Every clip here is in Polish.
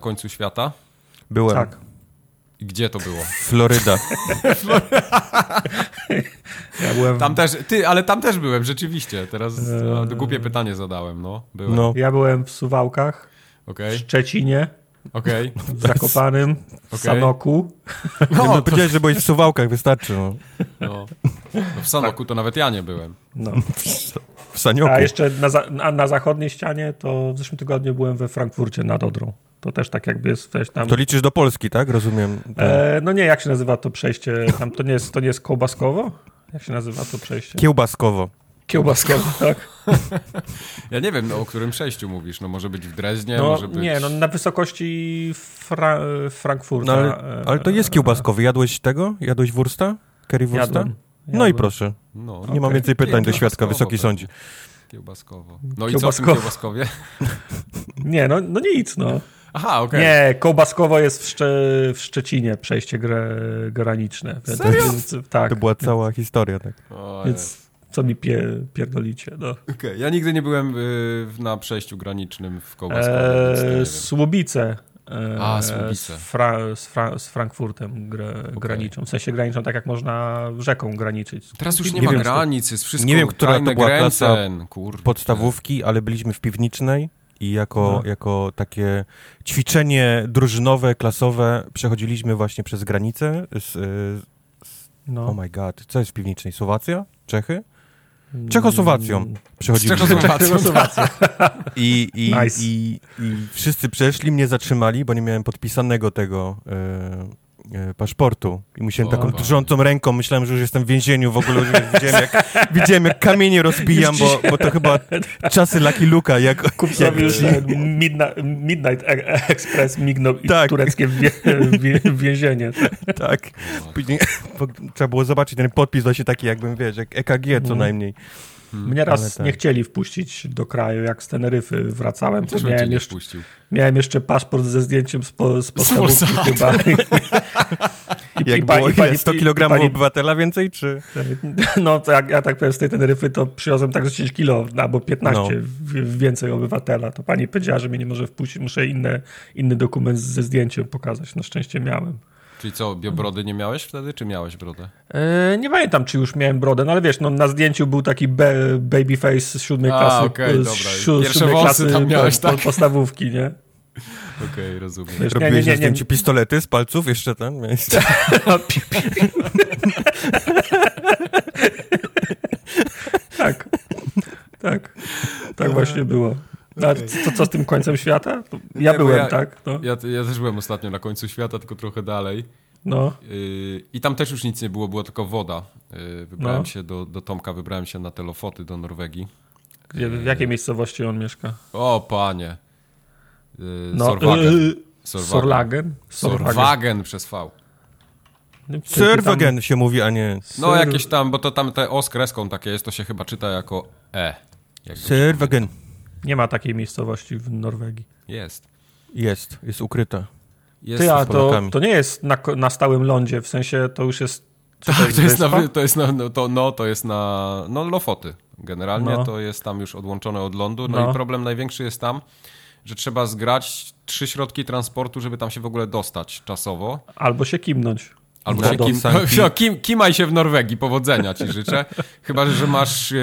Na końcu świata? Byłem. Tak. I gdzie to było? Floryda. Ja byłem, Tam też, ty, ale tam też byłem, rzeczywiście. Teraz Eee. e, głupie pytanie zadałem, no. Byłem. No. ja byłem w Suwałkach, w Okej, Szczecinie, okej. w Zakopanym, w. Sanoku. No, No, no, to, powiedziałeś, że byłeś w Suwałkach, wystarczy. No. no. no w Sanoku to nawet ja nie byłem. No. W Sanioku. A jeszcze na, za, a na zachodniej ścianie to w zeszłym tygodniu byłem we Frankfurcie nad Odrą. To też tak jakby jest coś tam... To liczysz do Polski, tak? Rozumiem. E, no nie, jak się nazywa to przejście? Tam to nie jest, to nie jest kołbaskowo? Jak się nazywa to przejście? Kiełbaskowo. Kiełbaskowo, tak. Ja nie wiem, no, o którym przejściu mówisz. No może być w Dreźnie, No może być... nie, no na wysokości Fra Frankfurta. No, ale, e, ale to jest kiełbaskowy. Jadłeś tego? Jadłeś wursta? Currywursta? Jadłem. No i Jadłem. proszę. No, Nie mam więcej pytań do świadka, Kiełbaskowo wysoki pewnie. sądzi. Kiełbaskowo. No i co w tym Kiełbaskowo. kiełbaskowie? Nie, no, no nic, no. Aha, okej. Nie, kołbaskowo jest w, Szcze w Szczecinie przejście gre graniczne. Serio? Więc, tak, To była cała historia, tak. O, więc co mi pie pierdolicie, no. Okej, Ja nigdy nie byłem y, na przejściu granicznym w Kołbaskowie, więc to nie E, wiem. Słubice. E, A, Słubice. Z, Fra z, Fra z Frankfurtem gra graniczą. W sensie graniczą tak jak można rzeką graniczyć. Teraz już nie, Nie ma wiem, granic, jest wszystko nie wiem, która to była klasa kurczę. Podstawówki, ale byliśmy w piwnicznej i jako, No. jako takie ćwiczenie drużynowe, klasowe przechodziliśmy właśnie przez granicę z, y, No. oh my god, co jest w piwnicznej? Słowacja? Czechy? Czechosłowacją przechodziliśmy. Czechosłowacją. I, i, Nice. i, I wszyscy przeszli, mnie zatrzymali, bo nie miałem podpisanego tego e, paszportu. I musiałem O, taką drżącą ręką, myślałem, że już jestem w więzieniu w ogóle. Widziałem, jak, widziałem, jak kamienie rozbijam, bo, bo to chyba czasy Lucky Luka. Jak, Kup sobie już ten Midnight, Midnight E- Express mignął i Tak. tureckie wie, wie, więzienie. tak. Później, trzeba było zobaczyć ten podpis właśnie taki, jakbym, wiesz, jak EKG co Mhm. najmniej. Mnie raz tak. nie chcieli wpuścić do kraju, jak z Teneryfy wracałem. To miałem, nie jeszcze, wpuścił. miałem jeszcze paszport ze zdjęciem z, po, z podstawówki Polsatu. chyba. I, Jak pa- było i pani- 100 i kg pani- obywatela więcej, czy... No to jak ja tak powiem, z tej Teneryfy to przywiozłem tak 10 kilo albo 15 No. więcej obywatela. To pani powiedziała, że mnie nie może wpuścić, muszę inne, inny dokument ze zdjęciem pokazać. Na szczęście miałem. Czyli co, biobrody nie miałeś wtedy, czy miałeś brodę? E, nie pamiętam, czy już miałem brodę, no ale wiesz, no, na zdjęciu był taki be, babyface z siódmej A, klasy. okej, z dobra. siu- Pierwsze siódmej włosy tam miałeś, po, po, tak? podstawówki, nie? Okej, rozumiem. Wiesz, nie, Robiłeś nie, na nie, zdjęciu nie. pistolety z palców? Jeszcze ten? Tak, tak, tak właśnie było. No, to co z tym końcem świata? Ja Nie, byłem, ja- tak? No, Ja, ja też byłem ostatnio na końcu świata, tylko trochę dalej. no. Yy, I tam też już nic nie było, była tylko woda. Yy, wybrałem No. się do, do Tomka, wybrałem się na te Lofoty do Norwegii. Gdzie, w jakiej miejscowości on mieszka? O, panie. No, Sorwagen. Sorwagen. Sorwagen przez V. Serwagen się mówi, a nie... No jakieś tam, bo to tam te O z kreską takie jest, to się chyba czyta jako E. Jakby. Nie ma takiej miejscowości w Norwegii. Jest. Jest, jest ukryta. jest Ty, a to, to nie jest na, na stałym lądzie, w sensie to już jest... Tak, to jest, na, to jest na, no, to, no, to jest na, no Lofoty. Generalnie No. to jest tam już odłączone od lądu. No, No. i problem największy jest tam, że trzeba zgrać trzy środki transportu, żeby tam się w ogóle dostać czasowo. Albo się kimnąć. Albo się kim, no, kim, kimaj się w Norwegii, powodzenia ci życzę. Chyba, że masz e,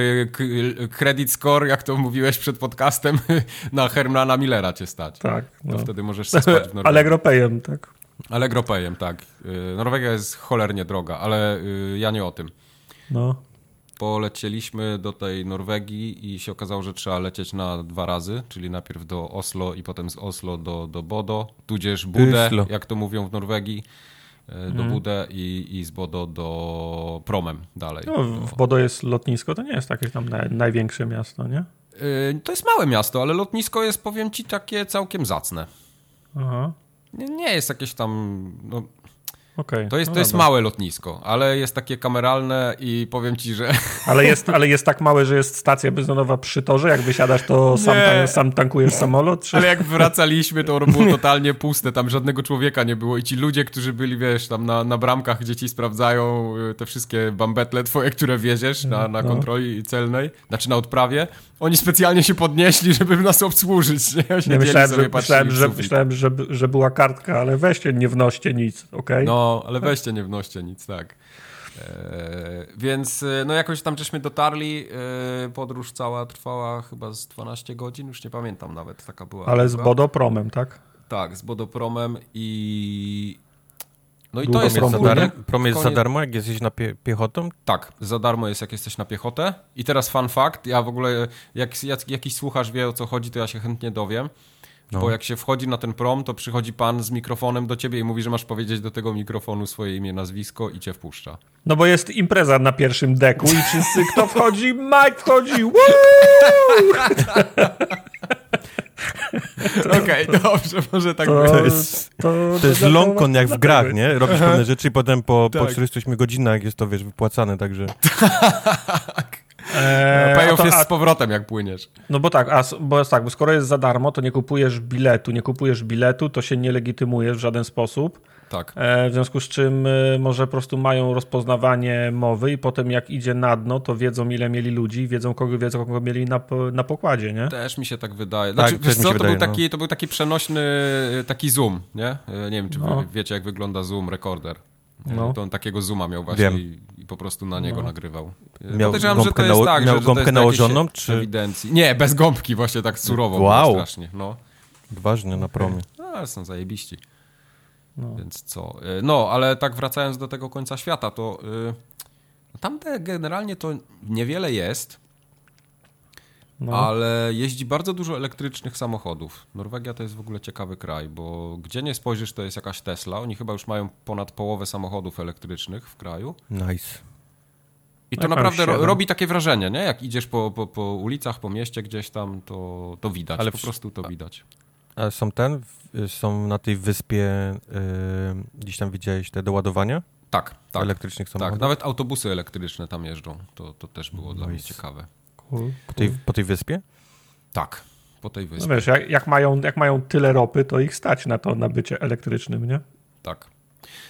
credit score, jak to mówiłeś przed podcastem, na Hermana Millera cię stać. Tak. To No. wtedy możesz spać w Norwegii. Allegro Payem, tak. Allegro Payem, tak. Y, Norwegia jest cholernie droga, ale y, ja nie o tym. No. Polecieliśmy do tej Norwegii i się okazało, że trzeba lecieć na dwa razy, czyli najpierw do Oslo i potem z Oslo do, do Bodo, tudzież Budę, jak to mówią w Norwegii, do Mhm. Budę i, i z Bodo do Promem dalej. no. W Bodo jest lotnisko, to nie jest jakieś tam naj, największe miasto, nie? Y, To jest małe miasto, ale lotnisko jest, powiem ci, takie całkiem zacne. Aha. Nie, nie jest jakieś tam. No, okej. To jest, No to jest dobra. małe lotnisko, ale jest takie kameralne i powiem ci, że Ale jest, ale jest tak małe, że jest stacja benzynowa przy torze, jak wysiadasz, to sam, tan- sam tankujesz samolot? Czy... Ale jak wracaliśmy, to było totalnie puste, tam żadnego człowieka nie było i ci ludzie, którzy byli, wiesz, tam na, na bramkach, gdzie ci sprawdzają y, te wszystkie bambetle twoje, które wieziesz na, na No. kontroli celnej, znaczy na odprawie, oni specjalnie się podnieśli, żeby nas obsłużyć, nie? Nie myślałem, sobie, że, myślałem, że, myślałem że, że była kartka, ale weźcie, nie wnoście nic, okej? No, ale weźcie, nie wnoście nic, tak. E, więc e, no jakoś tam żeśmy dotarli, e, podróż cała trwała chyba z 12 godzin, już nie pamiętam nawet, taka była. Ale z długa. Bodopromem, tak? Tak, z Bodopromem i... No i Długo to jest Prom jest, za Kurde. darmo, prom jest za darmo, jak jesteś na pie piechotą? Tak, za darmo jest jak jesteś na piechotę. I teraz fun fact, ja w ogóle, jak, jak jakiś słuchacz wie o co chodzi, to ja się chętnie dowiem. No. Bo jak się wchodzi na ten prom, to przychodzi pan z mikrofonem do ciebie i mówi, że masz powiedzieć do tego mikrofonu swoje imię, nazwisko i cię wpuszcza. No bo jest impreza na pierwszym deku i wszyscy, kto wchodzi, Mike wchodzi! Okej, dobrze, może tak To, być. To jest- to, To jest long con jak w grach, tak nie? Robisz pewne rzeczy i potem po, po Tak. 48 godzinach jest to, wiesz, wypłacane, także... Eee, a Payoff to- jest a- z powrotem, jak płyniesz. No bo tak, a, bo jest tak, bo skoro jest za darmo, to nie kupujesz biletu. Nie kupujesz biletu, to się nie legitymujesz w żaden sposób. Tak. E, w związku z czym e, może po prostu mają rozpoznawanie mowy i potem jak idzie na dno, to wiedzą ile mieli ludzi, wiedzą kogo, wiedzą kogo mieli na, na pokładzie, nie? Też mi się tak wydaje. Tak, Znaczy, też wiesz co, się to, wydaje, był taki, to był taki przenośny, taki zoom, nie? E, Nie wiem, czy No. wiecie, jak wygląda zoom recorder. No. To on takiego zooma miał właśnie i, i po prostu na niego nagrywał. E, Miał podejrzewam, że gąbkę to jest tak, miał że, że to gąbkę nałożoną, czy- Ewidencji. Nie, bez gąbki, właśnie tak surowo Wow. strasznie. No. Na promie. No, ale są zajebiści. No. Więc co? E, No, ale tak wracając do tego końca świata, to y, tam te generalnie to niewiele jest, No. ale jeździ bardzo dużo elektrycznych samochodów. Norwegia to jest w ogóle ciekawy kraj, bo gdzie nie spojrzysz, to jest jakaś Tesla. Oni chyba już mają ponad połowę samochodów elektrycznych w kraju. Nice. I to naprawdę ro, robi takie wrażenie, nie? Jak idziesz po, po, po ulicach, po mieście gdzieś tam, to, to widać. Ale po prostu to widać. A są ten, są na tej wyspie, y, gdzieś tam widziałeś te doładowania Tak, tak. elektrycznych Tak, samochodów? nawet autobusy elektryczne tam jeżdżą. To, to też było dla mnie Nice. ciekawe. Po tej, po tej wyspie? Tak, po tej No wyspie. wiesz, jak, jak, mają, jak mają tyle ropy, to ich stać na to na bycie elektrycznym, nie? Tak.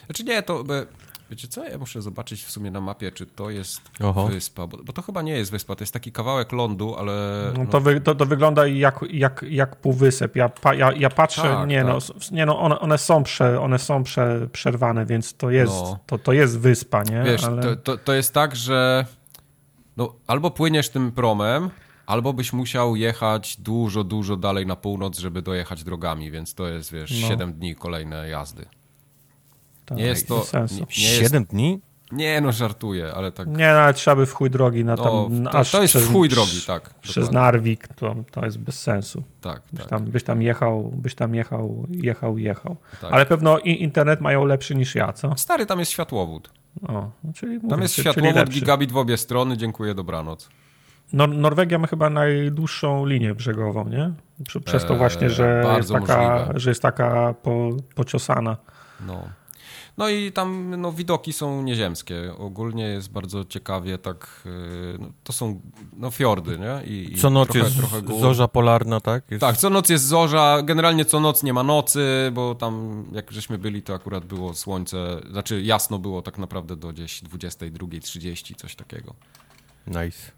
Znaczy nie, to... by- Wiecie co, ja muszę zobaczyć w sumie na mapie, czy to jest Oho. wyspa, bo, bo to chyba nie jest wyspa, to jest taki kawałek lądu, ale... No, no, to, wy, to, to wygląda jak, jak, jak półwysep. Ja, pa, ja, ja patrzę, Tak, nie, tak. no, nie no, one, one są, prze, one są prze, przerwane, więc to jest, No. to, to jest wyspa, nie? Wiesz, Ale... to, to, to jest tak, że no, albo płyniesz tym promem, albo byś musiał jechać dużo, dużo dalej na północ, żeby dojechać drogami, więc to jest, wiesz, No. 7 dni kolejne jazdy. to Nie jest to... sensu. Nie, nie, jest, Siedem dni? nie no, żartuję, ale tak... Nie, no, ale trzeba by w chuj drogi na tam, No, to, aż to jest przez, w chuj drogi, tak. Przez dokładnie. Narwik, to, to jest bez sensu. Tak, Byś, tak, tam, byś tam jechał, byś tam jechał, jechał, jechał. tak. Ale pewno internet mają lepszy niż ja, co? Stary, tam jest światłowód. O, czyli Tam jest światłowód, gigabit w obie strony, dziękuję, dobranoc. Nor- Norwegia ma chyba najdłuższą linię brzegową, nie? Prze- Przez to Eee, właśnie, że jest bardzo taka, możliwe. że jest taka po, pociosana. No. No i tam no, widoki są nieziemskie. Ogólnie jest bardzo ciekawie tak, yy, no, to są no, fiordy, nie? I, i Co noc trochę, jest trochę gór. zorza polarna, tak? Jest... Tak, co noc jest zorza, generalnie co noc nie ma nocy, bo tam jak żeśmy byli, to akurat było słońce, znaczy jasno było tak naprawdę do gdzieś 22.30, coś takiego. Nice.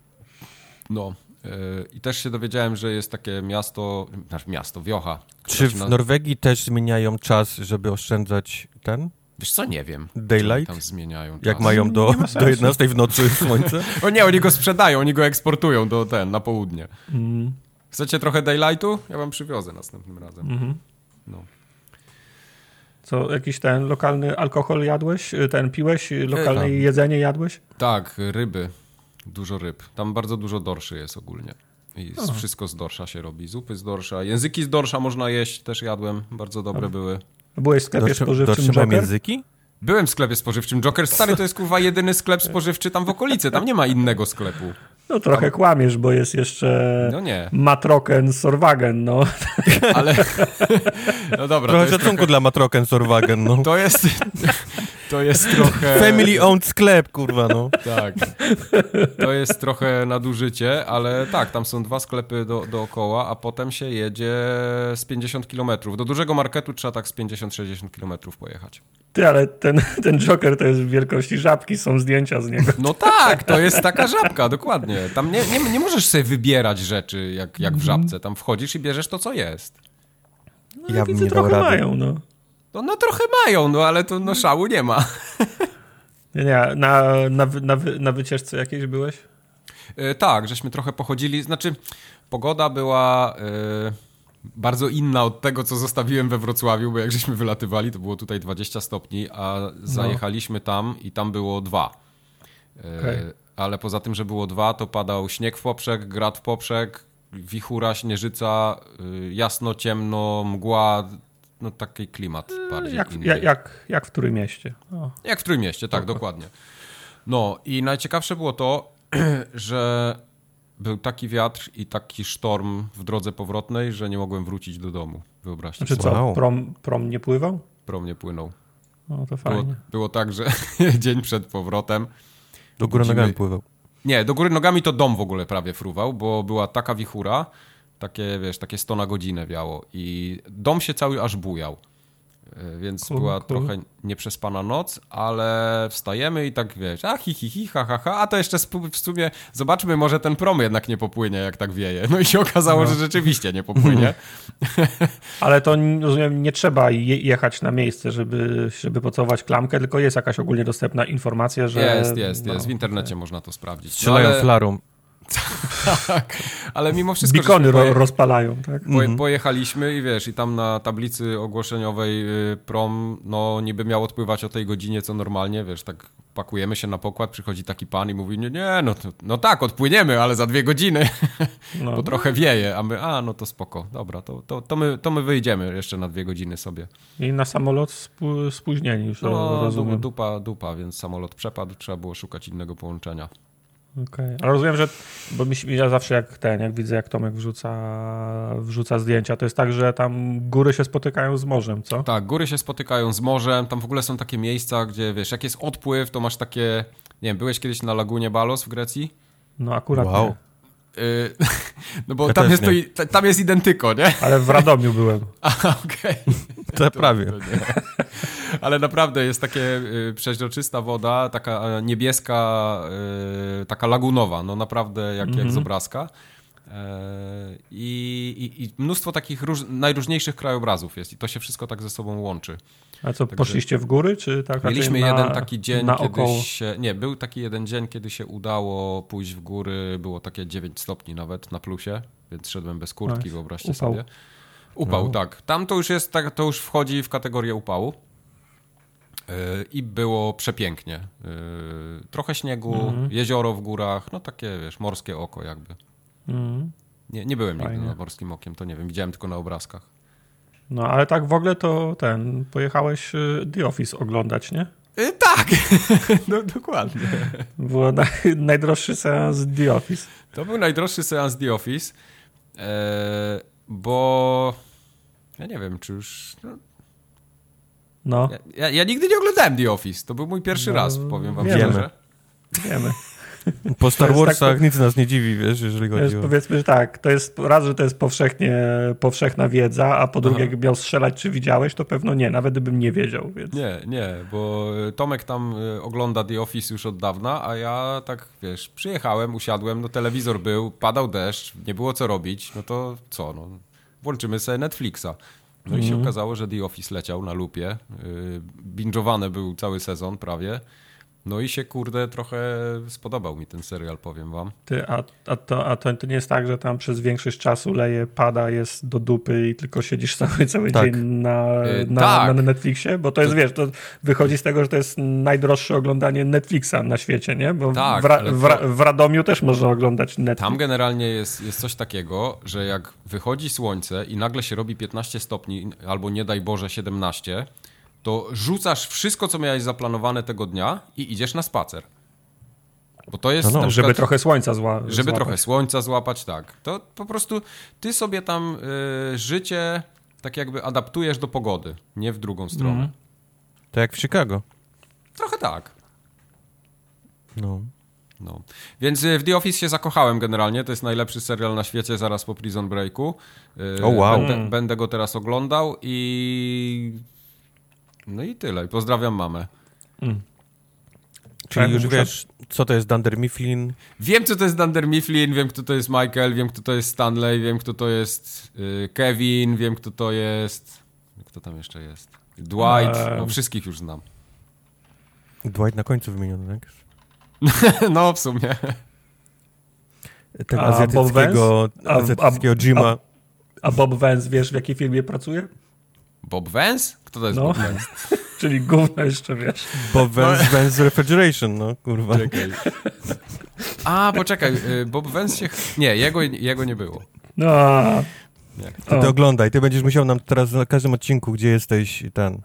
No. yy, I też się dowiedziałem, że jest takie miasto, znaczy miasto, wiocha. Czy w Norwegii też zmieniają czas, żeby oszczędzać ten Wiesz co, nie wiem. daylight? Tam zmieniają Jak mają do, ma do 11 w nocy słońce? O nie, oni go sprzedają, oni go eksportują do ten, na południe. Mm, Chcecie trochę daylightu? Ja wam przywiozę następnym razem. mhm. No. Co, jakiś ten lokalny alkohol jadłeś? Ten piłeś? Lokalne tam. jedzenie jadłeś? Tak, ryby. Dużo ryb. Tam bardzo dużo dorszy jest ogólnie. I wszystko z dorsza się robi. Zupy z dorsza. Języki z dorsza można jeść, też jadłem. Bardzo dobre były. Byłeś w sklepie Dorsze, spożywczym Joker? języki? Byłem w sklepie spożywczym Joker. Stary, to jest kurwa jedyny sklep spożywczy tam w okolicy. Tam nie ma innego sklepu. No trochę kłamiesz, bo jest jeszcze No nie, Matroken Sorwagen, no. ale... No dobra, Trochę szacunku trochę... dla Matroken Sorwagen, no. To jest, To jest trochę... Family owned sklep, kurwa, no. Tak. To jest trochę nadużycie, ale tak, tam są dwa sklepy do, dookoła, a potem się jedzie z 50 km. Do dużego marketu trzeba tak z 50-60 km pojechać. Ty, ale ten, ten Joker to jest w wielkości żabki, są zdjęcia z niego. No tak, to jest taka żabka, dokładnie. Tam nie, nie, nie możesz sobie wybierać rzeczy jak, jak w żabce. Tam wchodzisz i bierzesz to, co jest. No, Ja bym widzę, nie dał trochę rady. mają, no. No, no trochę mają, no ale to no, szału nie ma. Nie, nie, na, na, na, na wycieczce jakiejś byłeś? E, tak, żeśmy trochę pochodzili. Znaczy, pogoda była e, bardzo inna od tego, co zostawiłem we Wrocławiu, bo jak żeśmy wylatywali, to było tutaj 20 stopni, a zajechaliśmy tam i tam było dwa. E, Okej. Ale poza tym, że było dwa, to padał śnieg w poprzek, grad w poprzek, wichura, śnieżyca, y, jasno, ciemno, mgła, no taki klimat bardziej Jak, inny. jak, jak, jak w którym mieście? O. Jak w Trójmieście, tak, dokładnie. No i najciekawsze było to, że był taki wiatr i taki sztorm w drodze powrotnej, że nie mogłem wrócić do domu. Wyobraźcie Znaczy sobie. co, Wow. prom, prom nie pływał? Prom nie płynął. No to Było, fajnie. było tak, że dzień przed powrotem Do góry Budzimy- nogami pływał. Nie, do góry nogami to dom w ogóle prawie fruwał, bo była taka wichura, takie, wiesz, takie 100 na godzinę wiało i dom się cały aż bujał. E, Więc Cool, była cool. trochę nieprzespana noc, ale wstajemy i tak wiesz, a hi, hi, hi, ha, ha, ha, a to jeszcze w sumie zobaczmy, może ten prom jednak nie popłynie, jak tak wieje. No i się okazało, że rzeczywiście nie popłynie. Ale to rozumiem, nie trzeba je, jechać na miejsce, żeby, żeby pocałować klamkę, tylko jest jakaś ogólnie dostępna informacja, że... Jest, jest, no, jest. W internecie można to sprawdzić. No, Strzelają ale, flarą. Tak, ale mimo wszystko, Bikony ro, rozpalają, tak? Poje, Pojechaliśmy i wiesz, i tam na tablicy ogłoszeniowej y, prom, no niby miał odpływać o tej godzinie, co normalnie, wiesz, tak pakujemy się na pokład, przychodzi taki pan i mówi, nie, nie, no, no tak, odpłyniemy, ale za dwie godziny, No. bo trochę wieje, a my, a no to spoko, dobra, to, to, to, my, to my wyjdziemy jeszcze na dwie godziny sobie. I na samolot spó- spóźnieni już, No, rozumiem. dupa, dupa, więc samolot przepadł, trzeba było szukać innego połączenia. Okej. Ale rozumiem, że bo mi, się- ja zawsze jak ten, jak widzę, jak Tomek wrzuca, wrzuca zdjęcia, to jest tak, że tam góry się spotykają z morzem, co? Tak, góry się spotykają z morzem, tam w ogóle są takie miejsca, gdzie wiesz, jak jest odpływ, to masz takie, nie wiem, byłeś kiedyś na Lagunie Balos w Grecji? No akurat Wow. nie. Yy, no bo Ja tam jest, to, tam jest identyko, nie? Ale w Radomiu byłem. A, okej. To prawie. To nie. Ale naprawdę jest takie y, przeźroczysta woda, taka e, niebieska, y, taka lagunowa, no naprawdę jak, jak z obrazka. E, I, i, I mnóstwo takich róż, najróżniejszych krajobrazów jest i to się wszystko tak ze sobą łączy. A co, poszliście w góry, czy tak Mieliśmy na, jeden taki dzień, kiedy około? się. Nie, był taki jeden dzień, kiedy się udało pójść w góry. Było takie 9 stopni nawet na plusie, więc szedłem bez kurtki, wyobraźcie Upał. sobie. Upał, No. tak. Tam to już jest, tak, to już wchodzi w kategorię upału. Yy, I było przepięknie. Yy, Trochę śniegu, Mhm. jezioro w górach, no takie, wiesz, morskie oko jakby. Mhm. Nie, nie byłem nigdy Fajnie. nad morskim okiem, to nie wiem, widziałem tylko na obrazkach. No ale tak w ogóle to ten, pojechałeś y, The Office oglądać, nie? Yy, tak, no, dokładnie. Było na, najdroższy seans The Office. To był najdroższy seans The Office, e, bo ja nie wiem, czy już... No, No, ja, ja, ja nigdy nie oglądałem The Office, to był mój pierwszy No, raz, powiem wam wiemy. szczerze. wiemy. Po Star jest Warsach tak- nic nas nie dziwi, wiesz, jeżeli chodzi jest, o... powiedzmy, że tak, to jest raz, że to jest powszechnie, powszechna wiedza, a po drugie, Aha. jakby miał strzelać, czy widziałeś, to pewno nie, nawet gdybym nie wiedział, więc... Nie, nie, bo Tomek tam e, ogląda The Office już od dawna, a ja tak, wiesz, przyjechałem, usiadłem, no telewizor był, padał deszcz, nie było co robić, no to co, no, włączymy sobie Netflixa. No i się Mhm. okazało, że The Office leciał na lupie, yy, binge'owany był cały sezon prawie, no i się, kurde, trochę spodobał mi ten serial, powiem wam. Ty, a, a, to, a to, to nie jest tak, że tam przez większość czasu leje, pada, jest do dupy i tylko siedzisz cały, cały Tak. dzień na, Yy, na, tak. na Netflixie? Bo to jest, wiesz, to wychodzi z tego, że to jest najdroższe oglądanie Netflixa na świecie, nie? Bo Tak, w, Ra, w, Ra, to- w Radomiu też można oglądać Netflix. Tam generalnie jest, jest coś takiego, że jak wychodzi słońce i nagle się robi 15 stopni, albo nie daj Boże 17, to rzucasz wszystko, co miałeś zaplanowane tego dnia i idziesz na spacer. Bo to jest. No, no, żeby trochę słońca zła, żeby złapać. trochę słońca złapać, tak. To po prostu ty sobie tam y, życie tak jakby adaptujesz do pogody, nie w drugą stronę. Mhm. Tak jak w Chicago. Trochę tak. No. No. Więc y, w The Office się zakochałem generalnie. To jest najlepszy serial na świecie zaraz po Prison Breaku. Y, O, wow. Będę, będę go teraz oglądał i. No i tyle. I pozdrawiam mamę. Czyli Tak, już muszę- wiesz, co to jest Dunder Mifflin. Wiem, co to jest Dunder Mifflin, wiem, kto to jest Michael, wiem, kto to jest Stanley, wiem, kto to jest y, Kevin, wiem, kto to jest. Kto tam jeszcze jest? Dwight. Eee. No, wszystkich już znam. Dwight na końcu wymieniony, tak? no, w sumie. Tego A Bob azjatyckiego, Vance? A- azjatyckiego Jima. A Bob Vance, wiesz w jakiej firmie pracuje? Bob Vance? Kto to jest No. Bob Vance? Czyli gówno jeszcze, wiesz. Bob Vance, Vance Refrigeration, no kurwa. Czekaj. A, poczekaj, y, Bob Vance się... Nie, jego, jego nie było. No, Nie. Ty, ty oglądaj, ty będziesz musiał nam teraz na każdym odcinku, gdzie jesteś, ten.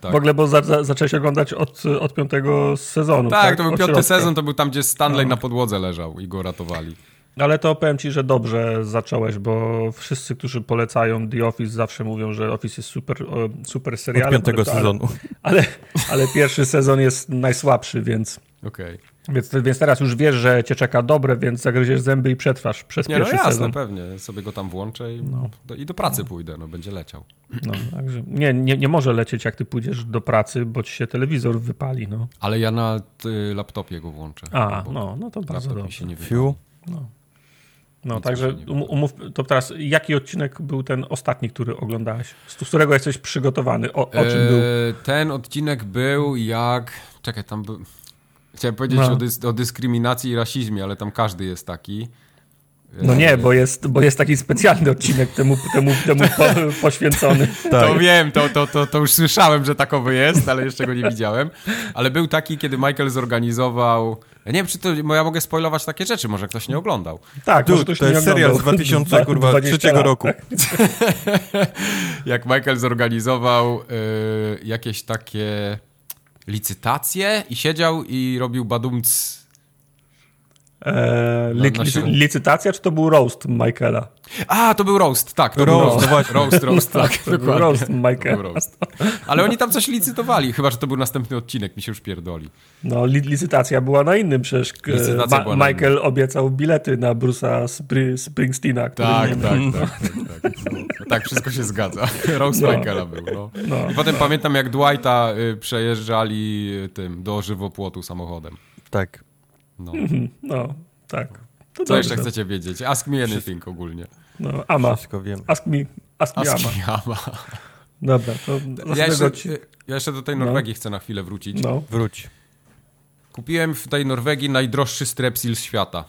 Tak. w ogóle, bo za, za, zacząłeś oglądać od, od piątego sezonu. Tak, to był Od piąty środka. sezon, to był tam, gdzie Stanley No. na podłodze leżał i go ratowali. Ale to powiem ci, że dobrze zacząłeś, bo wszyscy, którzy polecają The Office zawsze mówią, że Office jest super, o, super Od serialem. piątego ale, sezonu. Ale, ale pierwszy sezon jest najsłabszy, więc, Okej. więc, więc teraz już wiesz, że cię czeka dobre, więc zagryziesz zęby i przetrwasz przez Nie, no pierwszy jasne, sezon. pewnie. Sobie go tam włączę i, No. do, i do pracy pójdę, no będzie leciał. No, także nie, nie, nie może lecieć, jak ty pójdziesz do pracy, bo ci się telewizor wypali. No. Ale ja na y, laptopie go włączę. A, no, no to bardzo dobrze. się nie wypali. Fiu. No, Nic także um, umów, to teraz, jaki odcinek był ten ostatni, który oglądałeś? Z którego jesteś przygotowany? O, o czym był? E, Ten odcinek był jak... Czekaj, tam był... Chciałem powiedzieć No. o, dys, o dyskryminacji i rasizmie, ale tam każdy jest taki. No nie, bo jest, bo jest taki specjalny odcinek temu, temu, temu po, poświęcony. To Tak. wiem, to, to, to, to już słyszałem, że takowy jest, ale jeszcze go nie widziałem. Ale był taki, kiedy Michael zorganizował... Ja nie wiem, czy to... bo Ja mogę spoilować takie rzeczy, może ktoś nie oglądał. Tak, ktoś to nie jest serial z oglądał. 2000, kurwa, 20 trzeciego lat. roku. jak Michael zorganizował y, jakieś takie licytacje i siedział i robił badumc. E, li, się- licytacja, czy to był roast Michaela? A, to był roast, tak. To Roast, był no właśnie. Roast, roast, tak, To był dokładnie. roast To Michaela. był roast. Ale oni tam coś licytowali, chyba, że to był następny odcinek, mi się już pierdoli. No, li, licytacja była na innym, przecież była na Michael obiecał bilety na Bruce'a Spry, Springsteena, który Tak, nie tak, tak, tak, tak. No, tak, wszystko się zgadza. Roast No. Michaela był, no. No. I potem pamiętam, jak Dwighta y, przejeżdżali y, tym, do żywopłotu samochodem. Tak. No. No, tak. To Co jeszcze dobrze. chcecie wiedzieć? Ask me anything ogólnie. No, Ama. Wszystko wiem. Ask me, ask me Ask Ama. me Ama. Dobra, to Ja jeszcze, odci- ja jeszcze do tej Norwegii chcę na chwilę wrócić. No, Wróć. Kupiłem w tej Norwegii najdroższy strepsil świata.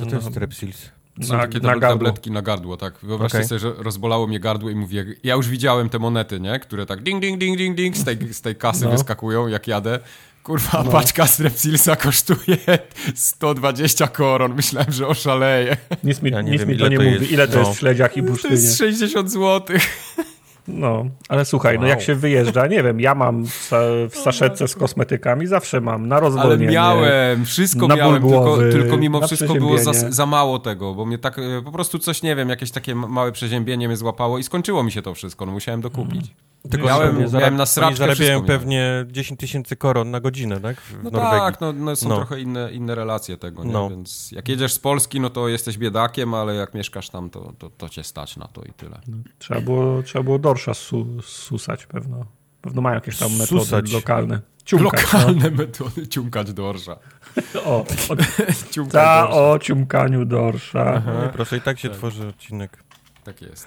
Co to jest Strepsils? To są Na- takie na gardło. tabletki na gardło, tak. Wyobraźcie Okej. sobie, że rozbolało mnie gardło i mówię, ja już widziałem te monety, nie? Które tak ding, ding, ding, ding, ding z tej, z tej kasy No. wyskakują, jak jadę. Kurwa, paczka strepsilsa kosztuje 120 koron. Myślałem, że oszaleję. nic mi, Ja nie nic wiem, mi to nie to mówi. jest. Ile to No. jest w śledziach i To bursztynie. jest 60 zł. No, ale słuchaj, no Wow. jak się wyjeżdża, nie wiem, ja mam sa, w saszetce z kosmetykami, zawsze mam na Ale rozwolnienie. miałem, wszystko miałem, tylko, głowy, tylko mimo wszystko było za, za mało tego, bo mnie tak, e, po prostu coś, nie wiem, jakieś takie małe przeziębienie mnie złapało i skończyło mi się to wszystko, no musiałem dokupić. Tylko Miałem- oni miałem na oni sraczkę zarabiają wszystko miałem. pewnie 10 tysięcy koron na godzinę, tak? W No Norwegii. tak, no, no są No. trochę inne, inne relacje tego, nie? No. więc jak jedziesz z Polski, no to jesteś biedakiem, ale jak mieszkasz tam, to, to, to cię stać na to i tyle. Trzeba było, trzeba było dorsza su, susać pewno. Pewno mają jakieś tam metody Susać. lokalne. Ciumkać, Lokalne metody, ciumkać dorsza. no. O, o, Ciumkać ta dorsza. o ciumkaniu dorsza. No, proszę, i tak się tworzy odcinek. Tak jest.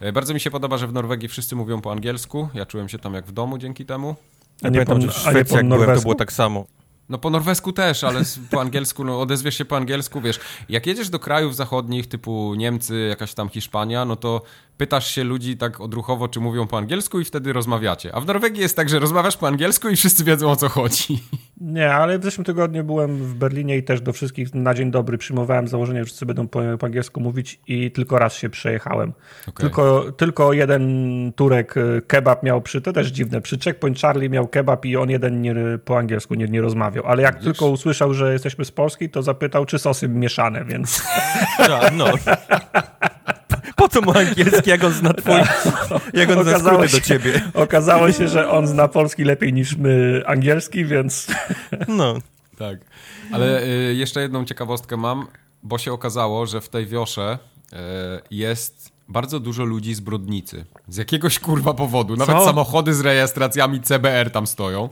E, Bardzo mi się podoba, że w Norwegii wszyscy mówią po angielsku. Ja czułem się tam jak w domu dzięki temu. A nie po, Pamiętam, że w Szwecji po jak byłem, to było tak samo. No po norwesku też, ale po angielsku, no odezwiesz się po angielsku, wiesz, jak jedziesz do krajów zachodnich typu Niemcy, jakaś tam Hiszpania, no to pytasz się ludzi tak odruchowo, czy mówią po angielsku i wtedy rozmawiacie. A w Norwegii jest tak, że rozmawiasz po angielsku i wszyscy wiedzą o co chodzi. Nie, ale w zeszłym tygodniu byłem w Berlinie i też do wszystkich na dzień dobry przyjmowałem założenie, że wszyscy będą po, po angielsku mówić i tylko raz się przejechałem. Okej. Tylko, tylko jeden Turek e, kebab miał przy, to też dziwne, przy Checkpoint Charlie miał kebab i on jeden nie, po angielsku nie, nie rozmawiał. Ale jak Widzisz? tylko usłyszał, że jesteśmy z Polski, to zapytał, czy sosy mieszane, więc Ja, no. Co to mu angielski, jak on zna twój, jak on zna Okazało skróty się- do ciebie. Okazało się, że on zna polski lepiej niż my angielski, więc No. Tak. Ale y, jeszcze jedną ciekawostkę mam, bo się okazało, że w tej wiosze y, jest bardzo dużo ludzi z Brodnicy. Z jakiegoś kurwa powodu. Nawet Co? samochody z rejestracjami CBR tam stoją.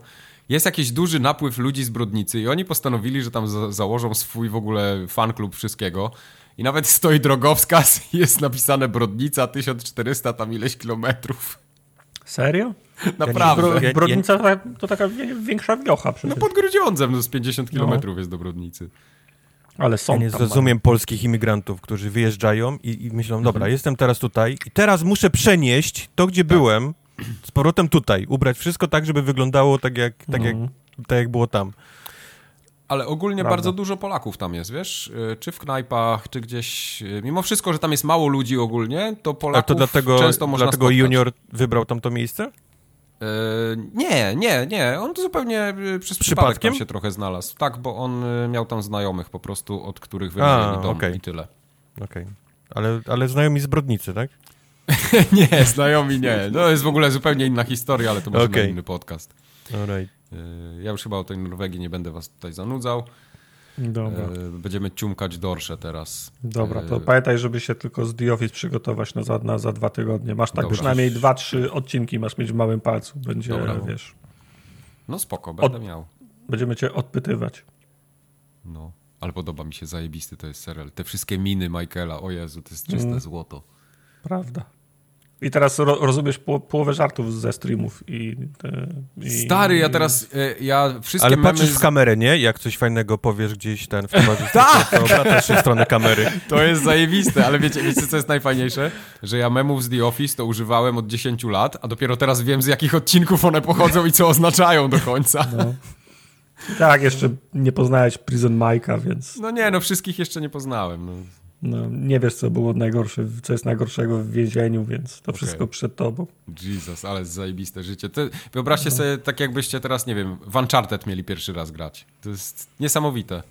Jest jakiś duży napływ ludzi z Brodnicy i oni postanowili, że tam za założą swój w ogóle fanklub wszystkiego. I nawet stoi drogowskaz jest napisane Brodnica 1400 tam ileś kilometrów. serio? Naprawdę. Bro, Brodnica to taka większa wiocha No przecież. pod Grudziądzem, no z 50 kilometrów jest do Brodnicy. Ale są Ja nie tam zrozumiem polskich imigrantów, którzy wyjeżdżają i, i myślą, dobra, jestem teraz tutaj i teraz muszę przenieść to, gdzie byłem, z powrotem tutaj. Ubrać wszystko tak, żeby wyglądało tak, jak, tak, jak, tak jak było tam. Ale ogólnie Prawda. bardzo dużo Polaków tam jest, wiesz? Y, Czy w knajpach, czy gdzieś. y, Mimo wszystko, że tam jest mało ludzi ogólnie, to A Polaków to dlatego, często można dlatego spotkać. Junior wybrał tam to miejsce? Y, nie, nie, nie. On to zupełnie przez przypadek Przypadkiem? tam się trochę znalazł. Tak, bo on miał tam znajomych po prostu, od których wynajęli dom okej. i tyle. Okej. Ale, ale znajomi z Brodnicy, tak? nie, znajomi nie. To jest w ogóle zupełnie inna historia, ale to może na inny podcast. Alright. Y, Ja już chyba o tej Norwegii nie będę was tutaj zanudzał. Dobra. Y, Będziemy ciumkać dorsze teraz. Dobra, to Y, pamiętaj, żeby się tylko z The Office przygotować na za, na za dwa tygodnie. Masz tak Dobra. przynajmniej dwa, trzy odcinki masz mieć w małym palcu. Będzie, Dobra. wiesz, No spoko, będę miał. będziemy cię odpytywać. No, ale podoba mi się zajebisty to jest serial. Te wszystkie miny Michaela, o Jezu, to jest czyste Mm. złoto. Prawda. I teraz ro, rozumiesz po, połowę żartów ze streamów i... Te, i Stary, ja teraz, e, ja wszystkie Ale memy... patrzysz w z- kamerę, nie? Jak coś fajnego powiesz gdzieś ten w towarzystwie, Tak! to obracasz się w stronę kamery. To jest zajebiste, ale wiecie, wiecie co jest najfajniejsze? Że ja memów z The Office to używałem od 10 lat, a dopiero teraz wiem z jakich odcinków one pochodzą i co oznaczają do końca. No. Tak, jeszcze nie poznałeś Prison Mike'a, więc No nie, no wszystkich jeszcze nie poznałem. No. No, nie wiesz, co było najgorsze, co jest najgorszego w więzieniu, więc to wszystko przed tobą. Jesus, ale zajebiste życie. To, wyobraźcie sobie, tak jakbyście teraz, nie wiem, w Uncharted mieli pierwszy raz grać. To jest niesamowite.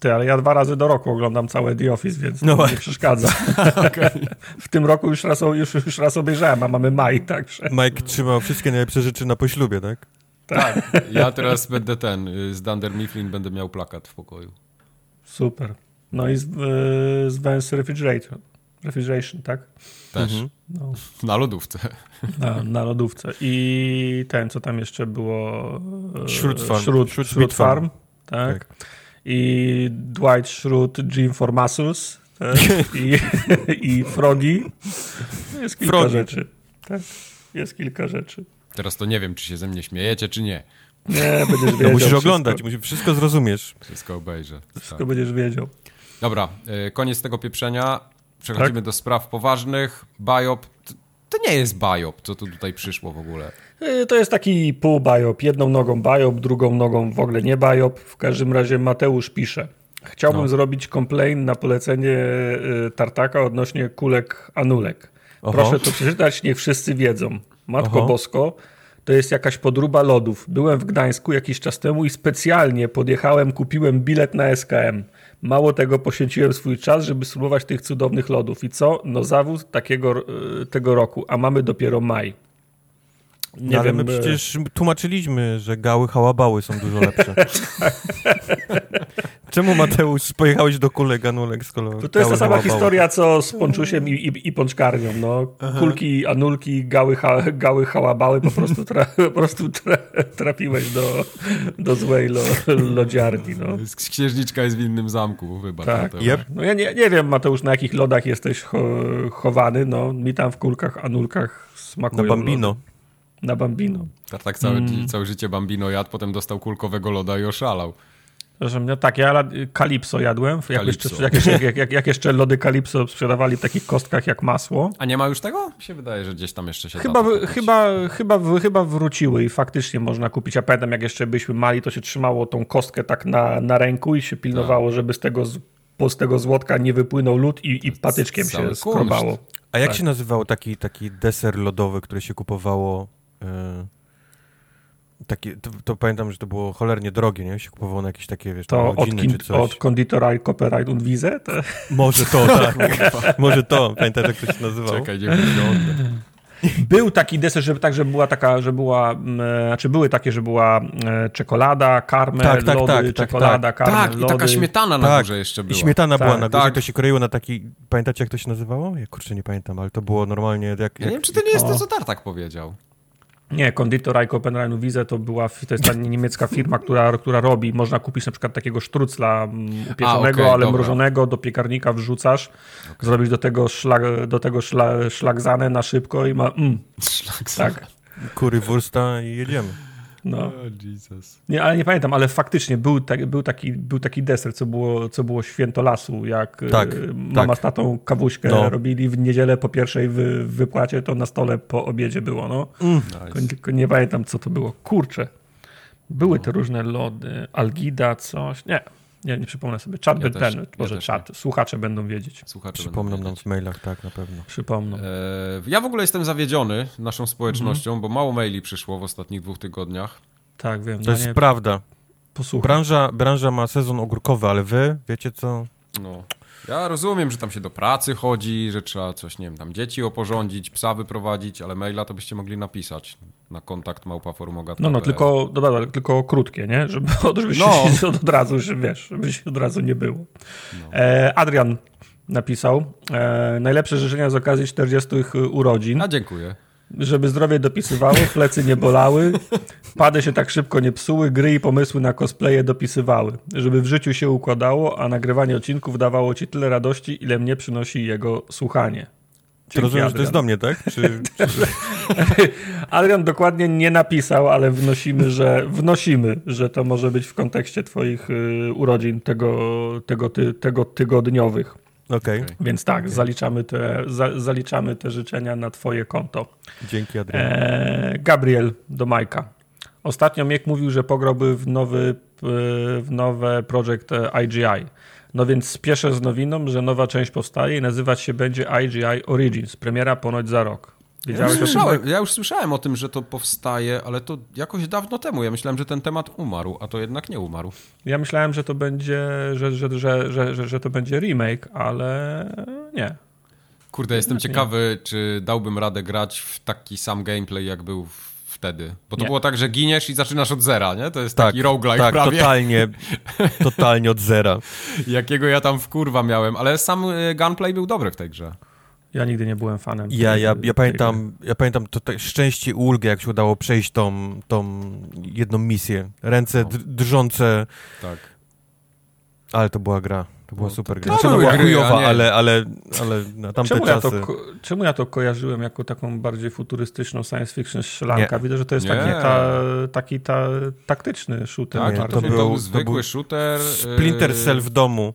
Ty, ale ja dwa razy do roku oglądam całe The Office, więc No no, nie przeszkadza. W tym roku już raz, już, już raz obejrzałem, a mamy maj, także Mike trzymał wszystkie najlepsze rzeczy na poślubie, tak? Tak. Ja teraz będę ten, y, z Dunder Mifflin będę miał plakat w pokoju. super. No i z, z Vance Refrigerator. Refrigeration, tak? Też. Mhm. No, Na lodówce. na, na lodówce. I ten, co tam jeszcze było? e, Schrute Farm. Beat Farm. Farm. Tak. I Dwight Schrute, Jim Formasus. Tak? I, I Frogi. Jest kilka Frogi. rzeczy. Tak. Jest kilka rzeczy. Teraz to nie wiem, czy się ze mnie śmiejecie, czy nie. Nie, będziesz To wiedział. musisz wszystko, oglądać, musisz, wszystko zrozumiesz. Wszystko obejrzę. Tak. Wszystko będziesz wiedział. Dobra, y, koniec tego pieprzenia. Przechodzimy Tak? do spraw poważnych. Biop. To, nie jest biop, co tu tutaj przyszło w ogóle. Y, To jest taki pół biop. Jedną nogą biop, drugą nogą w ogóle nie biop. W każdym razie Mateusz pisze. Chciałbym No. zrobić complaint na polecenie y, Tartaka odnośnie kulek anulek. Oho. Proszę to przeczytać, niech wszyscy wiedzą. Matko Oho. Bosko, to jest jakaś podruba lodów. Byłem w Gdańsku jakiś czas temu i specjalnie podjechałem, kupiłem bilet na SKM. Mało tego, poświęciłem swój czas, żeby spróbować tych cudownych lodów. I co? No zawód takiego y, tego roku, a mamy dopiero maj. Nie No, ale wiem, my e, przecież tłumaczyliśmy, że gały hałabały są dużo lepsze. Czemu Mateusz pojechałeś do kulek anulek z kolei? To, to jest ta sama historia, co z Ponczusiem i, i, i Pączkarnią. No. Kulki, anulki, gały, ha, gały hałabały, po prostu, tra, po prostu tra, trafiłeś do, do złej lo, lodziarni. No. Księżniczka jest w innym zamku, wybacz. Tak. Yep. No ja nie, nie wiem, Mateusz, na jakich lodach jesteś cho, chowany. No, mi tam w kulkach, anulkach smakują Na Bambino. lody. Na Bambino. Tartak całe, Mm. całe życie Bambino jadł, potem dostał kulkowego loda i oszalał. Że mnie, tak, ja Kalipso jadłem, jak Kalipso. jeszcze, jak, jeszcze, jak, jak, jak jeszcze lody Kalipso sprzedawali w takich kostkach jak masło. A nie ma już tego? Mi się wydaje, że gdzieś tam jeszcze się Chyba, chyba, chyba, w- chyba wróciły i faktycznie można kupić. Ja pamiętam, jak jeszcze byliśmy mali, to się trzymało tą kostkę tak na, na ręku i się pilnowało, Tak. żeby z tego, z, tego złotka nie wypłynął lód i, i patyczkiem cały się skrobało. A jak Tak. się nazywał taki, taki deser lodowy, który się kupowało? e, Takie, to, to pamiętam, że to było cholernie drogie, nie? Się kupowało na jakieś takie, wiesz, To od, rodziny kin- czy coś. od Konditorei Copyright und Wiese? To... Może to, tak. Może to. Pamiętasz, jak to się nazywało? Czekaj, nie. Był taki deser, że tak, że była taka, że była, e, znaczy były takie, że była e, czekolada, karmel, Tak, tak, lody, tak, tak, czekolada, karmel, Tak, i lody. taka śmietana na Tak. górze jeszcze I była. śmietana Tak, była na górze, tak. to się kroiło na taki... Pamiętacie, jak to się nazywało? Ja kurczę, nie pamiętam, ale to było normalnie jak... Ja jak nie wiem, czy to nie jest O. to, co Tartak powiedział. Nie, Konditorei Copyright und Wiese to była, to jest ta niemiecka firma, która, która robi, można kupić na przykład takiego sztrucla upieczonego, okej, ale dobra. mrożonego, do piekarnika wrzucasz, zrobić do tego, szlag, do tego szla, szlagzanę na szybko i ma, mm, tak, Currywursta i jedziemy. No. Jesus. Nie, ale nie pamiętam, ale faktycznie był, tak, był, taki, był taki deser, co było, co było święto lasu, jak Tak, e, mama tak. z tatą kawuśkę No. robili w niedzielę po pierwszej wy, wypłacie, to na stole po obiedzie było, no. Tylko, Nice. tylko nie pamiętam, co to było. Kurczę. Były te różne lody, Algida, coś. Nie, nie, nie przypomnę sobie. Czat, Ja ten, ja może czat, słuchacze będą wiedzieć. Słuchacze Przypomną będą nam w mailach, tak, na pewno. Przypomną. E, Ja w ogóle jestem zawiedziony naszą społecznością, bo mało maili przyszło w ostatnich dwóch tygodniach. Tak, wiem. To ja jest nie, prawda. posłucham. Branża, branża ma sezon ogórkowy, ale wy wiecie co? No. Ja rozumiem, że tam się do pracy chodzi, że trzeba coś, nie wiem, tam dzieci oporządzić, psa wyprowadzić, ale maila to byście mogli napisać na kontakt małpaforumogat. No, no, tylko, no, dobra, tylko krótkie, nie? Żeby, żeby się No. od razu, że wiesz, żeby się od razu nie było. E, Adrian napisał, e, najlepsze życzenia z okazji 40 urodzin. A dziękuję. Żeby zdrowie dopisywało, plecy nie bolały, pady się tak szybko nie psuły, gry i pomysły na cosplaye dopisywały. Żeby w życiu się układało, a nagrywanie odcinków dawało ci tyle radości, ile mnie przynosi jego słuchanie. To rozumiem, że to jest do Adrian. mnie, tak? Czy, Adrian dokładnie nie napisał, ale wnosimy, że wnosimy, że to może być w kontekście twoich y, urodzin tego, tego, ty, tego tygodniowych. Okej. Więc tak, zaliczamy, te, za, zaliczamy te życzenia na twoje konto. dzięki Adrian. Eee, Gabriel do Majka. Ostatnio Miek mówił, że pograłby w nowy, e, w nowe projekt e, IGI. No więc spieszę z nowiną, że nowa część powstaje i nazywać się będzie IGI Origins. Premiera ponoć za rok. Ja już, słyszałem, ja już słyszałem o tym, że to powstaje, ale to jakoś dawno temu. Ja myślałem, że ten temat umarł, a to jednak nie umarł. Ja myślałem, że to będzie, że, że, że, że, że, że to będzie remake, ale nie. Kurde, jestem Nie. ciekawy, czy dałbym radę grać w taki sam gameplay, jak był w- wtedy. Bo to Nie. było tak, że giniesz i zaczynasz od zera, nie? To jest Tak, taki roguelike tak, prawie, totalnie, totalnie od zera. jakiego ja tam w kurwa miałem. Ale sam y, gunplay był dobry w tej grze. Ja nigdy nie byłem fanem. Ja, tej- ja, tej ja gry. pamiętam, ja pamiętam to, to szczęście i ulgę, jak się udało przejść tą, tą jedną misję. Ręce No. dr- drżące, Tak. ale to była gra. To była No, super to- gra. to Znaczy, były była chujowa, ale, ale, ale na tamte Czemu ja, to, czasy... czemu ja to kojarzyłem jako taką bardziej futurystyczną science fiction strzelanka? Nie. Widzę, że to jest Nie. taki, ta, taki ta, taktyczny shooter. Tak, to, to to, był- to zwykły był shooter. y, Splinter Cell w domu.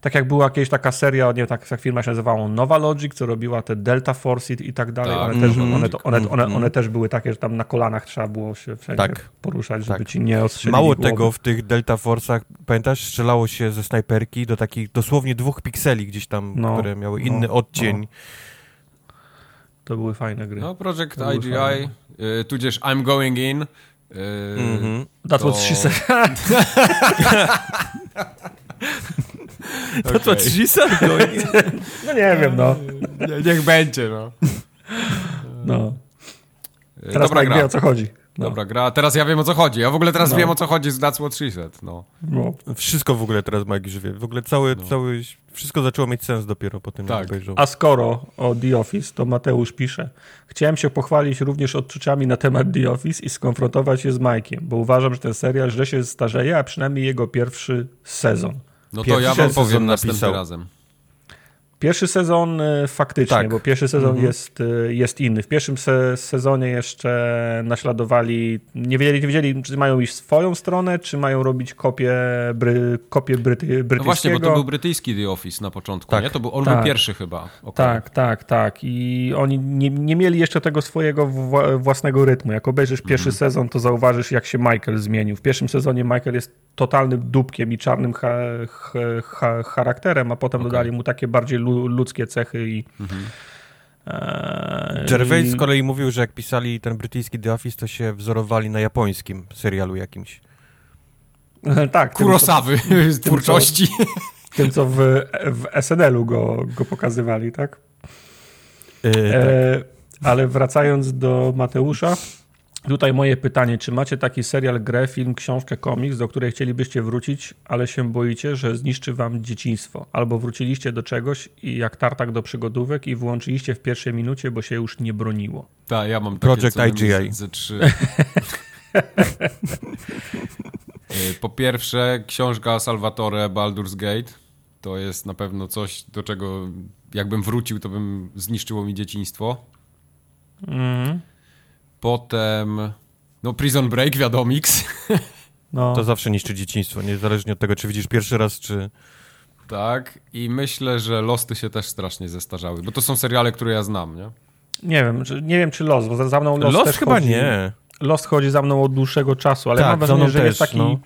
Tak jak była jakaś taka seria, nie tak jak firma się nazywała Nova Logic, co robiła te Delta Force i, i tak dalej. Tak. One, też, Mhm. one, to- one, one, Mhm. one też były takie, że tam na kolanach trzeba było się wszędzie Tak. poruszać, żeby Tak. ci nie ostrzelili Mało głowy. tego, w tych Delta Force'ach, pamiętasz, strzelało się ze snajperki do takich dosłownie dwóch pikseli gdzieś tam, No, które miały no, inny odcień. no. To były fajne gry. No, Project IGI, fajne. y, tudzież I'm Going In. y, Mhm. That's to- what she said. To co, Okej. 300? No nie wiem, no. Nie, Niech będzie, no. no. Y, Teraz Dobra Mike wie gra. o co chodzi. No. Dobra gra. Teraz ja wiem o co chodzi. Ja w ogóle teraz No. wiem o co chodzi z That's What She Said. No. No. Wszystko w ogóle teraz Mike już wie. W ogóle cały, No. cały, wszystko zaczęło mieć sens dopiero po tym, Tak. jak obejrzał. A skoro o The Office, to Mateusz pisze. Chciałem się pochwalić również odczuciami na temat The Office i skonfrontować się z Mike'iem, bo uważam, że ten serial źle się starzeje, a przynajmniej jego pierwszy sezon. No to ja wam powiem następnym razem. Pierwszy sezon y, faktycznie, Tak. bo pierwszy sezon Mhm. jest, y, jest inny. W pierwszym se sezonie jeszcze naśladowali, nie wiedzieli, nie wiedzieli, czy mają iść swoją stronę, czy mają robić kopię, bry, kopię bryty, No brytyjskiego. właśnie, bo to był brytyjski The Office na początku, Tak. nie? To był, on Tak. był pierwszy chyba. Okej. Tak, tak, tak. I oni nie, nie mieli jeszcze tego swojego wła- własnego rytmu. Jak obejrzysz pierwszy sezon, to zauważysz, jak się Michael zmienił. W pierwszym sezonie Michael jest totalnym dupkiem i czarnym cha, cha, charakterem, a potem Okej. dodali mu takie bardziej ludzkie cechy i Eee, Gervais i... z kolei mówił, że jak pisali ten brytyjski The Office, to się wzorowali na japońskim serialu jakimś. tak. Kurosawy z twórczości. Tym, co w, w SNL-u go, go pokazywali, tak? Yy, e, tak? Ale wracając do Mateusza, tutaj moje pytanie, czy macie taki serial, grę, film, książkę, komiks, do której chcielibyście wrócić, ale się boicie, że zniszczy wam dzieciństwo? Albo wróciliście do czegoś i jak tartak do przygodówek i włączyliście w pierwszej minucie, bo się już nie broniło? Tak, ja mam takie Project IGA. Ze trzy. Y, po pierwsze, książka Salvatore Baldur's Gate to jest na pewno coś, do czego jakbym wrócił, to bym zniszczyło mi dzieciństwo. Mm. Potem no Prison Break, wiadomix. No. To zawsze niszczy dzieciństwo, niezależnie od tego, czy widzisz pierwszy raz, czy... Tak, i myślę, że Losty się też strasznie zestarzały, bo to są seriale, które ja znam, nie? Nie wiem, nie wiem czy Lost, bo za mną Lost, Lost też chyba chodzi, nie. Lost chodzi za mną od dłuższego czasu, ale tak, mam wrażenie, że też, jest taki... No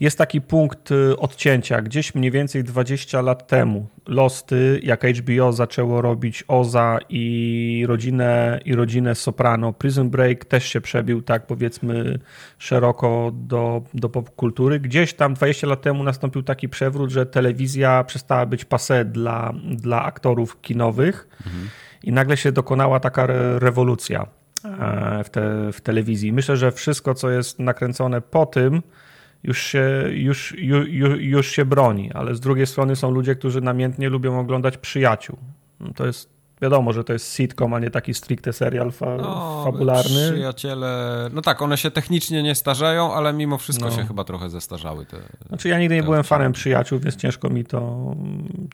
jest taki punkt y, odcięcia, gdzieś mniej więcej 20 lat temu. Losty, jak HBO zaczęło robić Oza i rodzinę, i rodzinę Soprano. Prison Break też się przebił, tak powiedzmy, szeroko do, do popkultury. Gdzieś tam 20 lat temu nastąpił taki przewrót, że telewizja przestała być pase dla, dla aktorów kinowych mhm. i nagle się dokonała taka rewolucja e, w, te, w telewizji. Myślę, że wszystko, co jest nakręcone po tym, już się, już, już, już się broni, ale z drugiej strony są ludzie, którzy namiętnie lubią oglądać przyjaciół. To jest Wiadomo, że to jest sitcom, a nie taki stricte serial fa no, fabularny. Przyjaciele, no tak, one się technicznie nie starzeją, ale mimo wszystko no. się chyba trochę zestarzały. Te, znaczy ja nigdy nie byłem fanem przyjaciół, więc ciężko mi to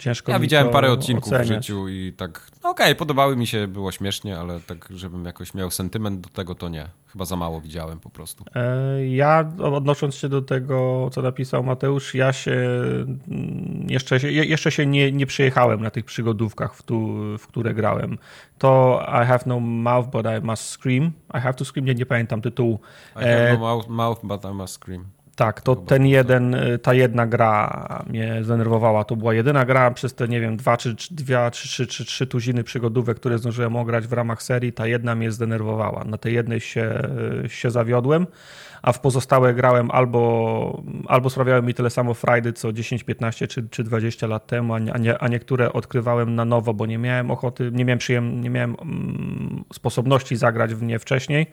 ciężko Ja widziałem parę odcinków oceniać. w życiu i tak, no okej, okay, podobały mi się, było śmiesznie, ale tak, żebym jakoś miał sentyment do tego, to nie. Chyba za mało widziałem po prostu. E, ja odnosząc się do tego, co napisał Mateusz, ja się mm, jeszcze, jeszcze się nie, nie przyjechałem na tych przygodówkach, w, tu, w które grałem. To I have no mouth, but I must scream. I have to scream, nie, nie pamiętam tytułu. I have no mouth, mouth, but I must scream. Tak, to ten jeden, ta jedna gra mnie zdenerwowała. To była jedyna gra przez te, nie wiem, dwa czy dwie, trzy, trzy, trzy, trzy tuziny przygodówek, które zdążyłem ograć w ramach serii. Ta jedna mnie zdenerwowała. Na tej jednej się, się zawiodłem, a w pozostałe grałem albo, albo sprawiały mi tyle samo frajdy co 10, 15 czy, czy 20 lat temu, a, nie, a niektóre odkrywałem na nowo, bo nie miałem ochoty, nie miałem, przyjem, nie miałem mm, sposobności zagrać w nie wcześniej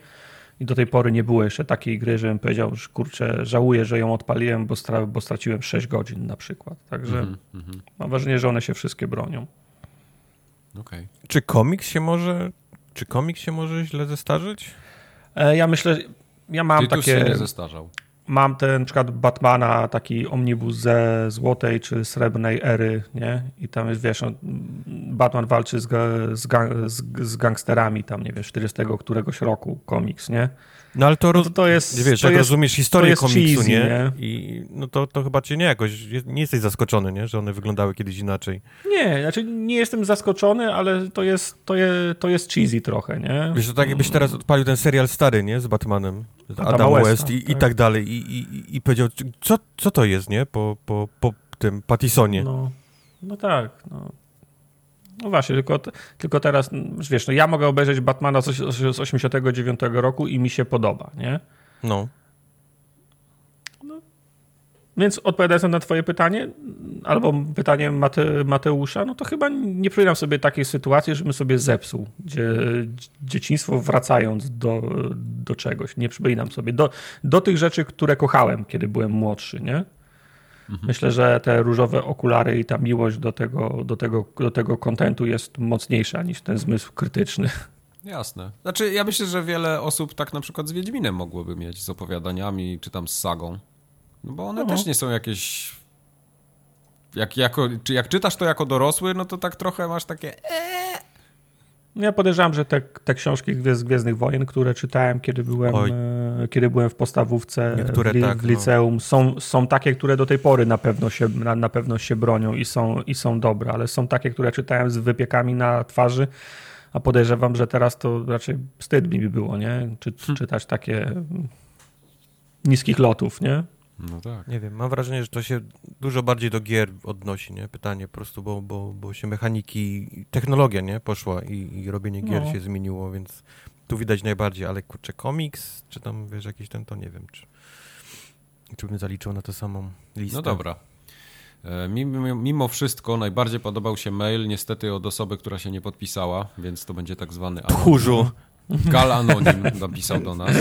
i do tej pory nie było jeszcze takiej gry, żebym powiedział, że kurczę, żałuję, że ją odpaliłem, bo, stra bo straciłem 6 godzin na przykład. Także mm -hmm. mam wrażenie, że one się wszystkie bronią. Okay. Czy komiks się może, czy komiks się może źle zestarzyć? E, ja myślę, ja mam Tytus takie... się nie zestarzał mam ten na przykład Batmana, taki omnibus ze złotej czy srebrnej ery, nie? I tam jest, wiesz, no, Batman walczy z, z, z, z gangsterami tam, nie wiesz, 40 któregoś roku komiks, nie? No ale to, no to, to jest. Wiesz, to jak jest, rozumiesz historię komiksu, cheesy, nie? nie? I no to, to chyba cię nie jakoś. Nie jesteś zaskoczony, nie? Że one wyglądały kiedyś inaczej. Nie, znaczy nie jestem zaskoczony, ale to jest, to je, to jest cheesy trochę, nie? Wiesz, to tak jakbyś teraz odpalił ten serial stary, nie? Z Batmanem. Z Adam West, West i, tak. i tak dalej. I, i, i powiedział, co, co to jest, nie? Po, po, po tym Pattisonie. No, no tak, no. No właśnie, tylko, tylko teraz, wiesz, no ja mogę obejrzeć Batmana z, z 89 roku i mi się podoba, nie? No. no. Więc odpowiadając na twoje pytanie, albo pytanie Mate, Mateusza, no to chyba nie przypominam sobie takiej sytuacji, żebym sobie zepsuł gdzie, dzieciństwo wracając do, do czegoś. Nie przypominam sobie. Do, do tych rzeczy, które kochałem, kiedy byłem młodszy, nie? Mhm. Myślę, że te różowe okulary i ta miłość do tego, do tego, do tego kontentu jest mocniejsza niż ten zmysł krytyczny. Jasne. Znaczy, ja myślę, że wiele osób tak na przykład z Wiedźminem mogłoby mieć, z opowiadaniami, czy tam z sagą. No bo one no. też nie są jakieś... Jak, jako, czy jak czytasz to jako dorosły, no to tak trochę masz takie... Eee, ja podejrzewam, że te, te książki z Gwiezdnych Wojen, które czytałem, kiedy byłem, e, kiedy byłem w podstawówce Niektóre w, li, tak, w no. liceum, no. są, są takie, które do tej pory na pewno się, na, na pewno się bronią i są, i są dobre, ale są takie, które czytałem z wypiekami na twarzy, a podejrzewam, że teraz to raczej wstyd mi by było, nie? Czy, hmm. Czytać takie niskich lotów, nie? No tak. Nie wiem, mam wrażenie, że to się dużo bardziej do gier odnosi, nie? Pytanie po prostu, bo, bo, bo się mechaniki, technologia, nie? Poszła i, i robienie gier No. się zmieniło, więc tu widać najbardziej, ale kurczę, komiks, czy tam, wiesz, jakiś ten, to nie wiem, czy, czy bym zaliczył na tę samą listę. No dobra. E, Mimo, mimo wszystko najbardziej podobał się mail, niestety od osoby, która się nie podpisała, więc to będzie tak zwany anonim. Tchórzu! Gal Anonim napisał do nas.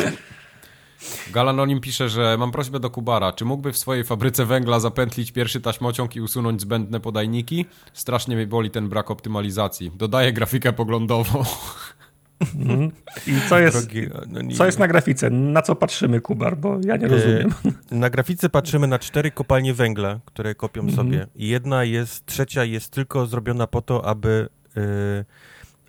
Gal Anonim pisze, że mam prośbę do Kubara. Czy mógłby w swojej fabryce węgla zapętlić pierwszy taśmociąg i usunąć zbędne podajniki? Strasznie mnie boli ten brak optymalizacji. Dodaję grafikę poglądową. Mhm. I co jest, Drogi anonimie. co jest na grafice? Na co patrzymy, Kubar? Bo ja nie E, rozumiem. Na grafice patrzymy na cztery kopalnie węgla, które kopią Mhm. sobie. I jedna jest, trzecia jest tylko zrobiona po to, aby, y,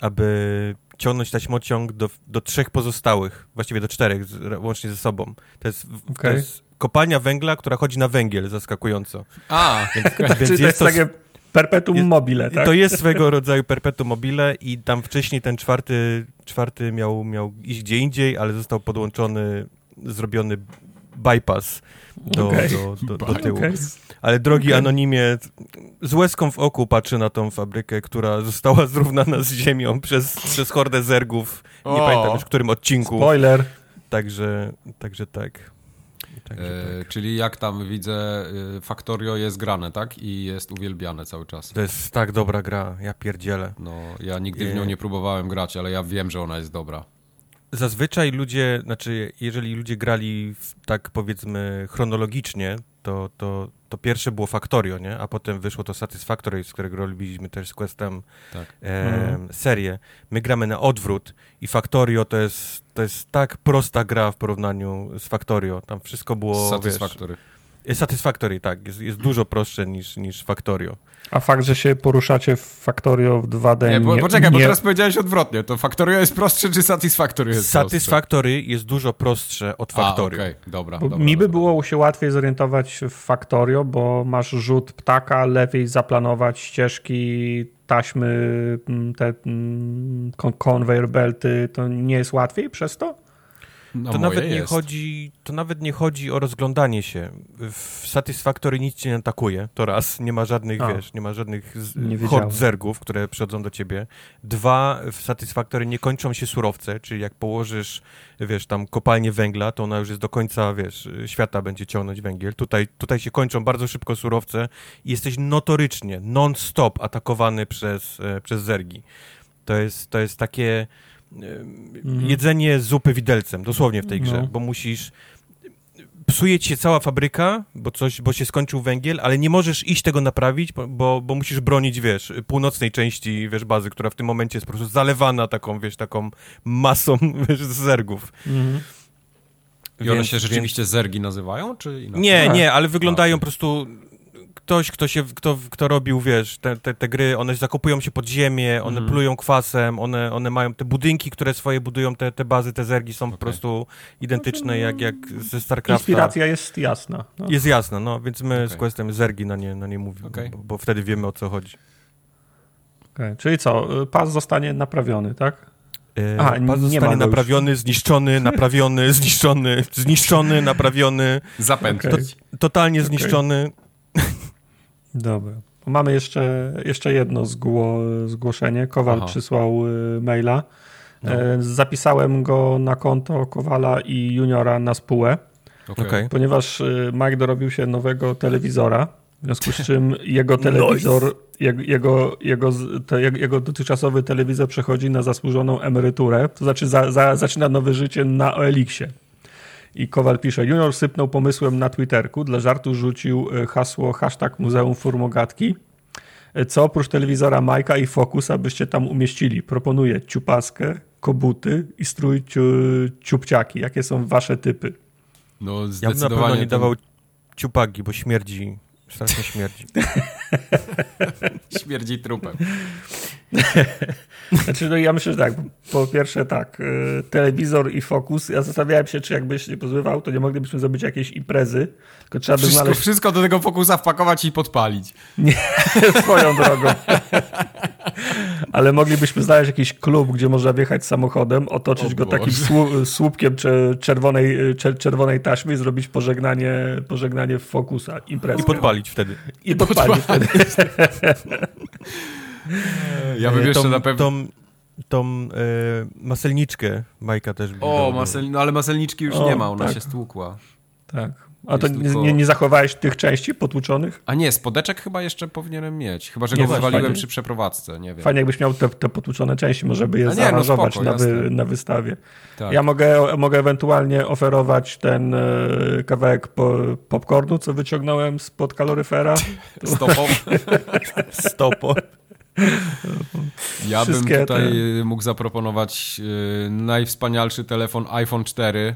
aby ciągnąć taśmociąg do, do trzech pozostałych, właściwie do czterech, z, łącznie ze sobą. To jest, w- to jest kopalnia węgla, która chodzi na węgiel, zaskakująco. A, Więc Czyli to jest to, takie perpetuum jest- mobile, tak? to jest swego rodzaju perpetuum mobile i tam wcześniej ten czwarty, czwarty miał, miał iść gdzie indziej, ale został podłączony, zrobiony bypass do, Okej. do, do, do tyłu. Ale drogi Okej. anonimie, z łezką w oku patrzy na tą fabrykę, która została zrównana z ziemią przez, przez hordę zergów. Nie O. pamiętam już w którym odcinku. Spoiler. Także, także tak. Także e, tak. czyli jak tam widzę, e, Factorio jest grane, tak? I jest uwielbiane cały czas. To jest tak dobra gra, ja pierdzielę. No, ja nigdy w nią nie próbowałem grać, ale ja wiem, że ona jest dobra. Zazwyczaj ludzie, znaczy jeżeli ludzie grali w, tak powiedzmy chronologicznie, to, to, to pierwsze było Factorio, nie? A potem wyszło to Satisfactory, z którego robiliśmy też z Questem Tak. e, Mhm. serię. My gramy na odwrót i Factorio to jest, to jest tak prosta gra w porównaniu z Factorio. Tam wszystko było, Satisfactory. wiesz... Satisfactory, tak. Jest, jest dużo prostsze niż, niż Factorio. A fakt, że się poruszacie w Factorio w 2D Nie, bo, nie, poczekaj, bo nie- teraz powiedziałeś odwrotnie. To Factorio jest prostsze, czy Satisfactory jest prostsze? Satisfactory jest dużo prostsze od A, Factorio. okej, dobra, Bo dobra. mi by dobra. było się łatwiej zorientować w Factorio, bo masz rzut ptaka, lepiej zaplanować ścieżki, taśmy, mm, te mm, kon- conveyor belty. To nie jest łatwiej przez to? No, To nawet, nie jest. chodzi, to nawet nie chodzi o rozglądanie się. W Satisfactory nic cię nie atakuje, to raz, nie ma żadnych, A. wiesz, nie ma żadnych Nie hord zergów, które przychodzą do ciebie. Dwa, w Satisfactory nie kończą się surowce, czyli jak położysz, wiesz, tam kopalnię węgla, to ona już jest do końca, wiesz, świata będzie ciągnąć węgiel. Tutaj, tutaj się kończą bardzo szybko surowce i jesteś notorycznie, non-stop atakowany przez, e, przez zergi. To jest, to jest takie. Jedzenie zupy widelcem, dosłownie w tej grze, No. bo musisz psuje ci się cała fabryka, bo coś, bo się skończył węgiel, ale nie możesz iść tego naprawić, bo- bo, musisz bronić, wiesz, północnej części, wiesz, bazy, która w tym momencie jest po prostu zalewana taką, wiesz, taką masą, wiesz, zergów. Mhm. I one Więc- się rzeczywiście zergi nazywają, czy inaczej? Nie, Tak. nie, ale wyglądają A. po prostu... Ktoś, kto, się, kto, kto robił, wiesz, te, te, te gry, one zakopują się pod ziemię, one Mhm. plują kwasem, one, one mają te budynki, które swoje budują, te, te bazy, te zergi są po Okej. prostu identyczne jak, jak ze StarCrafta. Inspiracja jest jasna. No. Jest jasna, no, więc my z Okej. Questem zergi na nie, na nie mówimy, Okej. bo, bo wtedy wiemy o co chodzi. Czyli co, y, pas zostanie naprawiony, tak? E, Aha, pas nie ma zostanie go już. naprawiony, zniszczony, naprawiony, zniszczony, zniszczony, naprawiony, Zapętlić. totalnie Okej. zniszczony. Dobra. Mamy jeszcze, jeszcze jedno zgło, zgłoszenie. Kowal Aha. przysłał y, maila. No. E, zapisałem go na konto Kowala i Juniora na spółę. Okej. ponieważ y, Mike dorobił się nowego telewizora, w związku z czym jego telewizor, jego, jego, jego, te, jego, jego dotychczasowy telewizor przechodzi na zasłużoną emeryturę, to znaczy za, za, zaczyna nowe życie na OLX-ie. I Kowal pisze, Junior sypnął pomysłem na Twitterku, dla żartu rzucił y, hasło hashtag Muzeum Formogatki, y, co oprócz telewizora Majka i Focusa byście tam umieścili. Proponuję ciupaskę, kobuty i strój ciu, ciupciaki. Jakie są wasze typy? No Ja bym na zdecydowanie pewno nie ten- dawał ciupagi, bo śmierdzi, strasznie śmierdzi. śmierdzi trupem. Znaczy, no ja myślę, że tak. Po pierwsze tak, y, telewizor i fokus. Ja zastanawiałem się, czy jakbyś nie pozbywał, to nie moglibyśmy zrobić jakiejś imprezy, tylko trzeba by Wszystko, znaleźć wszystko do tego fokusa wpakować i podpalić. swoją drogą. Ale moglibyśmy znaleźć jakiś klub, gdzie można wjechać samochodem, otoczyć O go takim Boże. słu- słupkiem cze- czerwonej, czer- czerwonej taśmy i zrobić pożegnanie, pożegnanie w Focusa, imprezę. I podpalić wtedy. I podpalić wtedy. Ja bym E, jeszcze tą, na pewno... Tą, tą e, maselniczkę Majka też O, masel... no, ale maselniczki już O, nie ma, ona tak. się stłukła. Tak. A to nie, tylko- nie, nie zachowałeś tych części potłuczonych? A nie, spodeczek chyba jeszcze powinienem mieć. Chyba, że Nie, go wywaliłem fajnie. przy przeprowadzce, nie wiem. Fajnie jakbyś miał te, te potłuczone części, może by je nie, no zaaranżować spoko, na, wy, na wystawie. Tak. Ja mogę, mogę ewentualnie oferować ten e, kawałek po, popcornu, co wyciągnąłem spod kaloryfera. Stopą. Stopo. Ja bym Wszystkie tutaj mógł zaproponować y, najwspanialszy telefon iPhone 4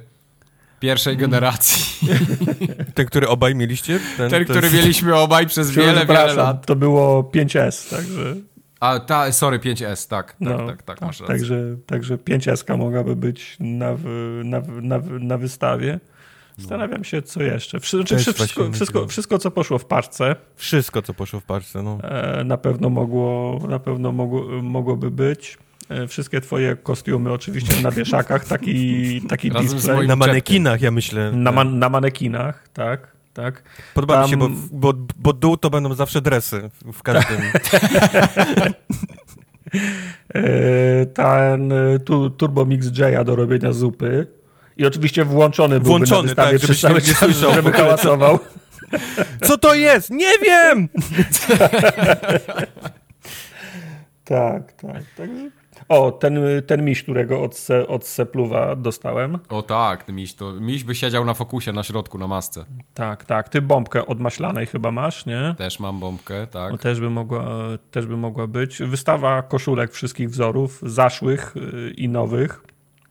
pierwszej generacji. Ten, który obaj mieliście? Ten, to który jest- mieliśmy obaj przez wiele, wiele lat. To było 5S, także, A, ta, sorry, 5S, tak, tak, no, tak, tak, masz rację. także, także 5S mogłaby być na, w- na, na, na wystawie. Zastanawiam się, co jeszcze. Wszy, czy Też wszystko, wszystko, wszystko, co poszło w paczce, Wszystko, co poszło w parce, no. e, na pewno mogło, na pewno mogło, mogłoby być. E, Wszystkie twoje kostiumy oczywiście na wieszakach, taki, taki display. Na manekinach, ja myślę. Na, man, na manekinach, tak, tak. Podoba mi się, bo, tam- bo, bo dół to będą zawsze dresy w każdym. E, Ten e, tu, Turbo Mix J'a do robienia zupy. I oczywiście włączony byłby Włączony, na wystawie tak, przez żebyś cały nie czas, słyszał żeby hałasował. Co to jest? Nie wiem! Tak, tak. Także... O, ten, ten miś, którego od, se, od Sepluwa dostałem. O tak, miś, to, miś by siedział na fokusie na środku, na masce. Tak, tak. Ty bombkę od maślanej chyba masz, nie? Też mam bombkę, tak. No, też, by mogła, też by mogła być. Wystawa koszulek wszystkich wzorów, zaszłych y, i nowych.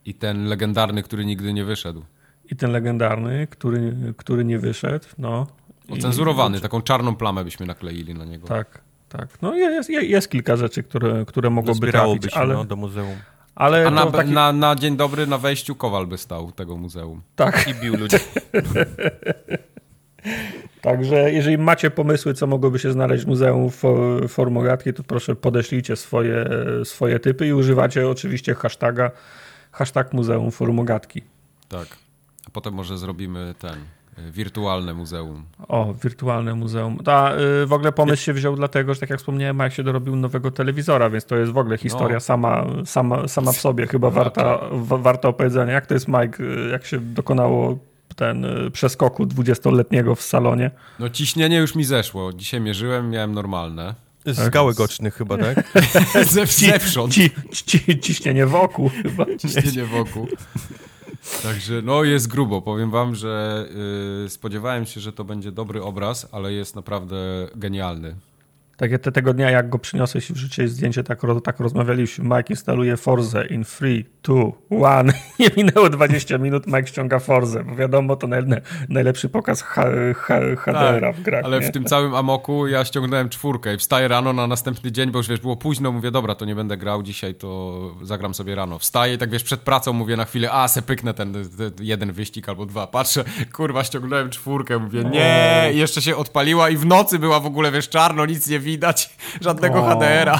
I ten legendarny, który nigdy nie wyszedł. I ten legendarny, który, który nie wyszedł. No. Ocenzurowany, taką czarną plamę byśmy nakleili na niego. Tak, tak. No jest, jest, kilka rzeczy, które, które mogłoby trafić, się ale, no, do muzeum. ale A na, taki, na, na dzień dobry, na wejściu Kowal by stał tego muzeum. tak. I bił ludzi. Także jeżeli macie pomysły, co mogłoby się znaleźć w Muzeum Fo- Formogatki, to proszę podeślijcie swoje, swoje typy i używacie oczywiście hashtaga hashtag Muzeum Formogatki. Tak. A potem może zrobimy ten, wirtualne muzeum. O, wirtualne muzeum. Ta, y, w ogóle pomysł się wziął dlatego, że tak jak wspomniałem, Mike się dorobił nowego telewizora, więc to jest w ogóle historia No. sama, sama, sama w sobie, chyba warta, wa, warta opowiedzenia. Jak to jest, Mike, y, jak się dokonało ten y, przeskoku 20-letniego w salonie? No ciśnienie już mi zeszło. Dzisiaj mierzyłem, miałem normalne. Z gałek ocznych chyba, tak? Ze, zewsząd. Ci, ci, ciśnienie wokół chyba. ciśnienie wokół. Także no jest grubo. Powiem wam, że y, spodziewałem się, że to będzie dobry obraz, ale jest naprawdę genialny. Tak jak te, tego dnia, jak go przyniosłeś i wrzuciłeś zdjęcie, tak, tak rozmawialiśmy. Mike instaluje Forze in 3, 2, 1. Nie minęło 20 minut, Mike ściąga Forze, bo wiadomo, to naj, najlepszy pokaz HDR-a w grach. Tak, ale nie? w tym całym amoku ja ściągnąłem czwórkę i wstaję rano na następny dzień, bo już wiesz, było późno, mówię, dobra, to nie będę grał dzisiaj, to zagram sobie rano. Wstaję i tak wiesz, przed pracą mówię na chwilę, a se pyknę ten, ten jeden wyścig albo dwa. Patrzę, kurwa, ściągnąłem czwórkę, mówię, nie, I jeszcze się odpaliła i w nocy była w ogóle, wiesz, czarno, nic nie widać, żadnego O. HDR-a.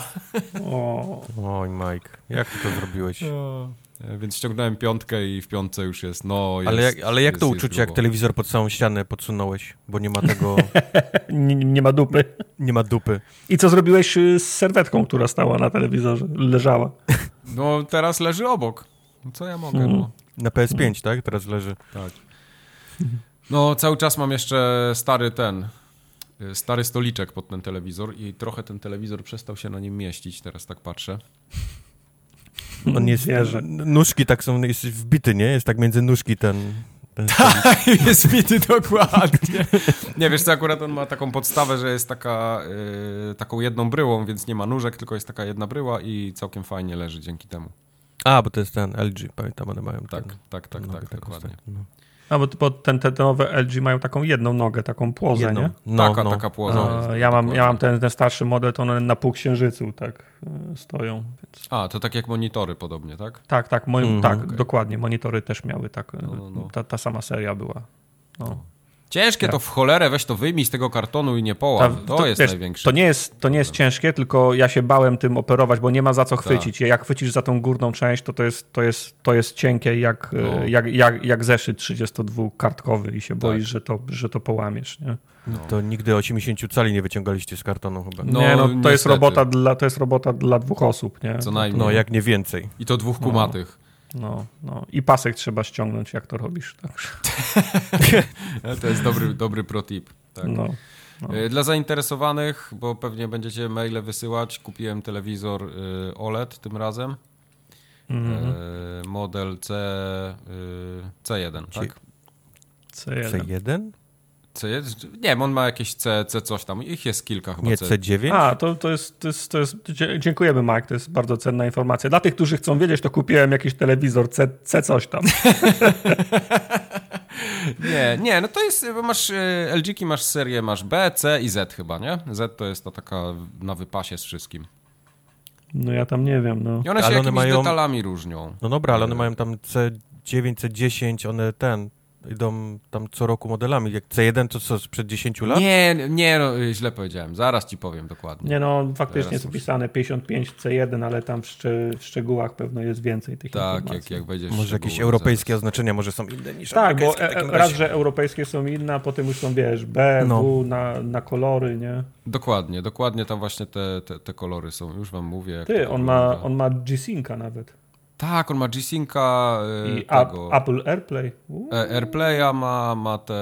O, Oj, Mike, jak ty to zrobiłeś? E, Więc ściągnąłem piątkę i w piątce już jest, no jest, Ale jak, ale jak to jest, uczucie, jest jak telewizor pod całą ścianę podsunąłeś, bo nie ma tego, nie, nie ma dupy. nie ma dupy. I co zrobiłeś y, z serwetką, która stała na telewizorze? Leżała. No teraz leży obok. No, Co ja mogę, Mhm. no. Na PS5, tak? Teraz leży. Tak. No, cały czas mam jeszcze stary ten, stary stoliczek pod ten telewizor i trochę ten telewizor przestał się na nim mieścić, teraz tak patrzę. On jest, Wierzę. nóżki tak są, jest wbity, nie? Jest tak między nóżki ten... ten jest bity dokładnie. Nie, wiesz co, akurat on ma taką podstawę, że jest taka, y, taką jedną bryłą, więc nie ma nóżek, tylko jest taka jedna bryła i całkiem fajnie leży dzięki temu. A, bo to jest ten LG, pamiętam, one mają Tak, ten, tak, tak, tak, taką dokładnie. ostatnią, no. Bo, bo ten, te, te nowe LG mają taką jedną nogę, taką płozę, Jedną. nie? No, taka, no. taka płoza A, ja mam, ja mam ten, ten starszy model, to one na półksiężycu tak y, stoją. Więc... A, to tak jak monitory podobnie, tak? Tak, tak, moim, Mhm, tak okej. dokładnie. Monitory też miały tak. No, no, no. Ta, ta sama seria była. No. Ciężkie to w cholerę, weź to wyjmij z tego kartonu i nie połam. Ta- To, jest wiesz, największe. To nie jest, to nie jest ciężkie, tylko ja się bałem tym operować, bo nie ma za co chwycić. Jak chwycisz za tą górną część, to to jest, to jest, to jest cienkie jak, No. jak, jak, jak zeszyt 32-kartkowy i się boisz, że to, że to połamiesz. Nie? To nigdy 80 cali nie wyciągaliście z kartonu chyba. No, nie, no, to, jest robota dla, to jest robota dla dwóch osób. Nie? Co najmniej. No, jak nie więcej. I to dwóch kumatych. No, no. I pasek trzeba ściągnąć, jak to robisz. Także, To jest dobry, dobry pro tip. Tak. no. E, Dla zainteresowanych, bo pewnie będziecie maile wysyłać, kupiłem telewizor y, OLED tym razem. Mhm. E, Model C, y, C1, tak? C1. C1? C1? Nie wiem, on ma jakieś C, C coś tam. Ich jest kilka chyba. Nie C. C9? A, to, to, jest, to, jest, to jest. Dziękujemy, Mike. To jest bardzo cenna informacja. Dla tych, którzy chcą wiedzieć, to kupiłem jakiś telewizor C, C coś tam. Nie, nie, no to jest, bo masz y, LG-ki, masz serię, masz B, C i Z chyba, nie? Z to jest ta taka na wypasie z wszystkim. No ja tam nie wiem. No. I one się Ale one jakimiś mają- detalami różnią. No dobra, ale one mają tam C9, C10, one ten, idą tam co roku modelami. Jak C1 to co, sprzed 10 lat? Nie, nie, no, źle powiedziałem. Zaraz ci powiem dokładnie. Nie no, faktycznie jest opisane 55 C1, ale tam w, szcze- w szczegółach pewno jest więcej tych Tak, informacji. jak, jak wejdziesz w Może jakieś europejskie zaraz. oznaczenia może są inne niż Tak, bo e, takim raz, razie. że europejskie są inne, a potem już są, wiesz, B, No. W na, na kolory, nie? Dokładnie, dokładnie tam właśnie te, te, te kolory są. Już wam mówię. jak Ty, on ma, on ma G-Synca nawet. Tak, on ma G-Synca y, I tego. Apple AirPlay. E, AirPlaya ma, ma te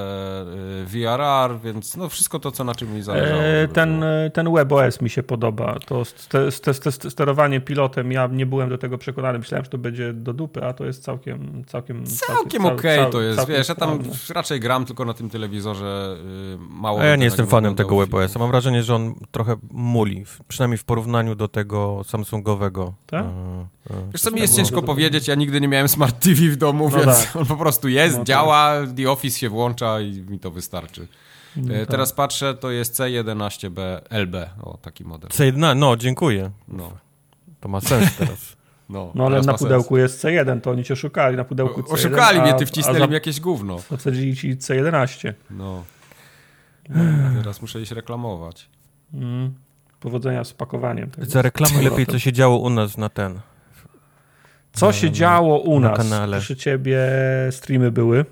y, VRR, więc no wszystko to, co na czym mi zależało. E, żeby ten, było. e, ten WebOS mi się podoba. To ste, ste, ste, sterowanie pilotem, ja nie byłem do tego przekonany. Myślałem, że to będzie do dupy, a to jest całkiem całkiem Całkiem cał- okej cał- to jest, całkiem wiesz, ja tam sprawne. raczej gram tylko na tym telewizorze, y, mało A ja nie jestem fanem tego WebOS. Mam wrażenie, że on trochę muli, przynajmniej w porównaniu do tego Samsungowego. Tak? E, e, Wiesz co, mi Tak, jest no, ciężko powiedzieć, ja nigdy nie miałem Smart TV w domu, No więc tak. on po prostu jest, No tak. działa, The Office się włącza i mi to wystarczy. No E, tak. Teraz patrzę, to jest C11B LB, o taki model. C1, no dziękuję. No, To ma sens teraz. no, No ale teraz na pudełku jest C1, to oni cię szukali na pudełku C1. Oszukali a, mnie, ty wcisnęli mi jakieś gówno. Zasadzili ci C11. No. Teraz muszę iść reklamować. Mm. Powodzenia z pakowaniem. Za reklamuj lepiej, co się działo u nas na ten. Co się na- działo u na nas? kanale. Przy ciebie streamy były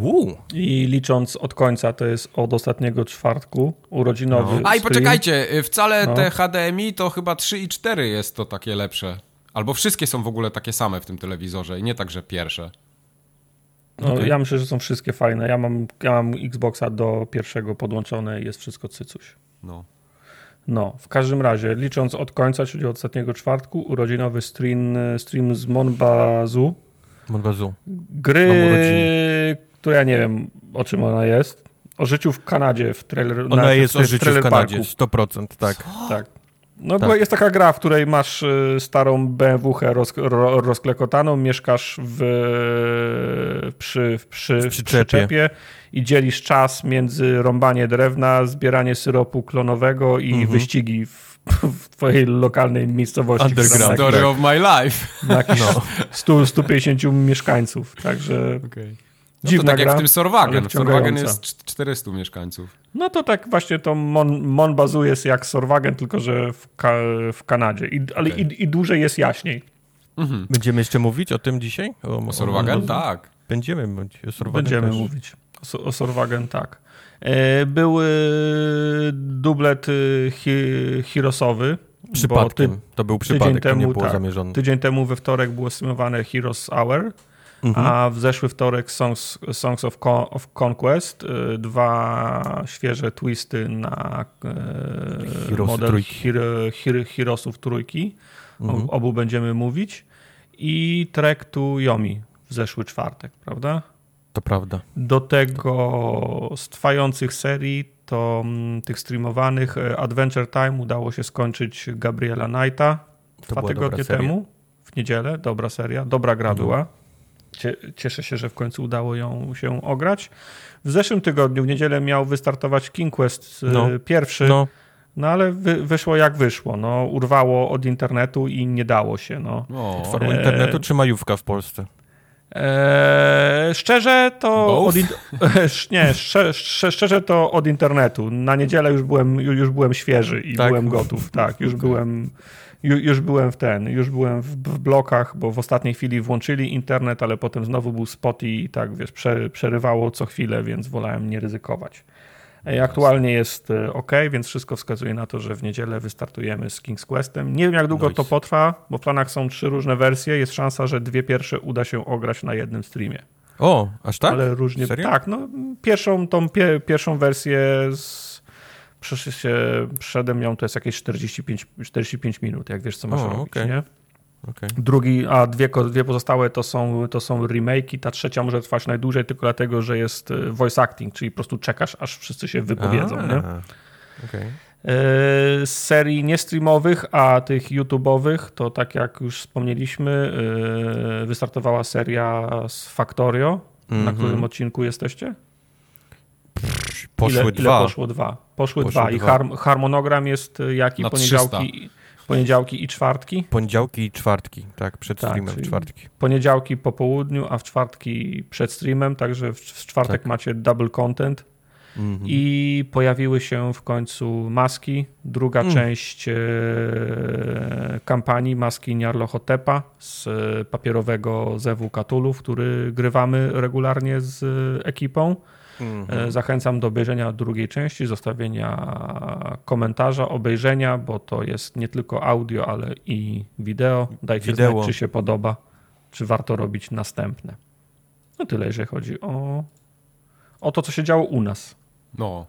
Uuu, i licząc od końca, to jest od ostatniego czwartku, urodzinowy No. A i poczekajcie, y, wcale No. te HDMI to chyba 3 i 4 jest to takie lepsze. Albo wszystkie są w ogóle takie same w tym telewizorze i nie tak, że pierwsze. No, Okej. Ja myślę, że są wszystkie fajne. Ja mam, ja mam Xboxa do pierwszego podłączone i jest wszystko cycuś. No. No, w każdym razie, licząc od końca, czyli od ostatniego czwartku, urodzinowy stream, stream z Monbazu. Monbazu. Gry, która ja nie wiem, o czym ona jest. O życiu w Kanadzie w trailer Ona na, jest w o życiu w Kanadzie, parku. 100%, tak. Tak. No Tak. bo jest taka gra, w której masz y, starą BMW roz, ro, rozklekotaną, mieszkasz w, przy, przy, w przyczepie. przyczepie i dzielisz czas między rąbanie drewna, zbieranie syropu klonowego i Mhm. wyścigi w, w twojej lokalnej miejscowości. Underground. Story of my life. Na jakieś No. 100, 150 mieszkańców. Także Okay. No to tak jak gra. w tym Sorwagen. Sorwagen jest cz- 400 mieszkańców. No to tak właśnie to Mon, Mon bazuje jest jak Sorwagen, tylko że w, ka, w Kanadzie. I, ale Okej. i, i dłużej jest jaśniej. Mhm. Będziemy jeszcze mówić o tym dzisiaj? O, O Sorwagen? o- Tak. Będziemy mówić o Sorwagen Będziemy też. mówić o, o Sorwagen, tak. E, Był e, dublet e, hi, Heroesowy. bo Przypadkiem. to był przypadek, to nie temu, było tak. zamierzone. Tydzień temu we wtorek było streamowane Heroes Hour, Mhm. a w zeszły wtorek Songs, Songs of, Con, of Conquest. e, Dwa świeże twisty na e, Heroesy model trójki. Hero, Hero, Heroesów trójki. Mhm. O obu będziemy mówić. I Trek to Yomi w zeszły czwartek, prawda? To prawda. Do tego z trwających serii, to mm, tych streamowanych e, Adventure Time udało się skończyć Gabriela Knighta To dwa tygodnie temu, w niedzielę. Dobra seria, dobra gra Mhm. była. Cie- Cieszę się, że w końcu udało ją się ograć. W zeszłym tygodniu, w niedzielę miał wystartować King Quest e, No. pierwszy, no, No, ale wy, wyszło jak wyszło. No, urwało od internetu i nie dało się. No. O, formą E, internetu czy majówka w Polsce? Eee, szczerze to od in... nie, szczerze, szczerze to od internetu. Na niedzielę już byłem, już byłem świeży i Tak? byłem gotów. Tak, już byłem ju, już byłem w ten, już byłem w, w blokach, bo w ostatniej chwili włączyli internet, ale potem znowu był spot i tak, wiesz, prze, przerywało co chwilę, więc wolałem nie ryzykować. Aktualnie jest e, ok, więc wszystko wskazuje na to, że w niedzielę wystartujemy z King's Questem. Nie wiem, jak długo to potrwa, bo w planach są trzy różne wersje. Jest szansa, że dwie pierwsze uda się ograć na jednym streamie. O, aż tak? Ale różnie. Serio? Tak, no pierwszą, tą pie, pierwszą wersję z, przeszedł się, przeszedłem ją, to jest jakieś 45, 45 minut, jak wiesz, co masz O, robić, okej. nie? Okej. Drugi, a dwie, dwie pozostałe to są, to są remake'i. Ta trzecia może trwać najdłużej tylko dlatego, że jest e, voice acting, czyli po prostu czekasz, aż wszyscy się wypowiedzą. A, Nie? E, Z serii nie streamowych, a tych YouTube'owych, to tak jak już wspomnieliśmy, e, wystartowała seria z Factorio. Na Mhm. którym odcinku jesteście? Poszły ile, dwa. Ile poszło dwa? Poszły, Poszły dwa. I harm, harmonogram jest y, jaki? Na Poniedziałki, poniedziałki i czwartki? Poniedziałki i czwartki, tak, przed Tak, streamem czwartki. Poniedziałki po południu, a w czwartki przed streamem, także w, w czwartek Tak. macie double content. Mhm. I pojawiły się w końcu maski. Druga Mm. część e, kampanii maski Niarlohotepa z e, papierowego zewu Katulów, który grywamy regularnie z e, ekipą. Mhm. E, Zachęcam do obejrzenia drugiej części, zostawienia komentarza, obejrzenia, bo to jest nie tylko audio, ale i wideo. Dajcie Wideo. znać, czy się podoba, czy warto robić następne. No tyle, jeżeli chodzi o, o to, co się działo u nas. No.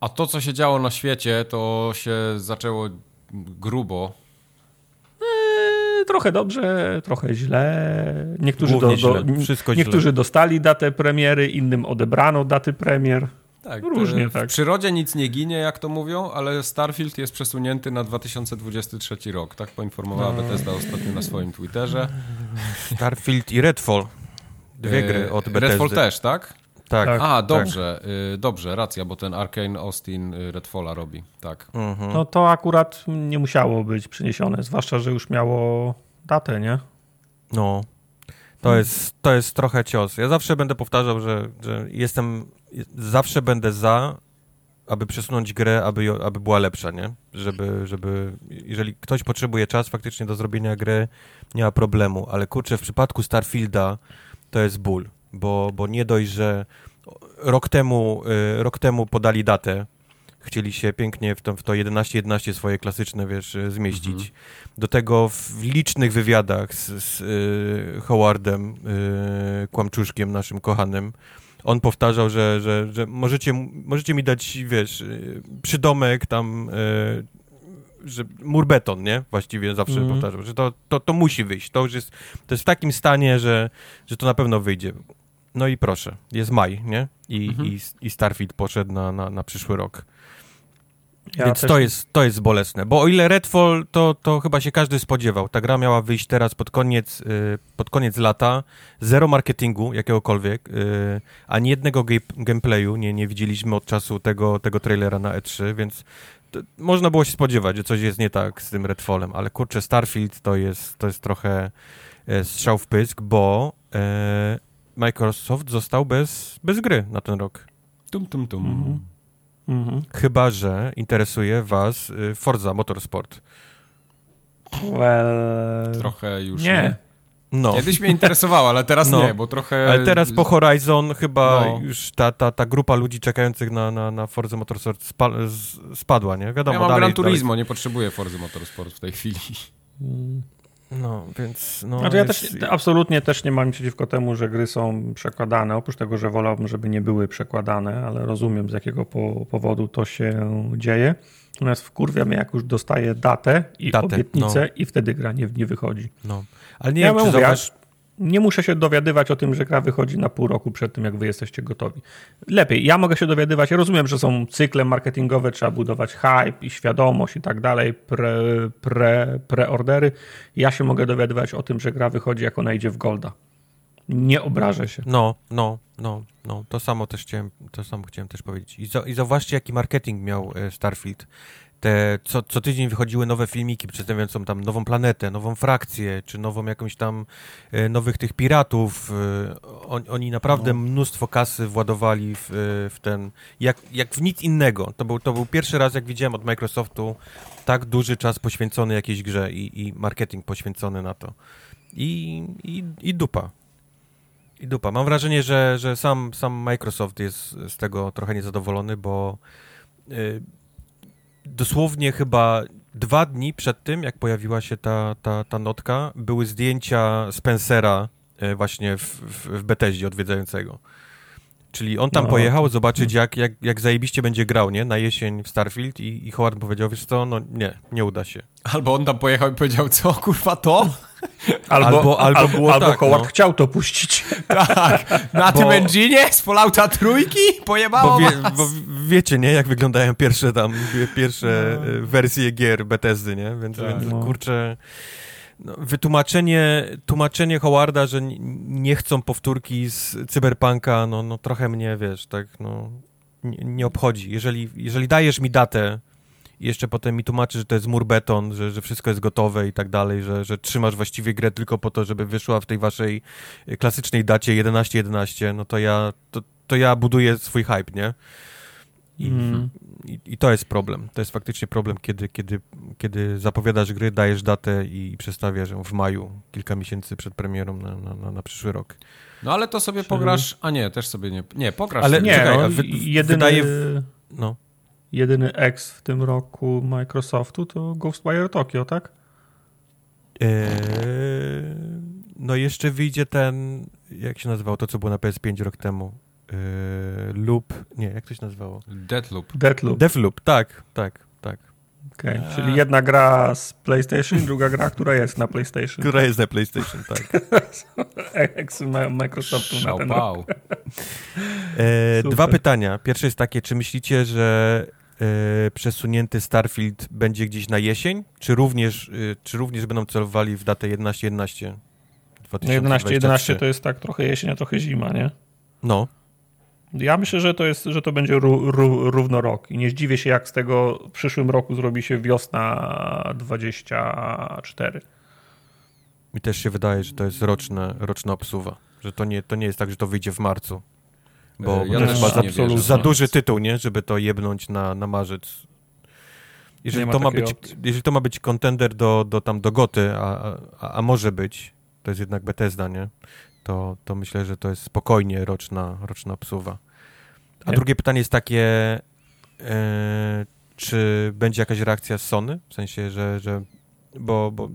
A to, co się działo na świecie, to się zaczęło grubo. Trochę dobrze, trochę źle. Niektórzy, do, do, źle. Wszystko niektórzy dostali datę premiery, innym odebrano daty premier. Tak, Różnie e, w tak. przyrodzie nic nie ginie, jak to mówią, ale Starfield jest przesunięty na 2023 rok. Tak poinformowała No. Bethesda ostatnio na swoim Twitterze. Starfield i Redfall. Dwie E, gry od Bethesdy. Redfall też, tak? Tak. Tak. A, dobrze, y, dobrze, racja, bo ten Arkane Austin y, Redfalla robi, tak. Mhm. No to akurat nie musiało być przeniesione, zwłaszcza, że już miało datę, nie? No. To jest, to jest trochę cios. Ja zawsze będę powtarzał, że, że jestem, zawsze będę za, aby przesunąć grę, aby, aby była lepsza, nie? Żeby, żeby, jeżeli ktoś potrzebuje czas faktycznie do zrobienia gry, nie ma problemu, ale kurczę, w przypadku Starfielda to jest ból, bo, bo nie dość, że rok temu, y, rok temu podali datę, chcieli się pięknie w to, w to 11-11 swoje klasyczne, wiesz, y, zmieścić. Do tego w licznych wywiadach z, z y, Howardem y, Kłamczuszkiem, naszym kochanym, on powtarzał, że, że, że możecie, możecie mi dać, wiesz, y, przydomek tam, y, że mur beton, nie? Właściwie zawsze Mhm. powtarzał, że to, to, to musi wyjść. To już jest, to jest w takim stanie, że, że to na pewno wyjdzie. No i proszę, jest maj, nie? I, Mhm. i, i Starfield poszedł na, na, na przyszły rok. Ja Więc też- to, jest, to jest bolesne. Bo o ile Redfall, to, to chyba się każdy spodziewał. Ta gra miała wyjść teraz pod koniec, y, pod koniec lata. Zero marketingu jakiegokolwiek. Y, ani jednego gameplayu nie, nie widzieliśmy od czasu tego, tego trailera na E3, więc to, można było się spodziewać, że coś jest nie tak z tym Redfallem. Ale kurczę, Starfield to jest, to jest trochę e, strzał w pysk, bo e, Microsoft został bez, bez gry na ten rok. Tum, tum, tum. Mhm. Mhm. Chyba, że interesuje was y, Forza Motorsport. Well, Trochę już nie. nie. No, Kiedyś mnie interesowało, ale teraz No. nie, bo trochę... ale teraz po Horizon chyba No. już ta, ta, ta grupa ludzi czekających na, na, na Forza Motorsport spa, z, spadła, nie? Wiadomo, Ja mam dalej, Gran Turismo, nie potrzebuję Forzy Motorsport w tej chwili. No, więc no... Znaczy ja jest, też absolutnie też nie mam nic przeciwko temu, że gry są przekładane. Oprócz tego, że wolałbym, żeby nie były przekładane, ale rozumiem z jakiego po, powodu to się dzieje. Natomiast wkurwia mnie, jak już dostaję datę i Datę, obietnicę no. i wtedy gra nie, nie wychodzi. No. Ale nie Ja wiem, czy mówię, zauważ... Nie muszę się dowiadywać o tym, że gra wychodzi na pół roku przed tym, jak wy jesteście gotowi. Lepiej, ja mogę się dowiadywać, rozumiem, że są cykle marketingowe, trzeba budować hype i świadomość i tak dalej, pre, pre. Ja się mogę dowiadywać o tym, że gra wychodzi, jak ona idzie w Golda. Nie obrażę się. No, no, no, no, to samo też chciałem, to samo chciałem też powiedzieć. I zauważcie, jaki marketing miał e, Starfield. Te co, co tydzień wychodziły nowe filmiki przedstawiające tam nową planetę, nową frakcję, czy nową jakąś tam e, nowych tych piratów. E, on, oni naprawdę No. mnóstwo kasy władowali w, e, w ten, jak, jak w nic innego. To był, to był pierwszy raz, jak widziałem od Microsoftu tak duży czas poświęcony jakiejś grze i, i marketing poświęcony na to. I, i, i dupa. I dupa. Mam wrażenie, że, że sam, sam Microsoft jest z tego trochę niezadowolony, bo y, dosłownie chyba dwa dni przed tym, jak pojawiła się ta, ta, ta notka, były zdjęcia Spencera y, właśnie w, w, w Bethesdzie odwiedzającego. Czyli on tam No. pojechał zobaczyć, jak, jak, jak zajebiście będzie grał, nie? Na jesień w Starfield i, i Howard powiedział, wiesz co, no nie, nie uda się. Albo on tam pojechał i powiedział, co kurwa to? Albo, Albo- albo albo, było albo tak, Howard no. chciał to puścić. Tak, na Bo- tym engine z Fallouta trójki pojebało Bo, wie, bo wiecie, nie? Jak wyglądają pierwsze tam, pierwsze No. e, wersje gier Bethesdy, nie? Więc, Tak. więc No. kurczę... No, wytłumaczenie tłumaczenie Howarda, że nie chcą powtórki z Cyberpunka, no, no trochę mnie, wiesz, tak, no, nie, nie obchodzi. Jeżeli, jeżeli dajesz mi datę i jeszcze potem mi tłumaczysz, że to jest mur beton, że, że wszystko jest gotowe i tak dalej, że, że trzymasz właściwie grę tylko po to, żeby wyszła w tej waszej e, klasycznej dacie 11-11, no to ja, to, to ja buduję swój hype, nie? I, Mm. I, I to jest problem. To jest faktycznie problem, kiedy, kiedy, kiedy zapowiadasz gry, dajesz datę i przestawiasz ją w maju, kilka miesięcy przed premierą na, na, na, na przyszły rok. No ale to sobie pograsz, a nie, też sobie nie, nie, pograsz Ale. Nie, Czekaj, no, wy- jedyny, wydaje No. jedyny X w tym roku Microsoftu to Ghostwire Tokyo, tak? Eee, no jeszcze wyjdzie ten, jak się nazywał to, co było na PS5 rok temu? Eee, Loop, nie, jak to się nazywało? Deathloop. Deathloop. Devloop, tak, tak, tak. Okay. Czyli jedna gra z PlayStation, druga gra, która jest na PlayStation. Która jest na PlayStation, tak. X Ma- Microsoftu na ten. Szałpał. E, dwa pytania. Pierwsze jest takie, czy myślicie, że e, przesunięty Starfield będzie gdzieś na jesień, czy również, e, czy również będą celowali w datę 11-11? No 11, 11 to jest tak trochę jesień, a trochę zima, nie? No, Ja myślę, że to, jest, że to będzie ró, ró, równo rok i nie zdziwię się, jak z tego w przyszłym roku zrobi się wiosna 24. mi też się wydaje, że to jest roczne, roczna obsuwa. Że to nie, to nie jest tak, że to wyjdzie w marcu. Bo ja to jest za, wierzę za duży tytuł, nie? Żeby to jebnąć na, na marzec. Jeżeli ma to, ma być, opcji. jeżeli to ma być kontender do, do, tam, do Goty, a, a, a może być, to jest jednak Bethesda, nie? To, to myślę, że to jest spokojnie roczna, roczna psuwa. A Nie. drugie pytanie jest takie, e, czy będzie jakaś reakcja z Sony? W sensie, że, że bo, bo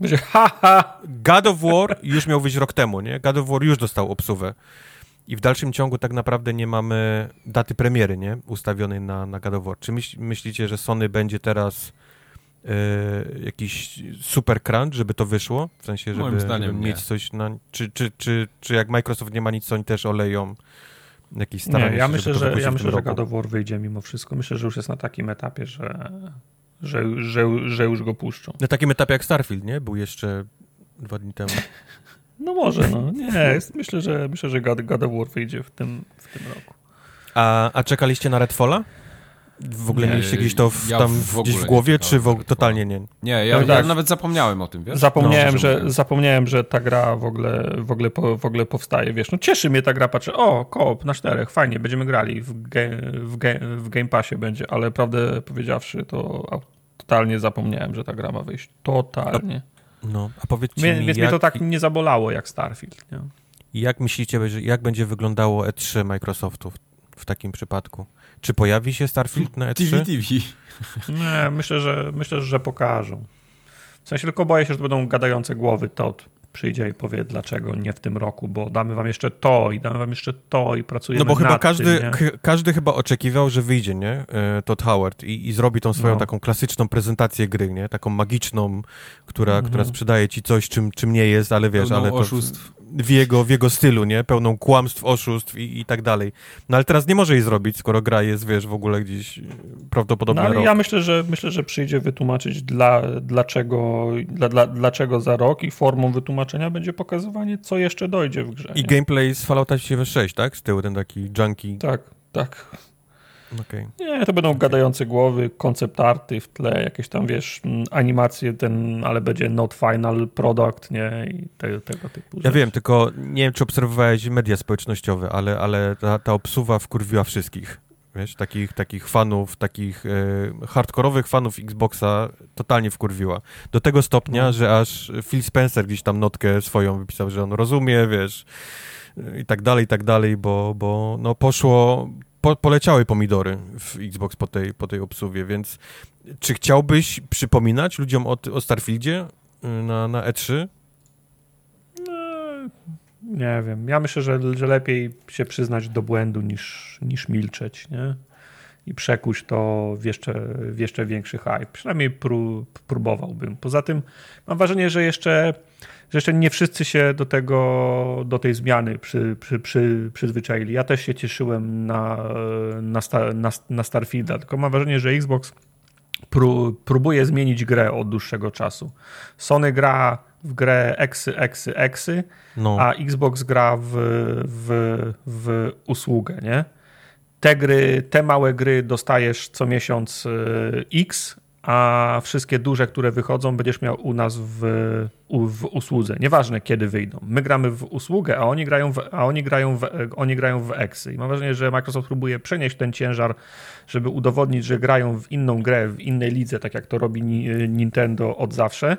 Będzie haha! God of War już miał wyjść rok temu, nie? God of War już dostał obsuwę. I w dalszym ciągu tak naprawdę nie mamy daty premiery, nie? Ustawionej na, na God of War. Czy myśl, myślicie, że Sony będzie teraz e, jakiś super crunch, żeby to wyszło? W sensie, żeby, Moim zdaniem żeby nie. mieć coś na... Czy, czy, czy, czy jak Microsoft nie ma nic, oni też oleją jakieś starania Nie, ja się, myślę, żeby to że, ja w myślę, tym że? God of War wyjdzie mimo wszystko. Myślę, że już jest na takim etapie, że, że, że, że już go puszczą. Na takim etapie jak Starfield, nie? Był jeszcze dwa dni temu. No może, no. Nie, jest, myślę, że myślę, że God, God of War wyjdzie w tym, w tym roku. A, a czekaliście na Redfalla? W ogóle Nie, mieliście gdzieś to w, ja tam w gdzieś w głowie, czy w, Redfalla. totalnie nie? Nie, ja, No ja tak. nawet zapomniałem o tym, wiesz? Zapomniałem, No, że, zapomniałem, że ta gra w ogóle, w, ogóle po, w ogóle powstaje, wiesz. No cieszy mnie ta gra, patrzę, o, koop na czterech, fajnie, będziemy grali, w, ge, w, ge, w Game Passie będzie, ale prawdę powiedziawszy, to totalnie zapomniałem, że ta gra ma wyjść. Totalnie. No, a powiedzcie Mnie, mi, więc jak, mnie to tak nie zabolało jak Starfield, nie? jak myślicie, że- jak będzie wyglądało E3 Microsoftu w takim przypadku? Czy pojawi się Starfield na E TV, E3? TV. Nie, myślę, że myślę, że pokażą. W sensie tylko boję się, że to będą gadające głowy. Todd przyjdzie i powie, dlaczego nie w tym roku, bo damy wam jeszcze to i damy wam jeszcze to i pracujemy No bo chyba każdy, tym, każdy chyba oczekiwał, że wyjdzie, nie? E, Todd Howard i, i zrobi tą swoją No. taką klasyczną prezentację gry, nie? Taką magiczną, która, Mhm. która sprzedaje ci coś, czym, czym nie jest, ale wiesz, Pełną ale to oszustw. W jego, w jego stylu, nie? Pełną kłamstw, oszustw i, i tak dalej. No ale teraz nie może jej zrobić, skoro gra jest, wiesz, w ogóle gdzieś e, prawdopodobnie No ale rok. ja myślę, że myślę, że przyjdzie wytłumaczyć dla, dlaczego, dla, dla, dlaczego za rok i formą wytłumaczenia będzie pokazywanie, co jeszcze dojdzie w grze. I nie? gameplay z Fallouta 76, tak? Z tyłu ten taki junkie. Tak, tak. Okay. Nie, to będą gadające głowy, koncept arty w tle, jakieś tam, wiesz, animacje, ten, ale będzie not final product, nie, i te, tego typu Ja rzeczy. wiem, tylko nie wiem, czy obserwowałeś media społecznościowe, ale, ale ta, ta obsuwa wkurwiła wszystkich. Wiesz, takich, takich fanów, takich e, hardkorowych fanów Xboxa totalnie wkurwiła. Do tego stopnia, No. że aż Phil Spencer gdzieś tam notkę swoją wypisał, że on rozumie, wiesz, i tak dalej, i tak dalej, bo, bo no poszło, po, poleciały pomidory w Xbox po tej, po tej obsuwie, więc czy chciałbyś przypominać ludziom o, o Starfieldzie y, na, na E E3? Nie wiem, ja myślę, że, że lepiej się przyznać do błędu niż, niż milczeć, nie? I przekuć to w jeszcze, w jeszcze większy hype. Przynajmniej pró, próbowałbym. Poza tym mam wrażenie, że jeszcze, że jeszcze nie wszyscy się do tego, do tej zmiany przy, przy, przy, przyzwyczaili. Ja też się cieszyłem na, na, sta, na, na Starfielda, tylko mam wrażenie, że Xbox pró, próbuje zmienić grę od dłuższego czasu. Sony gra w grę eksy, eksy, eksy, No. a Xbox gra w, w, w usługę, nie? Te gry, te małe gry dostajesz co miesiąc y, X, a wszystkie duże, które wychodzą, będziesz miał u nas w, w usłudze. Nieważne kiedy wyjdą. My gramy w usługę, a oni grają w, a oni grają w, oni grają w Exy. I mam wrażenie, że Microsoft próbuje przenieść ten ciężar, żeby udowodnić, że grają w inną grę, w innej lidze, tak jak to robi Ni- Nintendo od zawsze.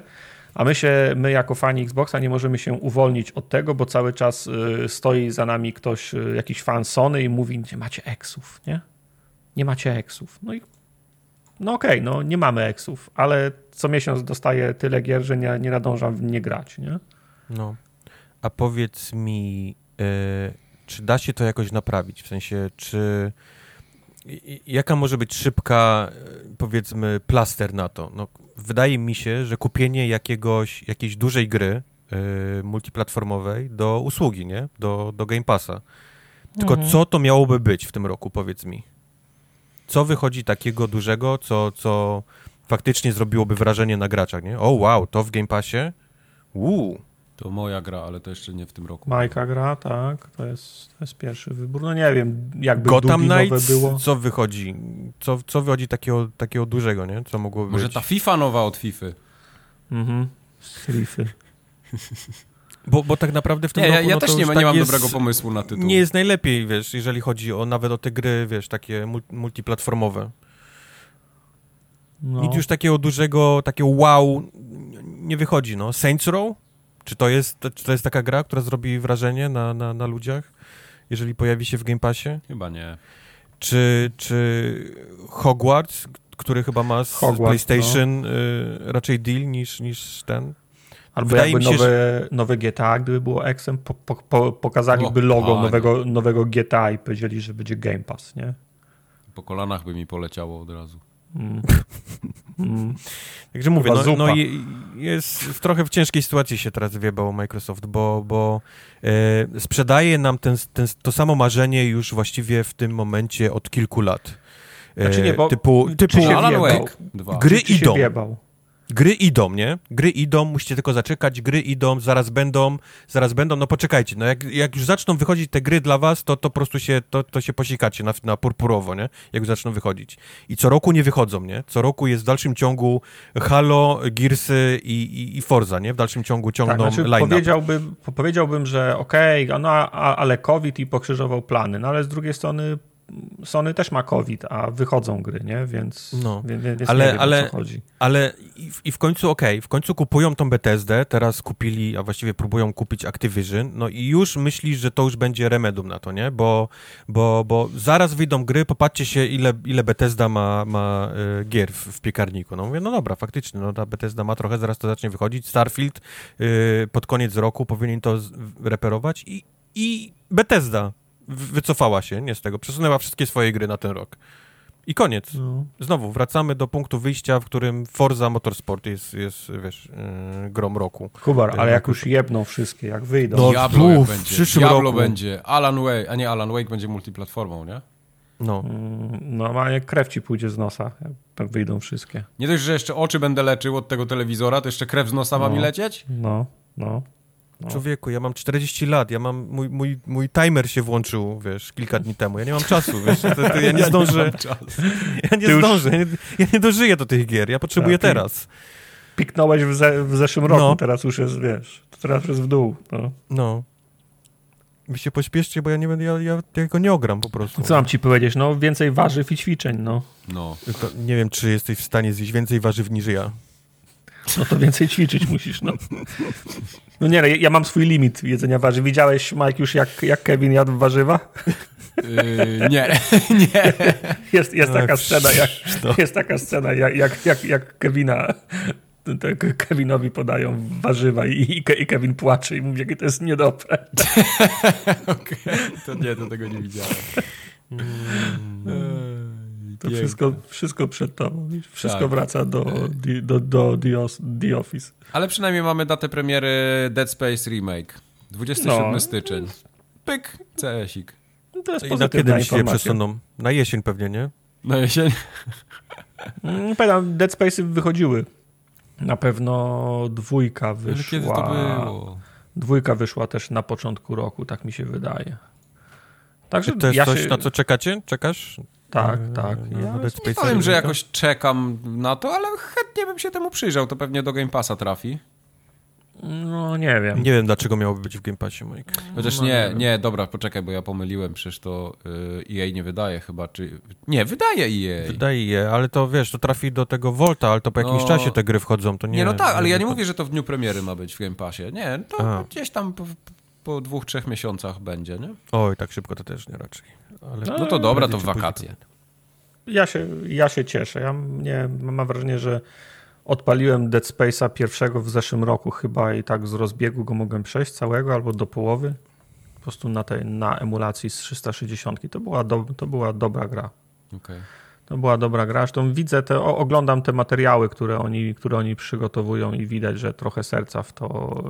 A my się, my jako fani Xboxa nie możemy się uwolnić od tego, bo cały czas y, stoi za nami ktoś, y, jakiś fan Sony i mówi, nie macie eksów, nie? Nie macie eksów. No i no okej, no nie mamy eksów, ale co miesiąc dostaję tyle gier, że nie, nie nadążam w nie grać, nie? No. A powiedz mi, e, czy da się to jakoś naprawić? W sensie, czy. Jaka może być szybka, e, powiedzmy, plaster na to? No, wydaje mi się, że kupienie jakiegoś, jakiejś dużej gry e, multiplatformowej do usługi, nie? Do, do Game Passa. Tylko Mhm. co to miałoby być w tym roku, powiedz mi? Co wychodzi takiego dużego, co, co faktycznie zrobiłoby wrażenie na graczach, nie? O, wow, to w Game Passie? Uuu. To moja gra, ale to jeszcze nie w tym roku. Majka gra, tak, to jest, to jest pierwszy wybór. No nie wiem, jakby Gotham Knights, było. co wychodzi? Co, co wychodzi takiego, takiego dużego, nie? Co mogłoby Może być? ta FIFA nowa od FIFA. Mhm. Strify. Bo, bo tak naprawdę w tym Nie, ja, roku... ja no to też nie, ma, tak nie mam jest, dobrego pomysłu na tytuł. Nie jest najlepiej, wiesz, jeżeli chodzi o nawet o te gry, wiesz, takie mul- multiplatformowe. No. Nic już takiego dużego, takiego wow nie wychodzi, no. Saints Row? Czy to jest, czy to jest taka gra, która zrobi wrażenie na, na, na ludziach, jeżeli pojawi się w Game Passie? Chyba nie. Czy, czy Hogwarts, który chyba ma z Hogwarts, PlayStation y, raczej deal niż, niż ten? Albo Wydaje jakby mi się, nowe, nowe GTA, gdyby było Xem, po, po, po, pokazaliby O, logo panie. nowego, nowego GTA i powiedzieli, że będzie Game Pass, nie? Po kolanach by mi poleciało od razu. Mm. Mm. Także mówię, no, no jest w trochę w ciężkiej sytuacji się teraz wiebało Microsoft, bo, bo e, sprzedaje nam ten, ten, to samo marzenie już właściwie w tym momencie od kilku lat. E, Znaczy nie, bo- typu, czy typu Alan? Wake 2. gry Czy się idą? Gry idą, nie? Gry idą, musicie tylko zaczekać, gry idą, zaraz będą, zaraz będą, no poczekajcie, no jak, jak już zaczną wychodzić te gry dla was, to, to po prostu się, to, to się posikacie na, na purpurowo, nie? Jak już zaczną wychodzić. I co roku nie wychodzą, nie? Co roku jest w dalszym ciągu Halo, Gearsy i, i, i Forza, nie? W dalszym ciągu ciągną Tak, znaczy powiedziałbym, po- powiedziałbym, że okej, no, a, ale COVID i pokrzyżował plany, no ale z drugiej strony Sony też ma COVID, a wychodzą gry, nie? Więc, No. więc, więc Ale- nie wiem, ale- o co chodzi. Ale i w, i w końcu, okej, w końcu kupują tą Bethesdę, teraz kupili, a właściwie próbują kupić Activision, no i już myślisz, że to już będzie remedium na to, nie? Bo, bo, bo zaraz wyjdą gry, popatrzcie się, ile, ile Bethesda ma, ma y, gier w, w piekarniku. No mówię, no dobra, faktycznie, no ta Bethesda ma trochę, zaraz to zacznie wychodzić. Starfield y, pod koniec roku powinien to reperować i, i Bethesda wycofała się, nie z tego, przesunęła wszystkie swoje gry na ten rok. I koniec. No. Znowu, wracamy do punktu wyjścia, w którym Forza Motorsport jest, jest wiesz, yy, grom roku. Kubar, ale jak już jebną wszystkie, jak wyjdą. No, Diablo jak Uf, w będzie. przyszłym Diablo roku. będzie. Alan Wake, a nie Alan Wake będzie multiplatformą, nie? No, Mm, Normalnie krew ci pójdzie z nosa, jak tak wyjdą wszystkie. Nie dość, że jeszcze oczy będę leczył od tego telewizora, to jeszcze krew z nosa ma No. mi lecieć? No, no. No. Człowieku, ja mam 40 lat, ja mam, mój, mój, mój timer się włączył, wiesz, kilka dni temu, ja nie mam czasu, wiesz, to, to ja nie zdążę, ja nie zdążę, ja nie, ja nie dożyję do tych gier, ja potrzebuję Tak, teraz. Piknąłeś w, ze, w zeszłym roku, No. teraz już jest, wiesz, teraz już jest w dół. No. No. Wy się pośpieszcie, bo ja nie będę, ja, ja, ja go nie ogram po prostu. Co mam ci powiedzieć? No więcej warzyw i ćwiczeń, no. No. To nie wiem, czy jesteś w stanie zjeść więcej warzyw niż ja. No to więcej ćwiczyć musisz, no. No nie, no, ja- mam swój limit jedzenia warzyw. Widziałeś, Mike, już jak, jak Kevin jadł warzywa? Yy, nie, nie. Jest, jest No, taka scena, jak, no. jest taka scena, jak, jak, jak, jak Kevina, tak Kevinowi podają warzywa i, i Ke- i Kevin płacze i mówi, jakie to jest niedobre. Okej, to nie, to tego nie widziałem. Ej, To piękne. wszystko, wszystko przed tobą. Wszystko Tak. wraca do, do, do, do The Office. Ale przynajmniej mamy datę premiery Dead Space Remake. 27 No. styczeń. Pyk, CS-ik. No To jest I na kiedy informacja. przesuną? Na jesień pewnie, nie? Na jesień. Mm, Pamiętam, Dead Space'y wychodziły. Na pewno dwójka Ale wyszła. kiedy to było? Dwójka wyszła też na początku roku, tak mi się wydaje. Także Czy to jest ja coś, się... na co czekacie? Czekasz? Tak, tak. Na- Ja Nie powiem, że jakoś czekam na to, ale chętnie bym się temu przyjrzał. To pewnie do Game Passa trafi. No nie wiem. Nie wiem, dlaczego miałoby być w Game Passie, Mike. Chociaż No, nie, nie nie, dobra, poczekaj, bo ja pomyliłem, przecież to y, EA nie wydaje chyba, czy... Nie, wydaje EA. Wydaje je, ale to wiesz, to trafi do tego Volta, ale to po jakimś No. czasie te gry wchodzą, to nie... Nie, no tak, ale ja nie mówię, że to w dniu premiery ma być w Game Passie. Nie, to A. gdzieś tam po, dwóch, trzech miesiącach będzie, nie? Oj, tak szybko to też nie raczej. Ale... No to dobra, to w wakacje. Ja się, ja się cieszę. Ja nie, mam wrażenie, że odpaliłem Dead Space'a pierwszego w zeszłym roku chyba i tak z rozbiegu go mogłem przejść całego albo do połowy. Po prostu na, tej, na emulacji z 360. To była, do, to była dobra gra. Okej. To była dobra gra. Zresztą widzę te, oglądam te materiały, które oni, które oni przygotowują i widać, że trochę serca w to,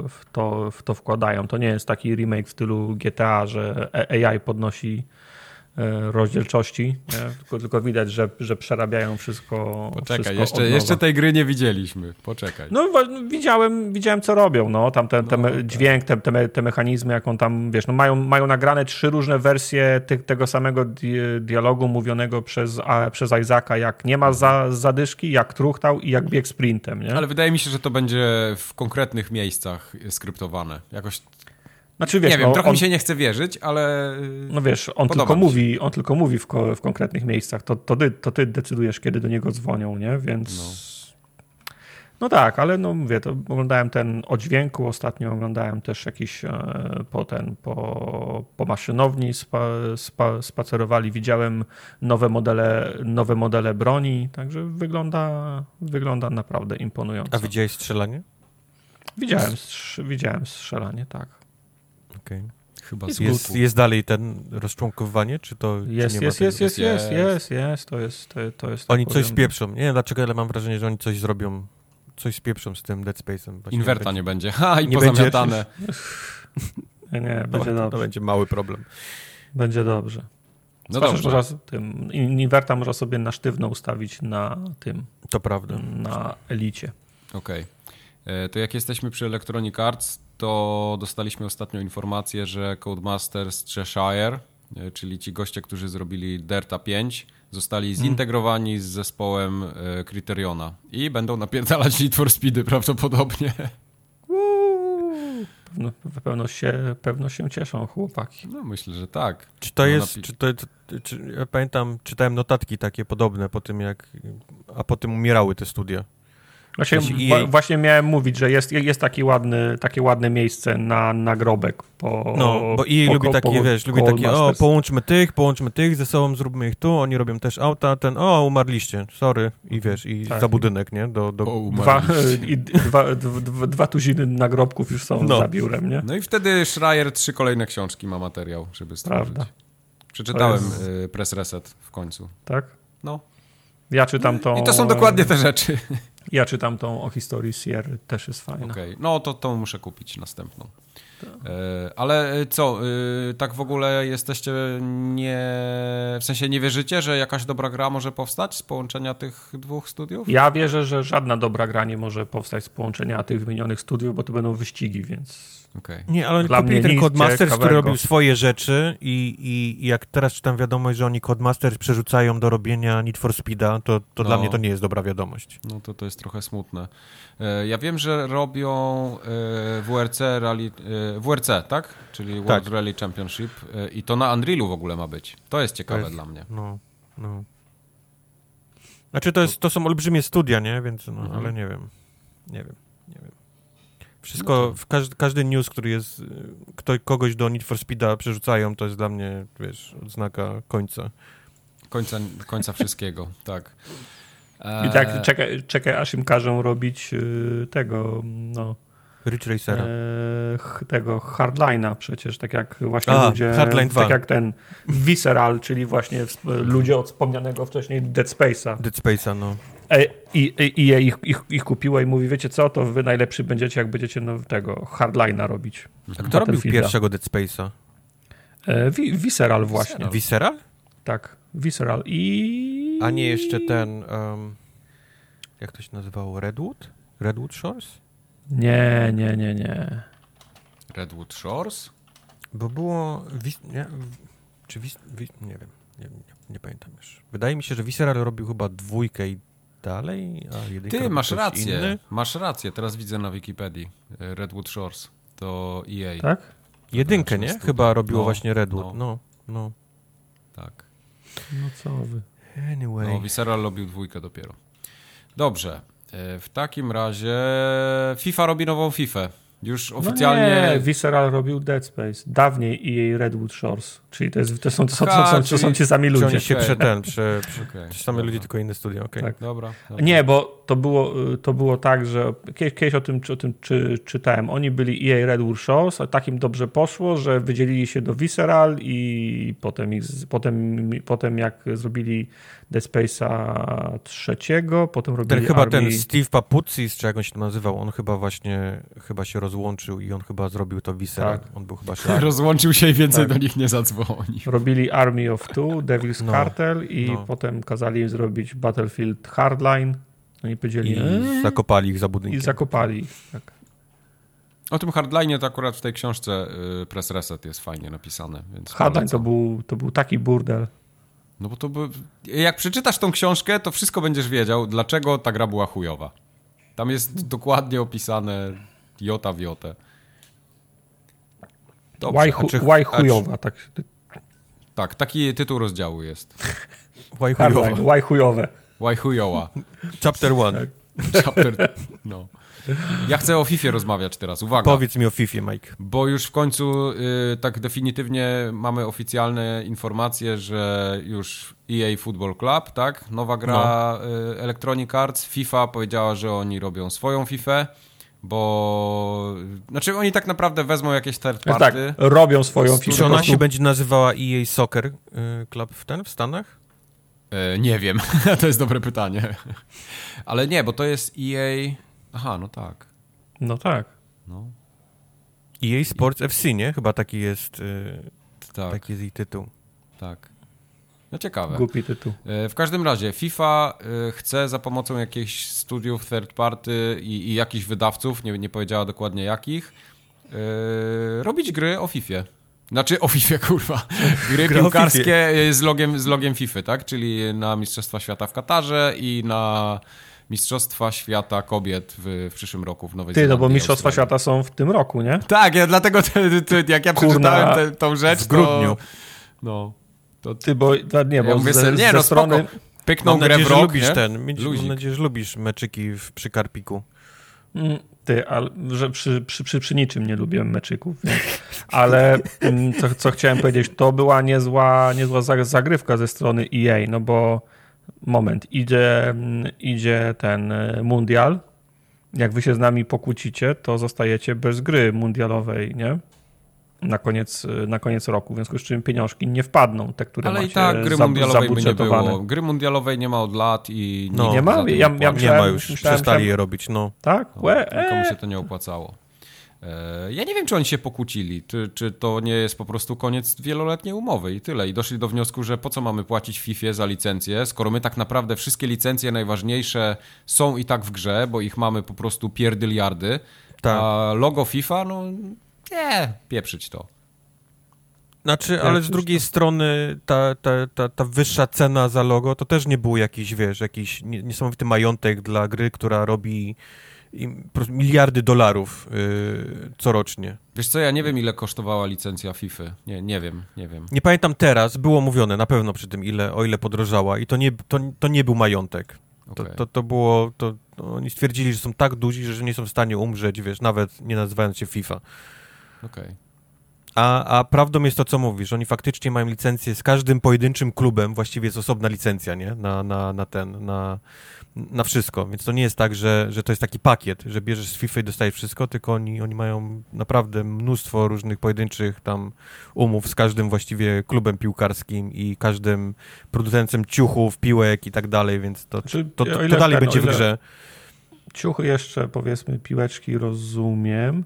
w, to, w to wkładają. To nie jest taki remake w stylu GTA, że A- AI podnosi e, rozdzielczości, nie? Tylko, tylko widać, że, że przerabiają wszystko. Poczekaj, wszystko jeszcze, jeszcze tej gry nie widzieliśmy. Poczekaj. No wa- widziałem, widziałem co robią, no, tam ten, ten No, me- tak. dźwięk, te, te, te mechanizmy, jak on tam, wiesz, no mają, mają nagrane trzy różne wersje tego samego di dialogu mówionego przez, a, przez Isaaca, jak nie ma za, zadyszki, jak truchtał i jak bieg sprintem, nie? Ale wydaje mi się, że to będzie w konkretnych miejscach skryptowane. Jakoś, znaczy, wiesz, nie wiem, no, trochę on, mi się nie chce wierzyć, ale... no wiesz, on tylko mówi, on tylko mówi w, ko, w konkretnych miejscach, to, to, ty, to ty decydujesz, kiedy do niego dzwonią, nie? Więc... No. No tak, ale no mówię, to oglądałem ten o dźwięku, ostatnio oglądałem też jakiś e, po ten, po, po maszynowni spa, spa, spacerowali, widziałem nowe modele, nowe modele broni, także wygląda, wygląda naprawdę imponująco. A widziałeś strzelanie? Widziałem, strz- widziałem strzelanie, tak. Okej. Chyba Jest z Jest, jest dalej ten rozczłonkowywanie, czy to czy Jest, nie ma jest, jest, jest, jest, Jest. jest, jest, to jest, to, to jest. Oni tak coś powiem, spieprzą. Nie wiem dlaczego, ale mam wrażenie, że oni coś zrobią. Coś spieprzą z tym Dead Space'em. Inwerta będzie- nie będzie. Ha, i Nie będzie. pozamiatane. Nie, nie, To, będzie to dobrze. będzie mały problem. Będzie dobrze. No Zwłaszcza, dobrze. Można, tym, inwerta można sobie na sztywno ustawić na tym, To prawda. na elicie. Okej. E, To jak jesteśmy przy Electronic Arts, to dostaliśmy ostatnio informację, że Codemasters Cheshire, e, czyli ci goście, którzy zrobili Delta 5, zostali zintegrowani z zespołem e, Criteriona i będą napierdalać Need for Speedy prawdopodobnie. Pewno, pewno, się, pewno się cieszą chłopaki. No myślę, że tak. Czy to No, jest, napi- czy to, czy, czy, ja pamiętam, czytałem notatki takie podobne po tym jak, a potem umierały te studia. Właśnie, Jeśli wa- EA właśnie miałem mówić, że jest, jest taki ładny, takie ładne miejsce na nagrobek po No, bo po, lubi takie, po wiesz, lubi takie, o, połączmy tych, połączmy tych ze sobą, zróbmy ich tu, oni robią też auta, ten, o, umarliście, sorry, i wiesz, i Tak. za budynek, nie, do, do, O, Dwa, umarliście. i dwa, dwa, dwa tuziny nagrobków już są No. za biurem, nie? No i wtedy Schreier trzy kolejne książki ma materiał, żeby stworzyć. Prawda. Przeczytałem To y, Press Reset w końcu. Tak? No. Ja czytam tą... I to są dokładnie te rzeczy. Ja czytam tą o historii Sierra, też jest fajna. Okej, no to, to muszę kupić następną. E, ale e, co, e, tak w ogóle jesteście nie... W sensie nie wierzycie, że jakaś dobra gra może powstać z połączenia tych dwóch studiów? Ja wierzę, że żadna dobra gra nie może powstać z połączenia tych wymienionych studiów, bo to będą wyścigi, więc... Okay. Nie, ale oni Dla kupili ten Codemasters, który robił swoje rzeczy i, i, i jak teraz czytam wiadomość, że oni Codemasters przerzucają do robienia Need for Speeda, to, to No. dla mnie to nie jest dobra wiadomość. No to to jest trochę smutne. E, Ja wiem, że robią e, WRC, rally, e, WRC, tak? Czyli World Tak. Rally Championship i to na Unrealu w ogóle ma być. To jest ciekawe jest- dla mnie. No, no. Znaczy to, jest, to są olbrzymie studia, nie? Więc, no, Mhm. ale nie wiem. Nie wiem, nie wiem. Wszystko, w każdy, każdy news, który jest, kto, kogoś do Need for Speeda przerzucają, to jest dla mnie, wiesz, odznaka końca. Końca, końca wszystkiego, tak. E, I tak czekaj, czekaj aż im każą robić y, tego, no, Ridge Racera. e, tego hardline'a przecież, tak jak właśnie A, ludzie, Hardline 2. tak jak ten Visceral, czyli właśnie ludzie od wspomnianego wcześniej Dead Space'a. Dead Space'a, no. E, I, i, i je ich, ich, ich kupiło i mówi, wiecie co, to wy najlepszy będziecie, jak będziecie no, tego hardline'a robić. A kto robił pierwszego Dead Space'a? E, wi, Visceral właśnie, Visceral. Tak, Visceral i... A nie jeszcze ten, um, jak to się nazywało, Redwood? Redwood Shores? Nie, nie, nie, nie. Redwood Shores? Bo było, nie, czy nie wiem, nie, nie, nie pamiętam już. Wydaje mi się, że Visceral robił chyba dwójkę i dalej, a Ty, masz rację. Inny. Masz rację, teraz widzę na Wikipedii. e, Redwood Shores. To EA. Tak? Jedynkę, nie? studia. Chyba robiło No, właśnie Redwood, no. no, no. Tak. No co wy. Anyway. No, Visceral robił dwójkę dopiero. Dobrze. e, W takim razie FIFA robi nową FIFA. Już oficjalnie... No nie, Visceral robił Dead Space. Dawniej EA Redwood Shores. Czyli to, jest, to, są, to, są, to, są, to są ci sami ludzie. oni się prze, ten, prze, prze, Okej, ci same dobra. ludzie, tylko inne studia, okej. Tak. Dobra. dobra. Nie, bo to było, y, to było tak, że kiedyś, kiedyś o tym, o tym czy, czytałem. Oni byli EA Redwood Shores, a tak im dobrze poszło, że wydzielili się do Visceral i potem, ich, potem, potem jak zrobili Dead Space'a trzeciego, potem robili Ten chyba Army... ten Steve Papucis, czy jak on się nazywał, on chyba właśnie, chyba się rozłączył i on chyba zrobił to Visceral. Tak. On był chyba szef. Rozłączył się i więcej Tak. do nich nie zadzwoni. Robili Army of Two, Devil's No, Cartel i no. potem kazali im zrobić Battlefield Hardline. Oni powiedzieli I eee, zakopali ich za i budynkiem. zakopali. ich, Tak. O tym hardline to akurat w tej książce y, Press Reset jest fajnie napisane. Więc Hardline to był, to był taki burdel. No bo to by... Jak przeczytasz tą książkę, to wszystko będziesz wiedział, dlaczego ta gra była chujowa. Tam jest dokładnie opisane jota w jotę. Dobrze, Why, chu, czy- why a czy- chujowa. Tak. Tak, taki tytuł rozdziału jest. Why why chujowe. Why chujowa. Chapter one. Chapter... No. Ja chcę o FIFA rozmawiać teraz, uwaga. Powiedz mi o FIFA, Mike. Bo już w końcu y, tak definitywnie mamy oficjalne informacje, że już EA Football Club, tak? Nowa gra y, Electronic Arts, FIFA powiedziała, że oni robią swoją FIFA, bo... Znaczy oni tak naprawdę wezmą jakieś third Tak, party. robią swoją Czy Czy firmę. ona się będzie nazywała EA Soccer y, Club w ten, w Stanach? E, nie wiem, to jest dobre pytanie. Ale nie, bo to jest EA... Aha, no tak. No tak. No, EA Sports FC, nie? Chyba taki jest, y, tak, taki jest jej tytuł. tak. No ciekawe. Głupi tytuł. E, W każdym razie FIFA e, chce za pomocą jakichś studiów third party i, i jakichś wydawców, nie, nie powiedziała dokładnie jakich, e, robić gry o FIFA. Znaczy o FIFA, kurwa. Gry Gra piłkarskie e, z logiem, z logiem FIFA, tak? Czyli na Mistrzostwa Świata w Katarze i na Mistrzostwa Świata Kobiet w, w przyszłym roku w Nowej Ty, no Zelandii bo Mistrzostwa. Świata są w tym roku, nie? Tak, ja dlatego te, te, jak ja przeczytałem tę tą rzecz, w grudniu. To, no, to Ty, bo to nie, bo ja mówię ze, nie, ze no strony... spoko. Pyknął Mam grę nadzieję, w że rok, lubisz nie? ten. Mam Luzik. nadzieję, że lubisz meczyki w, przy Karpiku. Mm, Ty, ale, że przy, przy, przy, przy niczym nie lubię meczyków, więc. ale mm, co, co chciałem powiedzieć, to była niezła, niezła za- zagrywka ze strony EA, no bo moment, idzie, mm, idzie ten e, mundial, jak wy się z nami pokłócicie, to zostajecie bez gry mundialowej, nie? Na koniec, na koniec roku, w związku z czym pieniążki nie wpadną, te, które Ale i macie tak gry mundialowej by nie było. Gry mundialowej nie ma od lat i No. Nie ma? Ja- ja. Nie Myślałem- ma już, myślałem, przestali że- je robić, no. Tak? No, Łe, Nikomu e, się to nie opłacało. E, ja nie wiem, czy oni się pokłócili, czy, czy to nie jest po prostu koniec wieloletniej umowy i tyle. I doszli do wniosku, że po co mamy płacić FIFA za licencję, skoro my tak naprawdę wszystkie licencje najważniejsze są i tak w grze, bo ich mamy po prostu pierdyliardy, Tak. a logo FIFA, no nie, pieprzyć to. Znaczy, ale z drugiej strony ta, ta, ta, ta wyższa cena za logo to też nie był jakiś, wiesz, jakiś nie- niesamowity majątek dla gry, która robi miliardy dolarów yy, corocznie. Wiesz co, ja nie wiem, ile kosztowała licencja FIFA. Nie, nie wiem, nie wiem. Nie pamiętam teraz, było mówione na pewno przy tym, ile, o ile podrożała i to nie, to, to nie był majątek. To, Okej. to, to było, to, to oni stwierdzili, że są tak duzi, że nie są w stanie umrzeć, wiesz, nawet nie nazywając się FIFA. Okej. A, a prawdą jest to, co mówisz. Oni faktycznie mają licencję z każdym pojedynczym klubem, właściwie jest osobna licencja, nie? Na, na, na ten, na, na wszystko. Więc to nie jest tak, że, że to jest taki pakiet, że bierzesz z FIFA i dostajesz wszystko, tylko oni, oni mają naprawdę mnóstwo różnych pojedynczych tam umów z każdym właściwie klubem piłkarskim i każdym producentem ciuchów, piłek i tak dalej, więc to, Znaczy, to, to, to dalej ten, będzie w grze. Ciuchy jeszcze, powiedzmy, piłeczki rozumiem,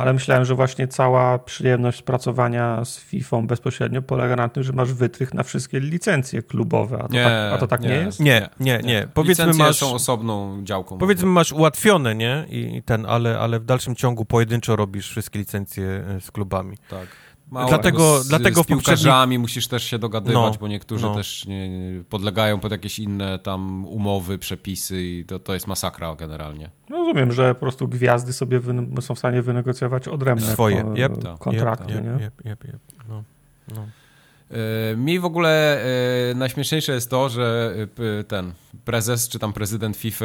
ale myślałem, że właśnie cała przyjemność pracowania z FIFA bezpośrednio polega na tym, że masz wytrych na wszystkie licencje klubowe, a to, Nie, tak, a to tak nie, nie. jest? Nie, nie, nie. Powiedzmy Licencje masz... są osobną działką. Powiedzmy masz ułatwione, nie? I i ten, ale, ale w dalszym ciągu pojedynczo robisz wszystkie licencje e, z klubami. Tak. Mało Dlatego- tego z, dlatego z piłkarzami musisz też się dogadywać, No, bo niektórzy no. też nie, nie podlegają pod jakieś inne tam umowy, przepisy i to, to jest masakra generalnie. No, Rozumiem, że po prostu gwiazdy sobie są w stanie wynegocjować odrębne Swoje, ko- yep, kontrakty. Jep, nie? jep, jep. No, no. E, Mi w ogóle e, najśmieszniejsze jest to, że e, ten prezes czy tam prezydent FIFA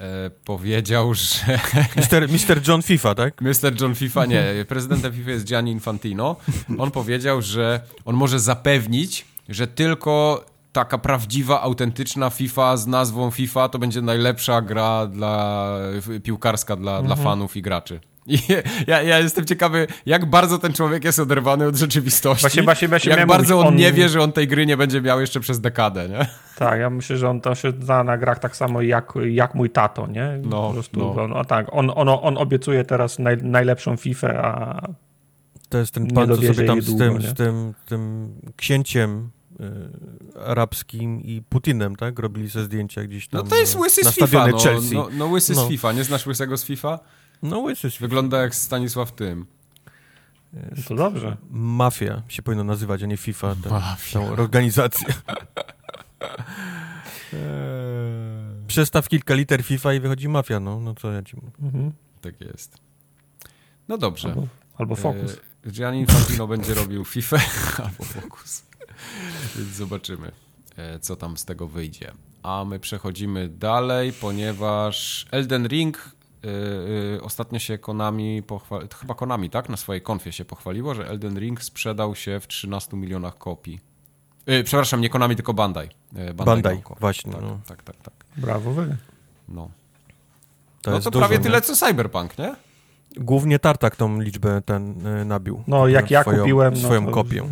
e, powiedział, że Mister, Mister John FIFA, tak? Mr. John FIFA, nie, prezydentem FIFA jest Gianni Infantino. On powiedział, że on może zapewnić, że tylko taka prawdziwa, autentyczna FIFA z nazwą FIFA to będzie najlepsza gra dla piłkarska dla, dla fanów i graczy. I ja, ja jestem ciekawy, jak bardzo ten człowiek jest oderwany od rzeczywistości. Właśnie- właśnie- właśnie jak bardzo mówić, on, on- nie wie, że on tej gry nie będzie miał jeszcze przez dekadę, nie? Tak, ja myślę, że on to się zna na grach tak samo jak, jak mój tato, nie? No, po prostu, no. On, o tak, on, on, on obiecuje teraz naj, najlepszą FIFA, a To jest ten pan, co sobie tam z długo, tym, z tym, tym księciem y, arabskim i Putinem, tak? Robili sobie zdjęcia gdzieś tam No to jest łysy z FIFA, no, no, no łysy No. z FIFA. Nie znasz łysego z FIFA? No łysy. Wygląda jak Stanisław Tym. to dobrze. Mafia się powinno nazywać, a nie FIFA. Tę, Mafia. tą organizację. Przestaw kilka liter FIFA i wychodzi mafia, no, no co ja ci mówię. Mhm. Tak jest. No dobrze. Albo, albo Focus. E, Gianni Infantino będzie robił FIFA albo Focus. Więc zobaczymy, e, co tam z tego wyjdzie. A my przechodzimy dalej, ponieważ Elden Ring e, ostatnio się Konami pochwaliło, chyba Konami, tak? Na swojej konfie się pochwaliło, że Elden Ring sprzedał się w 13 milionach kopii. E, przepraszam, nie Konami, tylko Bandai. E, Bandai, Namco. właśnie, Tak, no. tak, tak, tak. Brawo wy. No, To no jest to dużo, prawie nie? tyle, co Cyberpunk, nie? Głównie Tartak tą liczbę ten y, nabił. No jak ja swoją, kupiłem... No, Swoją to- kopię.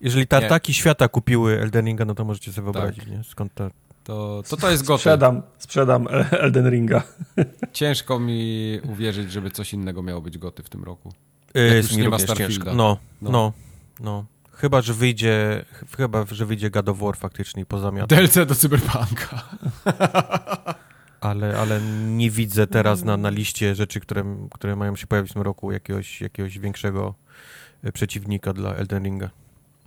Jeżeli Tartaki świata kupiły Elden Ringa, no to możecie sobie wyobrazić, Tak. nie? Skąd to... To, to to jest gotowe. Sprzedam, sprzedam Elden Ringa. Ciężko mi uwierzyć, żeby coś innego miało być goty w tym roku. Jak jest mi nie ma ciężko. No, No. no, no, Chyba, że wyjdzie, chyba, że wyjdzie God of War faktycznie i pozamiata. DLC do Cyberpunka. ale, ale nie widzę teraz na, na liście rzeczy, które, które mają się pojawić w tym roku, jakiegoś, jakiegoś większego e, przeciwnika dla Elden Ringa.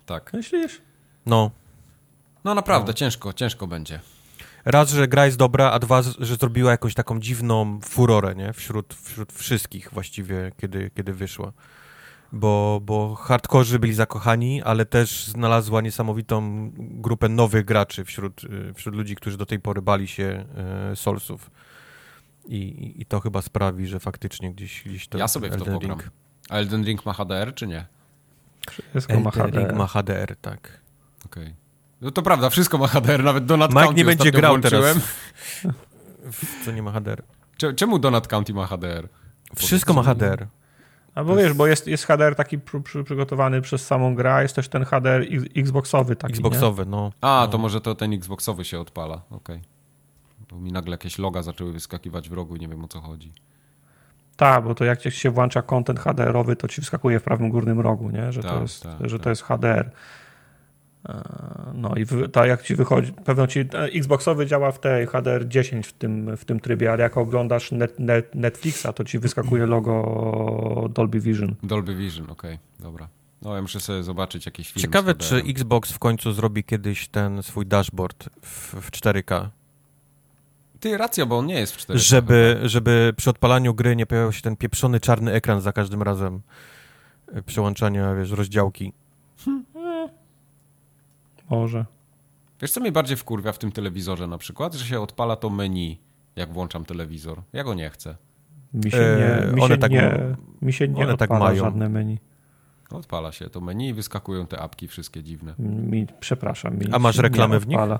Tak. Myślisz? No, No naprawdę, ciężko, ciężko będzie. raz, że gra jest dobra, a dwa, że zrobiła jakąś taką dziwną furorę, nie? Wśród, wśród wszystkich właściwie, kiedy, kiedy wyszła. Bo, bo hardkorzy byli zakochani, ale też znalazła niesamowitą grupę nowych graczy wśród, y, wśród ludzi, którzy do tej pory bali się e, Soulsów. I, i- I to chyba sprawi, że faktycznie gdzieś, gdzieś to Ja sobie w to Elden pogram. Ring- A Elden Ring ma HDR, czy nie? Wszystko ma Elden Ring ma HDR, tak. Okej. No to prawda, wszystko ma HDR, nawet Donut Mike County nie będzie grał włączyłem. teraz. W co nie ma HDR. Cze- Czemu Donut County ma HDR? Wszystko ma HDR. A bo wiesz, bo jest, jest HDR taki pr, pr, przygotowany przez samą grę, a jest też ten HDR x- Xboxowy taki, Xboxowe, no. A, no. to może to ten Xboxowy się odpala, okej. Bo mi nagle jakieś loga zaczęły wyskakiwać w rogu i nie wiem o co chodzi. Tak, bo to jak się włącza content HDR-owy, to ci wskakuje w prawym górnym rogu, nie? że, to, Tak, jest, tak, że tak. to jest HDR. E, No i tak jak ci wychodzi, pewno ci e, Xboxowy działa w tej HDR 10 w tym, w tym trybie, ale jak oglądasz net, net, Netflixa, to ci wyskakuje logo Dolby Vision. Dolby Vision, okej, dobra. No ja muszę sobie zobaczyć jakiś film. Ciekawe, czy. Xbox w końcu zrobi kiedyś ten swój dashboard w, w 4K, Ty, racja, bo on nie jest w 4 żeby, żeby przy odpalaniu gry nie pojawiał się ten pieprzony czarny ekran za każdym razem y, przełączania, wiesz, rozdziałki. Może. Wiesz, co mnie bardziej wkurwia w tym telewizorze na przykład? Że się odpala to menu, jak włączam telewizor. Ja go nie chcę. Mi się E, nie, mi one się tak- nie, mi się nie one tak mają. żadne menu. Odpala się to menu i wyskakują te apki wszystkie dziwne. Mi, przepraszam. Mi A masz reklamy w nich? odpala.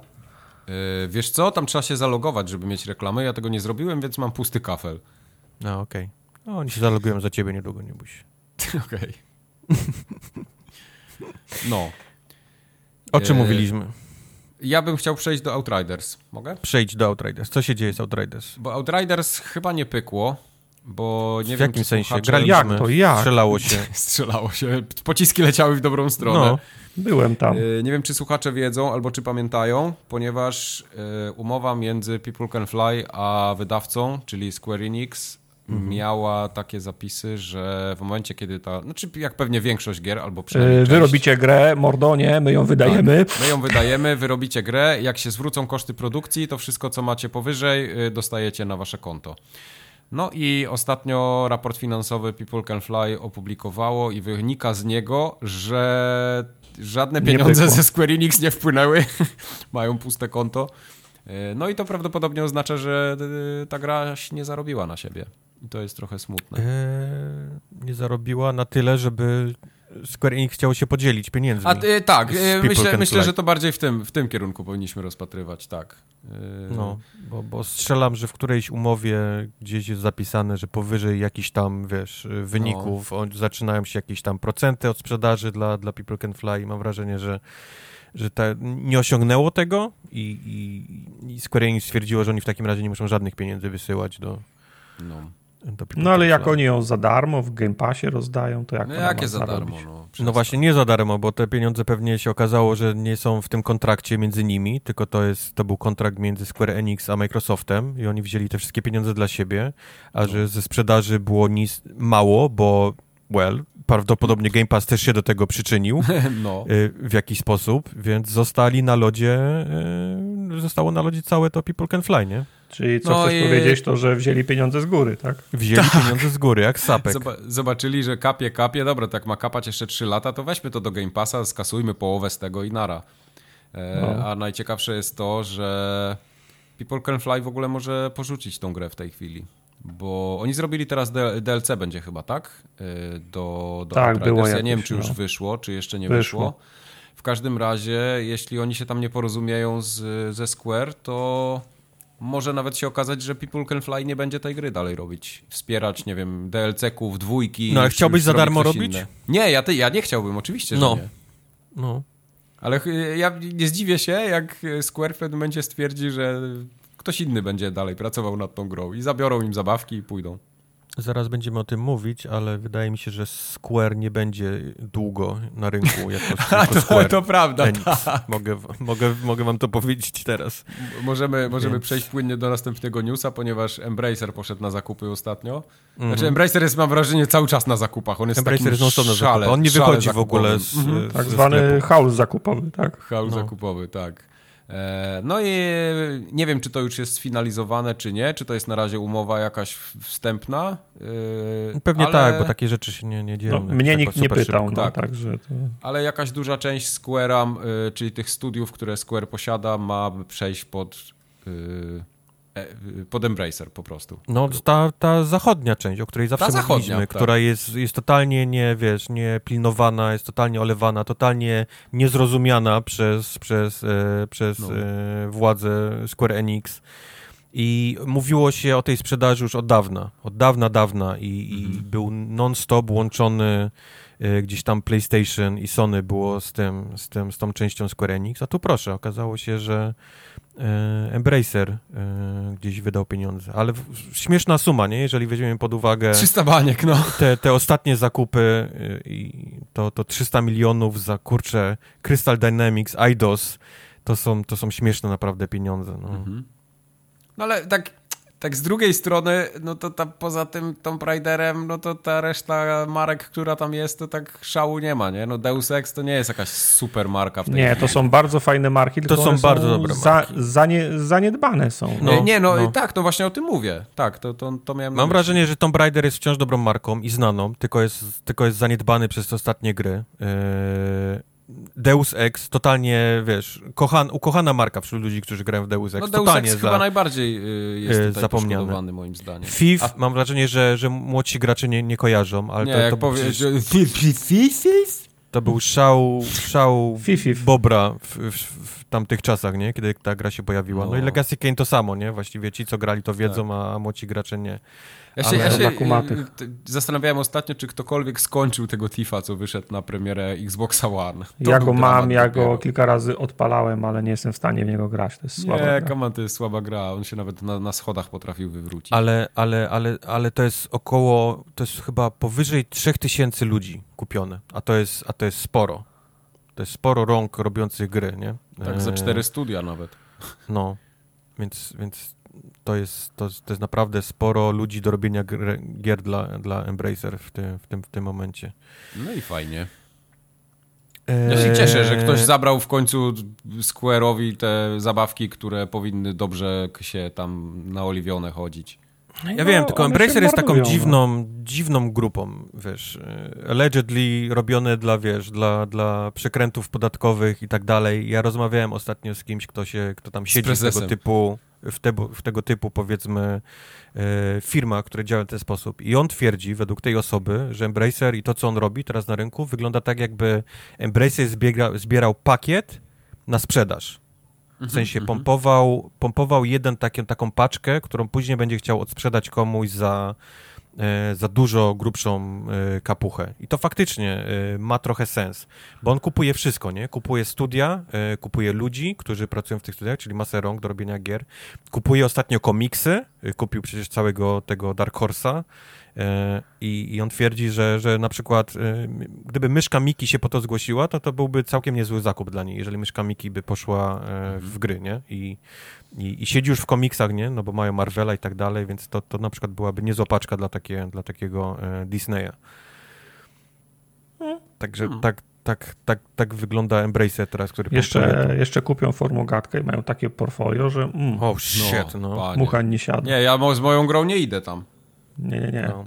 Yy, wiesz co? Tam trzeba się zalogować, żeby mieć reklamę. Ja tego nie zrobiłem, więc mam pusty kafel. No, okej. No, oni się zalogują za ciebie niedługo, nie bój się. Okej. No. O czym E, mówiliśmy? Ja bym chciał przejść do Outriders. Mogę? Przejdź do Outriders. Co się dzieje z Outriders? Bo Outriders chyba nie pykło, bo nie w wiem, jakim czy sensie? słuchacze- Graliśmy, Jak to? Jak? strzelało się. Strzelało się. Pociski leciały w dobrą stronę. No, Byłem tam. E, Nie wiem, czy słuchacze wiedzą albo czy pamiętają, ponieważ e, umowa między People Can Fly a wydawcą, czyli Square Enix, Mhm. miała takie zapisy, że w momencie, kiedy ta. Znaczy, jak pewnie większość gier, albo przynajmniej. Yy, Wy robicie grę, Mordonie, my ją wydajemy. My ją wydajemy, wy robicie grę. Jak się zwrócą koszty produkcji, to wszystko, co macie powyżej, y, dostajecie na wasze konto. No i ostatnio raport finansowy People Can Fly opublikowało i wynika z niego, że żadne pieniądze ze Square Enix nie wpłynęły. Mają puste konto. Y, No i to prawdopodobnie oznacza, że y, ta gra nie zarobiła na siebie. I to jest trochę smutne. e, nie zarobiła na tyle, żeby Square Enix chciało się podzielić pieniędzmi. A y, tak, People myślę, myślę że to bardziej w tym, w tym kierunku powinniśmy rozpatrywać, tak. Y, No, bo, bo strzelam, że w którejś umowie gdzieś jest zapisane, że powyżej jakichś tam, wiesz, wyników on, zaczynają się jakieś tam procenty od sprzedaży dla, dla People Can Fly i mam wrażenie, że, że ta, nie osiągnęło tego i, i, i Square Enix stwierdziło, że oni w takim razie nie muszą żadnych pieniędzy wysyłać do, No. No ale jak oni ją za darmo w Game Passie rozdają, to jak No jakie ma za darmo, no. No właśnie, nie za darmo, bo te pieniądze pewnie się okazało, że nie są w tym kontrakcie między nimi, tylko to jest, to był kontrakt między Square Enix a Microsoftem i oni wzięli te wszystkie pieniądze dla siebie, a że ze sprzedaży było nic mało, bo, well, prawdopodobnie Game Pass też się do tego przyczynił No. y, w jakiś sposób, więc zostali na lodzie, y, zostało na lodzie całe to People Can Fly, nie? Czyli co No chcesz i- powiedzieć, to że wzięli pieniądze z góry, tak? Wzięli pieniądze z góry, jak sapek. Zoba- zobaczyli, że kapie, kapie, dobra, tak ma kapać jeszcze 3 lata, to weźmy to do Game Passa, skasujmy połowę z tego i nara. E, No. A najciekawsze jest to, że People Can Fly w ogóle może porzucić tą grę w tej chwili. Bo oni zrobili teraz DLC będzie chyba, tak? E, Do, do Tak, Outriders. było Ja nie wiem, czy już no. wyszło, czy jeszcze nie Wyszło. wyszło. W każdym razie, jeśli oni się tam nie porozumieją z, ze Square, to może nawet się okazać, że People Can Fly nie będzie tej gry dalej robić. Wspierać, nie wiem, DLC-ków, dwójki. No, ale chciałbyś za darmo robić? inny. Nie, ja, ja nie chciałbym, oczywiście, że No. nie. No. Ale ja nie zdziwię się, jak Square w pewnym momencie stwierdzi, że ktoś inny będzie dalej pracował nad tą grą i zabiorą im zabawki i pójdą. Zaraz będziemy o tym mówić, ale wydaje mi się, że Square nie będzie długo na rynku jako, jako Square. prawda. Enix. Mogę, mogę, mogę wam to powiedzieć teraz. Możemy, możemy Więc- przejść płynnie do następnego newsa, ponieważ Embracer poszedł na zakupy ostatnio. Mhm. Znaczy Embracer jest, mam wrażenie, cały czas na zakupach. On jest Embracer takim jest na zakupy. On nie wychodzi w ogóle z. Mhm. z Tak ze zwany haul zakupowy, tak? Haul No. zakupowy, tak. E, No i nie wiem, czy to już jest sfinalizowane, czy nie, czy to jest na razie umowa jakaś wstępna. e, Pewnie ale, tak, bo takie rzeczy się nie, nie dzieją. No, mnie tak nikt nie pytał, no, tak. także to... Ale jakaś duża część Square'a, y, czyli tych studiów, które Square posiada, ma przejść pod, y, pod Embracer po prostu. No ta, ta zachodnia część, o której zawsze zachodnia, mówiliśmy, tak. która jest, jest totalnie nie, wiesz, nie pilnowana, jest totalnie olewana, totalnie niezrozumiana przez, przez, e, przez No. e, władze Square Enix. I mówiło się o tej sprzedaży już od dawna, od dawna, dawna i, i Mhm. był non-stop łączony gdzieś tam PlayStation i Sony było z tym, z tym, z tą częścią Square Enix, a tu proszę, okazało się, że y, Embracer y, gdzieś wydał pieniądze, ale śmieszna suma, nie? Jeżeli weźmiemy pod uwagę 300 baniek, no. te, te ostatnie zakupy i to, to 300 milionów za, kurczę, Crystal Dynamics, IDOS, to są, to są śmieszne naprawdę pieniądze, no. Mhm. No ale tak, tak z drugiej strony, no to ta, poza tym Tomb Raiderem, no to ta reszta marek, która tam jest, to tak szału nie ma, nie? No Deus Ex to nie jest jakaś super marka w tej Nie, to są bardzo fajne marki, tylko są bardzo dobre za, marki. zanie, zaniedbane są. No, nie, nie, no, no. tak, to właśnie o tym mówię. Tak, to, to, to miałem Mam wrażenie, że Tomb Raider jest wciąż dobrą marką i znaną, tylko jest, tylko jest zaniedbany przez te ostatnie gry. Yy, Deus Ex, totalnie, wiesz, kochan, ukochana marka wśród ludzi, którzy grają w Deus Ex. No Deus totalnie Ex za... chyba najbardziej y, jest y, tutaj zapomniany. moim zdaniem. Thief, A- mam wrażenie, że, że młodsi gracze nie, nie kojarzą, ale nie, to, jak to, powiesz, przecież że Thief, Thief, Thief? to był szał, szał. Bobra w, w, w tamtych czasach, nie? Kiedy ta gra się pojawiła. No, No. i Legacy Kane to samo, nie? Właściwie ci, co grali, to wiedzą, a, a młodzi gracze nie. Ja się, Ale ja się y, t- zastanawiałem ostatnio, czy ktokolwiek skończył tego Tifa, co wyszedł na premierę Xboxa One. To ja go mam, ja dopiero. go kilka razy odpalałem, ale nie jestem w stanie w niego grać. To jest słaba Nie, gra. Kaman to jest słaba gra. On się nawet na, na schodach potrafił wywrócić. Ale, ale, ale, ale to jest około, to jest chyba powyżej 3000 ludzi kupione, a to jest, a to jest sporo. To jest sporo rąk robiących gry, nie? Tak, za E, cztery studia nawet. No, więc, więc to, jest, to, to jest naprawdę sporo ludzi do robienia gr, gier dla, dla Embracer w tym, w, tym, w tym momencie. No i fajnie. Ja się Eee, cieszę, że ktoś zabrał w końcu Square'owi te zabawki, które powinny dobrze się tam naoliwione chodzić. Ja wiem, No, tylko one Embracer jest taką no. dziwną, dziwną grupą, wiesz, e, allegedly robione dla, wiesz, dla, dla przekrętów podatkowych i tak dalej. Ja rozmawiałem ostatnio z kimś, kto się, kto tam siedzi w tego prezesem. typu, w, te, w tego typu, powiedzmy, e, firma, które działa w ten sposób. I on twierdzi, według tej osoby, że Embracer i to, co on robi teraz na rynku, wygląda tak, jakby Embracer zbierał pakiet na sprzedaż. W sensie pompował, pompował jeden taką, taką paczkę, którą później będzie chciał odsprzedać komuś za, za dużo grubszą e, kapuchę. I to faktycznie e, ma trochę sens, bo on kupuje wszystko, nie? Kupuje studia, e, kupuje ludzi, którzy pracują w tych studiach, czyli masę rąk do robienia gier. Kupuje ostatnio komiksy, e, kupił przecież całego tego Dark Horse'a, E, I, I on twierdzi, że, że na przykład e, gdyby myszka Miki się po to zgłosiła, to to byłby całkiem niezły zakup dla niej, jeżeli myszka Miki by poszła e, w gry, nie? I, i, I siedzi już w komiksach, nie? No bo mają Marvela i tak dalej, więc to, to na przykład byłaby niezła paczka dla, takie, dla takiego e, Disneya. Także Hmm. tak, tak, tak, tak wygląda Embracer teraz, który Jeszcze, jeszcze kupią formogatkę i mają takie portfolio, że mm, Oh shit, no. panie. mucha nie siada. Nie, ja z moją grą nie idę tam. Nie, nie, nie. No.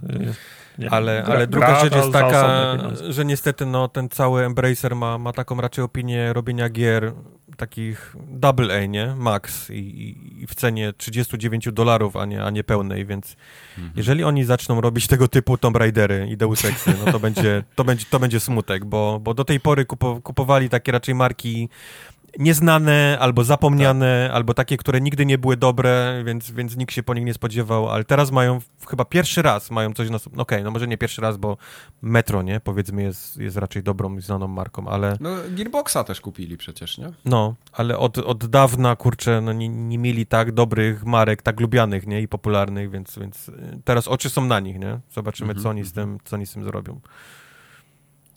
Nie. Ale, Gra- ale druga gra rzecz jest taka, że niestety no, ten cały Embracer ma, ma taką raczej opinię robienia gier takich double A, nie? Max i, i, i w cenie 39 dolarów, a nie, a nie pełnej, więc Mhm. jeżeli oni zaczną robić tego typu Tomb Raidery i Deus Exy, no to będzie, to będzie, to będzie smutek, bo, bo do tej pory kupo, kupowali takie raczej marki nieznane, albo zapomniane, albo takie, które nigdy nie były dobre, więc, więc nikt się po nich nie spodziewał, ale teraz mają, chyba pierwszy raz mają coś na... Okej, no może nie pierwszy raz, bo Metro, nie, powiedzmy, jest, jest raczej dobrą i znaną marką, ale No, Gearboxa też kupili przecież, nie? no, ale od, od dawna, kurczę, no nie, nie mieli tak dobrych marek, tak lubianych, nie, i popularnych, więc, więc y, teraz oczy są na nich, nie, zobaczymy, Mhm, co oni z tym, co oni z tym zrobią.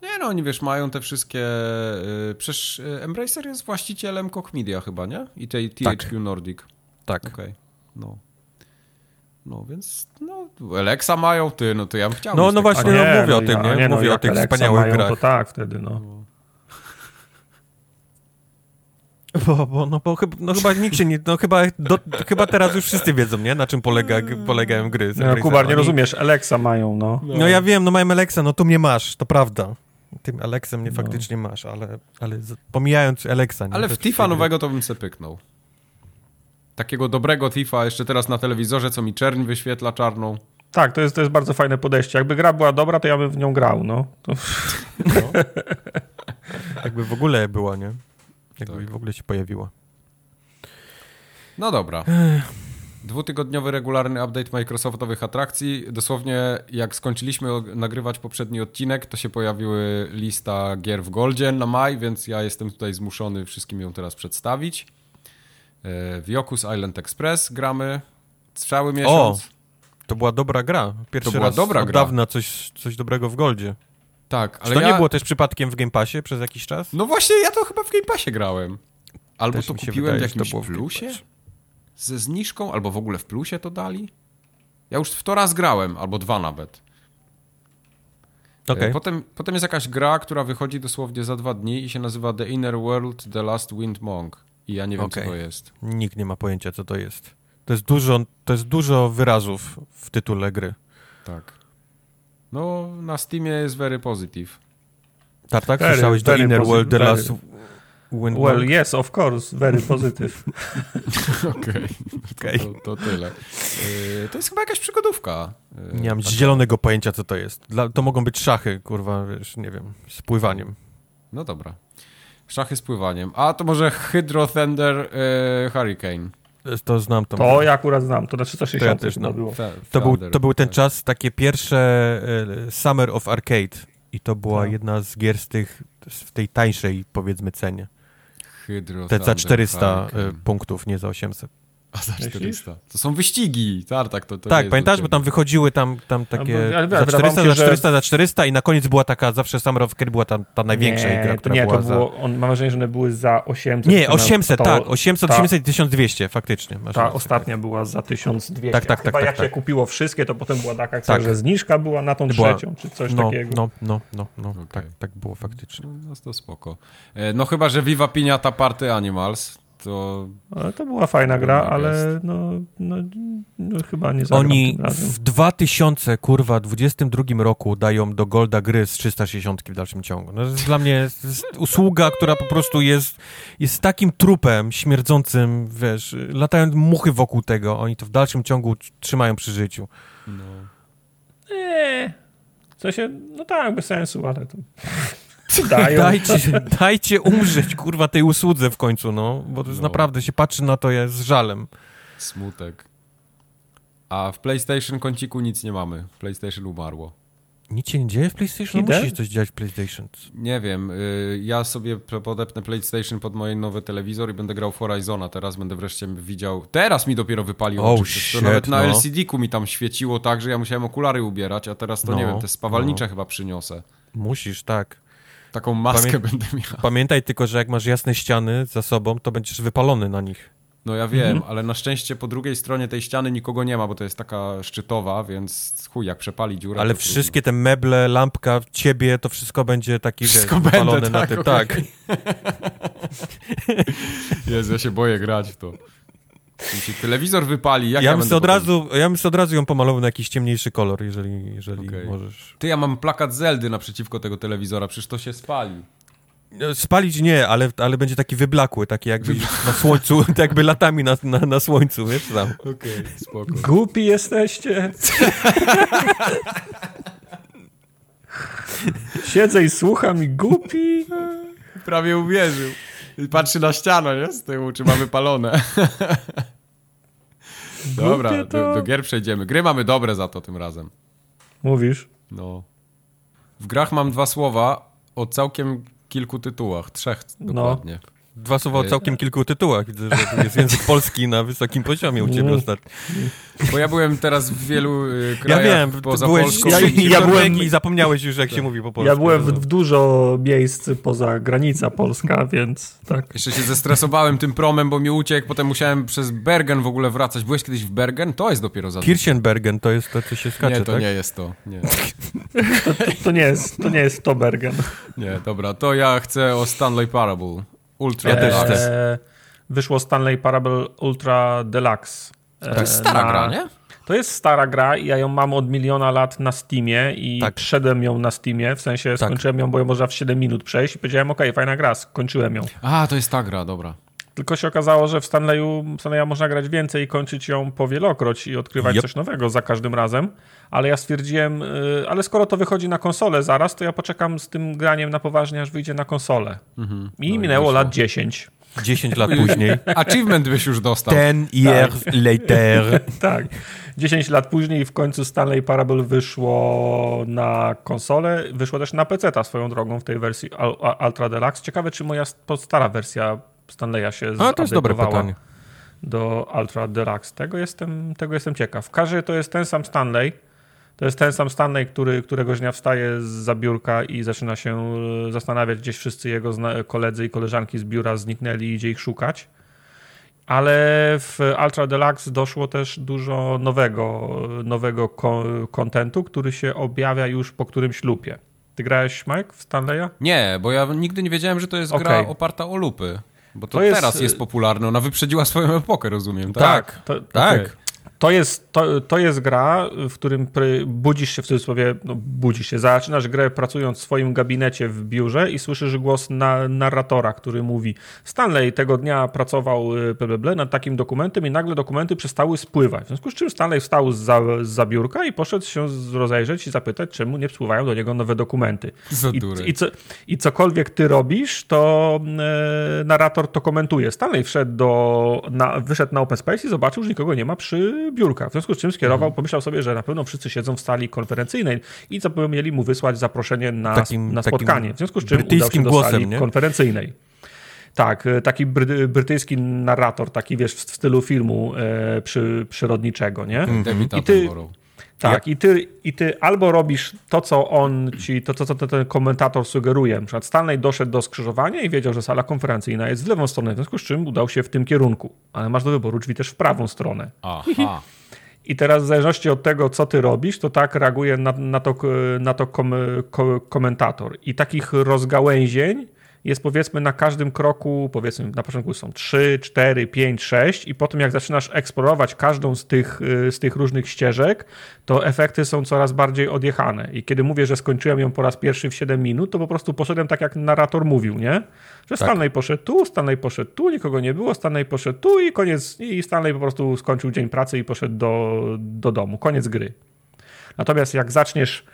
Nie no, oni wiesz, mają te wszystkie... Y, przecież y, Embracer jest właścicielem Koch Media chyba, nie? I tej THQ Nordic. Tak. Okej, no. No, więc no, Alexa mają, ty, no to ja bym chciał No, mieć no taki- właśnie, no mówię o i- tym, nie? no, Mówię o jak tych Alexa wspaniałych mają, grach. To tak, wtedy no. Bo, bo, no, bo chyba, no chyba nikt się nie, no chyba, do, chyba teraz już wszyscy wiedzą, nie? Na czym polega, polegają gry. no. Kubar, nie rozumiesz, Alexa mają, no. No ja wiem, no mają Alexa, no tu mnie masz, to prawda. Tym Alexem mnie No. faktycznie masz, ale, ale pomijając Alexa. Nie? Ale w Tifa nowego to bym se pyknął. Takiego dobrego Tifa, jeszcze teraz na telewizorze, co mi czerń wyświetla czarną. Tak, to jest, to jest bardzo fajne podejście. Jakby gra była dobra, to ja bym w nią grał, no. To, Jakby w ogóle była, nie? Jakby Tak. w ogóle się pojawiła. No dobra. Dwutygodniowy regularny update Microsoftowych atrakcji. Dosłownie jak skończyliśmy nagrywać poprzedni odcinek, to się pojawiły lista gier w Goldzie na maj, więc ja jestem tutaj zmuszony wszystkim ją teraz przedstawić. E, w Yokus Island Express gramy cały miesiąc. O, to była dobra gra. Pierwszy To była raz dobra od gra. dawna coś, coś dobrego w Goldzie. Tak, Czy ale to ja... nie było też przypadkiem w Game Passie przez jakiś czas? No właśnie, ja to chyba w Game Passie grałem. Albo Też to kupiłem w że to jakimś było w plusie? Ze zniżką? Albo w ogóle w plusie to dali? Ja już w to raz grałem, albo dwa nawet. E, Potem, potem jest jakaś gra, która wychodzi dosłownie za dwa dni i się nazywa The Inner World The Last Wind Monk. I ja nie wiem, Okej. co to jest. Nikt nie ma pojęcia, co to jest. To jest dużo, to jest dużo wyrazów w tytule gry. Tak. No, na Steamie jest very positive. Tartak, Very, słyszałeś The very Inner posi- World, The very. Last Well, yes, of course, very positive. Okej. Okej. To, to tyle. E, To jest chyba jakaś przygodówka. E, Nie mam taka- zielonego pojęcia, co to jest. Dla, to mogą być szachy, kurwa, wiesz, nie wiem, z pływaniem. No dobra. Szachy z pływaniem. A to może Hydro Thunder e, Hurricane. To- To znam To grę. ja akurat znam, to na 360 też chyba znam. było. Fe- To był, to był ten czas, takie pierwsze e, Summer of Arcade. I to była Tak. jedna z gier z tych, w tej tańszej, powiedzmy, cenie. Hydro Te za Thunder 400 e, Hurricane. punktów, nie za 800. A za Myślisz? 400. To są wyścigi. Tartak, to, to nie tak, pamiętasz, bo tam wychodziły tam, tam takie No, ale za wydawało 400, mi się, za że- 400, za 400 i na koniec była taka, zawsze Summer of była ta, ta największa nie, która nie, była to za... było, on, mam wrażenie, że one były za 800. Nie, to na- 800, to- tak, 800, ta- 800 i 1200, faktycznie. Masz Ta rację, ostatnia była za 1200. Tak, tak, Chyba tak, jak tak, się tak. kupiło wszystkie, to potem była taka akcja, Tak. że zniżka była na tą Była- trzecią, czy coś no, takiego. No, no, no, no, Okej. tak, tak było faktycznie. No to spoko. E, No chyba, że Viva Piniata Party Animals, to Ale to była fajna gra, ale no, no, no chyba nie zagram Oni tym razem. w 2000, kurwa, 22 roku dają do Golda gry z 360 w dalszym ciągu. No, to jest dla mnie usługa, która po prostu jest, jest takim trupem śmierdzącym, wiesz, latają muchy wokół tego, oni to w dalszym ciągu trzymają przy życiu. Nie. W sensie, no tak, bez sensu, ale to... Dajcie, dajcie umrzeć, kurwa, tej usłudze w końcu, no, bo to jest No. naprawdę, się patrzy na to jest z żalem. smutek. A w PlayStation kąciku nic nie mamy. PlayStation umarło. Nic się nie dzieje w PlayStation? No musi się coś dziać w PlayStation. Nie wiem, y, ja sobie podepnę PlayStation pod moje nowy telewizor i będę grał w Horizona. Teraz będę wreszcie widział. Teraz mi dopiero wypaliło. Oh, oczy, przecież to shit, nawet na no. LCD-ku mi tam świeciło tak, że ja musiałem okulary ubierać, a teraz to nie No, wiem, te spawalnicze chyba przyniosę. Musisz, tak. Taką maskę Pamię- będę miał. Pamiętaj tylko, że jak masz jasne ściany za sobą, to będziesz wypalony na nich. No ja wiem, ale na szczęście po drugiej stronie tej ściany nikogo nie ma, bo to jest taka szczytowa, więc chuj, jak przepali dziurę. Ale wszystkie te meble, lampka, ciebie, to wszystko będzie takie, Wszystko wiesz, będę, wypalone na tak, tym. okej. Tak. trudno. Jezu, ja się boję grać w to. Jeśli telewizor wypali, jak ja, Ja bym od razu, ja bym sobie od razu ją pomalował na jakiś ciemniejszy kolor, jeżeli, jeżeli Okej. możesz. Ty, ja mam plakat Zeldy naprzeciwko tego telewizora, przecież to się spali. No, Spalić nie, ale, ale będzie taki wyblakły, taki jakby na słońcu, tak jakby latami na, na, na słońcu, wiesz tam. Okej, spoko. Głupi jesteście. Siedzę i słucham i głupi. Prawie uwierzył. I Patrzy na ścianę, nie? Z tyłu, czy mamy palone. Dobra, do, do gier przejdziemy. Gry mamy dobre za to tym razem. Mówisz? No. W grach mam dwa słowa o całkiem kilku tytułach. Trzech No. Dwa słowa o całkiem kilku tytułach. Widzę, że jest język polski na wysokim poziomie u ciebie Mm. ostatnio. Bo ja byłem teraz w wielu y, Ja krajach wiem, ty poza byłeś Polską. Ja- ja, ja ja byłem- i zapomniałeś już, jak się mówi po polsku. Ja byłem w, w dużo miejsc poza granica polska, więc tak. Jeszcze się zestresowałem tym promem, bo mi uciekł, potem musiałem przez Bergen w ogóle wracać. Byłeś kiedyś w Bergen? To jest dopiero za... Kirchenbergen to jest to, co się skacze, Nie, to tak? nie jest to. Nie. To nie jest, to nie jest to Bergen. nie, dobra, to ja chcę o Stanley Parable. Ultra Ja też Deluxe. E, wyszło Stanley Parable Ultra Deluxe. E, To jest stara na- gra, nie? To jest stara gra i ja ją mam od miliona lat na Steamie i Tak. przeszedłem ją na Steamie, w sensie skończyłem ją, bo ją można w 7 minut przejść i powiedziałem, okej, fajna gra, skończyłem ją. A, to jest ta gra, dobra. Tylko się okazało, że w Stanleyu, Stanleya można grać więcej i kończyć ją powielokroć i odkrywać Yep. coś nowego za każdym razem. Ale ja stwierdziłem, y, ale skoro to wychodzi na konsolę zaraz, to ja poczekam z tym graniem na poważnie, aż wyjdzie na konsolę. I No i minęło wyszło. lat 10. 10 lat później. Achievement byś już dostał. Ten years later. tak. 10 lat później w końcu Stanley Parable wyszło na konsolę, wyszło też na PC ta swoją drogą w tej wersji Ultra Deluxe. Ciekawe, czy moja stara wersja Stanleya się A, to jest dobre pytanie. do Ultra Deluxe. Tego jestem, tego jestem ciekaw. W każdym to jest ten sam Stanley, to jest ten sam Stanley, który któregoś dnia wstaje z biurka i zaczyna się e, zastanawiać, gdzieś wszyscy jego koledzy i koleżanki z biura zniknęli i idzie ich szukać. Ale w Ultra Deluxe doszło też dużo nowego, nowego kontentu, który się objawia już po którymś lupie. Ty grałeś, Mike, w Stanleya? Nie, bo ja nigdy nie wiedziałem, że to jest okay. gra oparta o lupy. Bo to, to jest... teraz jest popularne. Ona wyprzedziła swoją epokę, rozumiem, tak? Tak. To, tak. Okay. To jest, to, to jest gra, w którym budzisz się w cudzysłowie, no budzisz się, zaczynasz grę pracując w swoim gabinecie w biurze i słyszysz głos na, narratora, który mówi Stanley tego dnia pracował y, ble, nad takim dokumentem i nagle dokumenty przestały spływać. W związku z czym Stanley wstał z za, za biurka i poszedł się rozejrzeć i zapytać, czemu nie spływają do niego nowe dokumenty. I, i, co, I cokolwiek ty robisz, to e, narrator to komentuje. Stanley wszedł do, na, wyszedł na open space i zobaczył, że nikogo nie ma przy biurka. W związku z czym skierował, mhm. pomyślał sobie, że na pewno wszyscy siedzą w sali konferencyjnej i zapomnieli mu wysłać zaproszenie na, takim, na spotkanie. W związku z czym udał się do głosem, sali nie? konferencyjnej. Tak, e, taki bry, brytyjski narrator, taki wiesz, w stylu filmu e, przy, przyrodniczego, nie? Mm. I ty, tak, i ty, i ty albo robisz to, co on ci, to, co ten komentator sugeruje. Na przykład Stanley doszedł do skrzyżowania i wiedział, że sala konferencyjna jest w lewą stronę, w związku z czym udał się w tym kierunku. Ale masz do wyboru drzwi też w prawą stronę. Aha. I teraz w zależności od tego, co ty robisz, to tak reaguje na, na to, na to kom, kom, komentator. I takich rozgałęzień jest powiedzmy na każdym kroku, powiedzmy na początku są 3, 4, 5, 6 i potem jak zaczynasz eksplorować każdą z tych, y, z tych różnych ścieżek, to efekty są coraz bardziej odjechane. I kiedy mówię, że skończyłem ją po raz pierwszy w 7 minut, to po prostu poszedłem tak, jak narrator mówił, nie? Że tak. Stanley poszedł tu, Stanley poszedł tu, nikogo nie było, Stanley poszedł tu i koniec, i Stanley po prostu skończył dzień pracy i poszedł do, do domu. Koniec gry. Natomiast jak zaczniesz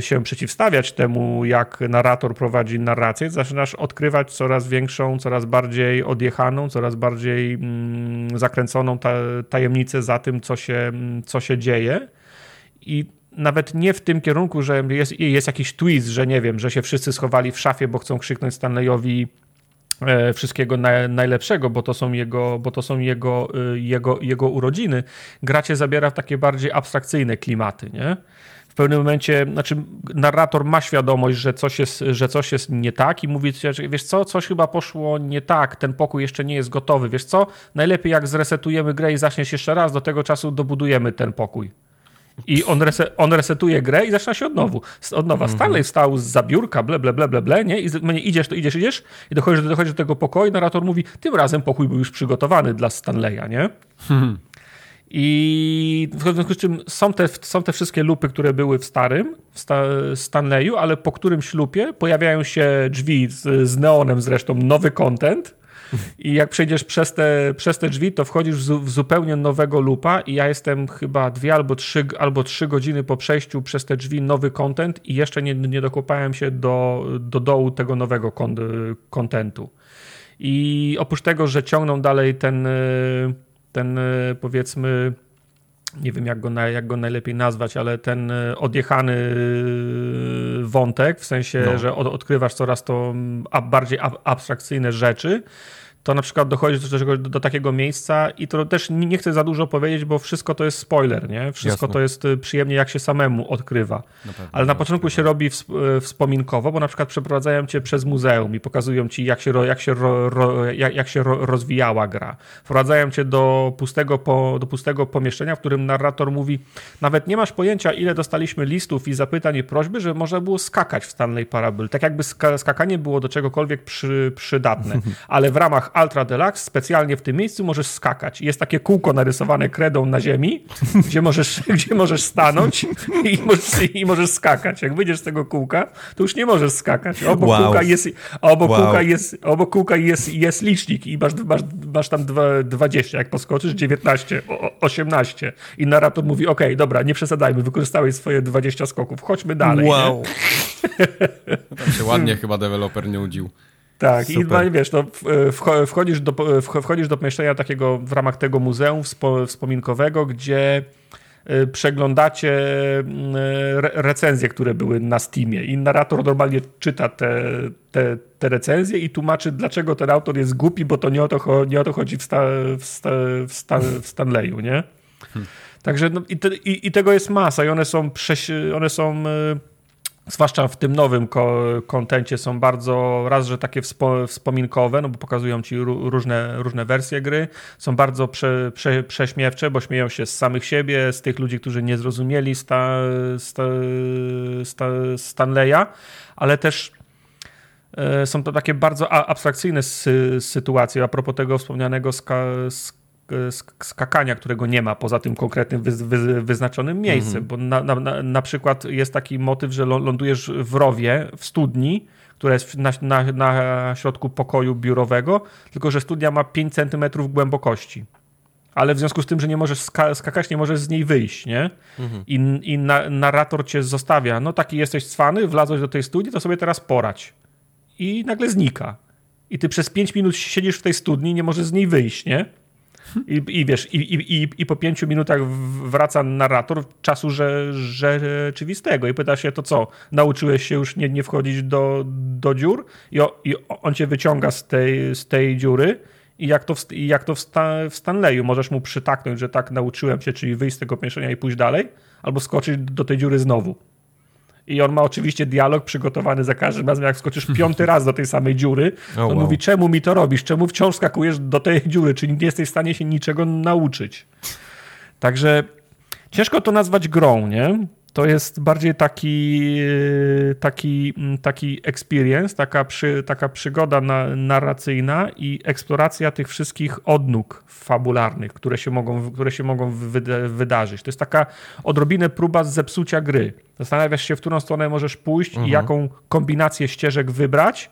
się przeciwstawiać temu, jak narrator prowadzi narrację, zaczynasz odkrywać coraz większą, coraz bardziej odjechaną, coraz bardziej mm, zakręconą ta, tajemnicę za tym, co się, mm, co się dzieje. I nawet nie w tym kierunku, że jest, jest jakiś twist, że nie wiem, że się wszyscy schowali w szafie, bo chcą krzyknąć Stanleyowi e, wszystkiego na, najlepszego, bo to są jego, bo to są jego, y, jego, jego urodziny. Gracie zabiera w takie bardziej abstrakcyjne klimaty, nie? W pewnym momencie, znaczy narrator ma świadomość, że coś jest, że coś jest nie tak i mówi, wiesz co, coś chyba poszło nie tak, ten pokój jeszcze nie jest gotowy, wiesz co, najlepiej jak zresetujemy grę i zaczniesz jeszcze raz, do tego czasu dobudujemy ten pokój. I on, rese, on resetuje grę i zaczyna się od, nowu, od nowa. Mhm. Stanley wstał z zabiórka, ble, ble, ble, ble, ble, nie? I mnie idziesz, to idziesz, idziesz i dochodzisz, dochodzisz do tego pokoju, narrator mówi, tym razem pokój był już przygotowany dla Stanleya, nie? Hmm. I w związku z czym są te, są te wszystkie lupy, które były w starym, w sta, Stanleyu, ale po którymś lupie pojawiają się drzwi z, z neonem zresztą, nowy content. I jak przejdziesz przez te, przez te drzwi, to wchodzisz w, w, zupełnie nowego lupa i ja jestem chyba dwie albo trzy, albo trzy godziny po przejściu przez te drzwi nowy content i jeszcze nie, nie dokopałem się do, do dołu tego nowego kontentu. I oprócz tego, że ciągną dalej ten ten e, powiedzmy, nie wiem jak go, jak go najlepiej nazwać, ale ten e, odjechany e, wątek, w sensie, no. że odkrywasz coraz to bardziej abstrakcyjne rzeczy, to na przykład dochodzi do, do, do, takiego miejsca i to też nie chcę za dużo powiedzieć, bo wszystko to jest spoiler, nie? Wszystko Jasne. to jest y, przyjemnie, jak się samemu odkrywa. Ale na początku się robi y, wspominkowo, bo na przykład przeprowadzają cię przez muzeum i pokazują ci, jak się, jak się, ro, ro, jak, jak się ro, rozwijała gra. Wprowadzają cię do pustego, po, do pustego pomieszczenia, w którym narrator mówi, nawet nie masz pojęcia, ile dostaliśmy listów i zapytań i prośby, że można było skakać w Stanley Parable. Tak jakby skakanie było do czegokolwiek przy, przydatne. Ale w ramach Ultra Deluxe specjalnie w tym miejscu możesz skakać. Jest takie kółko narysowane kredą na ziemi, gdzie możesz, gdzie możesz stanąć i możesz, i możesz skakać. Jak wyjdziesz z tego kółka, to już nie możesz skakać. Obok wow. kółka jest, obok wow. kółka jest, obok kółka jest, jest licznik i masz, masz, masz tam 20. Jak poskoczysz 19, 18. I narrator mówi, ok, dobra, nie przesadajmy, wykorzystałeś swoje 20 skoków, chodźmy dalej. Wow. Tam się ładnie chyba deweloper nie udził. Tak, Super. i wiesz, no, wchodzisz, do, wchodzisz do pomieszczenia takiego w ramach tego muzeum wspominkowego, gdzie y, przeglądacie y, recenzje, które były na Steamie i narrator normalnie czyta te, te, te recenzje i tłumaczy, dlaczego ten autor jest głupi, bo to nie o to, nie o to chodzi w, sta, w, sta, w, Stan, w Stanleyu, nie? Hmm. Także no, i, te, i, i, tego jest masa i one są, prześ, one są zwłaszcza w tym nowym kontencie są bardzo, raz, że takie wspo, wspominkowe, no bo pokazują ci różne, różne wersje gry, są bardzo prze, prze, prześmiewcze, bo śmieją się z samych siebie, z tych ludzi, którzy nie zrozumieli sta, sta, sta, Stanleya, ale też e, są to takie bardzo abstrakcyjne sytuacje. A propos tego wspomnianego ska, skakania, którego nie ma poza tym konkretnym wy, wy, wyznaczonym miejscem, -hmm. bo na, na, na przykład jest taki motyw, że lądujesz w rowie, w studni, która jest na, na, na środku pokoju biurowego, tylko że studnia ma 5 cm głębokości ale w związku z tym, że nie możesz ska skakać, nie możesz z niej wyjść, nie? Mhm. I, i na narrator cię zostawia. No taki jesteś cwany, wlazłeś do tej studni, to sobie teraz porać. I nagle znika. I ty przez 5 minut siedzisz w tej studni, nie możesz z niej wyjść, nie? I, i wiesz, i, i, i po pięciu minutach wraca narrator czasu że, rzeczywistego i pyta się, to co, nauczyłeś się już nie, nie wchodzić do, do dziur? I, o, I on cię wyciąga z tej, z tej dziury i jak to, w, jak to w, w Stanleyu możesz mu przytaknąć, że tak nauczyłem się, czyli wyjść z tego pomieszczenia i pójść dalej, albo skoczyć do tej dziury znowu. I on ma oczywiście dialog przygotowany za każdym razem, jak skoczysz piąty raz do tej samej dziury. Oh, on wow. mówi, czemu mi to robisz? Czemu wciąż skakujesz do tej dziury? Czy nie jesteś w stanie się niczego nauczyć? Także ciężko to nazwać grą, nie? To jest bardziej taki, taki, taki experience, taka, przy, taka przygoda na, narracyjna i eksploracja tych wszystkich odnóg fabularnych, które się mogą, które się mogą wydarzyć. To jest taka odrobinę próba zepsucia gry. Zastanawiasz się, w którą stronę możesz pójść mhm. i jaką kombinację ścieżek wybrać,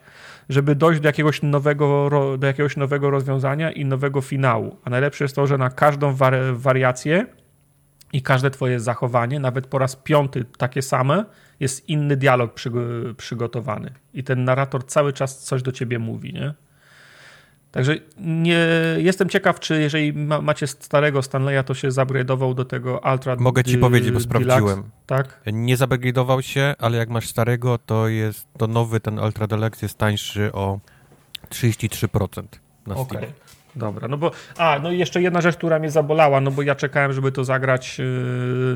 żeby dojść do jakiegoś, nowego, do jakiegoś nowego rozwiązania i nowego finału. A najlepsze jest to, że na każdą wariację i każde twoje zachowanie, nawet po raz piąty takie same, jest inny dialog przygotowany. I ten narrator cały czas coś do ciebie mówi, nie? Także nie, jestem ciekaw, czy jeżeli ma, macie starego Stanleya, to się zupgrade'ował do tego Ultra Mogę ci powiedzieć, bo sprawdziłem. tak? Nie zupgrade'ował się, ale jak masz starego, to jest to nowy ten Ultra Deluxe jest tańszy o 33% na Steam. Okay. Dobra, no bo. A, no i jeszcze jedna rzecz, która mnie zabolała, no bo ja czekałem, żeby to zagrać yy,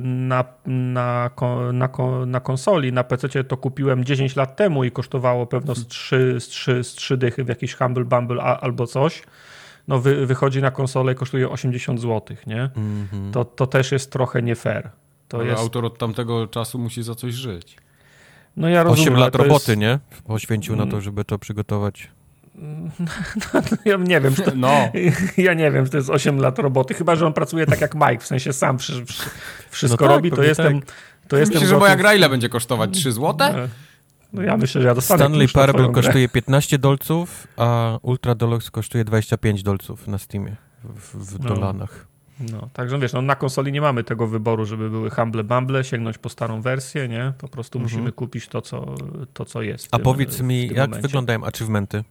na, na, na, na konsoli. Na PC to kupiłem 10 lat temu i kosztowało pewno z 3, z 3, z 3 dychy w jakiś Humble Bumble albo coś. No wy, wychodzi na konsolę i kosztuje 80 zł, nie? Mm -hmm. To, to też jest trochę nie fair. To Ale jest... autor od tamtego czasu musi za coś żyć. No ja rozumiem. 8 lat roboty, jest... nie? Poświęcił na to, żeby to przygotować. No, ja nie wiem, to, no. ja nie wiem, to jest 8 lat roboty, chyba, że on pracuje tak jak Mike, w sensie sam wszystko no tak, robi, to jestem... Tak. To jestem Myślisz, że moja gra ile będzie kosztować? 3 złote? No, no ja myślę, że ja dostanę Stanley Parable kosztuje 15 dolców, a Ultra Deluxe kosztuje 25 dolców na Steamie w, w no. dolanach. No, także wiesz, no, na konsoli nie mamy tego wyboru, żeby były Humble Bumble, sięgnąć po starą wersję, nie? Po prostu mhm. musimy kupić to, co, to, co jest. A tym, powiedz mi, jak momencie. wyglądają achievementy?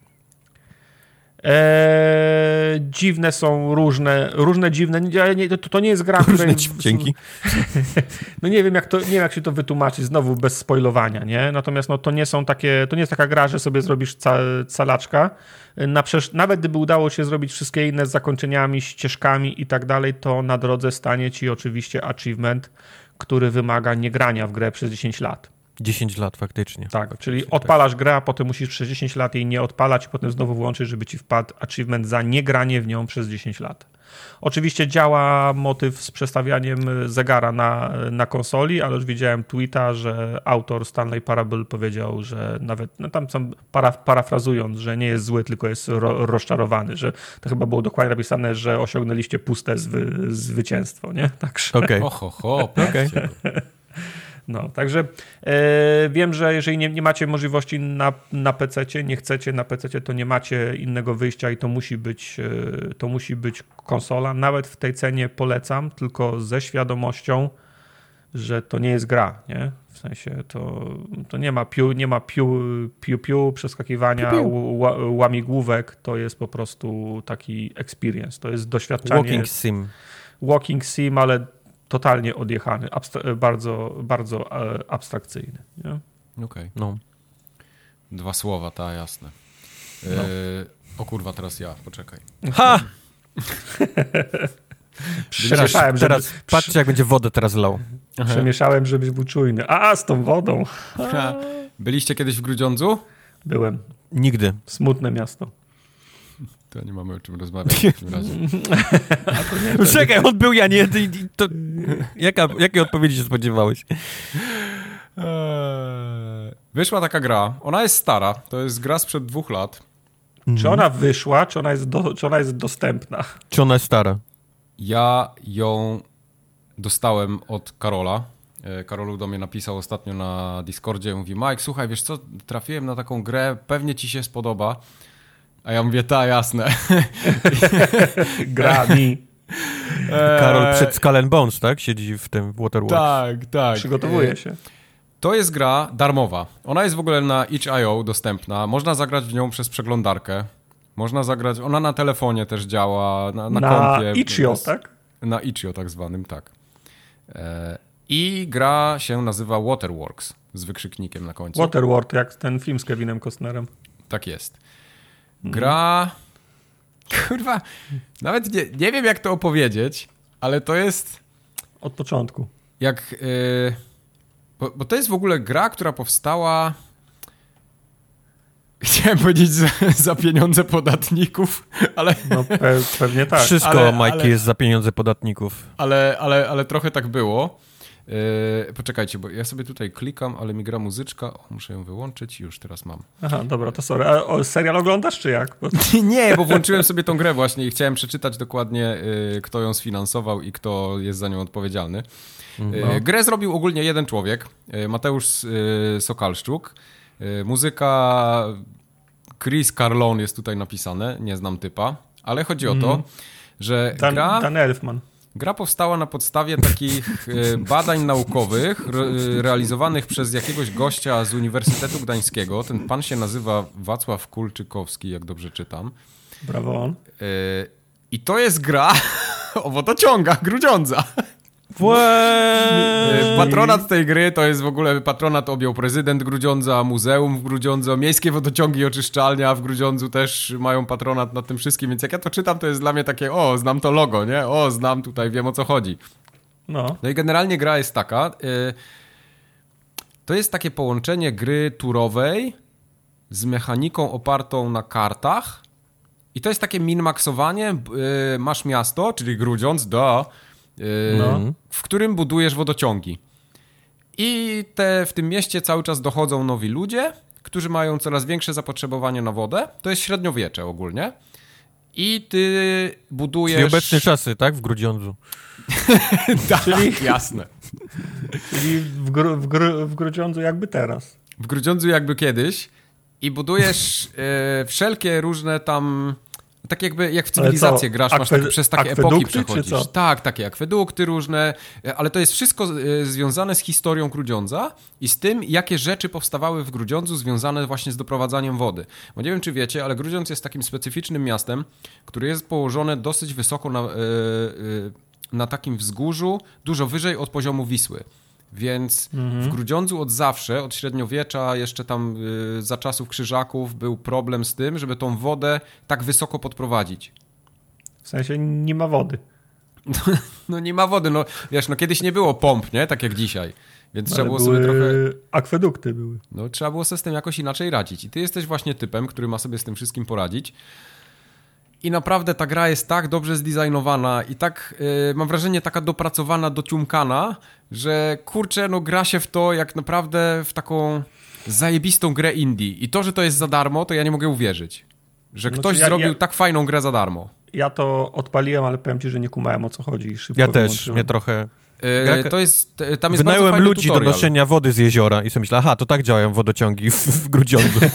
Eee, dziwne są różne, różne dziwne. Nie, to, to nie jest gra, różne Dzięki. no nie wiem, jak to, nie wiem, jak się to wytłumaczyć, znowu bez spoilowania, nie? Natomiast no, to nie są takie, to nie jest taka gra, że sobie zrobisz ca, calaczka. Na nawet gdyby udało się zrobić wszystkie inne z zakończeniami, ścieżkami i tak dalej, to na drodze stanie ci oczywiście achievement, który wymaga niegrania w grę przez 10 lat. 10 lat faktycznie. Tak, czyli tak. odpalasz grę, a potem musisz przez 10 lat jej nie odpalać i potem znowu włączyć, żeby ci wpadł achievement za niegranie w nią przez 10 lat. Oczywiście działa motyw z przestawianiem zegara na, na konsoli, ale już widziałem tweeta, że autor Stanley Parable powiedział, że nawet, no tam para, parafrazując, że nie jest zły, tylko jest ro, rozczarowany, że to chyba było dokładnie napisane, że osiągnęliście puste zwy, zwycięstwo, nie? Także... Okej. Okay. Ho, ho, okay. No, także e, wiem, że jeżeli nie, nie macie możliwości na, na PC, nie chcecie na PC, to nie macie innego wyjścia i to musi być e, to musi być konsola. Nawet w tej cenie polecam, tylko ze świadomością, że to nie jest gra, nie? W sensie to, to nie ma piu, nie ma piu, piu, piu przeskakiwania, Piu, piu. ła- łamigłówek, to jest po prostu taki experience, to jest doświadczenie Walking sim. walking sim, ale totalnie odjechany, abstra- bardzo, bardzo e, abstrakcyjny. Okej. No. Dwa słowa, ta, jasne. E, o kurwa, teraz ja, poczekaj. Ha! Przemieszałem, żeby, Teraz patrzcie, jak będzie wodę teraz lał. przemieszałem, żebyś był czujny. A, z tą wodą Byliście kiedyś w Grudziądzu? byłem. Nigdy. Smutne miasto. To nie mamy o czym rozmawiać w takim razie. Czekaj, on był, ja nie. To, jaka, jakiej odpowiedzi się spodziewałeś? Eee, Wyszła taka gra, ona jest stara, to jest gra sprzed dwóch lat. Czy ona wyszła, czy ona jest, do, czy ona jest dostępna? Czy ona jest stara? Ja ją dostałem od Karola. E, Karolu do mnie napisał ostatnio na Discordzie, mówi Mike, słuchaj, wiesz co, trafiłem na taką grę, pewnie ci się spodoba. A ja mówię, ta, jasne. Gra mi. Karol przed Skull and Bones, tak? Siedzi w tym Waterworks. Tak, tak. Przygotowuje E, się. To jest gra darmowa. Ona jest w ogóle na itch.io dostępna. Można zagrać w nią przez przeglądarkę. Można zagrać, ona na telefonie też działa, na, na, Na kompie. Itch.io, tak? Na itch.io tak zwanym, tak. E, I gra się nazywa Waterworks z wykrzyknikiem na końcu. Waterworld, jak ten film z Kevinem Costnerem. Tak jest. Gra. Kurwa, nawet nie, nie wiem jak to opowiedzieć, ale to jest Od początku. jak. Yy, bo, bo to jest w ogóle gra, która powstała. Chciałem powiedzieć za, za pieniądze podatników, ale, No pe pewnie tak. Wszystko, Ale- Majki, ale- jest za pieniądze podatników. ale, ale, ale trochę tak było. Yy, poczekajcie, bo ja sobie tutaj klikam, ale mi gra muzyczka. O, muszę ją wyłączyć, już teraz mam. Aha, dobra, to sorry. A o, serial oglądasz, czy jak? Bo... Nie, bo włączyłem sobie tą grę właśnie i chciałem przeczytać dokładnie, y, kto ją sfinansował i kto jest za nią odpowiedzialny. Y, No. Grę zrobił ogólnie jeden człowiek, y, Mateusz y, Sokalszczuk. Muzyka Chris Carlon jest tutaj napisane, nie znam typa, ale chodzi o to, że Dan, gra... Dan Elfman. Gra powstała na podstawie takich e, badań naukowych re, e, realizowanych przez jakiegoś gościa z Uniwersytetu Gdańskiego. Ten pan się nazywa Wacław Kulczykowski, jak dobrze czytam. Brawo on. E, I to jest gra o wodociągach Grudziądza. E, Patronat tej gry to jest w ogóle patronat objął prezydent Grudziądza, muzeum w Grudziądzu, miejskie wodociągi i oczyszczalnia w Grudziądzu też mają patronat nad tym wszystkim, więc jak ja to czytam, to jest dla mnie takie, o, znam to logo, nie? O, znam tutaj, wiem o co chodzi. No. No i generalnie gra jest taka. y, to jest takie połączenie gry turowej z mechaniką opartą na kartach. I to jest takie min-maxowanie. y, masz miasto, czyli Grudziądz, da, No. w którym budujesz wodociągi. I te, w tym mieście cały czas dochodzą nowi ludzie, którzy mają coraz większe zapotrzebowanie na wodę. To jest średniowiecze ogólnie. I ty budujesz... Czyli obecne czasy, tak? W Grudziądzu. tak, jasne. Czyli w, gru, w, gru, w Grudziądzu jakby teraz. w Grudziądzu jakby kiedyś i budujesz e, wszelkie różne tam tak jakby jak w cywilizację grasz, masz takie, przez takie epoki przechodzisz. Tak, takie akwedukty różne, e, ale to jest wszystko e, związane z historią Grudziądza i z tym, jakie rzeczy powstawały w Grudziądzu związane właśnie z doprowadzaniem wody. Bo nie wiem, czy wiecie, ale Grudziądz jest takim specyficznym miastem, które jest położone dosyć wysoko na, e, na takim wzgórzu, dużo wyżej od poziomu Wisły. Więc w Grudziądzu od zawsze, od średniowiecza, jeszcze tam y, za czasów krzyżaków, był problem z tym, żeby tą wodę tak wysoko podprowadzić. W sensie nie ma wody. No nie ma wody, no wiesz, no kiedyś nie było pomp, nie? Tak jak dzisiaj. Więc trzeba Ale było były sobie trochę, akwedukty były. no trzeba było sobie z tym jakoś inaczej radzić. I ty jesteś właśnie typem, który ma sobie z tym wszystkim poradzić. I naprawdę ta gra jest tak dobrze zdesignowana i tak, y, mam wrażenie, taka dopracowana, dociumkana, że kurczę, no gra się w to jak naprawdę w taką zajebistą grę indie. I to, że to jest za darmo, to ja nie mogę uwierzyć. Że Znaczy, ktoś ja- zrobił ja- tak fajną grę za darmo. Ja to odpaliłem, ale powiem ci, że nie kumałem o co chodzi. szybko Ja też, wyłączyłem. mnie trochę... Yy, to jest, e, tam jest Wynająłem ludzi tutorial. do noszenia wody z jeziora i sobie myślę, aha, to tak działają wodociągi w, w Grudziądzu.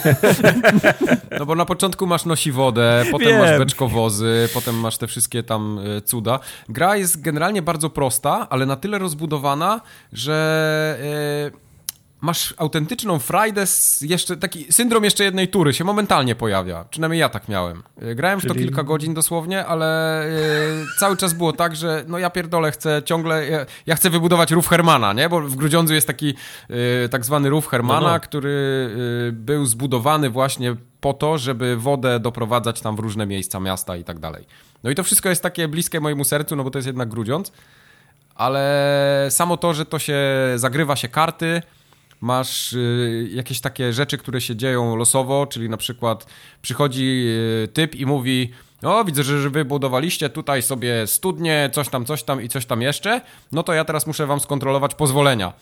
No bo na początku masz nosi wodę, potem Wiem. masz beczkowozy, potem masz te wszystkie tam e, cuda. Gra jest generalnie bardzo prosta, ale na tyle rozbudowana, że e, masz autentyczną frajdę, z jeszcze taki syndrom jeszcze jednej tury się momentalnie pojawia. Przynajmniej ja tak miałem. E, Grałem w to Czyli- kilka godzin dosłownie, ale e, cały czas było tak, że no ja pierdolę, chcę ciągle, ja, ja chcę wybudować rów Hermana, nie? Bo w Grudziądzu jest taki e, tak zwany rów Hermana, No, no. który e, był zbudowany właśnie po to, żeby wodę doprowadzać tam w różne miejsca miasta i tak dalej. No i to wszystko jest takie bliskie mojemu sercu, no bo to jest jednak Grudziądz, ale samo to, że to się zagrywa się karty, masz y, jakieś takie rzeczy, które się dzieją losowo, czyli na przykład przychodzi y, typ i mówi o, widzę, że że wy budowaliście tutaj sobie studnie, coś tam, coś tam i coś tam jeszcze, no to ja teraz muszę wam skontrolować pozwolenia.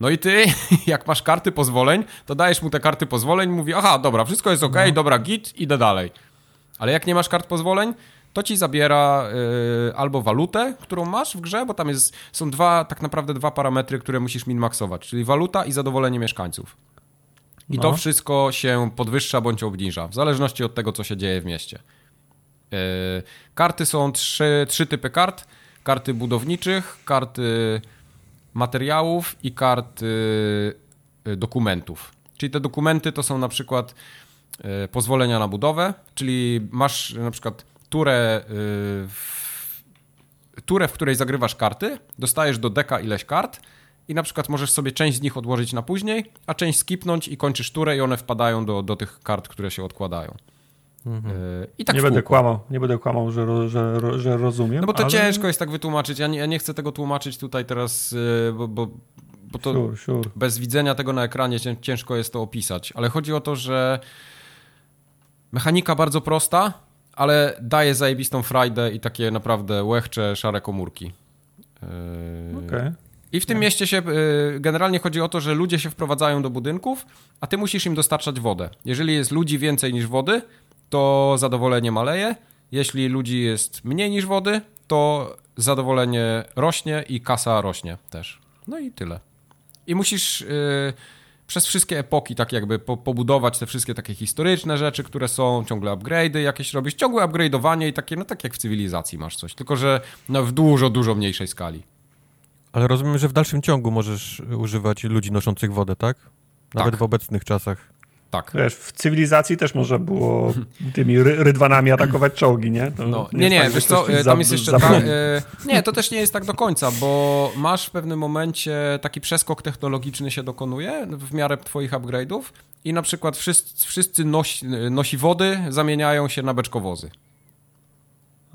No i ty, jak masz karty pozwoleń, to dajesz mu te karty pozwoleń, mówi, aha, dobra, wszystko jest ok, dobra, git, idę dalej. Ale jak nie masz kart pozwoleń, to ci zabiera y, albo walutę, którą masz w grze, bo tam jest, są dwa, tak naprawdę dwa parametry, które musisz min-maxować, czyli waluta i zadowolenie mieszkańców. I to No. wszystko się podwyższa bądź obniża, w zależności od tego, co się dzieje w mieście. Y, karty są trzy, trzy typy kart. Karty budowniczych, karty materiałów i karty y, dokumentów. Czyli te dokumenty to są na przykład y, pozwolenia na budowę, czyli masz na przykład turę, y, w, turę, w której zagrywasz karty, dostajesz do deka ileś kart i na przykład możesz sobie część z nich odłożyć na później, a część skipnąć i kończysz turę i one wpadają do, do tych kart, które się odkładają. Y, I tak nie będę kłamał, nie będę kłamał, że, że, że rozumiem. No bo to ale... ciężko jest tak wytłumaczyć. Ja nie, ja nie chcę tego tłumaczyć tutaj teraz, yy, bo, bo, bo to Sure, sure. bez widzenia tego na ekranie cię- ciężko jest to opisać. Ale chodzi o to, że mechanika bardzo prosta, ale daje zajebistą frajdę i takie naprawdę łechcze, szare komórki. Yy, Okej. I w tym mieście się yy, generalnie chodzi o to, że ludzie się wprowadzają do budynków, a ty musisz im dostarczać wodę. Jeżeli jest ludzi więcej niż wody, to zadowolenie maleje. Jeśli ludzi jest mniej niż wody, to zadowolenie rośnie i kasa rośnie też. No i tyle. I musisz yy, przez wszystkie epoki tak jakby po, pobudować te wszystkie takie historyczne rzeczy, które są, ciągle upgrade'y jakieś robisz, ciągłe upgrade'owanie i takie, no tak jak w cywilizacji masz coś, tylko że no, w dużo, dużo mniejszej skali. Ale rozumiem, że w dalszym ciągu możesz używać ludzi noszących wodę, tak? Nawet Tak. w obecnych czasach. Tak. Wiesz, w cywilizacji też można było tymi ry rydwanami atakować czołgi, nie? To No, nie nie, nie, tak, wiesz co, e, tam jest jeszcze zapomni. ta, e, Nie, to też nie jest tak do końca, bo masz w pewnym momencie taki przeskok technologiczny się dokonuje w miarę twoich upgrade'ów i na przykład wszyscy, wszyscy nosi, nosi wody zamieniają się na beczkowozy.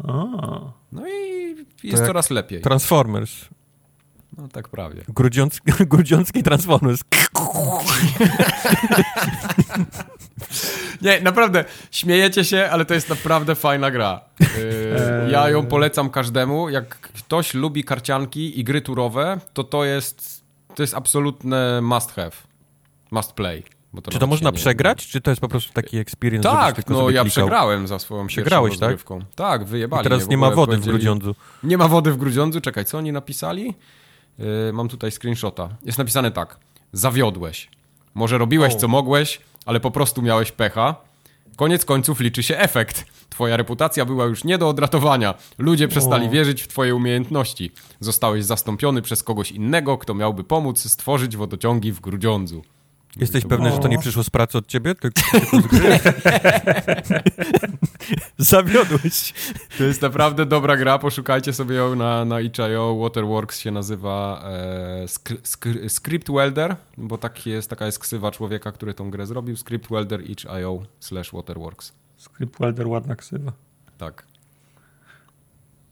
A, No i jest coraz lepiej. Transformers. No tak prawie. Grudziącki, grudziącki Transformers. Nie, naprawdę, śmiejecie się, ale to jest naprawdę fajna gra. Yy, ja ją polecam każdemu. Jak ktoś lubi karcianki i gry turowe, to to jest, to jest absolutne must have. Must play. bo Czy to można przegrać, czy to jest po prostu taki experience, Tak, no ja klikał? przegrałem za swoją Przegrałeś, tak? Tak, wyjebali I teraz w nie ma wody w powiedzieli- Grudziądzu. Nie ma wody w Grudziądzu. Czekaj, co oni napisali? Yy, mam tutaj screenshota. Jest napisane tak. Zawiodłeś. Może robiłeś co mogłeś, ale po prostu miałeś pecha. Koniec końców liczy się efekt. Twoja reputacja była już nie do odratowania. Ludzie przestali wierzyć w twoje umiejętności. Zostałeś zastąpiony przez kogoś innego, kto miałby pomóc stworzyć wodociągi w Grudziądzu. Jesteś to pewny, że to nie przyszło z pracy od ciebie? Tylko, tylko z gry? Zawiodłeś. To jest naprawdę dobra gra, poszukajcie sobie ją na, na itch.io. Waterworks się nazywa e, skry, skry, Script Welder, bo tak jest, taka jest ksywa człowieka, który tą grę zrobił. Script Welder itch.io slash Waterworks. Script Welder, ładna ksywa. Tak.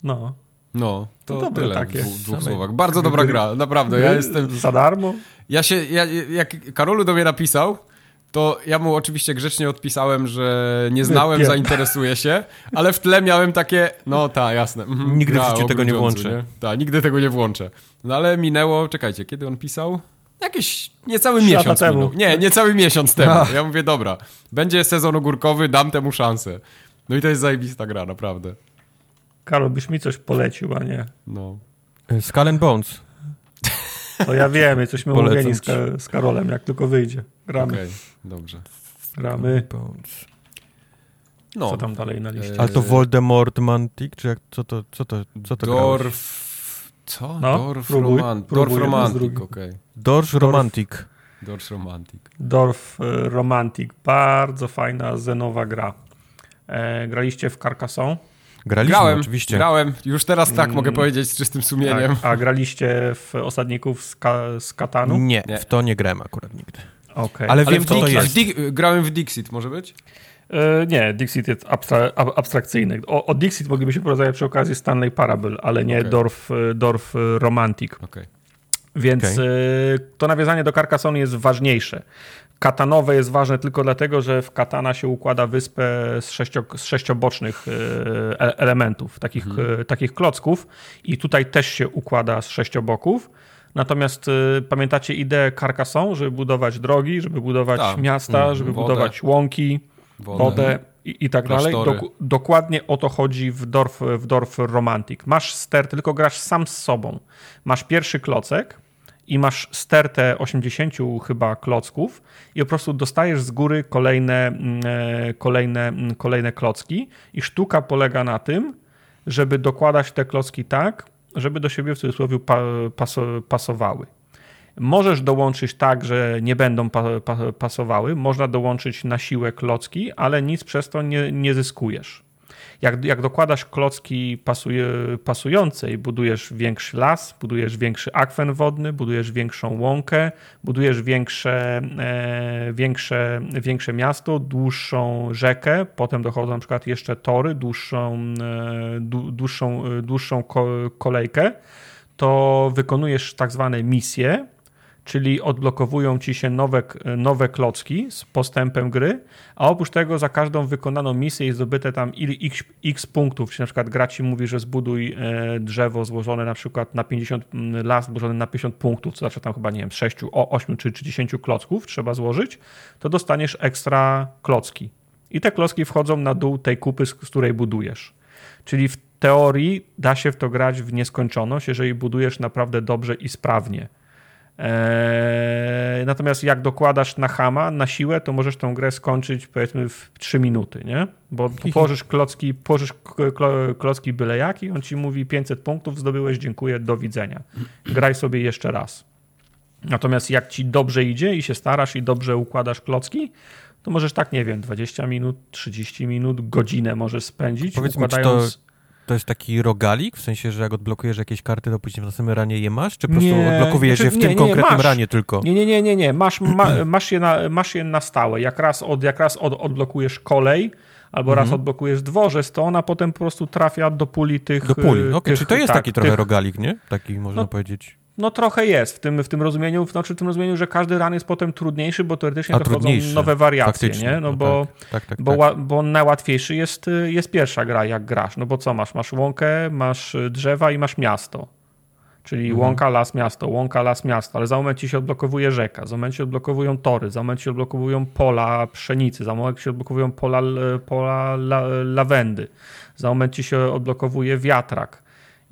No. No, to To dobre tyle takie. w dwóch, słowach. Bardzo dobra gra, naprawdę. Ja jestem... Za darmo? Ja się, ja, jak Karolu do mnie napisał, to ja mu oczywiście grzecznie odpisałem, że nie znałem, Nie. zainteresuję się, ale w tle miałem takie, no ta, jasne. mhm, Nigdy w gra życiu o tego nie włączę. Tak, nigdy tego nie włączę. No ale minęło, czekajcie, kiedy on pisał? Jakieś niecały Trzy miesiąc temu. minął. Nie, niecały miesiąc temu. Ach. Ja mówię, dobra, będzie sezon ogórkowy, dam temu szansę. No i to jest zajebista gra, naprawdę. Karol, byś mi coś polecił, a nie. No. Skull and Bones. To ja wiem, jesteśmy umówieni z. Ka- z Karolem, jak tylko wyjdzie. Gramy, Okej, dobrze. gramy. Bones. No. Co tam dalej na liście? Ale to Eee, Voldemort Mantic, czy jak, co to, co to, co to grałeś? Dorf... Co? No, Dorf, próbuj, roman... próbuj, Dorf Romantic, okej. Dorsz Romantic. Dorf Romantic. Dorf e, Romantic. Bardzo fajna zenowa gra. E, graliście w Carcassonne? Graliśmy Grałem, oczywiście. grałem. Już teraz tak Mm. mogę powiedzieć z czystym sumieniem. Tak. A graliście w Osadników z, Ka- z Katanu? Nie, Nie. w to nie grałem akurat nigdy. Okej. Ale Ale wiem, w co to jest. w grałem w Dixit, może być? E, nie, Dixit jest abstra ab abstrakcyjny. O, o Dixit moglibyśmy porozmawiać przy okazji Stanley Parable, ale nie Okej. Dorf, Dorf e, Romantic. Okej. Więc Okej. e, to nawiązanie do Carcassonne jest ważniejsze. Katanowe jest ważne tylko dlatego, że w Katana się układa wyspę z, sześcio, z sześciobocznych e, e- elementów, takich, e, takich klocków i tutaj też się układa z sześcioboków. Natomiast pamiętacie ideę Carcassonne, żeby budować drogi, żeby budować Tak. miasta, Mhm. żeby Wodę. budować łąki, Wodę. wodę i, i tak dalej. Dok- dokładnie o to chodzi w Dorf, w Dorf Romantic. Masz ster, tylko grasz sam z sobą. Masz pierwszy klocek i masz stertę 80 chyba klocków i po prostu dostajesz z góry kolejne, mm, e, kolejne, mm, kolejne klocki i sztuka polega na tym, żeby dokładać te klocki tak, żeby do siebie w cudzysłowie pa, paso, pasowały. Możesz dołączyć tak, że nie będą pa, pa, pasowały. Można dołączyć na siłę klocki, ale nic przez to nie, nie zyskujesz. Jak, jak dokładasz klocki pasuje, pasujące i budujesz większy las, budujesz większy akwen wodny, budujesz większą łąkę, budujesz większe, e, większe, większe miasto, dłuższą rzekę, potem dochodzą na przykład jeszcze tory, dłuższą, e, dłu- dłuższą, e, dłuższą ko, kolejkę, to wykonujesz tak zwane misje, czyli odblokowują ci się nowe, nowe klocki z postępem gry, a oprócz tego za każdą wykonaną misję jest zdobyte tam x, x punktów, czyli na przykład gra ci mówi, że zbuduj e, drzewo złożone na przykład na 50, mm, las złożony na 50 punktów, co znaczy tam chyba, nie wiem, 6, o 8 czy, czy 10 klocków trzeba złożyć, to dostaniesz ekstra klocki. I te klocki wchodzą na dół tej kupy, z której budujesz. Czyli w teorii da się w to grać w nieskończoność, jeżeli budujesz naprawdę dobrze i sprawnie. Eee, natomiast jak dokładasz na hama, na siłę, to możesz tą grę skończyć powiedzmy w 3 minuty, nie? Bo położysz klocki, położysz klo- klocki byle jak i on ci mówi 500 punktów zdobyłeś, dziękuję, do widzenia. Graj sobie jeszcze raz. Natomiast jak ci dobrze idzie i się starasz i dobrze układasz klocki, to możesz tak, nie wiem, 20 minut, 30 minut, godzinę możesz spędzić Powiedz mi, czy to- jest taki rogalik, w sensie, że jak odblokujesz jakieś karty, to później w następnym ranie je masz? Czy po prostu Nie, odblokowujesz znaczy, je w nie, tym nie, konkretnym masz. ranie tylko? Nie, nie, nie, nie, nie. Masz, ma, masz, je na, masz je na stałe. Jak raz, od, jak raz od, odblokujesz kolej, albo raz odblokujesz dworzec, to ona potem po prostu trafia do puli tych... Do puli. y, Okej, czyli to jest tak, taki trochę tych- rogalik, nie? Taki można No, powiedzieć. No trochę jest w tym, w tym rozumieniu, znaczy w tym rozumieniu, że każdy ran jest potem trudniejszy, bo teoretycznie A dochodzą nowe wariacje, Faktycznie. nie? No, bo, tak, tak, tak, bo, tak. bo najłatwiejszy jest, y, jest pierwsza gra, jak grasz. No bo co masz? Masz łąkę, masz y, drzewa i masz miasto. Czyli Mhm. łąka, las, miasto, łąka, las, miasto, ale za moment ci się odblokowuje rzeka, za moment się odblokowują tory, za moment się odblokowują pola pszenicy, za moment się odblokowują pola, pola la, lawendy, za moment ci się odblokowuje wiatrak.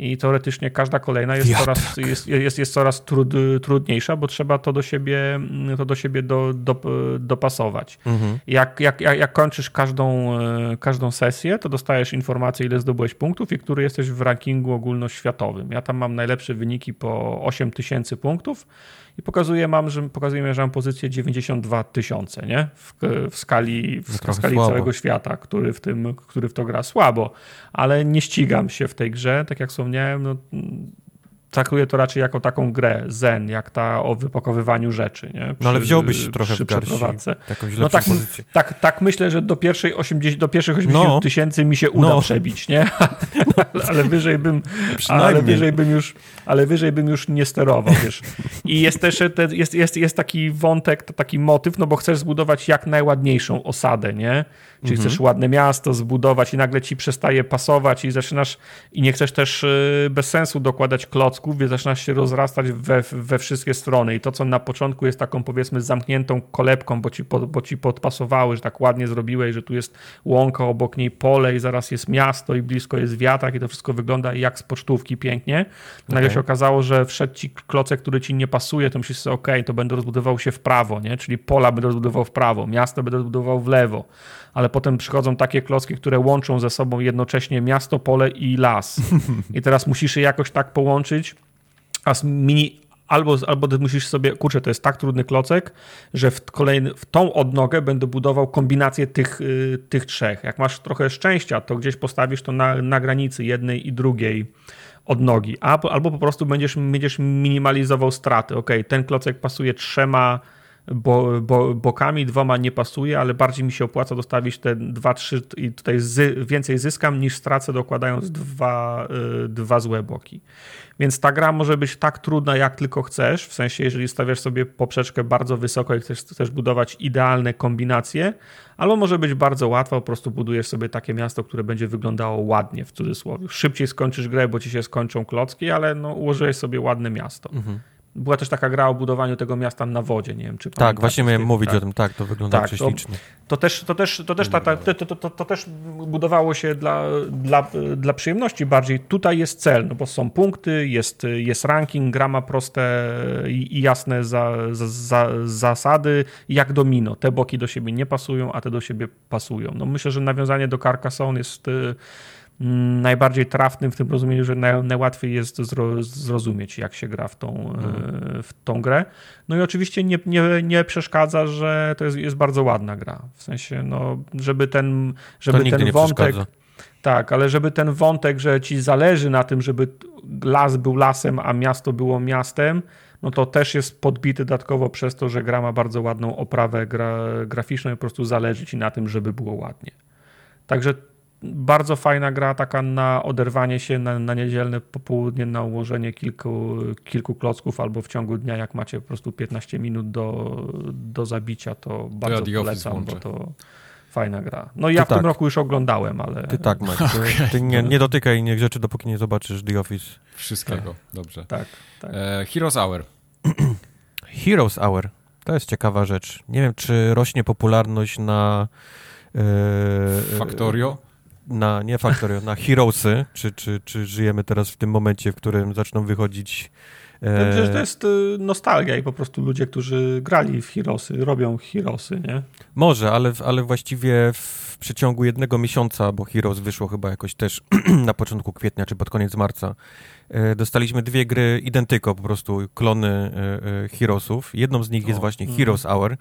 I teoretycznie każda kolejna jest Wiatrak. coraz, jest, jest, jest coraz trud, trudniejsza, bo trzeba to do siebie, to do siebie do, do, dopasować. Mhm. Jak, jak, jak, kończysz każdą, e, każdą sesję, to dostajesz informację, ile zdobyłeś punktów i który jesteś w rankingu ogólnoświatowym. Ja tam mam najlepsze wyniki po 8 tysięcy punktów i pokazuje, mam, że, pokazuje mi, że mam pozycję 92 tysiące, nie? W, w skali, w, No w trochę skali słabo. całego świata, który w, tym, który w to gra słabo. Ale nie ścigam się w tej grze, tak jak wspomniałem, no, traktuję to raczej jako taką grę, zen, jak ta o wypakowywaniu rzeczy, nie? No ale Przy- wziąłbyś trochę przy w garści jakąś No tak, pozycję. tak, tak myślę, że do, pierwszej 80, do pierwszych 80 No. tysięcy mi się uda No. przebić, nie? ale wyżej bym, ale wyżej bym już, ale wyżej bym już nie sterował, wiesz. I jest też te, jest, jest, jest taki wątek, taki motyw, no bo chcesz zbudować jak najładniejszą osadę, nie? Czyli mhm. chcesz ładne miasto zbudować i nagle ci przestaje pasować i zaczynasz, i nie chcesz też y, bez sensu dokładać klocków, więc zaczynasz się rozrastać we, we wszystkie strony. I to, co na początku jest taką powiedzmy zamkniętą kolebką, bo ci, bo ci podpasowały, że tak ładnie zrobiłeś, że tu jest łąka, obok niej pole i zaraz jest miasto i blisko jest wiatrak i to wszystko wygląda jak z pocztówki pięknie. Nagle okay. się okazało, że wszedł ci klocek, który ci nie pasuje, to myślisz sobie, ok, to będę rozbudował się w prawo, nie? czyli pola będę rozbudował w prawo, miasto będę rozbudował w lewo ale potem przychodzą takie klocki, które łączą ze sobą jednocześnie miasto, pole i las. I teraz musisz je jakoś tak połączyć, a mini, albo, albo musisz sobie, kurczę, to jest tak trudny klocek, że w, kolejny, w tą odnogę będę budował kombinację tych, y, tych trzech. Jak masz trochę szczęścia, to gdzieś postawisz to na, na granicy jednej i drugiej odnogi, albo, albo po prostu będziesz, będziesz minimalizował straty. Ok, ten klocek pasuje trzema bo, bo, bokami, dwoma nie pasuje, ale bardziej mi się opłaca dostawić te dwa, trzy i tutaj zy, więcej zyskam niż stracę dokładając dwa, y, dwa złe boki. Więc ta gra może być tak trudna jak tylko chcesz, w sensie jeżeli stawiasz sobie poprzeczkę bardzo wysoko i chcesz, chcesz budować idealne kombinacje, albo może być bardzo łatwa, po prostu budujesz sobie takie miasto, które będzie wyglądało ładnie w cudzysłowie. Szybciej skończysz grę, bo ci się skończą klocki, ale no, ułożyłeś sobie ładne miasto. Mhm. Była też taka gra o budowaniu tego miasta na wodzie, nie wiem czy Tak, właśnie miałem mówić tak. o tym, tak, to wygląda tak, prześlicznie. To, to, też, to, też, to, też ta, ta, to, to, to, to, też budowało się dla, dla, dla przyjemności bardziej. Tutaj jest cel, no bo są punkty, jest, jest ranking, gra ma proste i, i jasne za, za, za, zasady, jak domino. Te boki do siebie nie pasują, a te do siebie pasują. No myślę, że nawiązanie do Carcassonne jest Mm, najbardziej trafnym w tym rozumieniu, że naj, najłatwiej jest zro, zrozumieć, jak się gra w tą, mhm. w tą grę. No i oczywiście nie, nie, nie przeszkadza, że to jest, jest bardzo ładna gra. W sensie, no, żeby ten, żeby ten wątek. Tak, ale żeby ten wątek, że ci zależy na tym, żeby las był lasem, a miasto było miastem, no to też jest podbity dodatkowo przez to, że gra ma bardzo ładną oprawę gra, graficzną i po prostu zależy ci na tym, żeby było ładnie. Także bardzo fajna gra, taka na oderwanie się na, na niedzielne popołudnie, na ułożenie kilku, kilku klocków albo w ciągu dnia, jak macie po prostu 15 minut do, do zabicia, to bardzo ja polecam, bo to fajna gra. No i ja w tak. tym roku już oglądałem, ale... Ty tak, Mike. Ty, okay. ty nie, nie dotykaj innych rzeczy, dopóki nie zobaczysz The Office. Wszystkiego, tak. dobrze. Tak, tak. E, Heroes Hour. Heroes Hour. To jest ciekawa rzecz. Nie wiem, czy rośnie popularność na... E, Factorio? Na, nie Factorio, na Heroesy, czy, czy, czy żyjemy teraz w tym momencie, w którym zaczną wychodzić że to jest y, nostalgia i po prostu ludzie, którzy grali w Heroesy, robią Heroesy, nie? Może, ale, ale właściwie w przeciągu jednego miesiąca, bo Heroes wyszło chyba jakoś też na początku kwietnia czy pod koniec marca, dostaliśmy dwie gry identyko, po prostu klony e, e, Heroesów. Jedną z nich jest właśnie mm. Heroes Hour,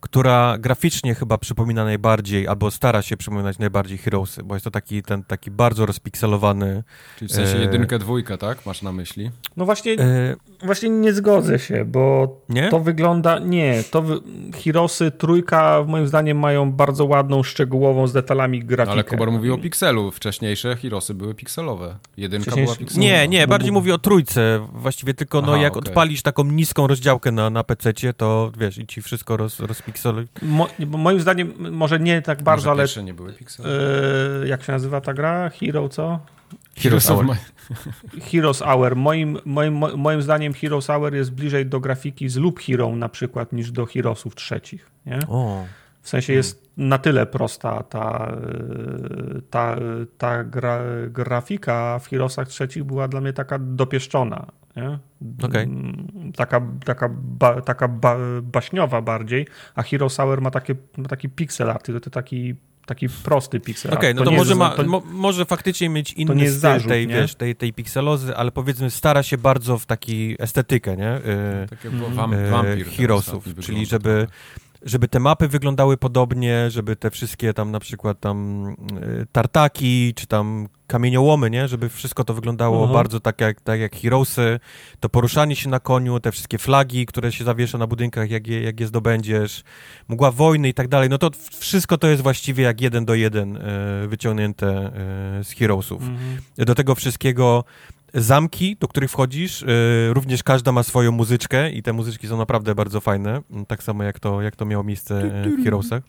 która graficznie chyba przypomina najbardziej, albo stara się przypominać najbardziej Heroesy, bo jest to taki, ten taki bardzo rozpikselowany... Czyli w sensie jedynkę, dwójkę, tak? Masz na myśli? No właśnie, e... właśnie nie zgodzę się, bo nie? to wygląda... Nie, to wy... Heroesy trójka moim zdaniem mają bardzo ładną, szczegółową, z detalami grafikę. No, ale Kobar mówił o pikselu. Wcześniejsze Heroesy były pikselowe. Jedynka była pikselowa. Nie, nie, bardziej mówię o trójce. Właściwie tylko, no, Aha, no jak okay. odpalisz taką niską rozdziałkę na, na PC, to wiesz, i ci wszystko roz, rozpikseli. Mo, moim zdaniem, może nie tak bardzo, może ale... nie były piksele. Yy, jak się nazywa ta gra? Hero co? Heroes Hour. Heroes Hour. Moim, moim, moim zdaniem Heroes Hour jest bliżej do grafiki z Loop Hero na przykład niż do Heroesów trzecich. Nie? O. W sensie jest na tyle prosta ta, ta, ta gra, grafika w Heroesach trzecich była dla mnie taka dopieszczona. Nie? Okay. Taka, taka, ba, taka ba, baśniowa bardziej, a Heroes Hour ma, takie, ma taki pixel art, to taki taki prosty pixel. Okej, okay, no to, to może, ma, to, mo, może faktycznie mieć inny styl zarzut, tej, wiesz, tej, tej pikselozy, ale powiedzmy stara się bardzo w taki estetykę, nie? Yy, Takie wampir. Heroesów, czyli żeby tak żeby te mapy wyglądały podobnie, żeby te wszystkie tam na przykład tam y, tartaki, czy tam kamieniołomy, nie? Żeby wszystko to wyglądało uh mhm. bardzo tak jak, tak jak Heroesy, to poruszanie się na koniu, te wszystkie flagi, które się zawiesza na budynkach, jak je, jak je zdobędziesz, mgła wojny i tak dalej, no to wszystko to jest właściwie jak jeden do jeden y, wyciągnięte y, z Heroesów. Mhm. Do tego wszystkiego zamki, do których wchodzisz, y, również każda ma swoją muzyczkę i te muzyczki są naprawdę bardzo fajne, tak samo jak to, jak to miało miejsce w Heroesach.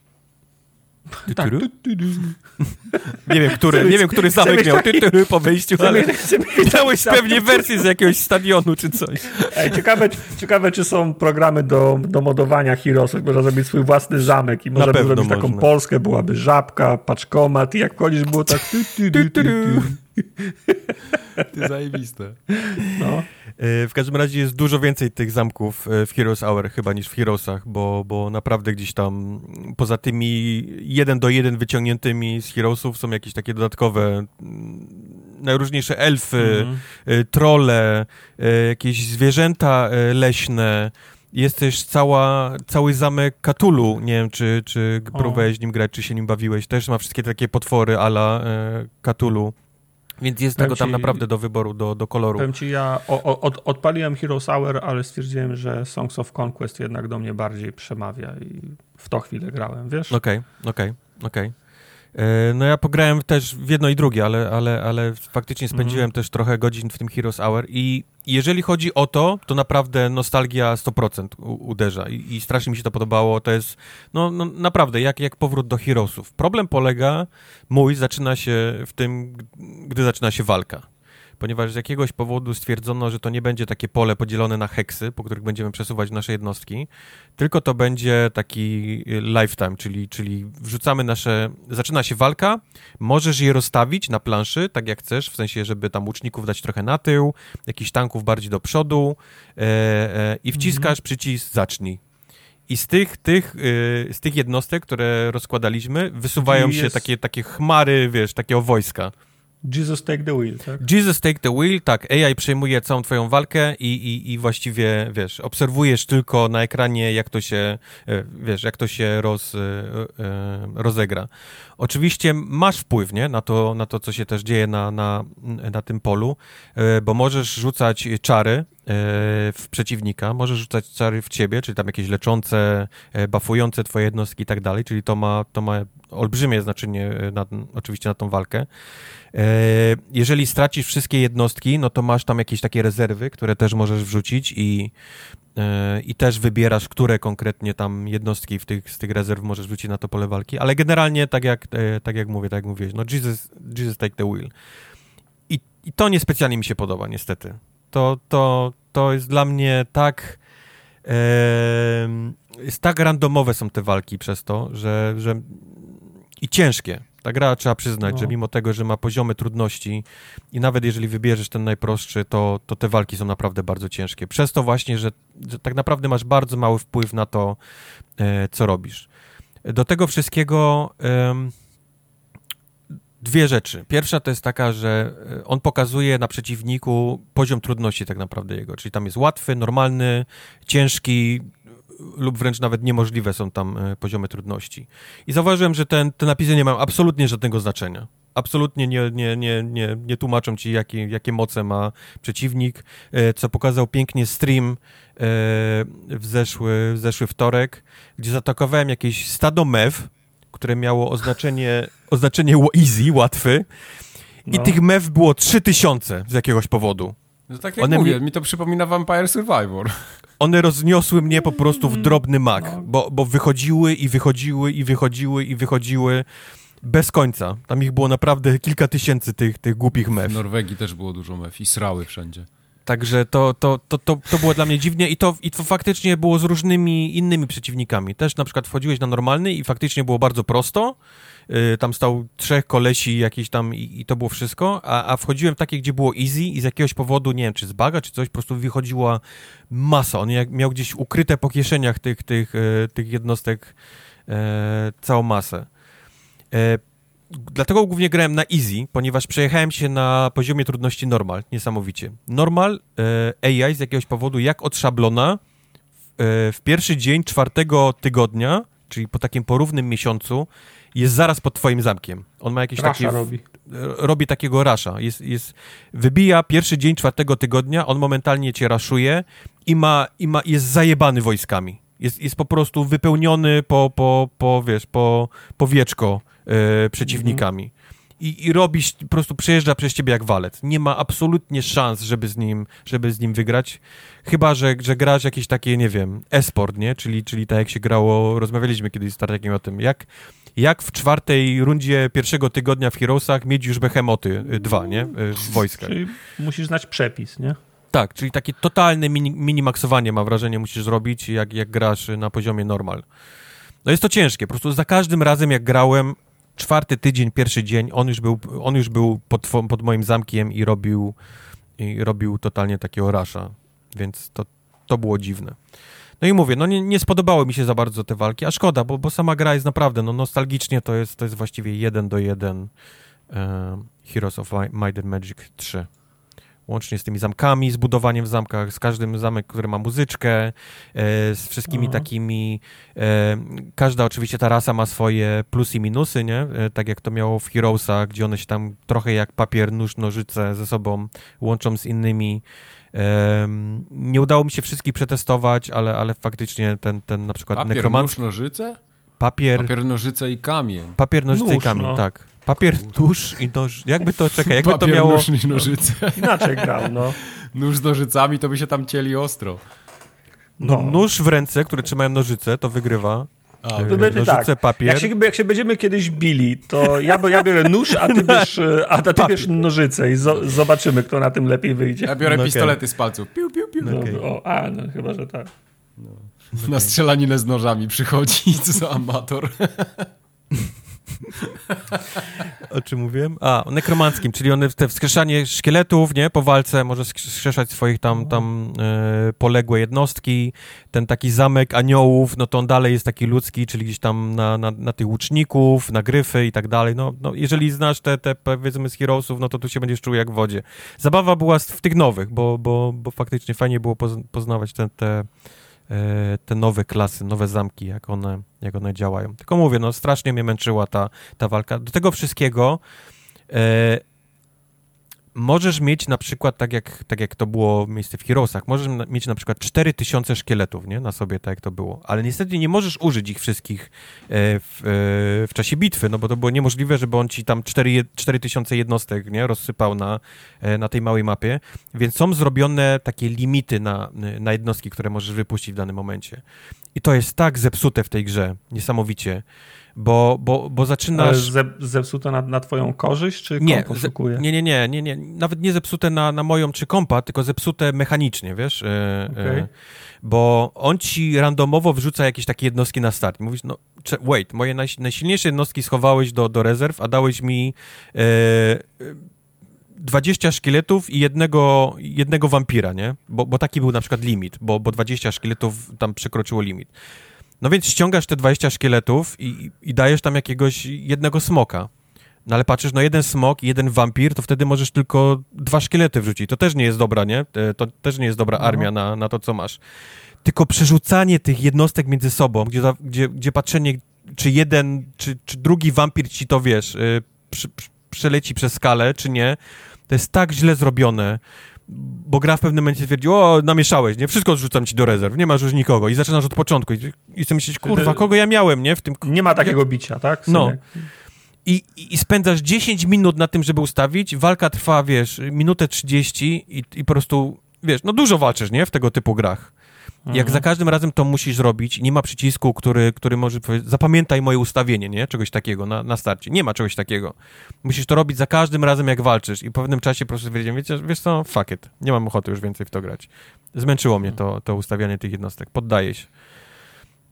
Tak. nie wiem, który, nie wiem, który zamek miał tytuł po wyjściu, ale miałeś pewnie wersję z jakiegoś stadionu czy coś. Ej, ciekawe, ciekawe, czy są programy do, do modowania Heroesów, można zrobić swój własny zamek i można by zrobić taką Polskę, byłaby żabka, paczkomat i jak wchodzisz było tak... Ty zajebiste. No. E, w każdym razie jest dużo więcej tych zamków e, w Heroes Hour chyba niż w Heroesach, bo, bo naprawdę gdzieś tam poza tymi jeden do jeden wyciągniętymi z Heroesów są jakieś takie dodatkowe mm, najróżniejsze elfy, mm -hmm. trole, jakieś zwierzęta leśne, jest też cała, cały zamek Katulu. Nie wiem, czy, czy próbowałeś nim grać, czy się nim bawiłeś. Też ma wszystkie takie potwory ala e, Katulu. Więc jest powiem tego tam ci, naprawdę do wyboru, do, do koloru. Powiem ci, ja o, o, od, odpaliłem Heroes Hour, ale stwierdziłem, że Songs of Conquest jednak do mnie bardziej przemawia i w to chwilę grałem, wiesz? Okej, okay, okej, okay, okej. Okay. E, no ja pograłem też w jedno i drugie, ale, ale, ale faktycznie spędziłem mhm. też trochę godzin w tym Heroes Hour i jeżeli chodzi o to, to naprawdę nostalgia 100% uderza I, i, strasznie mi się to podobało. To jest, no, no, naprawdę, jak, jak powrót do Heroesów. Problem polega, mój, zaczyna się w tym, gdy zaczyna się walka ponieważ z jakiegoś powodu stwierdzono, że to nie będzie takie pole podzielone na heksy, po których będziemy przesuwać nasze jednostki, tylko to będzie taki y, lifetime, czyli, czyli wrzucamy nasze, zaczyna się walka, możesz je rozstawić na planszy, tak jak chcesz, w sensie, żeby tam łuczników dać trochę na tył, jakichś tanków bardziej do przodu e, e, i wciskasz mhm. przycisk zacznij. I z tych, tych, y, z tych jednostek, które rozkładaliśmy, wysuwają się takie, takie chmary, wiesz, takiego wojska. Jesus take the wheel, tak? Jesus take the wheel, tak. AI przejmuje całą twoją walkę i, i, i właściwie, wiesz, obserwujesz tylko na ekranie, jak to się, e, wiesz, jak to się roz, e, e, rozegra. Oczywiście masz wpływ, nie, na to, na to, co się też dzieje na, na, na tym polu, bo możesz rzucać czary w przeciwnika, możesz rzucać czary w ciebie, czyli tam jakieś leczące, bafujące twoje jednostki i tak dalej, czyli to ma, to ma olbrzymie znaczenie na, oczywiście na tą walkę. E, jeżeli stracisz wszystkie jednostki, no to masz tam jakieś takie rezerwy, które też możesz wrzucić i, e, i też wybierasz, które konkretnie tam jednostki w tych, z tych rezerw możesz wrzucić na to pole walki, ale generalnie tak jak, e, tak jak mówię, tak jak mówiłeś, no Jesus, Jesus take the wheel. I, I to niespecjalnie mi się podoba, niestety. To, to, to jest dla mnie tak... E, jest tak randomowe są te walki przez to, że, że i ciężkie. Ta gra trzeba przyznać, no. że mimo tego, że ma poziomy trudności i nawet jeżeli wybierzesz ten najprostszy, to, to te walki są naprawdę bardzo ciężkie. Przez to właśnie, że, że tak naprawdę masz bardzo mały wpływ na to, e, co robisz. Do tego wszystkiego e, dwie rzeczy. Pierwsza to jest taka, że e, on pokazuje na przeciwniku poziom trudności tak naprawdę jego, czyli tam jest łatwy, normalny, ciężki, lub wręcz nawet niemożliwe są tam e, poziomy trudności. I zauważyłem, że ten, te napisy nie mają absolutnie żadnego znaczenia. Absolutnie nie, nie, nie, nie, nie tłumaczą ci, jakie, jakie moce ma przeciwnik, e, co pokazał pięknie stream e, w zeszły, w zeszły wtorek, gdzie zaatakowałem jakieś stado mew, które miało oznaczenie, oznaczenie easy, łatwy, i no. tych mew było 3000 z jakiegoś powodu. No tak jak One mówię, mi... mi to przypomina Vampire Survivor one rozniosły mnie po prostu w drobny mak, no. bo, bo wychodziły i wychodziły i wychodziły i wychodziły bez końca. Tam ich było naprawdę kilka tysięcy tych, tych głupich mew. W Norwegii też było dużo mew i srały wszędzie. Także to, to, to, to, to było dla mnie dziwnie i to, i to faktycznie było z różnymi innymi przeciwnikami. Też na przykład wchodziłeś na normalny i faktycznie było bardzo prosto, Y, tam stał trzech kolesi jakiś tam i, i, to było wszystko, a, a wchodziłem takie, gdzie było easy i z jakiegoś powodu, nie wiem, czy z baga, czy coś, po prostu wychodziła masa. On jak, miał gdzieś ukryte po kieszeniach tych, tych, y, tych jednostek e, całą masę. E, dlatego głównie grałem na easy, ponieważ przejechałem się na poziomie trudności normal, niesamowicie. Normal e, AI z jakiegoś powodu, jak od szablona, w, w pierwszy dzień czwartego tygodnia, czyli po takim porównym miesiącu, jest zaraz pod twoim zamkiem. On ma jakieś takie... robi. Robi takiego rasza. Jest, jest, wybija pierwszy dzień czwartego tygodnia, on momentalnie cię raszuje i ma, i ma, jest zajebany wojskami. Jest, jest po prostu wypełniony po, po, po wiesz, po, po wieczko e, przeciwnikami. i, i robisz, po prostu przejeżdża przez ciebie jak walec. Nie ma absolutnie szans, żeby z nim, żeby z nim wygrać. Chyba, że, że grasz jakieś takie, nie wiem, e-sport, nie? Czyli, czyli tak jak się grało, rozmawialiśmy kiedyś z Tartakiem o tym, jak, jak w czwartej rundzie pierwszego tygodnia w Heroesach mieć już Behemoty y, dwa, nie? Y, w wojskach. Czyli musisz znać przepis, nie? Tak, czyli takie totalne mini, minimaksowanie, mam wrażenie, musisz zrobić, jak, jak grasz na poziomie normal. No jest to ciężkie, po prostu za każdym razem, jak grałem, czwarty tydzień, pierwszy dzień, on już był, on już był pod, pod moim zamkiem i robił, i robił totalnie takiego rasza, więc to, to było dziwne. No i mówię, no nie, nie spodobały mi się za bardzo te walki, a szkoda, bo, bo sama gra jest naprawdę, no nostalgicznie to jest, to jest właściwie jeden do jeden uh, Heroes of Might and Magic 3 łącznie z tymi zamkami, z budowaniem w zamkach, z każdym zamek, który ma muzyczkę, e, z wszystkimi Aha. takimi, e, każda oczywiście ta rasa ma swoje plusy i minusy, nie? E, tak jak to miało w Heroesach, gdzie one się tam trochę jak papier, nóż, nożyce ze sobą łączą z innymi. nie udało mi się wszystkich przetestować, ale, ale faktycznie ten, ten na przykład papier, nekromant... nóż, nożyce? Papier... Papier, nożyce i kamień. Papier, nożyce nóż, i kamień, no. tak. Papier, tusz i noż. Jakby to, czekaj, jakby Papier, to miało... nóż i nożyce. Inaczej grał, no. Nóż z nożycami, to by się tam cieli ostro. No, no. nóż w ręce, które trzymają nożyce, to wygrywa. A, to będzie nożyce, tak. papier. Jak się, jak się będziemy kiedyś bili, to ja, ja biorę nóż, a ty bierz, a ty bierz nożyce i zo, zobaczymy, kto na tym lepiej wyjdzie. Ja biorę no, pistolety okay. z palców. Piu, piu, piu. No, okay. o, a, no chyba, że tak. No. Na strzelaninę z nożami przychodzi, co amator. o czym mówiłem? A, o nekromanckim, czyli one te wskrzeszanie szkieletów, nie, po walce może wskrzeszać swoich tam, tam e, poległe jednostki. Ten taki zamek aniołów, no to on dalej jest taki ludzki, czyli gdzieś tam na, na, na tych łuczników, na gryfy i tak dalej. No, no jeżeli znasz te, te powiedzmy z Heroesów, no to tu się będziesz czuł jak w wodzie. Zabawa była w tych nowych, bo, bo, bo faktycznie fajnie było poznawać te, te E, te nowe klasy, nowe zamki, jak one, jak one działają. Tylko mówię, no strasznie mnie męczyła ta, ta walka. Do tego wszystkiego e, możesz mieć na przykład, tak jak, tak jak to było miejsce w Heroesach, możesz mieć na przykład 4000 szkieletów, nie? Na sobie, tak jak to było. Ale niestety nie możesz użyć ich wszystkich e, w, w czasie bitwy, no bo to było niemożliwe, żeby on ci tam 4, 4000 jednostek, nie? Rozsypał na, na tej małej mapie. Więc są zrobione takie limity na, na jednostki, które możesz wypuścić w danym momencie. I to jest tak zepsute w tej grze, niesamowicie bo, bo, bo zaczynasz... Ze, zepsute na, na twoją korzyść, czy nie, oszukuje? Nie, nie, nie, nie, nie, nawet nie zepsute na, na moją czy kompa, tylko zepsute mechanicznie, wiesz? E, okay. e, bo on ci randomowo wrzuca jakieś takie jednostki na start. Mówisz, no wait, moje naj, najsilniejsze jednostki schowałeś do, do rezerw, a dałeś mi e, 20 szkieletów i jednego, jednego wampira, nie? Bo, bo taki był na przykład limit, bo, bo 20 szkieletów tam przekroczyło limit. No więc ściągasz te 20 szkieletów i, i dajesz tam jakiegoś jednego smoka. No ale patrzysz, no jeden smok i jeden wampir, to wtedy możesz tylko dwa szkielety wrzucić. To też nie jest dobra, nie? To też nie jest dobra no. armia na, na to, co masz. Tylko przerzucanie tych jednostek między sobą, gdzie, gdzie, gdzie patrzenie, czy jeden, czy, czy drugi wampir ci to, wiesz, yy, przy, przy, przeleci przez skalę, czy nie, to jest tak źle zrobione bo gra w pewnym momencie twierdzi, o, namieszałeś, nie? Wszystko zrzucam ci do rezerw, nie masz już nikogo i zaczynasz od początku i, i chcę myśleć, kurwa, kogo ja miałem, nie? W tym... Nie ma takiego bicia, tak? No. I, I spędzasz 10 minut na tym, żeby ustawić, walka trwa, wiesz, minutę 30 i, i po prostu, wiesz, no dużo walczysz, nie? W tego typu grach. Mhm. Jak za każdym razem to musisz zrobić, nie ma przycisku, który, który może powiedzieć, zapamiętaj moje ustawienie, nie? Czegoś takiego na, na starcie. Nie ma czegoś takiego. Musisz to robić za każdym razem, jak walczysz i po pewnym czasie po prostu stwierdziłem, wiecie, wiesz co, fuck it, nie mam ochoty już więcej w to grać. Zmęczyło mnie to, to ustawianie tych jednostek, poddaję się.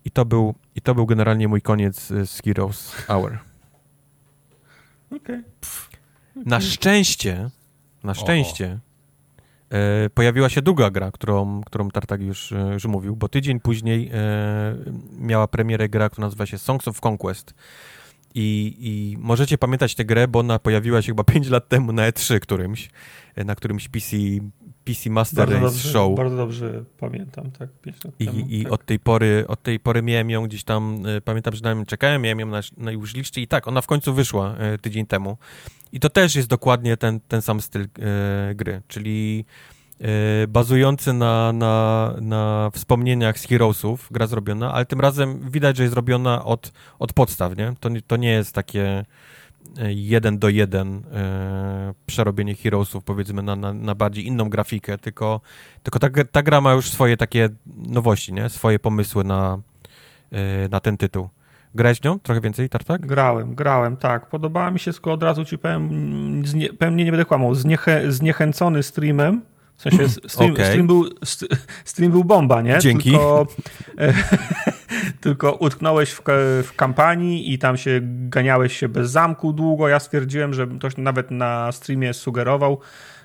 I to był, i to był generalnie mój koniec z Heroes Hour. Okej. Okay. Na szczęście, na szczęście, pojawiła się druga gra, którą, którą Tartak już, e, już mówił, bo tydzień później e, miała premierę gra, która nazywa się Songs of Conquest. I, I możecie pamiętać tę grę, bo ona pojawiła się chyba 5 lat temu na E3 którymś, na którymś PC, PC Master bardzo Race dobrze, Show. Bardzo dobrze pamiętam, tak, 5 lat I, temu. I tak. od, tej pory, od tej pory miałem ją gdzieś tam, pamiętam, że na nią czekałem, miałem ją na, na już liście i tak, ona w końcu wyszła tydzień temu. I to też jest dokładnie ten, ten sam styl e, gry, czyli e, bazujący na, na, na wspomnieniach z Heroesów, gra zrobiona, ale tym razem widać, że jest zrobiona od, od podstaw, nie? To, to nie jest takie jeden do jeden e, przerobienie Heroesów, powiedzmy, na, na, na, bardziej inną grafikę, tylko, tylko ta, ta gra ma już swoje takie nowości, nie? Swoje pomysły na, e, na ten tytuł. Grałeś nią trochę więcej, Tartak? Grałem, grałem, tak. Podobała mi się, tylko od razu ci powiem, znie, pewnie nie będę kłamał, zniechę, zniechęcony streamem, w sensie stream, okay. stream, był, stream był bomba, nie? Dzięki. Tylko, tylko utknąłeś w, w kampanii i tam się ganiałeś się bez zamku długo. Ja stwierdziłem, że ktoś nawet na streamie sugerował,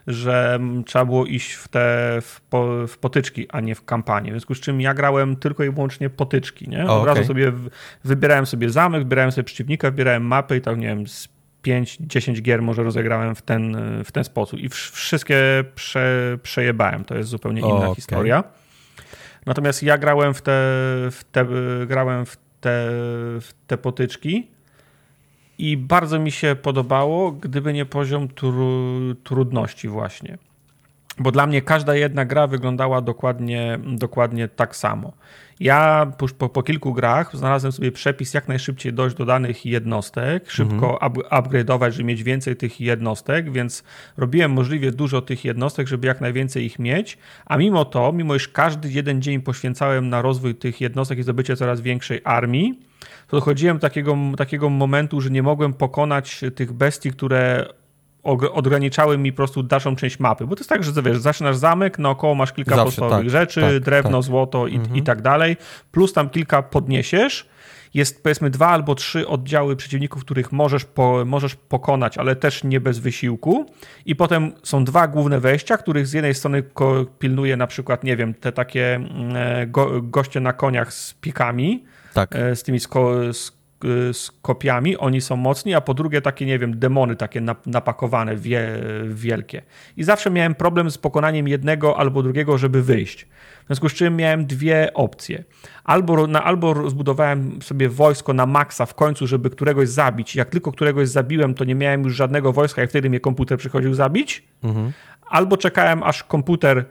że trzeba było iść w te w, po, w potyczki, a nie w kampanię. W związku z czym ja grałem tylko i wyłącznie potyczki, nie? Od razu sobie wybierałem sobie zamek, wybierałem sobie przeciwnika, wybierałem mapy i tak, nie wiem, z 5-10 gier może rozegrałem w ten, w ten sposób i wszystkie prze, przejebałem. To jest zupełnie inna okay. historia. Natomiast ja grałem w te, w te, grałem w te, w te potyczki i bardzo mi się podobało, gdyby nie poziom tru, trudności właśnie. Bo dla mnie każda jedna gra wyglądała dokładnie, dokładnie tak samo. Ja po, po, kilku grach znalazłem sobie przepis, jak najszybciej dojść do danych jednostek, szybko mhm. up, upgrade'ować, żeby mieć więcej tych jednostek, więc robiłem możliwie dużo tych jednostek, żeby jak najwięcej ich mieć, a mimo to, mimo iż każdy jeden dzień poświęcałem na rozwój tych jednostek i zdobycie coraz większej armii, to dochodziłem do takiego, takiego momentu, że nie mogłem pokonać tych bestii, które ograniczały mi po prostu dalszą część mapy. Bo to jest tak, że wiesz, zaczynasz zamek, naokoło masz kilka Zawsze, podstawowych tak, rzeczy, tak, drewno, tak. złoto i, mhm. i tak dalej, plus tam kilka podniesiesz, jest powiedzmy dwa albo trzy oddziały przeciwników, których możesz, po, możesz pokonać, ale też nie bez wysiłku. I potem są dwa główne wejścia, których z jednej strony pilnuje na przykład, nie wiem, te takie mm, e, go, goście na koniach z pikami, tak. E, z tymi sko, z z kopiami, oni są mocni, a po drugie takie, nie wiem, demony takie napakowane, wie, wielkie. I zawsze miałem problem z pokonaniem jednego albo drugiego, żeby wyjść. W związku z czym miałem dwie opcje. Albo, na, albo zbudowałem sobie wojsko na maksa w końcu, żeby któregoś zabić. Jak tylko któregoś zabiłem, to nie miałem już żadnego wojska i wtedy mnie komputer przychodził zabić. Mhm. Albo czekałem, aż komputer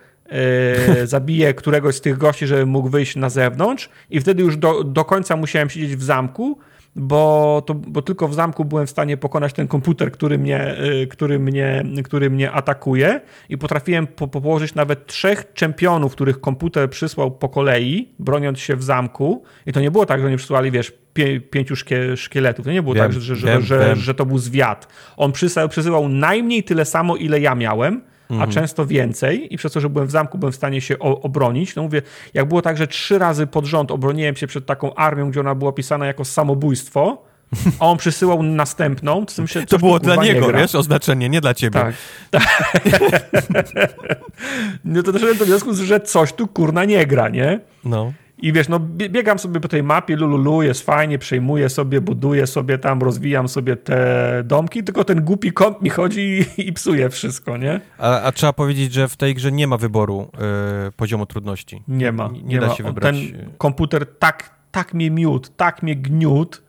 Yy, zabije któregoś z tych gości, żeby mógł wyjść na zewnątrz i wtedy już do, do końca musiałem siedzieć w zamku, bo, to, bo tylko w zamku byłem w stanie pokonać ten komputer, który mnie, y, który mnie, który mnie atakuje i potrafiłem po, położyć nawet trzech czempionów, których komputer przysłał po kolei, broniąc się w zamku i to nie było tak, że oni przysłali, wiesz, pię, pięciu szkie, szkieletów. To nie było wiem, tak, że, że, wiem, że, wiem. że, to był zwiat. On przysyłał, przysyłał najmniej tyle samo, ile ja miałem, mhm. a często więcej i przez to, że byłem w zamku, byłem w stanie się obronić. No mówię, jak było tak, że trzy razy pod rząd obroniłem się przed taką armią, gdzie ona była opisana jako samobójstwo, a on przysyłał następną, to myślę, To było dla niego, wiesz, oznaczenie, nie dla ciebie. Tak. no to doszedłem do wniosku, że coś tu kurna nie gra, nie? No. I wiesz, no biegam sobie po tej mapie, lululu, jest fajnie, przejmuję sobie, buduję sobie tam, rozwijam sobie te domki, tylko ten głupi kąt mi chodzi i, i psuje wszystko, nie? A, a, trzeba powiedzieć, że w tej grze nie ma wyboru y, poziomu trudności. Nie ma. Nie, nie da ma. się wybrać. Ten komputer tak, tak mnie miód, tak mnie gniót,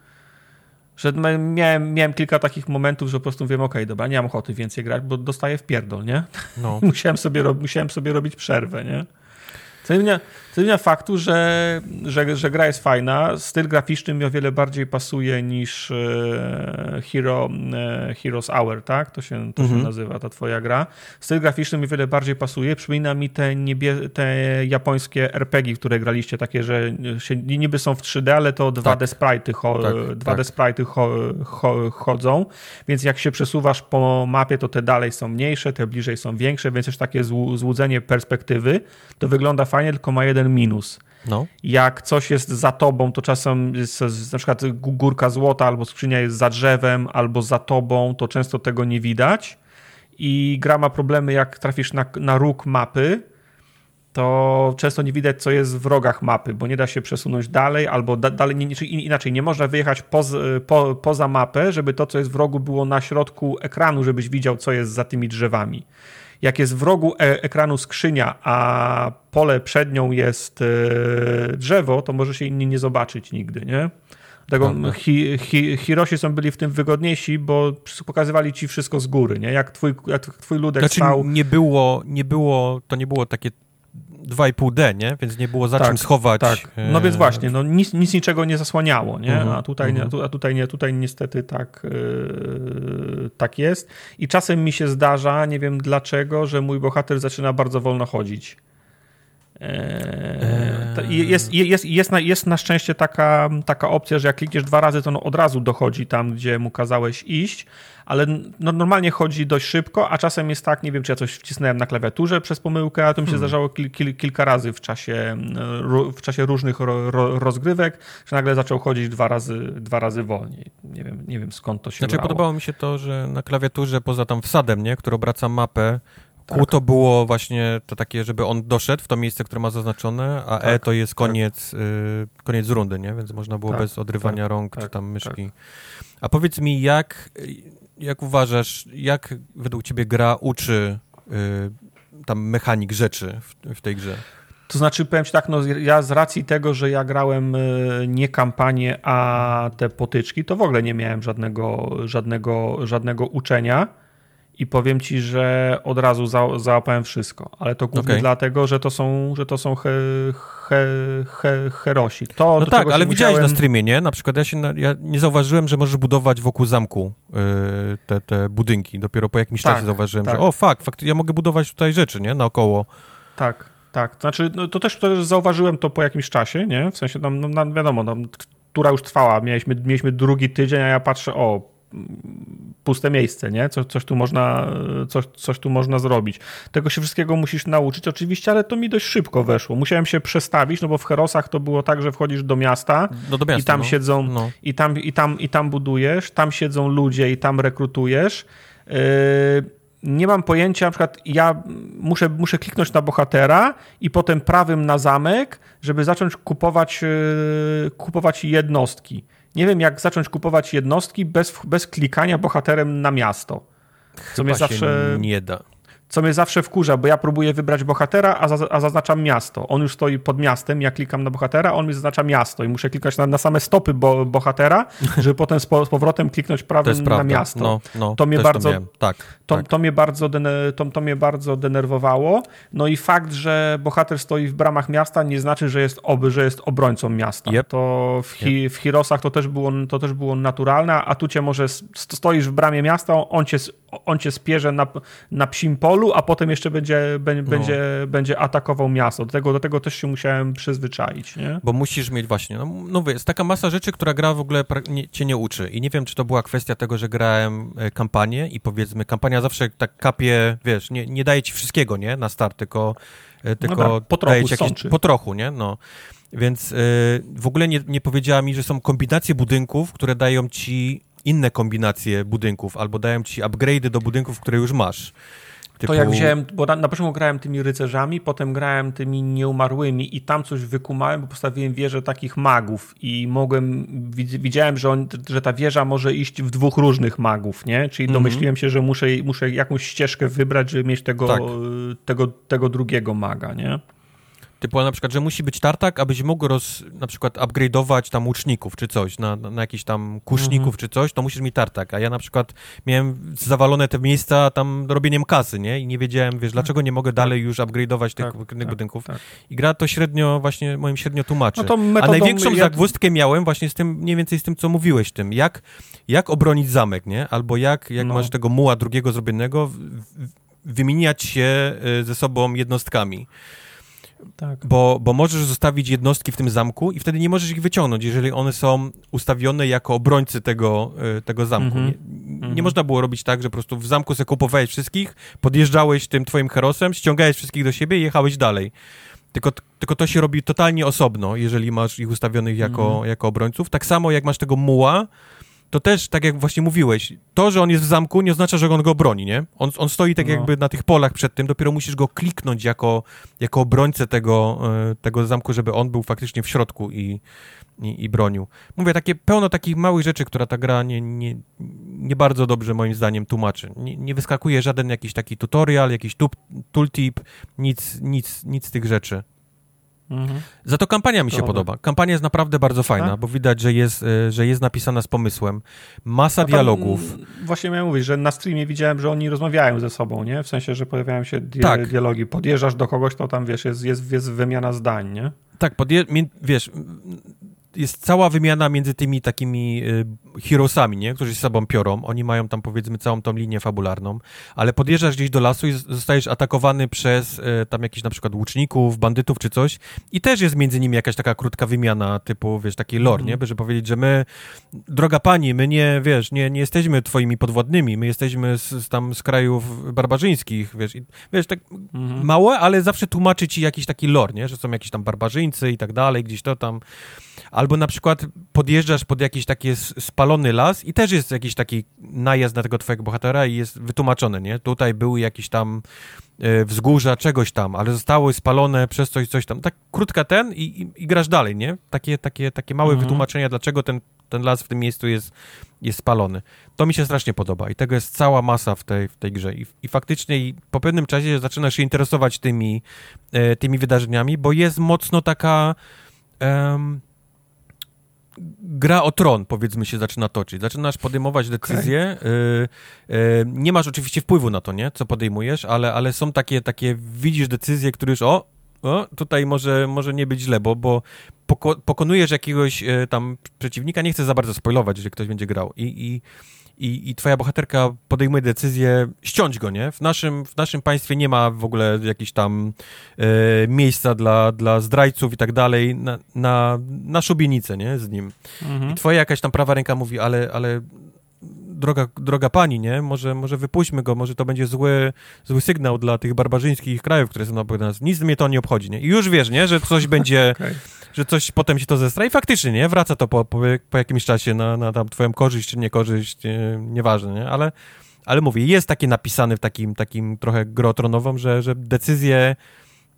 że miałem, miałem kilka takich momentów, że po prostu wiem, okej, okay, dobra, nie mam ochoty więcej grać, bo dostaję w pierdol, nie? No. musiałem, sobie, musiałem sobie robić przerwę, nie? Co nie zmienia faktu, że, że, że gra jest fajna. Styl graficzny mi o wiele bardziej pasuje niż e, Hero, e, Heroes Hour, tak? To się, to mhm. się nazywa, ta twoja gra. Styl graficzny mi o wiele bardziej pasuje. Przypomina mi te, niebie, te japońskie RPG, które graliście, takie, że się, niby są w 3D, ale to 2D tak. sprite'y, cho, tak, 2D tak. sprite'y cho, cho, chodzą, więc jak się przesuwasz po mapie, to te dalej są mniejsze, te bliżej są większe, więc już takie złudzenie perspektywy. To wygląda fajnie, tylko ma jeden minus. No. Jak coś jest za tobą, to czasem jest na przykład górka złota, albo skrzynia jest za drzewem, albo za tobą, to często tego nie widać. I gra ma problemy, jak trafisz na, na róg mapy, to często nie widać, co jest w rogach mapy, bo nie da się przesunąć dalej, albo da, dalej, nie, inaczej, nie można wyjechać poz, po, poza mapę, żeby to, co jest w rogu, było na środku ekranu, żebyś widział, co jest za tymi drzewami jak jest w rogu e ekranu skrzynia, a pole przed nią jest e drzewo, to może się inni nie zobaczyć nigdy, nie? Dlatego hi, hi, są byli w tym wygodniejsi, bo pokazywali ci wszystko z góry, nie? Jak twój, jak twój ludek znaczy, stał... nie było, nie było, to nie było takie 2,5D, nie? Więc nie było za tak, czym schować. Tak. No więc właśnie, no nic, nic niczego nie zasłaniało, nie? Mhm, a, tutaj, mhm. a tutaj nie, tutaj niestety tak, yy, tak jest. I czasem mi się zdarza, nie wiem dlaczego, że mój bohater zaczyna bardzo wolno chodzić. Eee, jest, jest, jest, na, jest na szczęście taka, taka opcja, że jak klikniesz dwa razy, to on od razu dochodzi tam, gdzie mu kazałeś iść, ale no, normalnie chodzi dość szybko, a czasem jest tak, nie wiem, czy ja coś wcisnąłem na klawiaturze przez pomyłkę, a to mi się hmm. zdarzało kil, kil, kilka razy w czasie, w czasie różnych ro, ro, rozgrywek, że nagle zaczął chodzić dwa razy, dwa razy wolniej. Nie wiem, nie wiem skąd to się Znaczy brało. podobało mi się to, że na klawiaturze poza tam wsadem, nie, który obraca mapę, tak. Q to było właśnie to takie, żeby on doszedł w to miejsce, które ma zaznaczone, a e tak, E to jest tak. koniec, tak. y, koniec rundy, nie? Więc można było tak, bez odrywania tak, rąk czy tam myszki. A powiedz mi, jak, jak uważasz, jak według ciebie gra uczy y, tam mechanik rzeczy w, w tej grze? To znaczy, powiem ci tak, no ja z racji tego, że ja grałem y, nie kampanię, a te potyczki, to w ogóle nie miałem żadnego, żadnego, żadnego uczenia i powiem ci, że od razu za, załapałem wszystko, ale to głównie okay. dlatego, że to są, że to są he, he, he, herosi. To, no tak, ale widziałeś na streamie, nie? Na przykład ja, się, ja nie zauważyłem, że możesz budować wokół zamku yy, te, te budynki. Dopiero po jakimś tak, czasie zauważyłem, tak. że o, fakt, fakt, ja mogę budować tutaj rzeczy, nie? Naokoło. Tak, tak. Znaczy, no, to, też, to też zauważyłem to po jakimś czasie, nie? W sensie, tam, no, wiadomo, tam, tura już trwała, mieliśmy, mieliśmy drugi tydzień, a ja patrzę, o, puste miejsce, nie? Co, coś, tu można, coś, coś tu można zrobić. Tego się wszystkiego musisz nauczyć oczywiście, ale to mi dość szybko weszło. Musiałem się przestawić, no bo w Herosach to było tak, że wchodzisz do miasta, no do miasta i tam no. siedzą no. i, tam, i, tam, i tam budujesz, tam siedzą ludzie i tam rekrutujesz. Yy, nie mam pojęcia, na przykład ja muszę, muszę kliknąć na bohatera i potem prawym na zamek, żeby zacząć kupować, yy, kupować jednostki. Nie wiem, jak zacząć kupować jednostki bez, bez klikania bohaterem na miasto. Co Chyba mnie zawsze nie da co mnie zawsze wkurza, bo ja próbuję wybrać bohatera, a, za, a zaznaczam miasto. On już stoi pod miastem, ja klikam na bohatera, on mi zaznacza miasto i muszę klikać na, na same stopy bo, bohatera, żeby potem z, powrotem kliknąć prawym na miasto. No, no, to, mnie bardzo, to, tak, to, tak. to, mnie bardzo to, to mnie bardzo denerwowało. No i fakt, że bohater stoi w bramach miasta nie znaczy, że jest, oby, że jest obrońcą miasta. Yep. To w, hi, yep. w to też, było, to też było naturalne, a tu cię może stoisz w bramie miasta, on cię, on cię spierze na, na psim polu, polu, a potem jeszcze będzie, będzie, no. będzie atakował miasto. Do tego, do tego też się musiałem przyzwyczaić, nie? Bo musisz mieć właśnie, no, no jest taka masa rzeczy, która gra w ogóle nie, cię nie uczy. I nie wiem, czy to była kwestia tego, że grałem e, kampanię i powiedzmy, kampania zawsze tak kapie, wiesz, nie, nie daje ci wszystkiego, nie? Na start, tylko, e, tylko no tak, po trochu, daje ci jakieś, po trochu, nie? No. Więc yy, w ogóle nie, nie powiedziała mi, że są kombinacje budynków, które dają ci inne kombinacje budynków, albo dają ci upgrade'y do budynków, które już masz. Typu... To jak wziąłem, bo na, na początku grałem tymi rycerzami, potem grałem tymi nieumarłymi i tam coś wykumałem, bo postawiłem wieżę takich magów i mogłem, widziałem, że, on, że ta wieża może iść w dwóch różnych magów, nie? Czyli mm -hmm. domyśliłem się, że muszę, muszę jakąś ścieżkę wybrać, żeby mieć tego, tak. tego, tego drugiego maga, nie? Typu na przykład, że musi być tartak, abyś mógł roz, na przykład upgrade'ować tam łuczników czy coś, na, na, na jakiś tam kuszników mhm. czy coś, to musisz mieć tartak. A ja na przykład miałem zawalone te miejsca tam robieniem kasy, nie? I nie wiedziałem, wiesz, dlaczego nie mogę dalej już upgrade'ować tych tak, tak, budynków. Tak. I gra to średnio, właśnie moim średnio tłumaczy. No A największą ja... zagwózdkę miałem właśnie z tym, mniej więcej z tym, co mówiłeś, tym, jak, jak obronić zamek, nie? Albo jak, jak no. masz tego muła drugiego zrobionego, w, w, wymieniać się y, ze sobą jednostkami. Tak. Bo, bo możesz zostawić jednostki w tym zamku i wtedy nie możesz ich wyciągnąć, jeżeli one są ustawione jako obrońcy tego, e, tego zamku. Mm -hmm. Nie, nie mm -hmm. można było robić tak, że po prostu w zamku sobie kupowałeś wszystkich, podjeżdżałeś tym twoim herosem, ściągałeś wszystkich do siebie i jechałeś dalej. Tylko, tylko to się robi totalnie osobno, jeżeli masz ich ustawionych jako, mm -hmm. jako obrońców. Tak samo jak masz tego muła, to też, tak jak właśnie mówiłeś, to, że on jest w zamku, nie oznacza, że on go broni, nie? On, on stoi tak no. jakby na tych polach przed tym, dopiero musisz go kliknąć jako, jako obrońcę tego, e, tego zamku, żeby on był faktycznie w środku i, i, i bronił. Mówię, takie pełno takich małych rzeczy, która ta gra nie, nie, nie bardzo dobrze moim zdaniem tłumaczy. Nie, nie wyskakuje żaden jakiś taki tutorial, jakiś tooltip, nic, nic, nic z tych rzeczy. Mhm. Za to kampania mi się Dobra. podoba. Kampania jest naprawdę bardzo fajna, tak? bo widać, że jest, e, że jest napisana z pomysłem. Masa tam, dialogów. Właśnie miałem mówić, że na streamie widziałem, że oni rozmawiają ze sobą, nie? W sensie, że pojawiają się di tak. dialogi. Podjeżdżasz do kogoś, to tam, wiesz, jest, jest, jest wymiana zdań, nie? Tak, podje- wiesz, jest cała wymiana między tymi takimi y, heroesami, nie? którzy się sobą piorą. Oni mają tam powiedzmy całą tą linię fabularną, ale podjeżdżasz gdzieś do lasu i zostajesz atakowany przez y, tam jakichś na przykład łuczników, bandytów czy coś i też jest między nimi jakaś taka krótka wymiana typu, wiesz, taki lore, mm. nie? By, żeby powiedzieć, że my, droga pani, my nie, wiesz, nie, nie jesteśmy twoimi podwładnymi, my jesteśmy z, z tam z krajów barbarzyńskich, wiesz, i, wiesz, tak mm. małe, ale zawsze tłumaczy ci jakiś taki lore, nie? Że są jakieś tam barbarzyńcy i tak dalej, gdzieś to tam Albo na przykład podjeżdżasz pod jakiś taki spalony las i też jest jakiś taki najazd na tego twojego bohatera i jest wytłumaczone, nie? Tutaj były jakieś tam e, wzgórza czegoś tam, ale zostały spalone przez coś, coś tam. Tak krótka ten i, i, i grasz dalej, nie? Takie, takie, takie małe mhm. wytłumaczenia, dlaczego ten, ten las w tym miejscu jest, jest spalony. To mi się strasznie podoba i tego jest cała masa w tej, w tej grze. I, i faktycznie i po pewnym czasie zaczynasz się interesować tymi, e, tymi wydarzeniami, bo jest mocno taka... Um, gra o tron, powiedzmy, się zaczyna toczyć. Zaczynasz podejmować decyzje. Okay. Y, nie masz oczywiście wpływu na to, nie? Co podejmujesz, ale, ale są takie, takie, widzisz decyzje, które już, o, o tutaj może, może nie być źle, bo, bo poko pokonujesz jakiegoś y, tam przeciwnika, nie chcę za bardzo spoilować, że ktoś będzie grał. I, i i, i twoja bohaterka podejmuje decyzję ściąć go, nie? W naszym, w naszym państwie nie ma w ogóle jakichś tam e, miejsca dla, dla zdrajców i tak dalej na, na, na szubienicę, nie? Z nim. Mhm. I twoja jakaś tam prawa ręka mówi, ale, ale droga, droga pani, nie? Może, może wypuśćmy go, może to będzie zły, zły sygnał dla tych barbarzyńskich krajów, które są na nas. Nic mnie to nie obchodzi, nie? I już wiesz, nie? Że coś będzie... okay że coś potem się to zestra i faktycznie, nie? Wraca to po, po, po jakimś czasie na, na tam twoją korzyść czy niekorzyść, nie, nieważne, nie? Ale, ale mówię, jest takie napisane w takim, takim trochę grotronową, że, że decyzje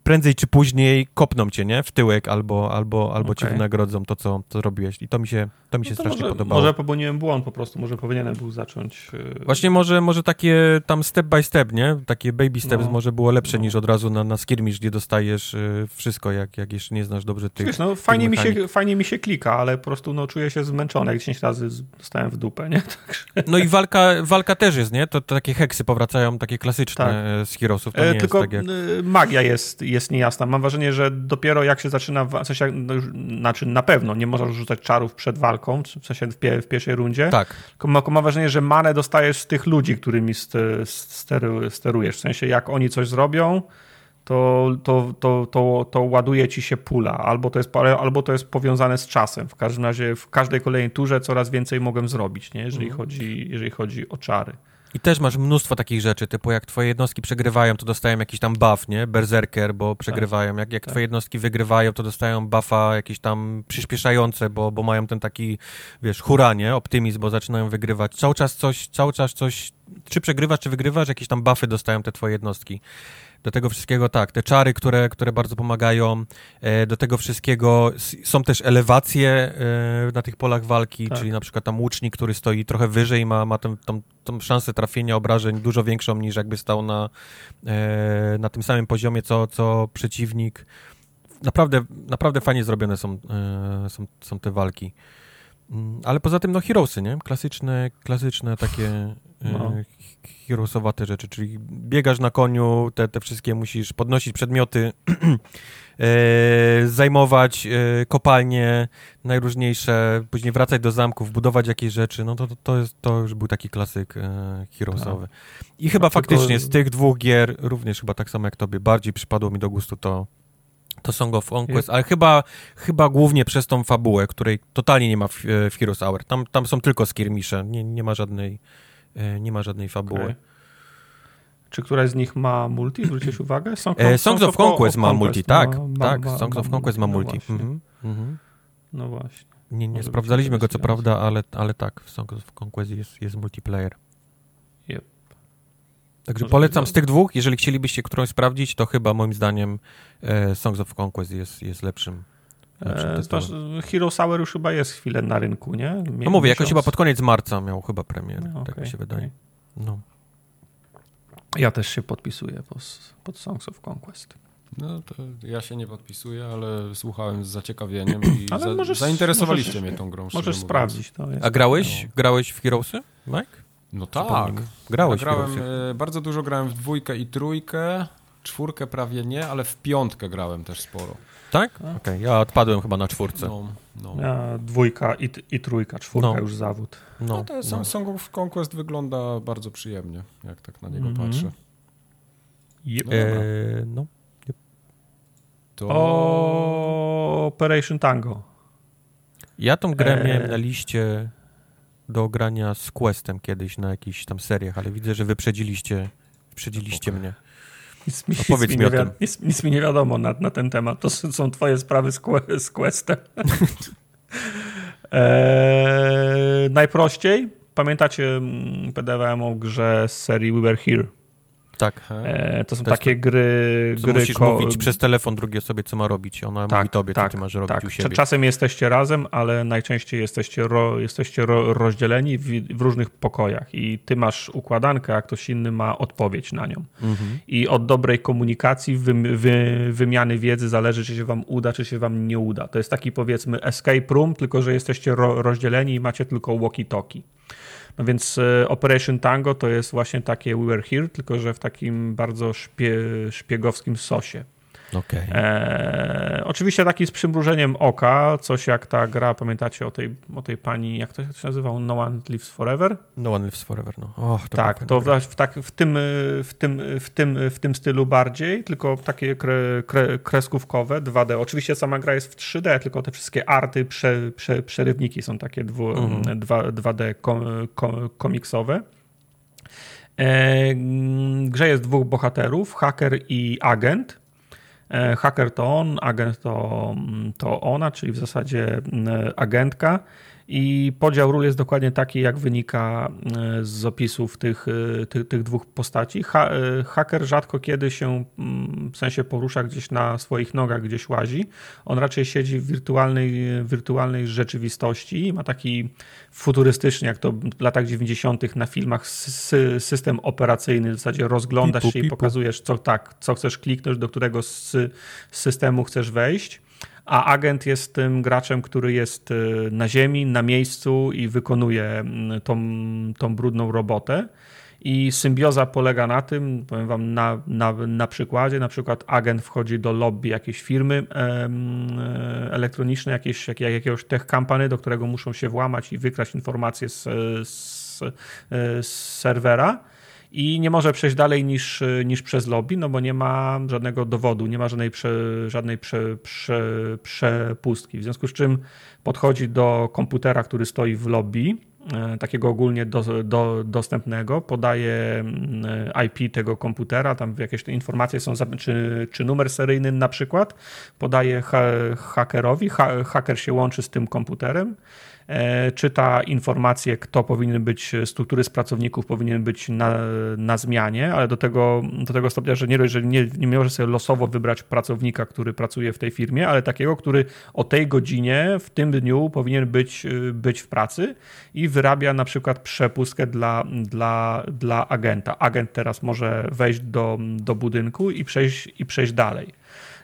prędzej czy później kopną cię, nie? W tyłek albo, albo, albo okay. cię wynagrodzą to, co, co robiłeś. I to mi się, to mi się no to strasznie może, podobało. Może popełniłem błąd po prostu, może powinienem był zacząć... Yy... Właśnie może, może takie tam step by step, nie? Takie baby steps no. może było lepsze no. niż od razu na, na skirmish, gdzie dostajesz yy, wszystko, jak, jak jeszcze nie znasz dobrze tych Wiesz, no fajnie mi, się, fajnie mi się klika, ale po prostu no, czuję się zmęczony, jak 10 razy dostałem w dupę, nie? Także... No i walka, walka też jest, nie? To, to takie heksy powracają, takie klasyczne tak. E, z Heroesów. To e, tylko jest tak jak... magia jest, jest niejasna. Mam wrażenie, że dopiero jak się zaczyna, w sensie, no już, znaczy na pewno nie można rzucać czarów przed walką, w sensie w, pie, w pierwszej rundzie. Tak. Mam, mam wrażenie, że manę dostajesz z tych ludzi, którymi steru, sterujesz. W sensie, jak oni coś zrobią, to, to, to, to, to ładuje ci się pula, albo to, jest, albo to jest powiązane z czasem. W każdym razie w każdej kolejnej turze coraz więcej mogę zrobić, nie? Jeżeli, mhm. chodzi, jeżeli chodzi o czary. I też masz mnóstwo takich rzeczy, typu jak twoje jednostki przegrywają, to dostają jakiś tam buff, nie? Berserker, bo przegrywają. Jak, jak tak. twoje jednostki wygrywają, to dostają buffa jakieś tam przyspieszające, bo, bo mają ten taki, wiesz, hura, nie? Optymizm, bo zaczynają wygrywać. Cały czas coś, cały czas coś, czy przegrywasz, czy wygrywasz, jakieś tam buffy dostają te twoje jednostki. Do tego wszystkiego tak, te czary, które, które bardzo pomagają. E, do tego wszystkiego są też elewacje e, na tych polach walki, tak. czyli na przykład tam łucznik, który stoi trochę wyżej, ma, ma tą, tą, tą szansę trafienia obrażeń dużo większą niż jakby stał na, e, na tym samym poziomie, co, co przeciwnik. Naprawdę, naprawdę fajnie zrobione są, są, są te walki. Mm, ale poza tym, no, heroesy, nie? Klasyczne, klasyczne takie no heroesowate rzeczy, czyli biegasz na koniu, te, te wszystkie musisz podnosić przedmioty, e, zajmować e, kopalnie najróżniejsze, później wracać do zamków, budować jakieś rzeczy, no to, to, to, jest, to już był taki klasyk e, heroesowy. Tak. I chyba no, faktycznie tylko... z tych dwóch gier, również chyba tak samo jak tobie, bardziej przypadło mi do gustu to, to Song of Conquest, ale chyba, chyba głównie przez tą fabułę, której totalnie nie ma w, w Heroes Hour. Tam, tam są tylko skirmisze, nie, nie ma żadnej E, nie ma żadnej fabuły. Okay. Czy któraś z nich ma multi? Zwróciłeś uwagę? Song, e, Songs of, of Conquest ma multi, tak. Tak, Songs ma, of Conquest ma multi. No właśnie. Mhm. No właśnie. Nie, nie sprawdzaliśmy go co prawda, ale, ale tak, w Songs of Conquest jest, jest multiplayer. Także Może polecam z tych dwóch, jeżeli chcielibyście którąś sprawdzić, to chyba moim zdaniem e, Songs of Conquest jest, jest lepszym E, Hero Sour już chyba jest chwilę na rynku, nie? No mówię, jakoś chyba pod koniec marca miał chyba premierę, no, tak okay, mi się wydaje. Okay. No. Ja też się podpisuję pod, pod Songs of Conquest. No to ja się nie podpisuję, ale słuchałem z zaciekawieniem i Ale za, możesz- zainteresowaliście możesz- mnie tą grą. Możesz mówiąc. sprawdzić to. Jest. A grałeś, grałeś w Heroesy, Mike? No tak. Grałeś w grałem, Heroesy. e, bardzo dużo grałem w dwójkę i trójkę, czwórkę prawie nie, ale w piątkę grałem też sporo. Tak? Okej, ja odpadłem chyba na czwórce. No, no. Ja, dwójka i, i trójka, czwórka No. już zawód. No, No, to no. Song, Song of Conquest wygląda bardzo przyjemnie, jak tak na niego Mhm. patrzę. Yep. No. E, no. To... O Operation Tango. Ja tą grę Eee. miałem na liście do grania z Questem kiedyś na jakichś tam seriach, ale widzę, że wyprzedziliście, wyprzedziliście mnie. Nic, mi- Opowiedz nic mi nie o tym. Nic, nic mi nie wiadomo na, na ten temat. To są twoje sprawy z, z Questem. eee, najprościej. Pamiętacie mm, PDWM o grze z serii We Were Here? Tak. Eee, to są To takie gry... Co gry musisz ko- mówić przez telefon drugiej osobie, co ma robić. Ona mówi tobie, co ty masz robić tak. u siebie. Czasem jesteście razem, ale najczęściej jesteście, ro, jesteście ro, rozdzieleni w, w różnych pokojach i ty masz układankę, a ktoś inny ma odpowiedź na nią. Mhm. I od dobrej komunikacji, wy, wy, wymiany wiedzy zależy, czy się wam uda, czy się wam nie uda. To jest taki powiedzmy escape room, tylko że jesteście ro, rozdzieleni i macie tylko walkie-talkie. No więc e, Operation Tango to jest właśnie takie We Were Here, tylko że w takim bardzo szpie, szpiegowskim sosie. Okej. E, oczywiście taki z przymrużeniem oka, coś jak ta gra, pamiętacie o tej, o tej pani, jak to się nazywał? No One Lives Forever? No One Lives Forever, no. Och, to tak, to w, w, tak, w, tym, w, tym, w, tym, w tym stylu bardziej, tylko takie kre, kre, kreskówkowe, 2D. Oczywiście sama gra jest w 3D, tylko te wszystkie arty, prze, prze, przerywniki są takie dwu, Mhm. 2, 2D kom, kom, komiksowe. E, grze jest dwóch bohaterów, haker i agent. E, Haker to on, agent to, to ona, czyli w zasadzie mm, agentka. I podział ról jest dokładnie taki, jak wynika e, z opisów tych, e, tych, tych dwóch postaci. Ha, e, haker rzadko kiedy się mm, w sensie porusza gdzieś na swoich nogach, gdzieś łazi. On raczej siedzi w wirtualnej, wirtualnej rzeczywistości. Ma taki futurystyczny, jak to w latach 90. na filmach, sy- system operacyjny. W zasadzie rozglądasz Pipu, się i pipu. pokazujesz, co, tak, co chcesz kliknąć, do którego sy- systemu chcesz wejść. A agent jest tym graczem, który jest y, na ziemi, na miejscu i wykonuje mm, tą, tą brudną robotę. I symbioza polega na tym, powiem wam na, na, na przykładzie, na przykład agent wchodzi do lobby jakiejś firmy em, e, elektronicznej, jakiejś, jak, jakiegoś tech company, do którego muszą się włamać i wykraść informacje z, z, e, z serwera i nie może przejść dalej niż, niż przez lobby, no bo nie ma żadnego dowodu, nie ma żadnej, prze, żadnej prze, prze, przepustki. W związku z czym podchodzi do komputera, który stoi w lobby, e, takiego ogólnie do, do, dostępnego, podaje mm, IP tego komputera, tam jakieś te informacje są, czy, czy numer seryjny na przykład, podaje ha, hakerowi, ha, haker się łączy z tym komputerem, czyta informacje, kto powinien być którymi z pracowników powinien być na, na zmianie, ale do tego, do tego stopnia, że nie, że nie, nie może sobie losowo wybrać pracownika, który pracuje w tej firmie, ale takiego, który o tej godzinie w tym dniu powinien być, y, być w pracy i wyrabia na przykład przepustkę dla, dla, dla agenta. Agent teraz może wejść do, do budynku i przejść, i przejść dalej.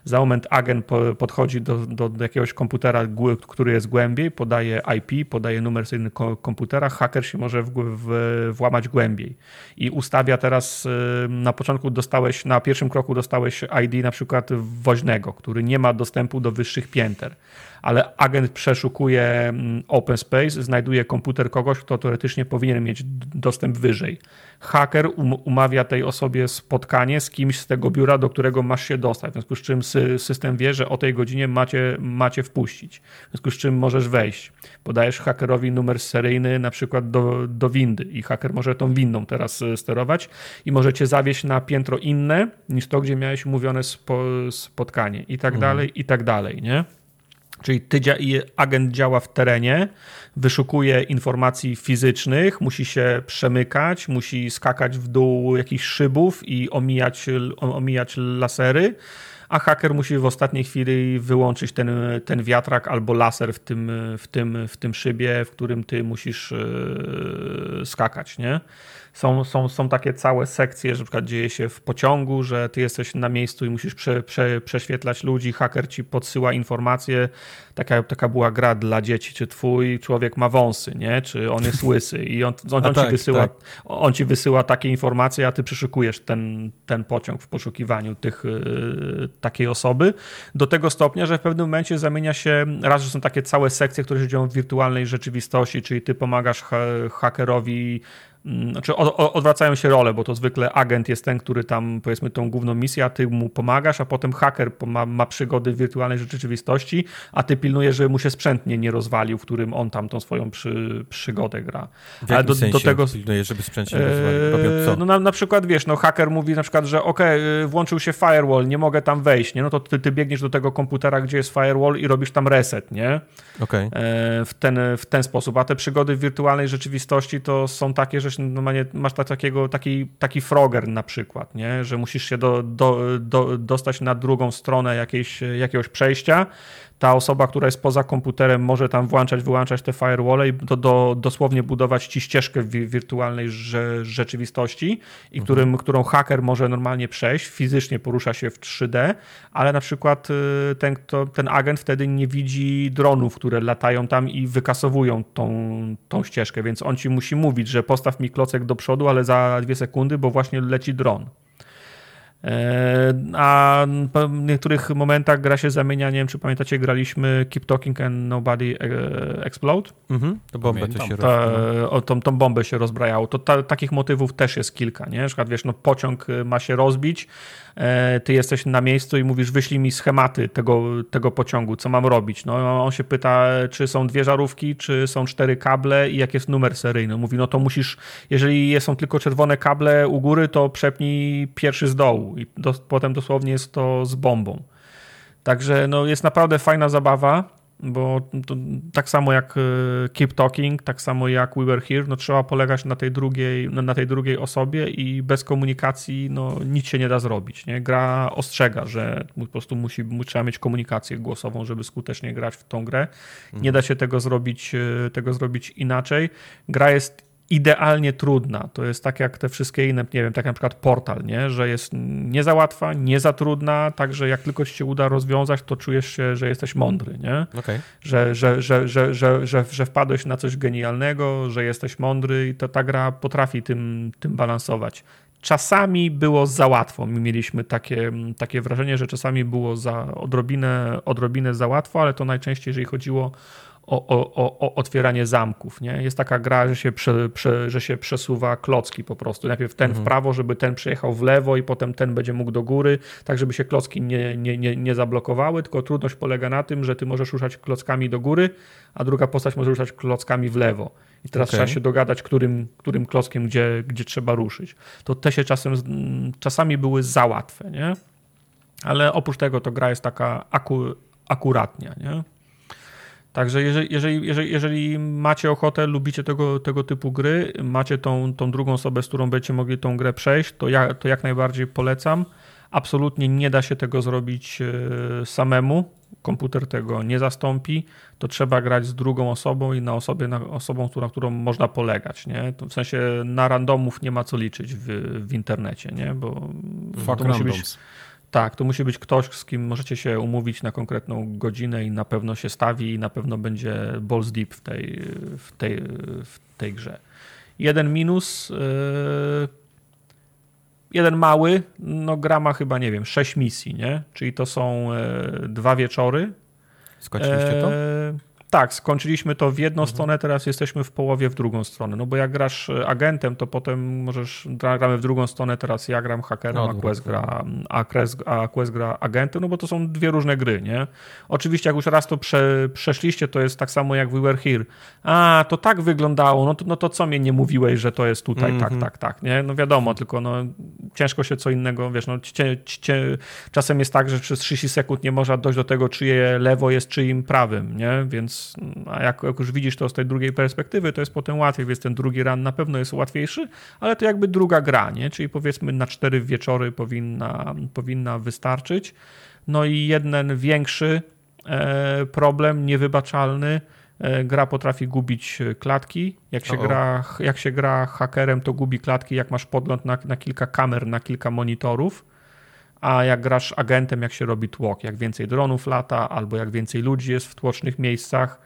Za moment agent po- podchodzi do, do, jakiegoś komputera, który jest głębiej, podaje IP, podaje numer seryjny ko- komputera, haker się może w, w, włamać głębiej. I ustawia teraz, na początku dostałeś, na pierwszym kroku dostałeś ID na przykład woźnego, który nie ma dostępu do wyższych pięter, ale agent przeszukuje mm, open space, znajduje komputer kogoś, kto teoretycznie powinien mieć dostęp wyżej. Haker um, umawia tej osobie spotkanie z kimś z tego biura, do którego masz się dostać, w związku z czym sy, system wie, że o tej godzinie macie, macie wpuścić, w związku z czym możesz wejść. Podajesz hakerowi numer seryjny na przykład do, do windy i haker może tą windą teraz y, sterować i możecie zawieść na piętro inne niż to, gdzie miałeś umówione spo, spotkanie i tak dalej, i tak dalej, nie? Czyli ty, agent działa w terenie, wyszukuje informacji fizycznych, musi się przemykać, musi skakać w dół jakichś szybów i omijać, omijać lasery, a haker musi w ostatniej chwili wyłączyć ten, ten wiatrak albo laser w tym, w tym, w tym szybie, w którym ty musisz yy, skakać, nie? Są, są, są takie całe sekcje, że na przykład dzieje się w pociągu, że ty jesteś na miejscu i musisz prze, prze, prześwietlać ludzi, haker ci podsyła informacje. Taka, taka była gra dla dzieci, czy twój człowiek ma wąsy, nie? czy on jest łysy i on, on, on tak, ci, wysyła, tak. on ci wysyła takie informacje, a ty przeszukujesz ten, ten pociąg w poszukiwaniu tych, yy, takiej osoby. Do tego stopnia, że w pewnym momencie zamienia się, raz, że są takie całe sekcje, które się dzieją w wirtualnej rzeczywistości, czyli ty pomagasz ha hakerowi znaczy odwracają się role, bo to zwykle agent jest ten, który tam powiedzmy tą główną misję, a ty mu pomagasz, a potem haker ma, ma przygody w wirtualnej rzeczywistości, a ty pilnujesz, żeby mu się sprzętnie nie rozwalił, w którym on tam tą swoją przy, przygodę gra. W Ale do, do tego pilnujesz, żeby sprzęt się nie rozwalił? Robią co? No na, na, przykład wiesz, no haker mówi na przykład, że ok, włączył się firewall, nie mogę tam wejść, nie? No to ty, ty biegniesz do tego komputera, gdzie jest firewall i robisz tam reset, nie? Okay. W, ten, w ten sposób. A te przygody w wirtualnej rzeczywistości to są takie, że normalnie masz takiego, taki, taki Frogger na przykład, nie? że musisz się do, do, do, dostać na drugą stronę jakiejś, jakiegoś przejścia ta osoba, która jest poza komputerem, może tam włączać, wyłączać te firewall i do, do, dosłownie budować ci ścieżkę w wirtualnej rzeczywistości, i mhm. którym, którą haker może normalnie przejść, fizycznie porusza się w 3D, ale na przykład y, ten, to, ten agent wtedy nie widzi dronów, które latają tam i wykasowują tą, tą ścieżkę, więc on ci musi mówić, że postaw mi klocek do przodu, ale za dwie sekundy, bo właśnie leci dron. E, a w niektórych momentach gra się zamienia, nie wiem czy pamiętacie, graliśmy Keep Talking and Nobody e, Explode. Mhm, to bombę to się ta, o, tą, tą bombę się rozbrajało. To ta, takich motywów też jest kilka, nie? Na przykład, wiesz, no pociąg ma się rozbić, ty jesteś na miejscu i mówisz, wyślij mi schematy tego, tego pociągu, co mam robić. No, on się pyta, czy są dwie żarówki, czy są cztery kable i jak jest numer seryjny. Mówi, no to musisz, jeżeli są tylko czerwone kable u góry, to przepnij pierwszy z dołu i do, potem dosłownie jest to z bombą. Także no, jest naprawdę fajna zabawa bo tak samo jak e, Keep Talking, tak samo jak We Were Here, no trzeba polegać na tej drugiej, na tej drugiej osobie i bez komunikacji no, nic się nie da zrobić. Nie? Gra ostrzega, że po prostu musi, trzeba mieć komunikację głosową, żeby skutecznie grać w tą grę. Nie da się tego zrobić, e, tego zrobić inaczej. Gra jest idealnie trudna. To jest tak jak te wszystkie inne, nie wiem, tak na przykład portal, nie? że jest nie za łatwa, nie za trudna, także jak tylko się uda rozwiązać, to czujesz się, że jesteś mądry, nie? Okay. Że, że, że, że, że, że, że wpadłeś na coś genialnego, że jesteś mądry i to ta gra potrafi tym, tym balansować. Czasami było za łatwo. My mieliśmy takie, takie wrażenie, że czasami było za odrobinę, odrobinę za łatwo, ale to najczęściej, jeżeli chodziło o, o, o, otwieranie zamków. Nie? Jest taka gra, że się, prze, prze, że się przesuwa klocki po prostu. Najpierw ten mhm. w prawo, żeby ten przejechał w lewo i potem ten będzie mógł do góry, tak żeby się klocki nie, nie, nie, nie zablokowały, tylko trudność polega na tym, że ty możesz ruszać klockami do góry, a druga postać może ruszać klockami w lewo. I teraz okay. trzeba się dogadać, którym, którym klockiem gdzie, gdzie trzeba ruszyć. To te się czasem, czasami były za łatwe, nie? Ale oprócz tego to gra jest taka aku, akuratnia, nie? Także jeżeli, jeżeli, jeżeli, jeżeli macie ochotę, lubicie tego, tego typu gry, macie tą, tą drugą osobę, z którą będziecie mogli tą grę przejść, to, ja, to jak najbardziej polecam. Absolutnie nie da się tego zrobić e, samemu. Komputer tego nie zastąpi. To trzeba grać z drugą osobą i na osobie, na osobą, na którą można polegać. Nie? To w sensie na randomów nie ma co liczyć w, w internecie, nie? bo Fuck to musi być tak, to musi być ktoś, z kim możecie się umówić na konkretną godzinę i na pewno się stawi i na pewno będzie balls deep w tej, w tej, w tej grze. Jeden minus, yy, jeden mały, no gra ma chyba, nie wiem, sześć misji, nie? Czyli to są yy, dwa wieczory. Skończyliście to? Yy, tak, skończyliśmy to w jedną mhm. stronę, teraz jesteśmy w połowie w drugą stronę. No bo jak grasz e, agentem, to potem możesz, gramy w drugą stronę, teraz ja gram hakerem, no, a, Quest gra, a, Quest, a Quest gra agentem, no bo to są dwie różne gry, nie? Oczywiście jak już raz to prze, przeszliście, to jest tak samo jak We Were Here. A, to tak wyglądało, no to, no to co mnie nie mówiłeś, że to jest tutaj, tak, mhm. tak, tak, nie? No wiadomo, tylko no ciężko się co innego, wiesz, no cie, cie, czasem jest tak, że przez 30 sekund nie można dojść do tego, czyje lewo jest czyim prawym, nie? Więc a jak, jak, już widzisz to z tej drugiej perspektywy, to jest potem łatwiej, więc ten drugi ran na pewno jest łatwiejszy, ale to jakby druga gra, nie? czyli powiedzmy na cztery wieczory powinna, powinna wystarczyć. No i jeden większy e, problem, niewybaczalny, e, gra potrafi gubić klatki. Jak się, gra, jak się gra hakerem, to gubi klatki, jak masz podgląd na, na kilka kamer, na kilka monitorów a jak grasz agentem, jak się robi tłok, jak więcej dronów lata, albo jak więcej ludzi jest w tłocznych miejscach,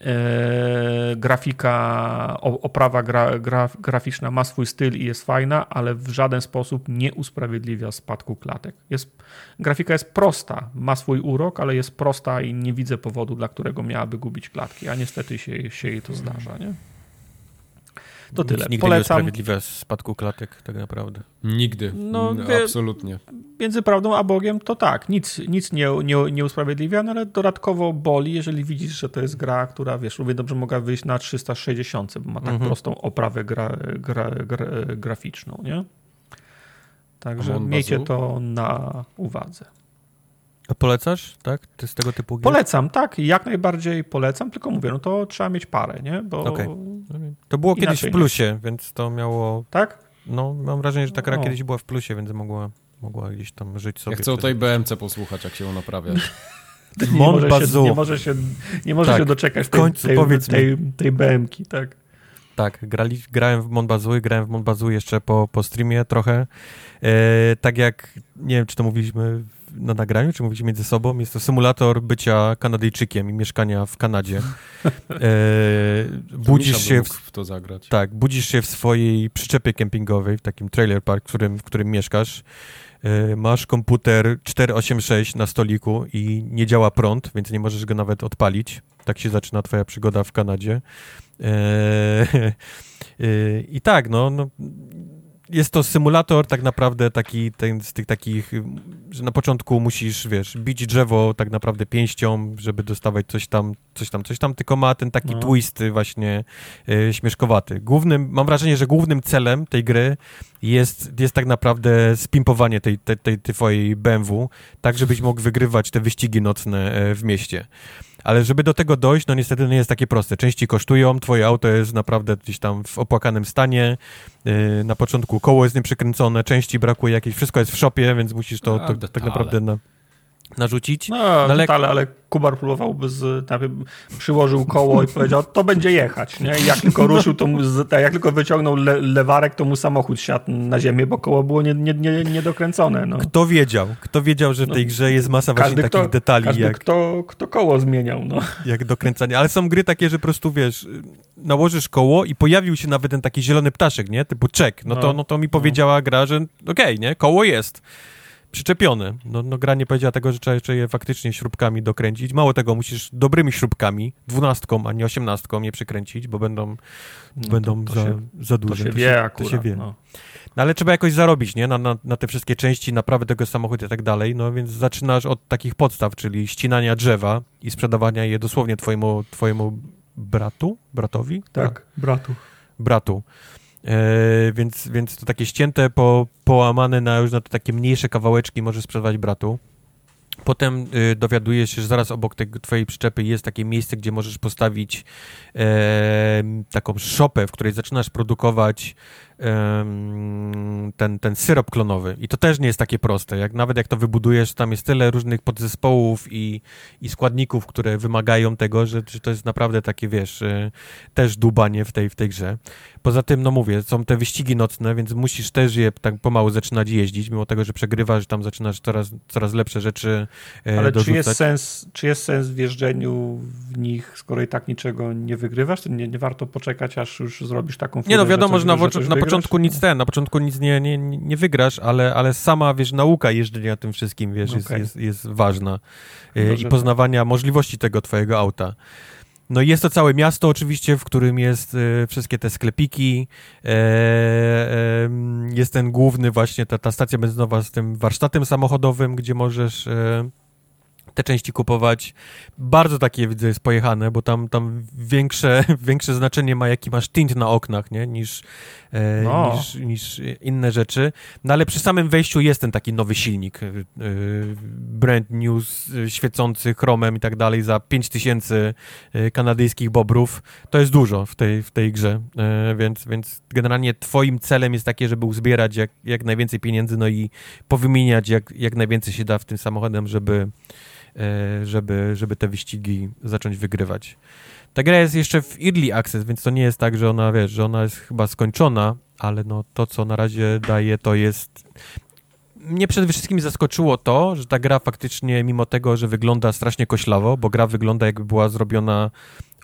e, grafika, oprawa gra, gra, graficzna ma swój styl i jest fajna, ale w żaden sposób nie usprawiedliwia spadku klatek. Jest, grafika jest prosta, ma swój urok, ale jest prosta i nie widzę powodu, dla którego miałaby gubić klatki, a niestety się, się jej to zdarza. Nie? To Nic tyle. Nigdy Polecam. niesprawiedliwe spadku klatek, tak naprawdę. Nigdy. No, wie, absolutnie. Między prawdą a Bogiem to tak, nic, nic nie, nie, nie usprawiedliwia, no ale dodatkowo boli, jeżeli widzisz, że to jest gra, która, wiesz, równie dobrze mogła wyjść na 360, bo ma tak mhm. prostą oprawę gra, gra, gra, graficzną, nie? Także miejcie to na uwadze. A polecasz, tak? Ty z tego typu gier? Polecam, tak, jak najbardziej polecam, tylko mówię, no to trzeba mieć parę, nie? Bo okay. To było kiedyś w plusie, nie. więc to miało... Tak? No, mam wrażenie, że ta gra no. kiedyś była w plusie, więc mogła, mogła gdzieś tam żyć sobie. Ja chcę o tej BMC posłuchać, jak się ją naprawia. nie, może się, nie może się, nie może tak, się doczekać w końcu, tej, tej, tej, tej BM-ki, tak. Tak, grali, grałem w Monbazu, grałem w Monbazu jeszcze po, po streamie trochę. E, tak jak, nie wiem, czy to mówiliśmy na nagraniu, czy mówicie między sobą, jest to symulator bycia Kanadyjczykiem i mieszkania w Kanadzie. E, budzisz się w, w, to zagrać. Tak, budzisz się w swojej przyczepie kempingowej, w takim trailer park, w którym, w którym mieszkasz. E, masz komputer 486 na stoliku i nie działa prąd, więc nie możesz go nawet odpalić. Tak się zaczyna twoja przygoda w Kanadzie. E, e, I tak, no, no jest to symulator tak naprawdę taki ten, z tych takich, że na początku musisz, wiesz, bić drzewo tak naprawdę pięścią, żeby dostawać coś tam, coś tam, coś tam, tylko ma ten taki no. twist właśnie e, śmieszkowaty. Głównym, mam wrażenie, że głównym celem tej gry jest, jest tak naprawdę spimpowanie tej, tej, tej, tej twojej BMW, tak żebyś mógł wygrywać te wyścigi nocne e, w mieście ale żeby do tego dojść, no niestety nie jest takie proste. Części kosztują, twoje auto jest naprawdę gdzieś tam w opłakanym stanie, yy, na początku koło jest nieprzykręcone, części brakuje jakieś, wszystko jest w shopie, więc musisz to, to tak naprawdę na, narzucić. No, ale, detale, ale Kubar próbowałby z, przyłożył koło i powiedział, to będzie jechać, nie? I jak tylko ruszył, to mu, jak tylko wyciągnął le, lewarek, to mu samochód siadł na ziemię, bo koło było niedokręcone. Nie, nie, no. Kto wiedział? Kto wiedział, że w tej no, grze jest masa właśnie takich kto, detali? Każdy, jak, kto, kto koło zmieniał, no. Jak dokręcanie. Ale są gry takie, że po prostu, wiesz, nałożysz koło i pojawił się nawet ten taki zielony ptaszek, nie? Typu czek. No, no to, no to mi powiedziała gra, że okej, okay, nie? Koło jest przyczepione. No, no gra nie powiedziała tego, że trzeba jeszcze je faktycznie śrubkami dokręcić. Mało tego, musisz dobrymi śrubkami, dwunastką, a nie osiemnastką je przykręcić, bo będą, no będą to, to za, się, za duże. To się wie akurat, to się wie. No. No ale trzeba jakoś zarobić, nie? Na, na, na, te wszystkie części, naprawy tego samochodu i tak dalej. No więc zaczynasz od takich podstaw, czyli ścinania drzewa i sprzedawania je dosłownie twojemu, twojemu bratu? Bratowi? Tak, bratu. Bratu. E, więc, więc to takie ścięte, po, połamane na już na te takie mniejsze kawałeczki możesz sprzedawać bratu. Potem y, dowiadujesz się, że zaraz obok tej twojej przyczepy jest takie miejsce, gdzie możesz postawić e, taką szopę, w której zaczynasz produkować ten, ten syrop klonowy. I to też nie jest takie proste. Jak, nawet jak to wybudujesz, tam jest tyle różnych podzespołów i, i składników, które wymagają tego, że, że to jest naprawdę takie, wiesz, e, też dubanie w tej, w tej grze. Poza tym, no mówię, są te wyścigi nocne, więc musisz też je tak pomału zaczynać jeździć, mimo tego, że przegrywasz, tam zaczynasz coraz, coraz lepsze rzeczy e, Ale dorzucać. czy jest, sens, czy jest sens w jeżdżeniu w nich, skoro i tak niczego nie wygrywasz? Nie, nie warto poczekać, aż już zrobisz taką Nie no, wiadomo, że, że na, na początku nic ten, na początku nic nie, nie, nie wygrasz, ale, ale sama, wiesz, nauka jeżdżenia tym wszystkim, wiesz, okay. jest, jest, jest ważna e, i poznawania możliwości tego twojego auta. No i jest to całe miasto oczywiście, w którym jest e, wszystkie te sklepiki, e, e, jest ten główny właśnie, ta, ta stacja benzynowa z tym warsztatem samochodowym, gdzie możesz te części kupować. Bardzo takie widzę jest pojechane, bo tam, tam większe, większe znaczenie ma jaki masz tint na oknach, nie? Niż, e, No. niż, niż inne rzeczy. No ale przy samym wejściu jest ten taki nowy silnik, e, brand new, świecący chromem i tak dalej za 5000 e, kanadyjskich bobrów. To jest dużo w tej, w tej grze, e, więc, więc generalnie twoim celem jest takie, żeby uzbierać jak, jak najwięcej pieniędzy, no i powymieniać jak, jak najwięcej się da w tym samochodem, żeby, żeby, żeby te wyścigi zacząć wygrywać. Ta gra jest jeszcze w Early Access, więc to nie jest tak, że ona, wiesz, że ona jest chyba skończona, ale no to, co na razie daje, to jest... Mnie przede wszystkim zaskoczyło to, że ta gra faktycznie, mimo tego, że wygląda strasznie koślawo, bo gra wygląda jakby była zrobiona...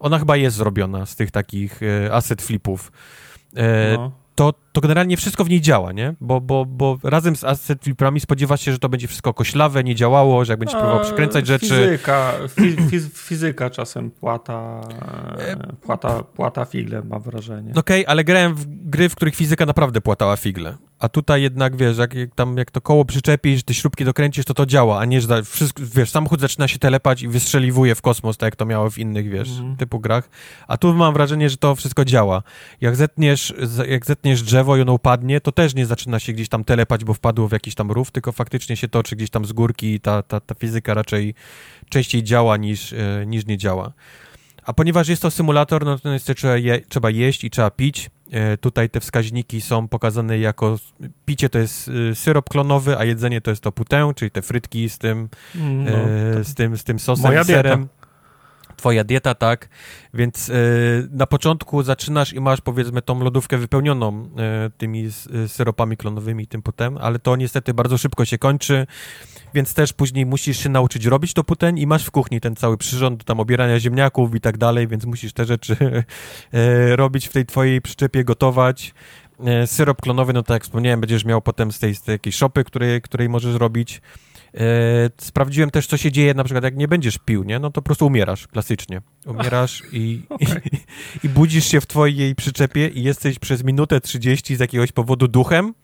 Ona chyba jest zrobiona z tych takich e, asset flipów. E, No. To, to generalnie wszystko w niej działa, nie? Bo, bo, bo razem z asset flipami spodziewasz się, że to będzie wszystko koślawe, nie działało, że jak będziesz próbował przekręcać rzeczy... Fizyka, fi, fiz, fizyka czasem płata, E, płata, płata figle, mam wrażenie. No Okej, ale grałem w gry, w których fizyka naprawdę płatała figle. A tutaj jednak, wiesz, jak, jak tam jak to koło przyczepisz, te śrubki dokręcisz, to to działa, a nie, że da- wszystko, wiesz, samochód zaczyna się telepać i wystrzeliwuje w kosmos, tak jak to miało w innych, wiesz, Mhm. typu grach. A tu mam wrażenie, że to wszystko działa. Jak zetniesz, jak zetniesz drzewo i ono upadnie, to też nie zaczyna się gdzieś tam telepać, bo wpadło w jakiś tam rów, tylko faktycznie się toczy gdzieś tam z górki i ta, ta, ta fizyka raczej częściej działa niż, e, niż nie działa. A ponieważ jest to symulator, no to niestety trzeba, je, trzeba jeść i trzeba pić. E, tutaj te wskaźniki są pokazane jako picie to jest y, syrop klonowy, a jedzenie to jest to putę, czyli te frytki z tym, No, e, z tym, z tym sosem Moja serem. dieta. Twoja dieta, tak. Więc e, na początku zaczynasz i masz powiedzmy tą lodówkę wypełnioną e, tymi syropami klonowymi i tym potem, ale to niestety bardzo szybko się kończy, więc też później musisz się nauczyć robić to potem i masz w kuchni ten cały przyrząd tam obierania ziemniaków i tak dalej, więc musisz te rzeczy e, robić w tej twojej przyczepie, gotować. E, syrop klonowy, no tak jak wspomniałem, będziesz miał potem z tej, z tej jakiejś shopy, której, której możesz robić. E, sprawdziłem też, co się dzieje, na przykład jak nie będziesz pił, nie? No to po prostu umierasz, klasycznie. Umierasz i, i, i budzisz się w twojej przyczepie i jesteś przez minutę 30 z jakiegoś powodu duchem,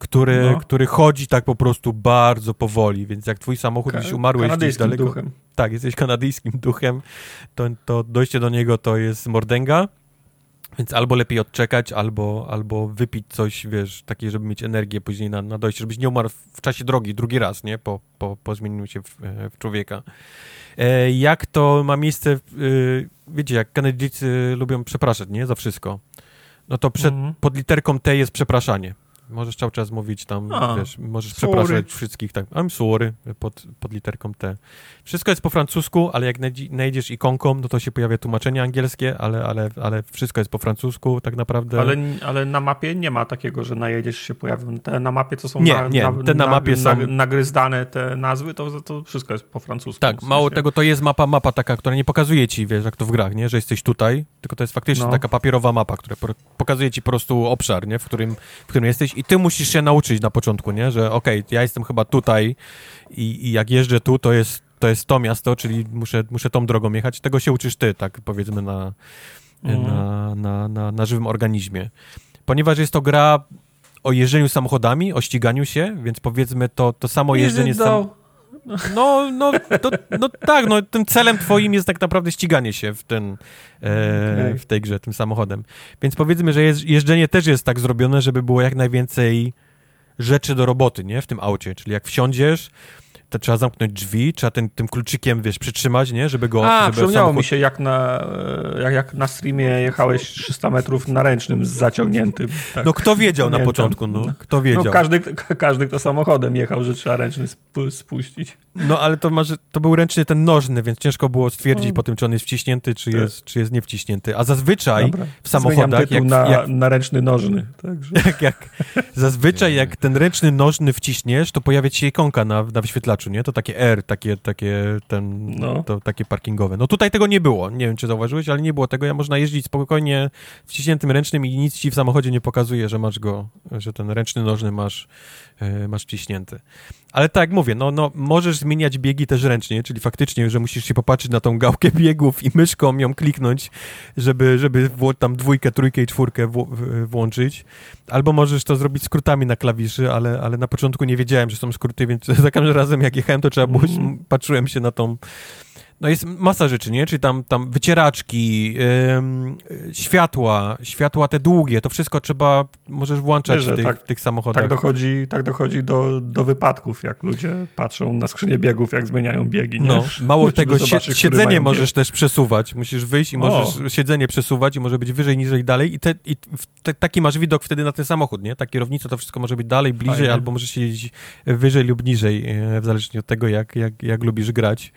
który, No. który chodzi tak po prostu bardzo powoli, więc jak twój samochód gdzieś umarłeś gdzieś daleko, duchem. tak, jesteś kanadyjskim duchem, to, to dojście do niego to jest mordęga, więc albo lepiej odczekać, albo, albo wypić coś, wiesz, takie, żeby mieć energię później na, na dojście, żebyś nie umarł w czasie drogi drugi raz, nie, po, po, po zmienieniu się w, w człowieka. E, jak to ma miejsce, e, wiecie, jak Kanadyjczycy lubią przepraszać, nie, za wszystko, no to przed, Mhm. pod literką T jest przepraszanie. Możesz cały czas mówić tam, A, wiesz, możesz sorry. przepraszać wszystkich, tak, I'm sorry, pod, pod literką T. Wszystko jest po francusku, ale jak najdzi- najdziesz ikonką, no to się pojawia tłumaczenie angielskie, ale, ale, ale wszystko jest po francusku tak naprawdę. Ale, ale na mapie nie ma takiego, że najedziesz się pojawią. Te na mapie to są Nie, na, nie, na, te na mapie są- nagryzdane te nazwy, to, to wszystko jest po francusku. Tak, W mało sensie- tego, to jest mapa, mapa taka, która nie pokazuje ci, wiesz, jak to w grach, nie, że jesteś tutaj, tylko to jest faktycznie No. taka papierowa mapa, która po- pokazuje ci po prostu obszar, nie, w którym, w którym jesteś i ty musisz się nauczyć na początku, nie, że okej, ja jestem chyba tutaj i, i jak jeżdżę tu, to jest, to jest to miasto, czyli muszę, muszę tą drogą jechać, tego się uczysz ty, tak powiedzmy na, Mhm. na, na, na, na żywym organizmie. Ponieważ jest to gra o jeżdżeniu samochodami, o ściganiu się, więc powiedzmy to, to samo jeżdżenie sam... No, no, to, no tak, no tym celem twoim jest tak naprawdę ściganie się w, ten, e, Okej. w tej grze, tym samochodem. Więc powiedzmy, że jeż- jeżdżenie też jest tak zrobione, żeby było jak najwięcej rzeczy do roboty, nie? W tym aucie. Czyli jak wsiądziesz, to trzeba zamknąć drzwi, trzeba ten, tym kluczykiem, wiesz, przytrzymać, nie? Żeby go... A, żeby przypomniało samochód... mi się, jak na, e, jak, jak na streamie jechałeś 300 metrów na ręcznym z zaciągniętym. Tak. No kto wiedział na początku, no? Kto wiedział? No, każdy, ka- każdy, kto samochodem jechał, że trzeba ręczny spu- spuścić. No ale to, masz, to był ręczny ten nożny, więc ciężko było stwierdzić Mm. po tym, czy on jest wciśnięty, czy Tak. jest, czy jest niewciśnięty. A zazwyczaj Dobra. w samochodach, jak, na, jak, na ręczny nożny. Także. jak, jak, zazwyczaj jak ten ręczny nożny wciśniesz, to pojawia ci się ikonka na, na wyświetlaczu, nie? To takie R, takie, takie, ten, No. to, takie parkingowe. No tutaj tego nie było, nie wiem, czy zauważyłeś, ale nie było tego. Ja można jeździć spokojnie wciśniętym ręcznym i nic ci w samochodzie nie pokazuje, że masz go, że ten ręczny nożny masz, e, masz wciśnięty. Ale tak jak mówię, no, no możesz zmieniać biegi też ręcznie, czyli faktycznie, że musisz się popatrzeć na tą gałkę biegów i myszką ją kliknąć, żeby, żeby tam dwójkę, trójkę i czwórkę włączyć. Albo możesz to zrobić skrótami na klawiszy, ale, ale na początku nie wiedziałem, że są skróty, więc za każdym razem jak jechałem, to trzeba było, mm. patrzyłem się na tą no jest masa rzeczy, nie? Czyli tam, tam wycieraczki, yy, światła, światła te długie, to wszystko trzeba, możesz włączać w tych, tak, tych samochodach. Tak dochodzi, tak dochodzi do, do wypadków, jak ludzie patrzą na skrzynię biegów, jak zmieniają biegi, nie? No, mało tego, siedzenie możesz bieg. też przesuwać, musisz wyjść i możesz o. siedzenie przesuwać i może być wyżej, niżej, dalej i, te, i te, taki masz widok wtedy na ten samochód, nie? Ta kierownica to wszystko może być dalej, bliżej, Fajne. albo możesz siedzieć wyżej lub niżej, e, w zależności od tego, jak, jak, jak lubisz grać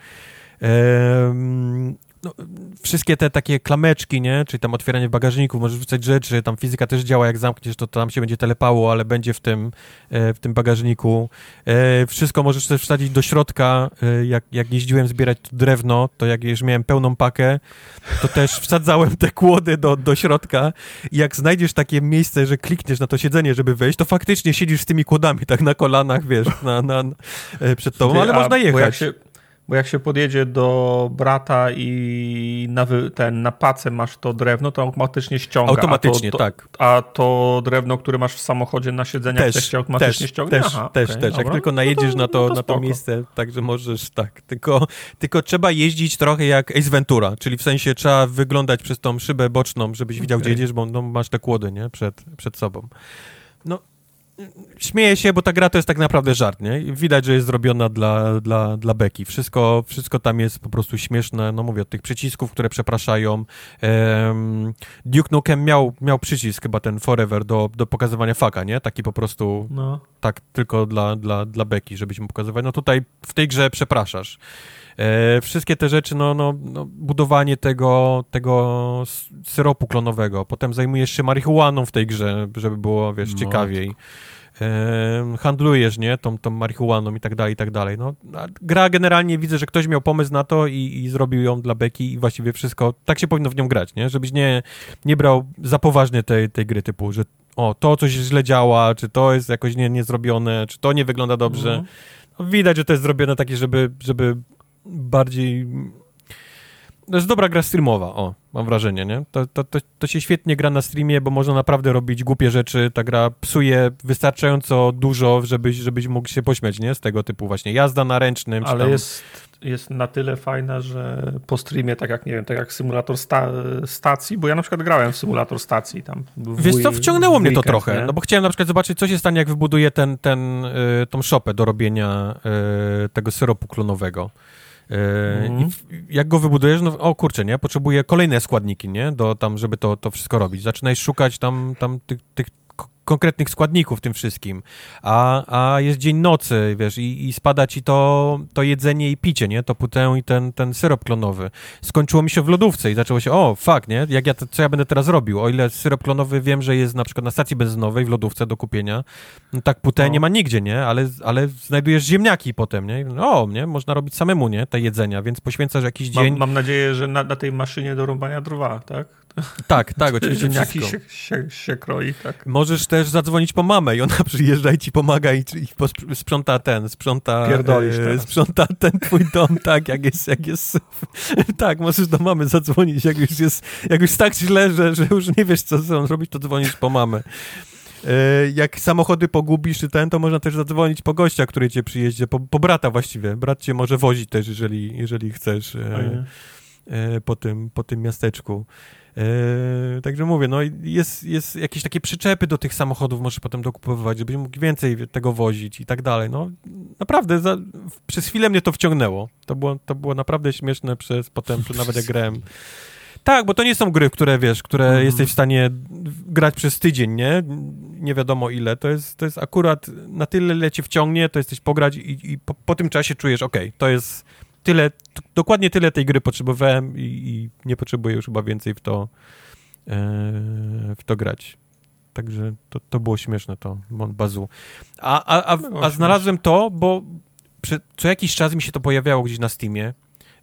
no, wszystkie te takie klameczki, nie? Czyli tam otwieranie bagażników, możesz wrzucać rzeczy, tam fizyka też działa, jak zamkniesz, to, to tam się będzie telepało, ale będzie w tym, e, w tym bagażniku. E, wszystko możesz też wsadzić do środka. E, jak, jak jeździłem zbierać drewno, to jak już miałem pełną pakę, to też wsadzałem te kłody do, do środka i jak znajdziesz takie miejsce, że klikniesz na to siedzenie, żeby wejść, to faktycznie siedzisz z tymi kłodami tak na kolanach, wiesz, na, na, przed tobą, ale można jechać. Bo jak się podjedzie do brata i na, ten, na pacę masz to drewno, to automatycznie ściąga. Automatycznie, a to, to, tak. A to drewno, które masz w samochodzie na siedzeniach też, też się automatycznie też, ściąga? Też, Aha, też, okay, też. Jak tylko najedziesz no to, na, to, no to na to miejsce, także możesz, tak. Tylko, tylko trzeba jeździć trochę jak Ace Ventura, czyli w sensie trzeba wyglądać przez tą szybę boczną, żebyś widział, okay. gdzie jedziesz, bo no, masz te kłody, nie? Przed, przed sobą. No, śmieję się, bo ta gra to jest tak naprawdę żart, nie? Widać, że jest zrobiona dla, dla, dla beki. Wszystko, wszystko tam jest po prostu śmieszne, no mówię, od tych przycisków, które przepraszają. Um, Duke Nukem miał, miał przycisk chyba ten Forever do, do pokazywania faka, nie? Taki po prostu, no. tak tylko dla, dla, dla beki, żebyś mu pokazywać. No tutaj w tej grze przepraszasz. E, wszystkie te rzeczy, no, no, no, budowanie tego, tego syropu klonowego, potem zajmujesz się marihuaną w tej grze, żeby było, wiesz, no. ciekawiej. E, handlujesz, nie, tą, tą marihuaną i tak dalej, i tak dalej. No, gra generalnie widzę, że ktoś miał pomysł na to i, i zrobił ją dla Beki i właściwie wszystko, tak się powinno w nią grać, nie, żebyś nie, nie brał za poważnie tej, tej gry typu, że o, to coś źle działa, czy to jest jakoś nie, niezrobione, czy to nie wygląda dobrze. Mhm. No, widać, że to jest zrobione takie, żeby, żeby bardziej... To jest dobra gra streamowa, o, mam wrażenie, nie? To, to, to, to, się świetnie gra na streamie, bo można naprawdę robić głupie rzeczy. Ta gra psuje wystarczająco dużo, żebyś, żebyś mógł się pośmiać, nie? Z tego typu właśnie jazda na ręcznym. Ale tam... jest, jest na tyle fajna, że po streamie, tak jak, nie wiem, tak jak symulator sta stacji, bo ja na przykład grałem w symulator stacji tam. Wiesz co, wciągnęło mnie to trochę, nie? no bo chciałem na przykład zobaczyć, co się stanie, jak wybuduję ten, ten, y, tą szopę do robienia y, tego syropu klonowego. Mhm. I jak go wybudujesz, no o kurczę, nie? Potrzebuje kolejne składniki, nie? Do tam, żeby to, to wszystko robić. Zaczynaj szukać tam, tam tych, tych konkretnych składników tym wszystkim, a, a jest dzień nocy, wiesz, i, i spada ci to, to jedzenie i picie, nie, to putę i ten, ten syrop klonowy. Skończyło mi się w lodówce i zaczęło się, o, fuck, nie, jak ja, co ja będę teraz robił? O ile syrop klonowy wiem, że jest na przykład na stacji benzynowej w lodówce do kupienia, no tak putę no. nie ma nigdzie, nie, ale, ale znajdujesz ziemniaki potem, nie, o, nie, można robić samemu, nie, te jedzenia, więc poświęcasz jakiś dzień. Mam, mam nadzieję, że na, na tej maszynie do rąbania drwa, tak? Tak, tak, oczywiście Ziemniaki się, się, się, kroi, tak. Możesz też zadzwonić po mamę i ona przyjeżdża i ci pomaga i, i sprząta ten, sprząta... Pierdolisz e, Sprząta ten twój dom, tak, jak jest, jak jest... tak, możesz do mamy zadzwonić, jak już jest, jak już tak źle, że, że już nie wiesz, co ze sobą zrobić, to dzwonisz po mamę. E, jak samochody pogubisz czy ten, to można też zadzwonić po gościa, który cię przyjeździ, po, po brata właściwie. Brat cię może wozić też, jeżeli, jeżeli chcesz e, po, tym, po tym miasteczku. Yy, także mówię, no jest, jest jakieś takie przyczepy do tych samochodów możesz potem dokupowywać, żebyś mógł więcej tego wozić i tak dalej. No naprawdę za, przez chwilę mnie to wciągnęło. To było, to było naprawdę śmieszne przez potem, nawet jak grałem. Tak, bo to nie są gry, które wiesz, które mm. jesteś w stanie grać przez tydzień, nie? Nie wiadomo ile. To jest, to jest akurat na tyle, ile cię wciągnie, to jesteś pograć i, i po, po, tym czasie czujesz, ok, to jest tyle, dokładnie tyle tej gry potrzebowałem i, i nie potrzebuję już chyba więcej w to, e, w to grać. Także to, to było śmieszne, to Bazu. A, a, a, a znalazłem to, bo przy, co jakiś czas mi się to pojawiało gdzieś na Steamie.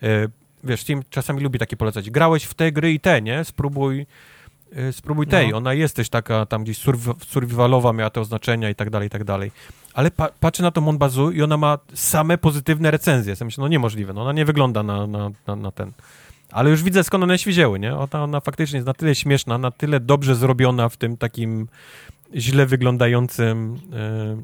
E, wiesz, Steam czasami lubi takie polecać. Grałeś w te gry i te, nie? Spróbuj spróbuj tej, No. ona jest też taka tam gdzieś surv- survivalowa, miała te oznaczenia i tak dalej, i tak dalej. Ale pa patrzę na to Monbazu i ona ma same pozytywne recenzje. Ja myślę, no niemożliwe, no ona nie wygląda na, na, na, na ten. Ale już widzę skąd one się wzięły, nie? Ona, ona faktycznie jest na tyle śmieszna, na tyle dobrze zrobiona w tym takim źle wyglądającym e,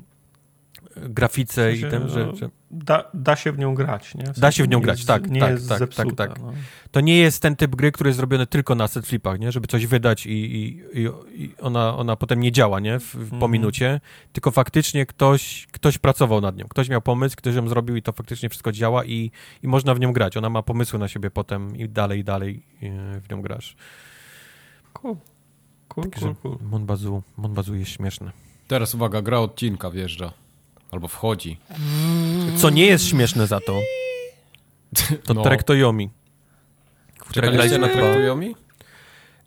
grafice i sensie, tym, że, no, że Da, da się w nią grać, nie? Da się w nią nie grać, jest- tak, Nie tak, jest tak, zepsuta, tak, tak. No. to nie jest ten typ gry, który jest zrobiony tylko na set flipach, nie? Żeby coś wydać i, i, i- i ona, ona potem nie działa, nie? W, w, po Mhm. minucie, tylko faktycznie ktoś, ktoś pracował nad nią. Ktoś miał pomysł, ktoś ją zrobił i to faktycznie wszystko działa i, i można w nią grać. Ona ma pomysły na siebie potem i dalej, i dalej e, w nią grasz. Cool. Cool, Także cool, cool. Monbazu, Monbazu jest śmieszny. Teraz uwaga, gra odcinka wjeżdża. Albo wchodzi. Co nie jest śmieszne za to, to No. Trektoyomi. Czekaliście na?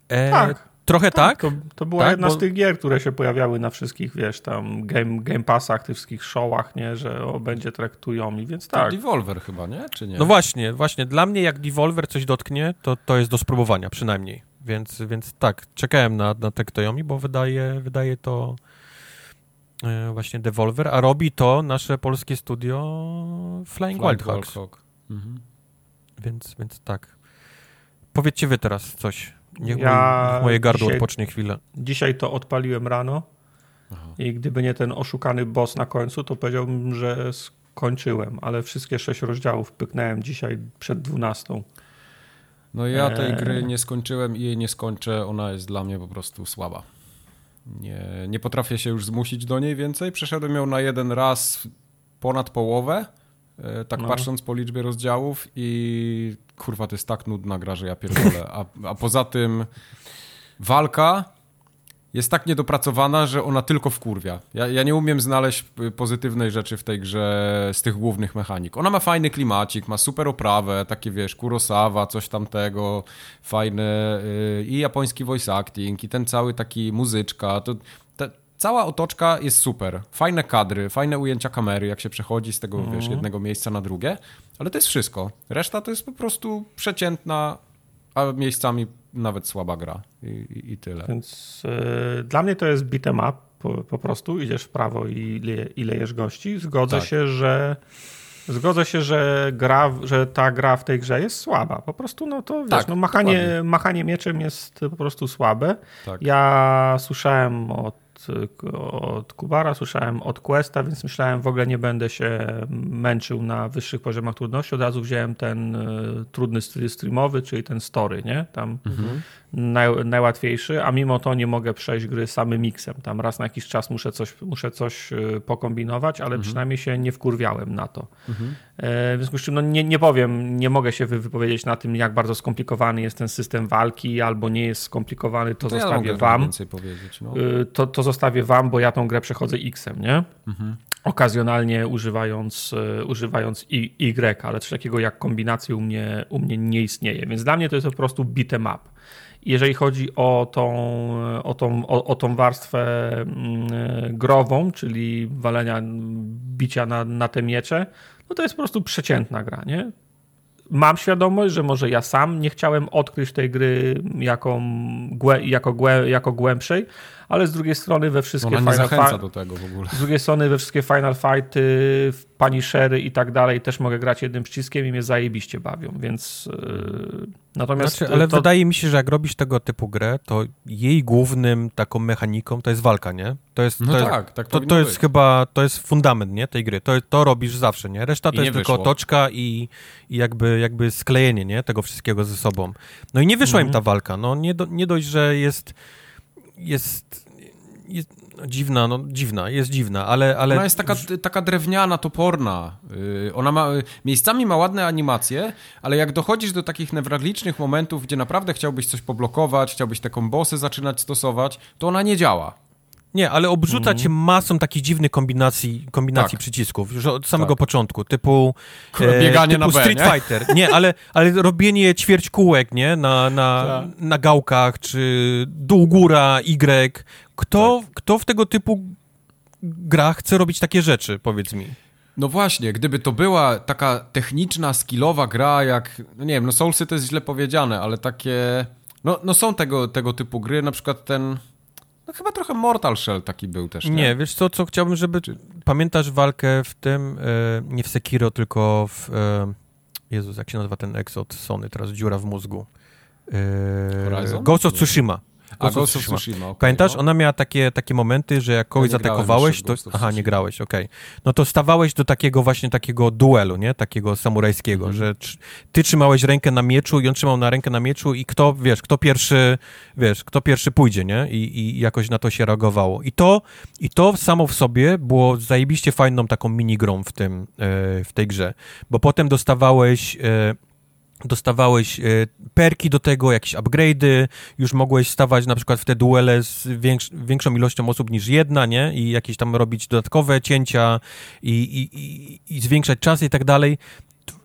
E, Tak. Trochę tak. To, to była Tak, jedna bo- z tych gier, które się pojawiały na wszystkich, wiesz, tam game, game Passach, tych wszystkich showach, nie, że o, będzie traktują i więc Tak. tak. Devolver chyba, nie? Czy nie? No właśnie, właśnie. Dla mnie jak Devolver coś dotknie, to, to jest do spróbowania przynajmniej. Więc, więc tak, czekałem na, na Tectoyomi, bo wydaje, wydaje to właśnie Devolver, a robi to nasze polskie studio Flying, Wild Hawks. Hawk. Mhm. Więc, więc tak. Powiedzcie wy teraz coś. Niech, Ja mój, niech moje gardło dzisiaj- odpocznie chwilę. Dzisiaj to odpaliłem rano Aha. i gdyby nie ten oszukany boss na końcu, to powiedziałbym, że skończyłem, ale wszystkie sześć rozdziałów pyknąłem dzisiaj przed 12. No ja tej Eee. gry nie skończyłem i jej nie skończę. Ona jest dla mnie po prostu słaba. Nie, nie potrafię się już zmusić do niej więcej. Przeszedłem ją na jeden raz ponad połowę, e, tak No. patrząc po liczbie rozdziałów i kurwa, to jest tak nudna gra, że ja pierdolę. A, a poza tym walka jest tak niedopracowana, że ona tylko wkurwia. Ja, ja nie umiem znaleźć y, pozytywnej rzeczy w tej grze z tych głównych mechanik. Ona ma fajny klimacik, ma super oprawę, takie wiesz, Kurosawa, coś tamtego, fajne y, i japoński voice acting i ten cały taki muzyczka, to cała otoczka jest super. Fajne kadry, fajne ujęcia kamery, jak się przechodzi z tego, wiesz, jednego miejsca na drugie, ale to jest wszystko. Reszta to jest po prostu przeciętna, a miejscami nawet słaba gra i, i, i tyle. Więc y, dla mnie to jest beat'em up, po, po prostu idziesz w prawo i, le, i lejesz gości. Zgodzę Tak. się, że zgodzę się, że gra, że ta gra w tej grze jest słaba. Po prostu no to wiesz, Tak, no machanie, dokładnie. machanie mieczem jest po prostu słabe. Tak. Ja słyszałem od, od Kubara, słyszałem od Questa, więc myślałem w ogóle nie będę się męczył na wyższych poziomach trudności. Od razu wziąłem ten y, trudny streamowy, czyli ten story, nie? Tam naj, najłatwiejszy, a mimo to nie mogę przejść gry samym miksem. Tam raz na jakiś czas muszę coś, muszę coś y, pokombinować, ale przynajmniej się nie wkurwiałem na to. E, W związku z czym no nie, nie powiem, nie mogę się wy- wypowiedzieć na tym, jak bardzo skomplikowany jest ten system walki, albo nie jest skomplikowany, to, To ja zostawię mogę wam. No. Y, To, to zostawię wam, bo ja tą grę przechodzę X-em, nie? Mhm. Okazjonalnie używając, y, używając I, Y, ale coś takiego jak kombinacji u mnie, u mnie nie istnieje. Więc dla mnie to jest po prostu beat'em up. Jeżeli chodzi o tą, o tą, o, o tą warstwę mm, grową, czyli walenia, bicia na, na te miecze, no to jest po prostu przeciętna gra, nie? Mam świadomość, że może ja sam nie chciałem odkryć tej gry jako, jako, jako głębszej, ale z drugiej strony we wszystkie Ona nie Final zachęca Fight, do tego w ogóle. z drugiej strony we wszystkie Final Fighty, Punishery i tak dalej też mogę grać jednym przyciskiem i mnie zajebiście bawią, więc yy, natomiast Znaczy, ale to, wydaje mi się, że jak robisz tego typu grę, to jej głównym taką mechaniką to jest walka, nie? To jest, No to jest, tak, tak to, to jest być. chyba, to jest fundament, nie, tej gry. To, to robisz zawsze, nie? Reszta to nie jest tylko wyszło. otoczka i, i jakby, jakby sklejenie, nie? Tego wszystkiego ze sobą. No i nie wyszła Mhm. im ta walka, no nie, do, nie dość, że jest jest, jest no, dziwna, no dziwna, jest dziwna, ale... ale Ona jest taka, taka drewniana, toporna. Yy, Ona ma, miejscami ma ładne animacje, ale jak dochodzisz do takich newralgicznych momentów, gdzie naprawdę chciałbyś coś poblokować, chciałbyś te kombosy zaczynać stosować, to ona nie działa. Nie, ale obrzuca cię masą takich dziwnych kombinacji, kombinacji Mhm. Tak. przycisków, już od samego Tak. początku, typu, e, Bieganie typu na B, Street nie? Fighter. Nie, ale, ale robienie ćwierć kółek, nie, na, na, Tak. na gałkach, czy dół, góra, Y. Kto, Tak. kto w tego typu grach chce robić takie rzeczy, powiedz mi? No właśnie, gdyby to była taka techniczna, skillowa gra, jak, no nie wiem, no Soulsy to jest źle powiedziane, ale takie No, no są tego, tego typu gry, na przykład ten... No chyba trochę Mortal Shell taki był też, nie? Nie, wiesz co, co chciałbym, żeby... Pamiętasz walkę w tym, e, nie w Sekiro, tylko w... E, Jezus, jak się nazywa ten Exot Sony, teraz dziura w mózgu. E, Horizon? Ghost of Tsushima. A Ghost of Tsushima, okej, Pamiętasz? no. Ona miała takie, takie momenty, że jak kogoś grałem zaatakowałeś, to... Aha, nie grałeś, okej. No to stawałeś do takiego właśnie takiego duelu, nie? Takiego samurajskiego, Mhm. że ty trzymałeś rękę na mieczu i on trzymał na rękę na mieczu i kto, wiesz, kto pierwszy, wiesz, kto pierwszy pójdzie, nie? I, i jakoś na to się reagowało. I to, I to samo w sobie było zajebiście fajną taką minigrą w tym, e, w tej grze, bo potem dostawałeś... Dostawałeś e, perki do tego, jakieś upgrade'y, już mogłeś stawać na przykład w te duele z większ, większą ilością osób niż jedna, nie? I jakieś tam robić dodatkowe cięcia i, i, i, i zwiększać czas i tak dalej.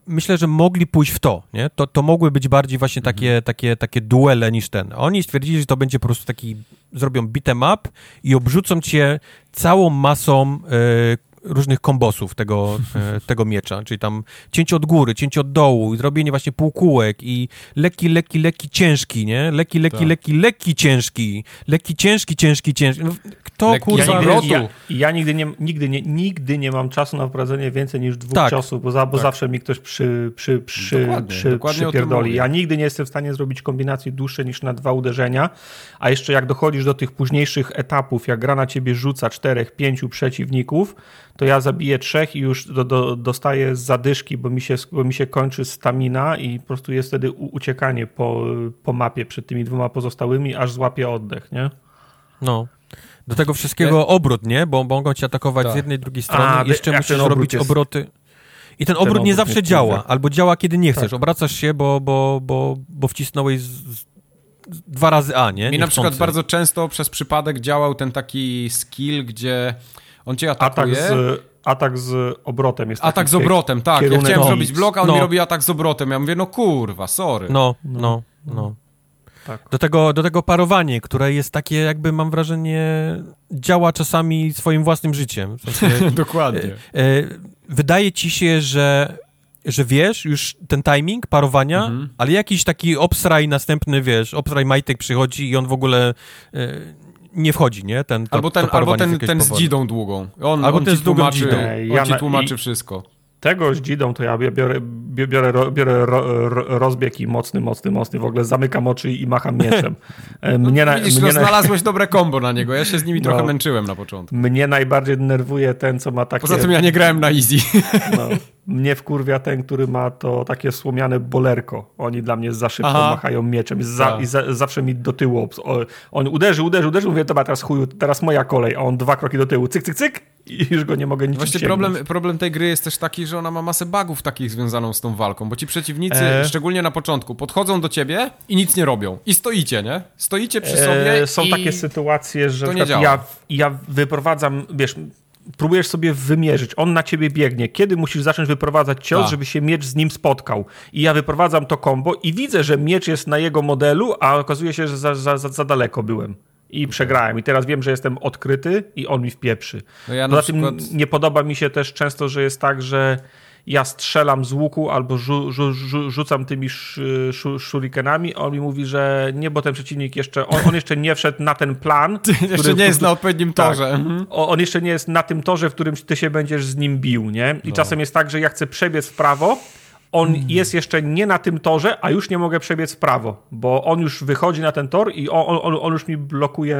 Myślę, że mogli pójść w to, nie? To, to mogły być bardziej właśnie takie, takie, takie duele niż ten. A Oni stwierdzili, że to będzie po prostu taki, zrobią beat'em up i obrzucą cię całą masą e, różnych kombosów tego, e, tego miecza, czyli tam cięcie od góry, cięcie od dołu, i zrobienie właśnie półkółek i lekki, lekki, lekki, ciężki, nie? Lekki, lekki, Tak. lekki, lekki, ciężki, lekki, ciężki, ciężki, ciężki. No, Kto, Lekki kurwa... jak nigdy, ja, ja nigdy, nie, nigdy, nie, nigdy nie mam czasu na wprowadzenie więcej niż dwóch Tak. ciosów, bo, za, bo Tak. zawsze mi ktoś przy, przy, przy, Dokładnie, przy, dokładnie przypierdoli. Ja nigdy nie jestem w stanie zrobić kombinacji dłuższej niż na dwa uderzenia, a jeszcze jak dochodzisz do tych późniejszych etapów, jak gra na ciebie rzuca czterech, pięciu przeciwników, to ja zabiję trzech i już do, do, dostaję zadyszki, bo mi, się, bo mi się kończy stamina i po prostu jest wtedy uciekanie po, po mapie przed tymi dwoma pozostałymi, aż złapię oddech, nie? No. Do tego wszystkiego obrót, nie? Bo mogą cię atakować Tak. z jednej, drugiej strony. A, Jeszcze musisz ten robić jest- obroty. I ten obrót nie obrót zawsze jest działa, albo działa kiedy nie chcesz. Tak. Obracasz się, bo, bo, bo, bo wcisnąłeś z, z, dwa razy A, nie? Mi na przykład bardzo często przez przypadek działał ten taki skill, gdzie on cię Atak atakuje. z, atak z obrotem jest Atak z obrotem, tak. Ja chciałem X. zrobić blok, a on No. mi robi atak z obrotem. Ja mówię, no kurwa, sorry. No, no, no. Tak. Do tego, do tego parowanie, które jest takie, jakby mam wrażenie, działa czasami swoim własnym życiem. W sensie, Dokładnie. e, wydaje ci się, że, że wiesz już ten timing parowania, Mhm. ale jakiś taki obsraj następny, wiesz, obsraj majtek przychodzi i on w ogóle e, nie wchodzi, nie? Ten, to, Albo ten, albo ten, ten z dzidą długą. On, Albo on ten ci z długą tłumaczy, dzidą. On ja ci tłumaczy i- wszystko. Tego z dzidą to ja biorę, biorę, biorę ro, ro, rozbieg i mocny, mocny, mocny. W ogóle zamykam oczy i macham mieczem. E, Mnie, na, Widzisz, mnie, no, na, znalazłeś dobre kombo na niego. Ja się z nimi No. trochę męczyłem na początku. mnie najbardziej denerwuje ten, co ma takie... Poza tym ja nie grałem na easy. no, mnie wkurwia ten, który ma to takie słomiane bolerko. Oni dla mnie za szybko Aha. machają mieczem. Za, Tak. I za, zawsze mi do tyłu... O, on uderzy, uderzy, uderzy. Mówię, dobra, teraz chuju, teraz moja kolej. A on dwa kroki do tyłu. Cyk, cyk, cyk. I już go nie mogę nic Właśnie problem, problem tej gry jest też taki, że ona ma masę bugów takich związaną z tą walką, bo ci przeciwnicy, E. szczególnie na początku, podchodzą do ciebie i nic nie robią. I stoicie, nie? Stoicie przy sobie E, Są i... takie sytuacje, że ja, ja wyprowadzam, wiesz, próbujesz sobie wymierzyć, on na ciebie biegnie, kiedy musisz zacząć wyprowadzać cios, Tak. żeby się miecz z nim spotkał. I ja wyprowadzam to kombo i widzę, że miecz jest na jego modelu, a okazuje się, że za, za, za, za daleko byłem. I przegrałem. I teraz wiem, że jestem odkryty i on mi wpieprzy. No ja Poza tym przykład- nie podoba mi się też często, że jest tak, że ja strzelam z łuku albo rzu, rzu, rzu, rzucam tymi sz, shurikenami, on mi mówi, że nie, bo ten przeciwnik jeszcze, on, on jeszcze nie wszedł na ten plan. Jeszcze który- nie jest na odpowiednim Tak. torze. Mhm. O- On jeszcze nie jest na tym torze, w którym ty się będziesz z nim bił, nie? I czasem jest tak, że ja chcę przebiec w prawo, on jest jeszcze nie na tym torze, a już nie mogę przebiec w prawo, bo on już wychodzi na ten tor i on, on, on już mi blokuje,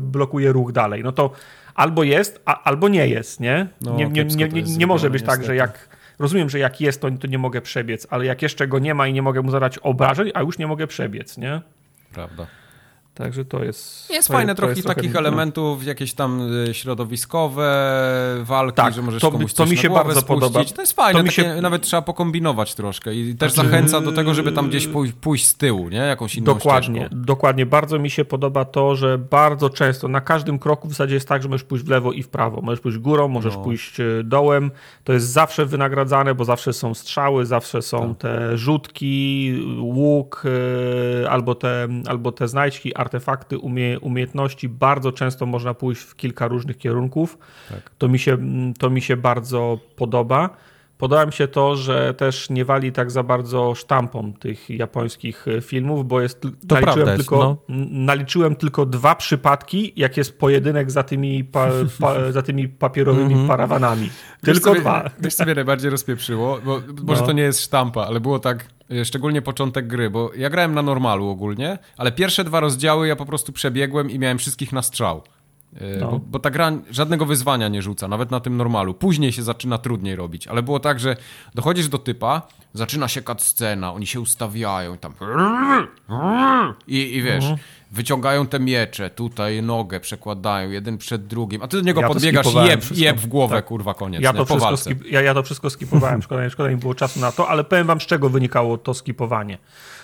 blokuje ruch dalej. No to albo jest, a, albo nie jest, nie? No, nie, nie, nie, nie, nie może być tak, że jak rozumiem, że jak jest, to, to nie mogę przebiec, ale jak jeszcze go nie ma i nie mogę mu zadać obrażeń, a już nie mogę przebiec, nie? Prawda. Także to jest... Jest fajne to trochę takich trochę- no. elementów, jakieś tam y, środowiskowe walki, Tak, że możesz to- komuś to mi się bardzo spuścić. podoba. To jest fajne, To mi takie, się- nawet trzeba pokombinować troszkę i też Znaczy- zachęca do tego, żeby tam gdzieś pójść, pójść z tyłu, nie? Jakąś inną Dokładnie, ścieżką. dokładnie. Bardzo mi się podoba to, że bardzo często na każdym kroku w zasadzie jest tak, że możesz pójść w lewo i w prawo. Możesz pójść górą, możesz No. pójść e, dołem. To jest zawsze wynagradzane, bo zawsze są strzały, zawsze są Tak. te rzutki, łuk, e, albo te, albo te znajdźki, artefakty, umie, umiejętności. Bardzo często można pójść w kilka różnych kierunków. Tak. To, mi się, to mi się bardzo podoba. Podoba mi się to, że też nie wali tak za bardzo sztampą tych japońskich e, filmów, bo jest, to naliczyłem, jest, tylko, no. naliczyłem tylko dwa przypadki, jak jest pojedynek za tymi, pa, pa, za tymi papierowymi Mhm. parawanami. Wiesz, Tylko mnie- dwa. Wiesz, co mnie najbardziej rozpieprzyło? Bo, może No. to nie jest sztampa, ale było tak, szczególnie początek gry, bo ja grałem na normalu ogólnie, ale pierwsze dwa rozdziały ja po prostu przebiegłem i miałem wszystkich na strzał. E, No. Bo, bo ta gra żadnego wyzwania nie rzuca, nawet na tym normalu. Później się zaczyna trudniej robić, ale było tak, że dochodzisz do typa, zaczyna się scena, oni się ustawiają i tam i, i wiesz, Mhm. Wyciągają te miecze, tutaj nogę przekładają, jeden przed drugim, a ty do niego Ja podbiegasz jeb, jeb w głowę, Tak. kurwa, koniec, Ja to, wszystko skip, ja, ja to wszystko skipowałem, szkoda, szkoda mi było czasu na to, ale powiem wam z czego wynikało to skipowanie.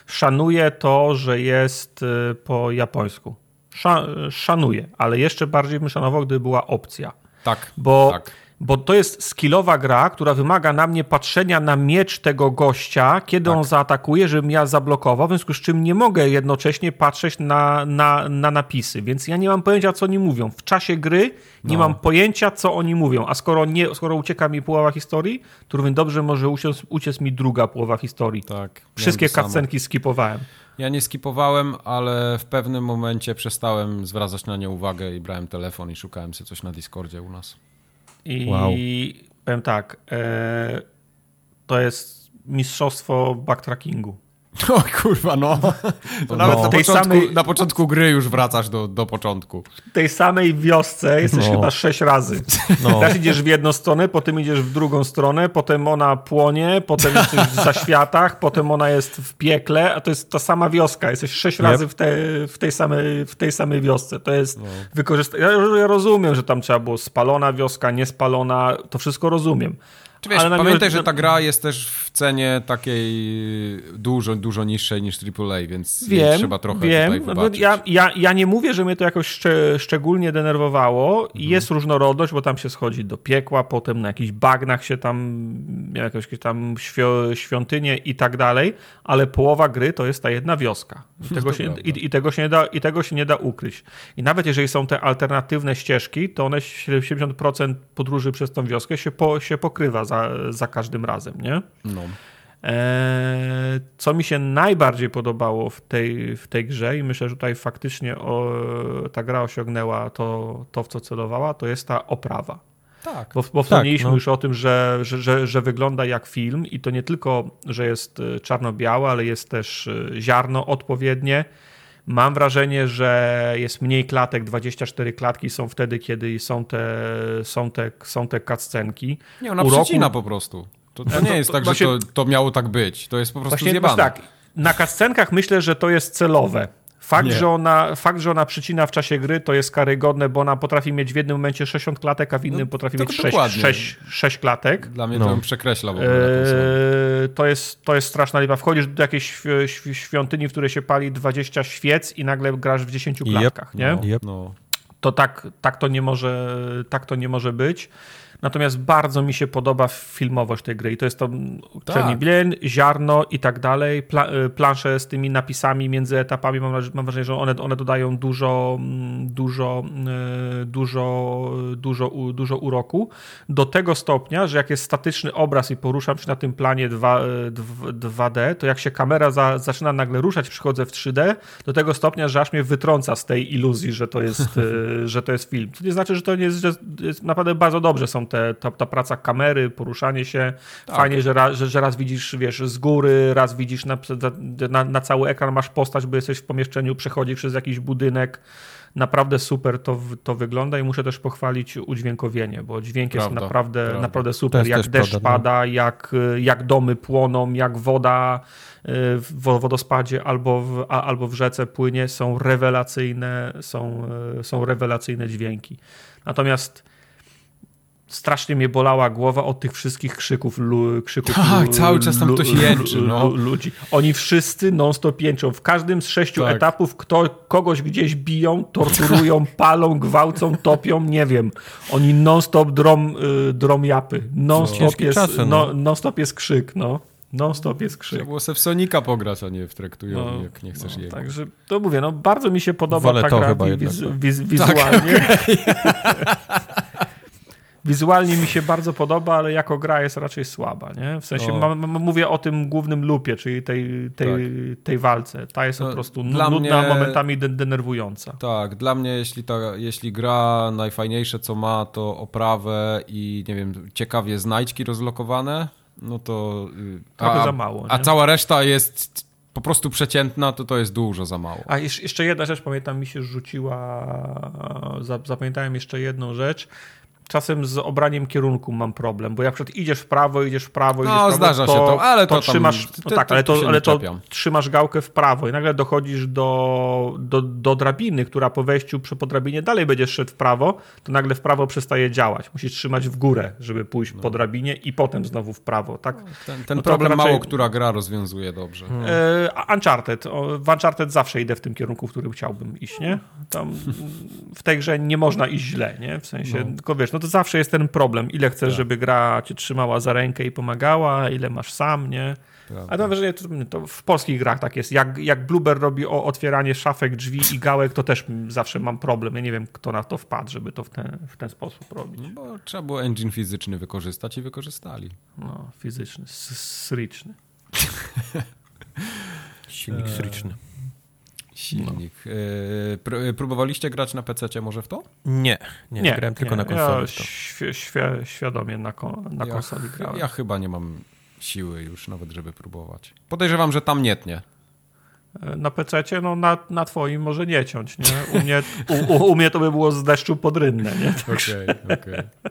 Szanuję to, że jest y, po japońsku. Sza, szanuję, ale jeszcze bardziej bym szanował, gdyby była opcja. Tak, Bo, tak. Bo to jest skillowa gra, która wymaga na mnie patrzenia na miecz tego gościa, kiedy Tak. on zaatakuje, żebym ja zablokował, w związku z czym nie mogę jednocześnie patrzeć na, na, na napisy, więc ja nie mam pojęcia, co oni mówią. W czasie gry nie No. mam pojęcia, co oni mówią, a skoro, nie, skoro ucieka mi połowa historii, to równie dobrze może uciec, uciec mi druga połowa historii. Tak. Wszystkie cutscenki skipowałem. Ja nie skipowałem, ale w pewnym momencie przestałem zwracać na nie uwagę i brałem telefon i szukałem sobie coś na Discordzie u nas. I Wow. powiem tak, e, to jest mistrzostwo backtrackingu. O kurwa, no. To nawet No. na, początku, samej- na początku gry już wracasz do, do początku. W tej samej wiosce jesteś No. chyba sześć razy. No. Raz idziesz w jedną stronę, potem idziesz w drugą stronę, potem ona płonie, potem jesteś w zaświatach, potem ona jest w piekle, a to jest ta sama wioska. Jesteś sześć Yep. razy w, te, w, tej samej, w tej samej wiosce. To jest No. wykorzystane. Ja, ja rozumiem, że tam trzeba było spalona wioska, niespalona, to wszystko rozumiem. Czy wiesz, na pamiętaj, że ta gra jest też w cenie takiej dużo, dużo niższej niż AAA, więc Wiem, trzeba trochę wiem. tutaj No, wybaczyć. ja, ja, ja nie mówię, że mnie to jakoś szczę, szczególnie denerwowało. Mhm. Jest różnorodność, bo tam się schodzi do piekła, potem na jakichś bagnach się tam, jakieś tam świątynie i tak dalej, ale połowa gry to jest ta jedna wioska. I tego, się, i, i, tego się nie da, I tego się nie da ukryć. I nawet jeżeli są te alternatywne ścieżki, to one 70% podróży przez tą wioskę się, po, się pokrywa za, za każdym razem, nie? No. Eee, Co mi się najbardziej podobało w tej, w tej grze i myślę, że tutaj faktycznie o, ta gra osiągnęła to, to, w co celowała, to jest ta oprawa. Tak. Bo, bo wspomnieliśmy no. już o tym, że, że, że, że wygląda jak film i to nie tylko, że jest y, czarno-białe, ale jest też y, ziarno odpowiednie. Mam wrażenie, że jest mniej klatek, 24 klatki są wtedy, kiedy są te, są te, są te cutscenki. Nie, ona Uroku- przecina po prostu. To, to to- nie jest to tak, właśnie- że to, to miało tak być. To jest po prostu Właśnie zjebane. tak, na cutscenkach myślę, że to jest celowe. Fakt Nie. że, ona, fakt, że ona przycina w czasie gry, to jest karygodne, bo ona potrafi mieć w jednym momencie 60 klatek, a w innym No, potrafi to mieć 6, dokładnie. 6, 6 klatek. Dla mnie No. to przekreśla konsolę. Eee, to, jest, to jest straszna liczba. Wchodzisz do jakiejś świ- świ- świątyni, w której się pali 20 świec i nagle grasz w 10 Yep. klatkach, nie? No, Yep. to tak, tak, to nie może, tak to nie może być. Natomiast bardzo mi się podoba filmowość tej gry i to jest to Tak. czerni ziarno i tak dalej, Pla, y, plansze z tymi napisami między etapami, mam, mam wrażenie, że one, one dodają dużo, dużo, y, dużo, dużo, u- dużo uroku. Do tego stopnia, że jak jest statyczny obraz i poruszam się na tym planie 2, y, dw- 2D, to jak się kamera za, zaczyna nagle ruszać, przychodzę w 3D, do tego stopnia, że aż mnie wytrąca z tej iluzji, że to jest, y, że to jest film. To nie znaczy, że to nie jest, że jest naprawdę bardzo dobrze są te, ta, ta praca kamery, poruszanie się. Fajnie, że, ra, że, że raz widzisz, wiesz, z góry, raz widzisz na, na, na cały ekran, masz postać, bo jesteś w pomieszczeniu, przechodzi przez jakiś budynek. Naprawdę super to, to wygląda i muszę też pochwalić udźwiękowienie, bo dźwięk jest Prawda, naprawdę, prawda. naprawdę To super. jest Jak deszcz prawda, no. pada, jak, jak domy płoną, jak woda y, w wo- wodospadzie albo w, a, albo w rzece płynie, są rewelacyjne, są, y, są rewelacyjne dźwięki. Natomiast strasznie mnie bolała głowa od tych wszystkich krzyków. Lu, krzyków Tak, lu- cały czas tam lu- ktoś jęczy, no. ludzi. Oni wszyscy non-stop jęczą. W każdym z sześciu Tak. etapów kto, kogoś gdzieś biją, torturują, palą, gwałcą, topią, nie wiem. Oni non-stop drom, y, drom japy. Non-stop Ciężkie jest, czasy, no. no, non-stop jest krzyk, no. Non-stop jest krzyk. Trzeba było se w Sonika pograć, a nie w traktują, No, jak nie chcesz no, jej. Także to mówię, no bardzo mi się podoba Wolę ta gra chyba wi- jednak, wiz, tak. wiz, wizualnie. mi się bardzo podoba, ale jako gra jest raczej słaba, nie? W sensie No. mam, mówię o tym głównym lupie, czyli tej, tej, tej walce. Ta jest No, po prostu nudna, mnie- momentami de denerwująca. Tak, dla mnie jeśli, ta, jeśli gra najfajniejsze co ma to oprawę i nie wiem, ciekawie znajdźki rozlokowane, no to... y, Trochę a, za mało, A nie? cała reszta jest po prostu przeciętna, to to jest dużo za mało. A jeszcze jedna rzecz, pamiętam, mi się rzuciła, za- zapamiętałem jeszcze jedną rzecz. Czasem z obraniem kierunku mam problem, bo jak przykład idziesz w prawo, idziesz w prawo, No, idziesz w prawo, zdarza to, się to, ale to tam- trzymasz, ty- no tak, ty- ale to, ale to trzymasz gałkę w prawo i nagle dochodzisz do, do, do drabiny, która po wejściu przy po drabinie dalej będziesz szedł w prawo, to nagle w prawo przestaje działać. Musisz trzymać w górę, żeby pójść po drabinie i potem znowu w prawo, tak? Ten, ten No to problem raczej- mało która gra rozwiązuje dobrze. E, a Uncharted. W Uncharted zawsze idę w tym kierunku, w którym chciałbym iść, nie? Tam w tej grze nie można iść źle, nie? W sensie, tylko wiesz, no to zawsze jest ten problem. Ile chcesz, żeby gra cię trzymała za rękę i pomagała, ile masz sam, nie? A to wrażenie, to, to w polskich grach tak jest. Jak, jak Bluber robi o otwieranie szafek, drzwi i gałek, to też zawsze mam problem. Ja nie wiem, kto na to wpadł, żeby to w ten, w ten sposób robić. Bo trzeba było engine fizyczny wykorzystać i wykorzystali. No, fizyczny, sryczny. Silnik Eee. Silnik. E, pró- próbowaliście grać na PC może w to? Nie, nie, Nie, grałem tylko nie, na konsoli. Ja świ- świ- świadomie na, kon, na ja, konsoli ch- grałem. ja chyba nie mam siły już nawet, żeby próbować. Podejrzewam, że tam nie tnie. Na PC, no na, na twoim może nie ciąć, nie? U mnie, u, u, u mnie to by było z deszczu pod rynnę, nie? Okej, okej. No, e,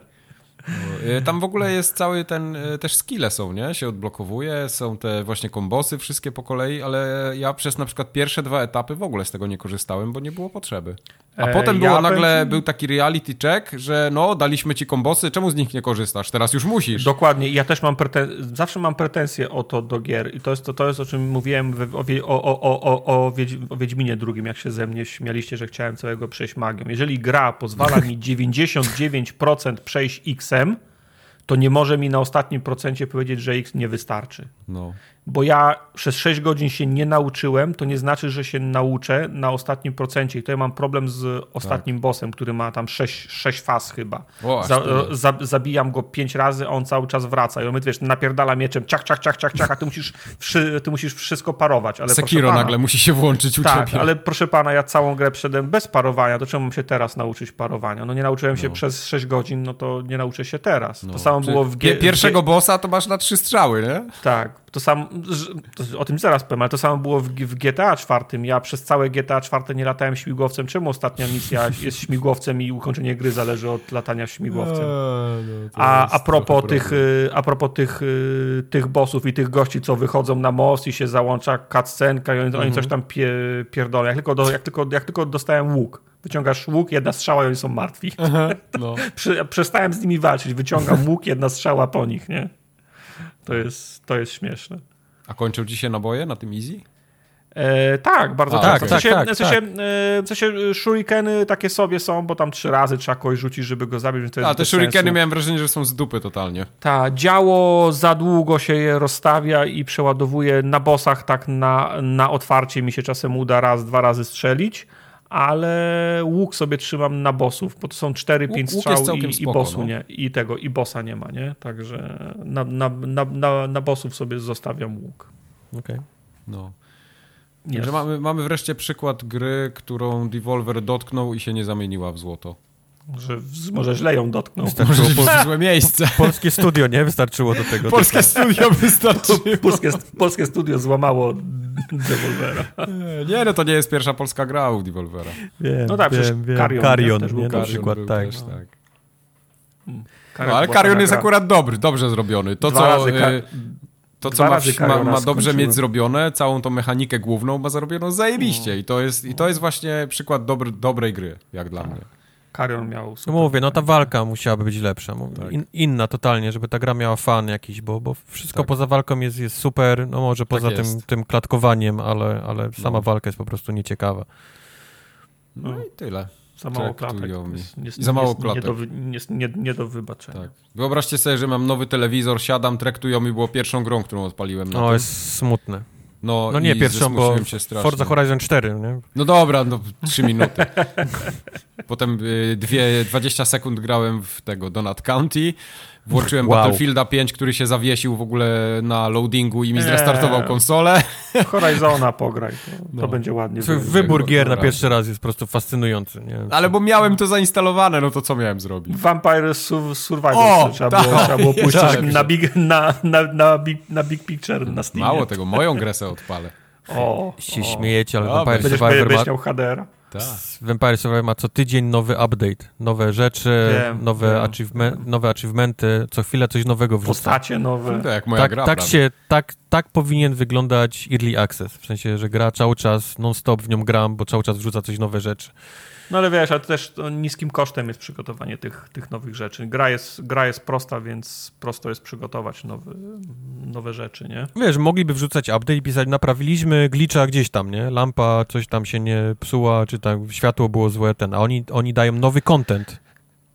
Tam w ogóle jest cały ten, e, też skille są, nie? Się odblokowuje, są te właśnie kombosy wszystkie po kolei, ale ja przez na przykład pierwsze dwa etapy w ogóle z tego nie korzystałem, bo nie było potrzeby. A E, potem było nagle, był taki reality check, że no, daliśmy ci kombosy, czemu z nich nie korzystasz? Teraz już musisz. Dokładnie. Ja też mam preten- zawsze mam pretensje o to do gier. I to jest to, to jest o czym mówiłem w, o, Wie- o, o, o, o, o, Wiedź, o Wiedźminie drugim, jak się ze mnie śmialiście, że chciałem całego przejść magią. Jeżeli gra pozwala mi 99% przejść X-em, to nie może mi na ostatnim procencie powiedzieć, że X nie wystarczy. No. Bo ja przez 6 godzin się nie nauczyłem, to nie znaczy, że się nauczę na ostatnim procencie. I to ja mam problem z ostatnim bossem, który ma tam 6, 6 faz chyba. Tak. O, Za, za, zabijam go 5 razy, a on cały czas wraca. I on wiesz, napierdala mieczem, ciach, ciach, ciach, ciach, ciach, a ty musisz, wszy, ty musisz wszystko parować. Ale Sekiro pana, nagle musi się włączyć u tak, ciebie. ale proszę pana, ja całą grę przedem bez parowania, to czemu mam się teraz nauczyć parowania? No nie nauczyłem się przez 6 godzin, no to nie nauczę się teraz. To samo Czy było w G- Pierwszego G- bossa to masz na trzy strzały, nie? tak, to samo, o tym zaraz powiem, ale to samo było w, w GTA 4. Ja przez całe GTA 4 nie latałem śmigłowcem. Czemu ostatnia misja jest śmigłowcem i ukończenie gry zależy od latania śmigłowcem? A, a propos tych, y, a propos tych, y, tych bossów i tych gości, co wychodzą na most i się załącza cutscenka i oni, oni coś tam pie, pierdolą. Jak tylko, do, jak, tylko, jak tylko dostałem łuk, wyciągasz łuk, jedna strzała i oni są martwi. No. Przy, przestałem z nimi walczyć, wyciągam łuk, jedna strzała po nich, nie? To jest, to jest śmieszne. A kończą ci się naboje na tym easy? E, tak, bardzo A, tak, w sensie, tak, w sensie, e, w sensie e, shurikeny takie sobie są, bo tam trzy razy trzeba kogoś rzucić, żeby go zabić, więc to A te shurikeny sensu. miałem wrażenie, że są z dupy totalnie. Ta, działo za długo się je rozstawia i przeładowuje na bossach, tak na, na otwarcie mi się czasem uda raz, dwa razy strzelić, ale łuk sobie trzymam na bossów, bo to są 4-5 Łuk- łuk jest strzał i, i bossu no. nie, i tego, i bossa nie ma, nie? Także na, na, na, na, na bossów sobie zostawiam łuk. Okej. No. Nie. Także mamy, mamy wreszcie przykład gry, którą Devolver dotknął i się nie zamieniła w złoto. Że w- może źle ją dotknął. Może w złe miejsce. Polskie studio, nie? Wystarczyło do tego. Polskie studio wystarczyło. Polskie, polskie studio złamało Devolvera. Nie, no to nie jest pierwsza polska gra u Devolvera. Wiem, No tak, przecież wiem, wiem. Carrion Carrion, też był nie? Na przykład, był tak. Też, tak. Karion No, ale fajna jest gra. akurat dobry, dobrze zrobiony. To, Dwa co, y, to, co ma, ma, ma dobrze mieć zrobione, całą tą mechanikę główną ma zrobioną zajebiście. I to jest, i to jest właśnie przykład dobry, dobrej gry, jak dla mnie. Karion miał No super. mówię, no ta walka musiałaby być lepsza. Mówię, Tak. In, inna totalnie, żeby ta gra miała fan jakiś, bo, bo wszystko Tak. poza walką jest, jest super, no może poza tym, jest. tym klatkowaniem, ale, ale sama No. walka jest po prostu nieciekawa. No i tyle. Za mało klatek. Jest, za mało jest, klatek. Nie do, jest nie, nie do wybaczenia. Tak. Wyobraźcie sobie, że mam nowy telewizor, siadam, traktują mi było pierwszą grą, którą odpaliłem na No tym. jest smutne. No, No nie, pierwszą, bo. Forza Horizon 4, nie? No dobra, no trzy minuty. Potem y, dwie, 20 sekund grałem w tego Donut County. Włączyłem Wow. Battlefielda 5, który się zawiesił w ogóle na loadingu i mi zrestartował konsolę. Horizona pograj, to, to No. będzie ładnie. Słuchaj. Wybór gier na pierwszy raz jest po prostu fascynujący, nie? Ale bo miałem to zainstalowane, no to co miałem zrobić? Vampire Sur- Survivor O, trzeba, tak. było, trzeba było puścić Tak. na, big, na, na, na, big, na Big Picture na Steamie. Mało tego, moją grę se odpalę. O, Się o. śmiejecie, ale Dobra. Vampire Będziesz, Survivor będziesz ma, miał HDR. Tak. Vampire Survivor ma co tydzień nowy update, nowe rzeczy, Wiem, nowe, wiem. achievement, nowe achievementy, co chwilę coś nowego wrzuca. Postacie nowe. Jak moja Tak, gra, tak, się, tak, tak powinien wyglądać Early Access, w sensie, że gra cały czas, non-stop w nią gram, bo cały czas wrzuca coś nowe rzeczy. No ale wiesz, ale to też to niskim kosztem jest przygotowanie tych, tych nowych rzeczy. Gra jest, gra jest prosta, więc prosto jest przygotować nowe, nowe rzeczy, nie? Wiesz, mogliby wrzucać update i pisać, naprawiliśmy glitcha gdzieś tam, nie? Lampa, coś tam się nie psuła, czy tam światło było złe, ten, a oni, oni dają nowy content.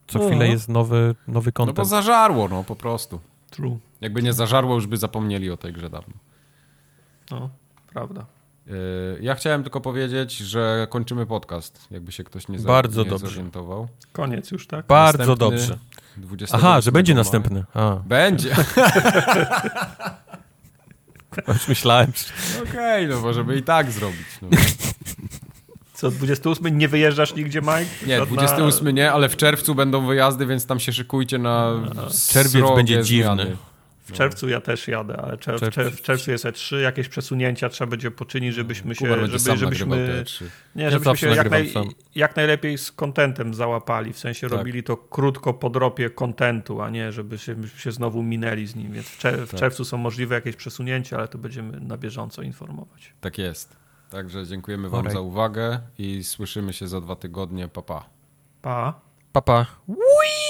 Co Aha. chwilę jest nowy, nowy No bo content. zażarło, no po prostu. True. Jakby nie zażarło, już by zapomnieli o tej grze dawno. No, prawda. Yy, Ja chciałem tylko powiedzieć, że kończymy podcast, jakby się ktoś nie, za, Bardzo nie dobrze. zorientował. Koniec już, tak? Bardzo Następny- dobrze. 28 Aha, że będzie maja. następny. A, Będzie. już myślałem. Okej, no możemy i tak zrobić. No. Co, 28 nie wyjeżdżasz nigdzie, Mike? Nie, Żadna- 28 nie, ale w czerwcu będą wyjazdy, więc tam się szykujcie na Czerwiec będzie zmiany. W czerwcu ja też jadę, ale czer- Czerw- czer- w czerwcu jest E3, jakieś przesunięcia trzeba będzie poczynić, żebyśmy się, żeby, sam żebyśmy, trzy. nie, żebyśmy się jak, naj, jak najlepiej z kontentem załapali, w sensie Tak. robili to krótko po dropie kontentu, a nie żebyśmy się znowu minęli z nim, więc w, czer- w Tak. czerwcu są możliwe jakieś przesunięcia, ale to będziemy na bieżąco informować. Tak jest. Także dziękujemy wam za uwagę i słyszymy się za dwa tygodnie. Pa, pa. Pa! Zacząłem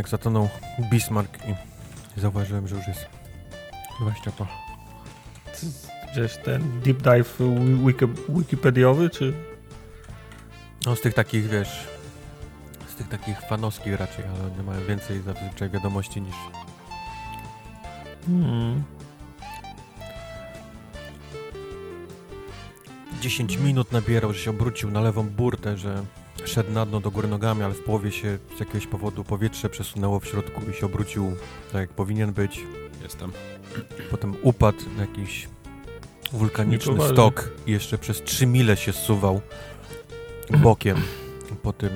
jak zatonął Bismarck i zauważyłem, że już jest 20 po. Gdzieś ten deep dive wiki, wikipediowy, czy... No z tych takich, wiesz, z tych takich fanowskich raczej, ale one mają więcej zazwyczaj wiadomości niż... Hmm. 10 minut nabierał, że się obrócił na lewą burtę, że szedł na dno do góry nogami, ale w połowie się z jakiegoś powodu powietrze przesunęło w środku i się obrócił tak jak powinien być. Jestem. Potem upadł na jakiś wulkaniczny Niepoważnie. stok i jeszcze przez 3 mile się zsuwał bokiem po tym.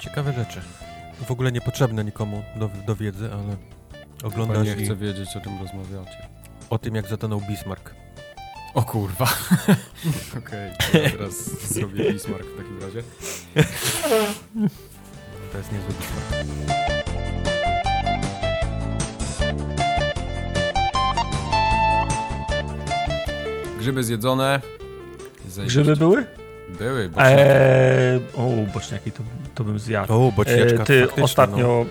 Ciekawe rzeczy. W ogóle niepotrzebne nikomu do, do wiedzy, ale oglądasz nie i chcę wiedzieć, o czym rozmawiacie. o tym, jak zatonął Bismarck. O kurwa. Okej, to ja teraz zrobię Bismarck w takim razie. To jest niezły Bismarck. Grzyby zjedzone. Zajebiście. Grzyby były? Były, bo Eee, o, boczniaki to, to bym zjadł. O, boczniaczka E, ty faktycznie, ostatnio,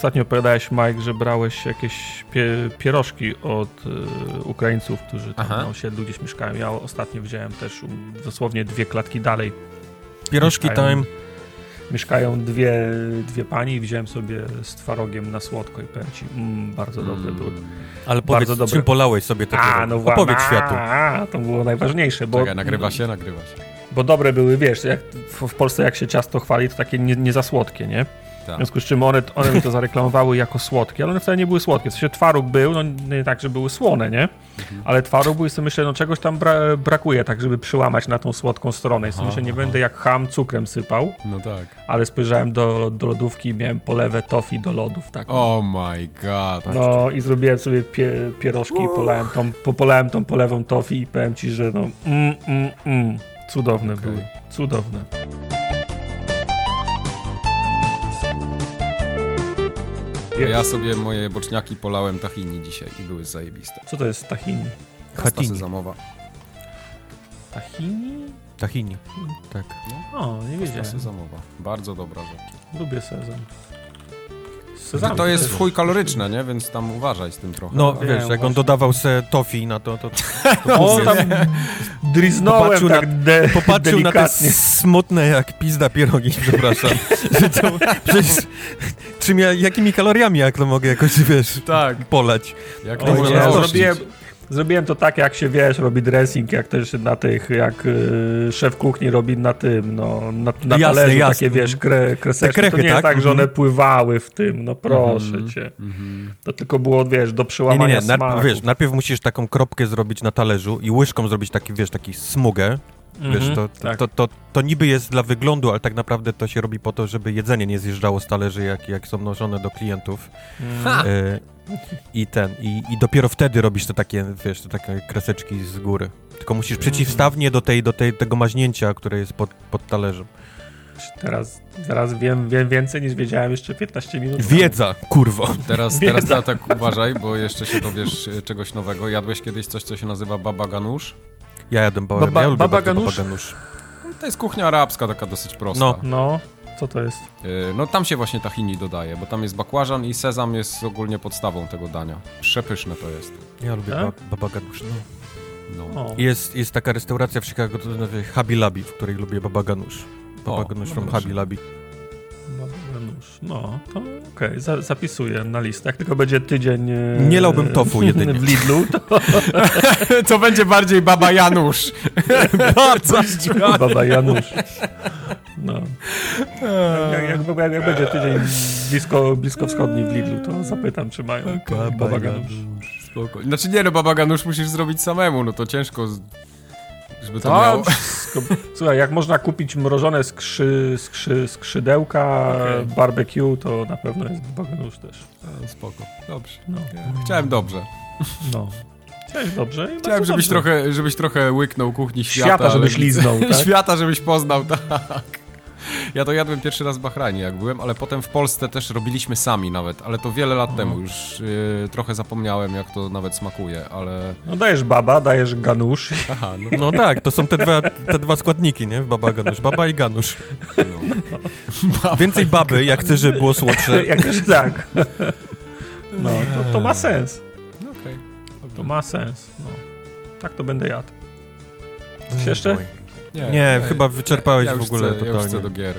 ostatnio opowiadałeś, Mike, że brałeś jakieś pie, pierożki od e, Ukraińców, którzy tam Aha. na osiedlu gdzieś mieszkają. Ja ostatnio wziąłem też um, dosłownie dwie klatki dalej. No. Pierożki mieszkają- time. Mieszkają dwie, dwie pani i wziąłem sobie z twarogiem na słodko i powiem ci, mm, bardzo dobre były. Ale Bardzo powiedz, dobre. czym polałeś sobie te A, pierogi? no. Opowiedz światu. A, to było najważniejsze, bo, Czekaj, nagrywa się, nagrywa się. bo dobre były, wiesz, jak w, w Polsce jak się ciasto chwali, to takie nie, nie za słodkie, nie? W Tak. związku z czym one, one mi to zareklamowały jako słodkie, ale one wcale nie były słodkie. W sensie twaróg był, no nie tak, że były słone, nie? Mhm. Ale twaróg był i sobie myślę, no czegoś tam bra brakuje, tak żeby przyłamać na tą słodką stronę. I sobie myślę, nie aha. będę jak ham cukrem sypał, No tak. ale spojrzałem do, do lodówki i miałem polewę tofi do lodów, tak. Oh my god. No i zrobiłem sobie pie, pierożki i polałem tą, po- polałem tą polewą tofi i powiem ci, że no mm, mm, mm, cudowne Okej. były, cudowne. Ja sobie moje boczniaki polałem tahini dzisiaj i były zajebiste. Co to jest tahini? Pasta sezamowa. Tahini? Tahini. Tak. O, nie Pasta wiedziałem. sezamowa. Bardzo dobra rzecz. Lubię sezam. To, to jest w chuj kaloryczne, nie? Więc tam uważaj z tym trochę. No, Wiem, wiesz, jak on właśnie. dodawał se tofi na to, to O, tam driznąłem Popatrzył tak de popatrzył na te smutne jak pizda pierogi, przepraszam. Że to, przecież, czym ja, jakimi kaloriami jak to mogę jakoś, wiesz, Tak. poleć? Jak to zaoszczędzić? zrobiłem, zrobiłem to tak, jak się wiesz, robi dressing, jak też na tych, jak y, szef kuchni robi na tym, no, na, na Jasne, talerzu jasne. takie, wiesz, kre, kreseczki. krechy, to nie jest tak? tak, że one Mhm. pływały w tym, no proszę Mhm. cię. Mhm. To tylko było, wiesz, do Nie, przełamania nie, nie, smaku. najpierw, wiesz, najpierw musisz taką kropkę zrobić na talerzu i łyżką zrobić taki, wiesz, taki smugę, wiesz, to, tak. to, to, to niby jest dla wyglądu, ale tak naprawdę to się robi po to, żeby jedzenie nie zjeżdżało z talerzy, jak, jak są noszone do klientów. Mhm. E, I ten, i, i dopiero wtedy robisz te takie, wiesz, te takie kreseczki z góry. Tylko musisz przeciwstawnie do, tej, do tej, tego maźnięcia, które jest pod, pod talerzem. Teraz, teraz wiem, wiem więcej niż wiedziałem jeszcze 15 minut. Wiedza, kurwo. Teraz, Wiedza. teraz ta, tak uważaj, bo jeszcze się dowiesz e, czegoś nowego. Jadłeś kiedyś coś, co się nazywa baba ganusz? Ja jadłem baba, Baba- ja lubię baba ganusz? baba ganusz. To jest kuchnia arabska, taka dosyć prosta. No. No, co to jest? E, No tam się właśnie tahini dodaje, bo tam jest bakłażan i sezam jest ogólnie podstawą tego dania. Przepyszne to jest. Ja lubię Tak? ba, baba ganusz, no. No. Jest, jest taka restauracja w Chicago, to nazywa się Habi Labi, w której lubię baba ganusz. Baba O, ganusz no from proszę. Habi Labi. Baba Ganusz. No, to okej, za, zapisuję na listę. Jak tylko będzie tydzień... e, Nie lałbym tofu jedynie. W Lidlu, to to będzie bardziej baba Janusz. Bardzo Baba Janusz. No. Jak, jak, jak, jak będzie tydzień blisko, blisko wschodni w Lidlu, to zapytam, czy mają Baba Ganusz. Spoko. Znaczy nie no, baba Ganusz musisz zrobić samemu, no to ciężko, z- żeby to To miało... wszystko. Słuchaj, jak można kupić mrożone skrzy, skrzy, skrzydełka Okej. barbecue, to na pewno jest Baba Ganusz też. A, Spoko, dobrze. No, Chciałem dobrze. no. Chciałeś dobrze? i Chciałem, żebyś dobrze. trochę, żebyś trochę łyknął kuchni świata. Świata, żebyś ale- liznął, tak? Świata, żebyś poznał, tak. Ja to jadłem pierwszy raz w Bahrajnie, jak byłem, ale potem w Polsce też robiliśmy sami nawet, ale to wiele lat temu, już yy, trochę zapomniałem, jak to nawet smakuje, ale... No dajesz baba, dajesz ganusz. Aha, no, No tak, to są te dwa, te dwa składniki, nie? W baba ganusz. Baba i ganusz. no. Więcej baby, jak chcesz, żeby było słodsze. Jak też tak. No, to, to ma sens. no okej. To ma sens. No. Tak to będę jadł. Coś jeszcze? Nie, chyba wyczerpałeś ja w ogóle chcę, ja już totalnie. chcę do gier.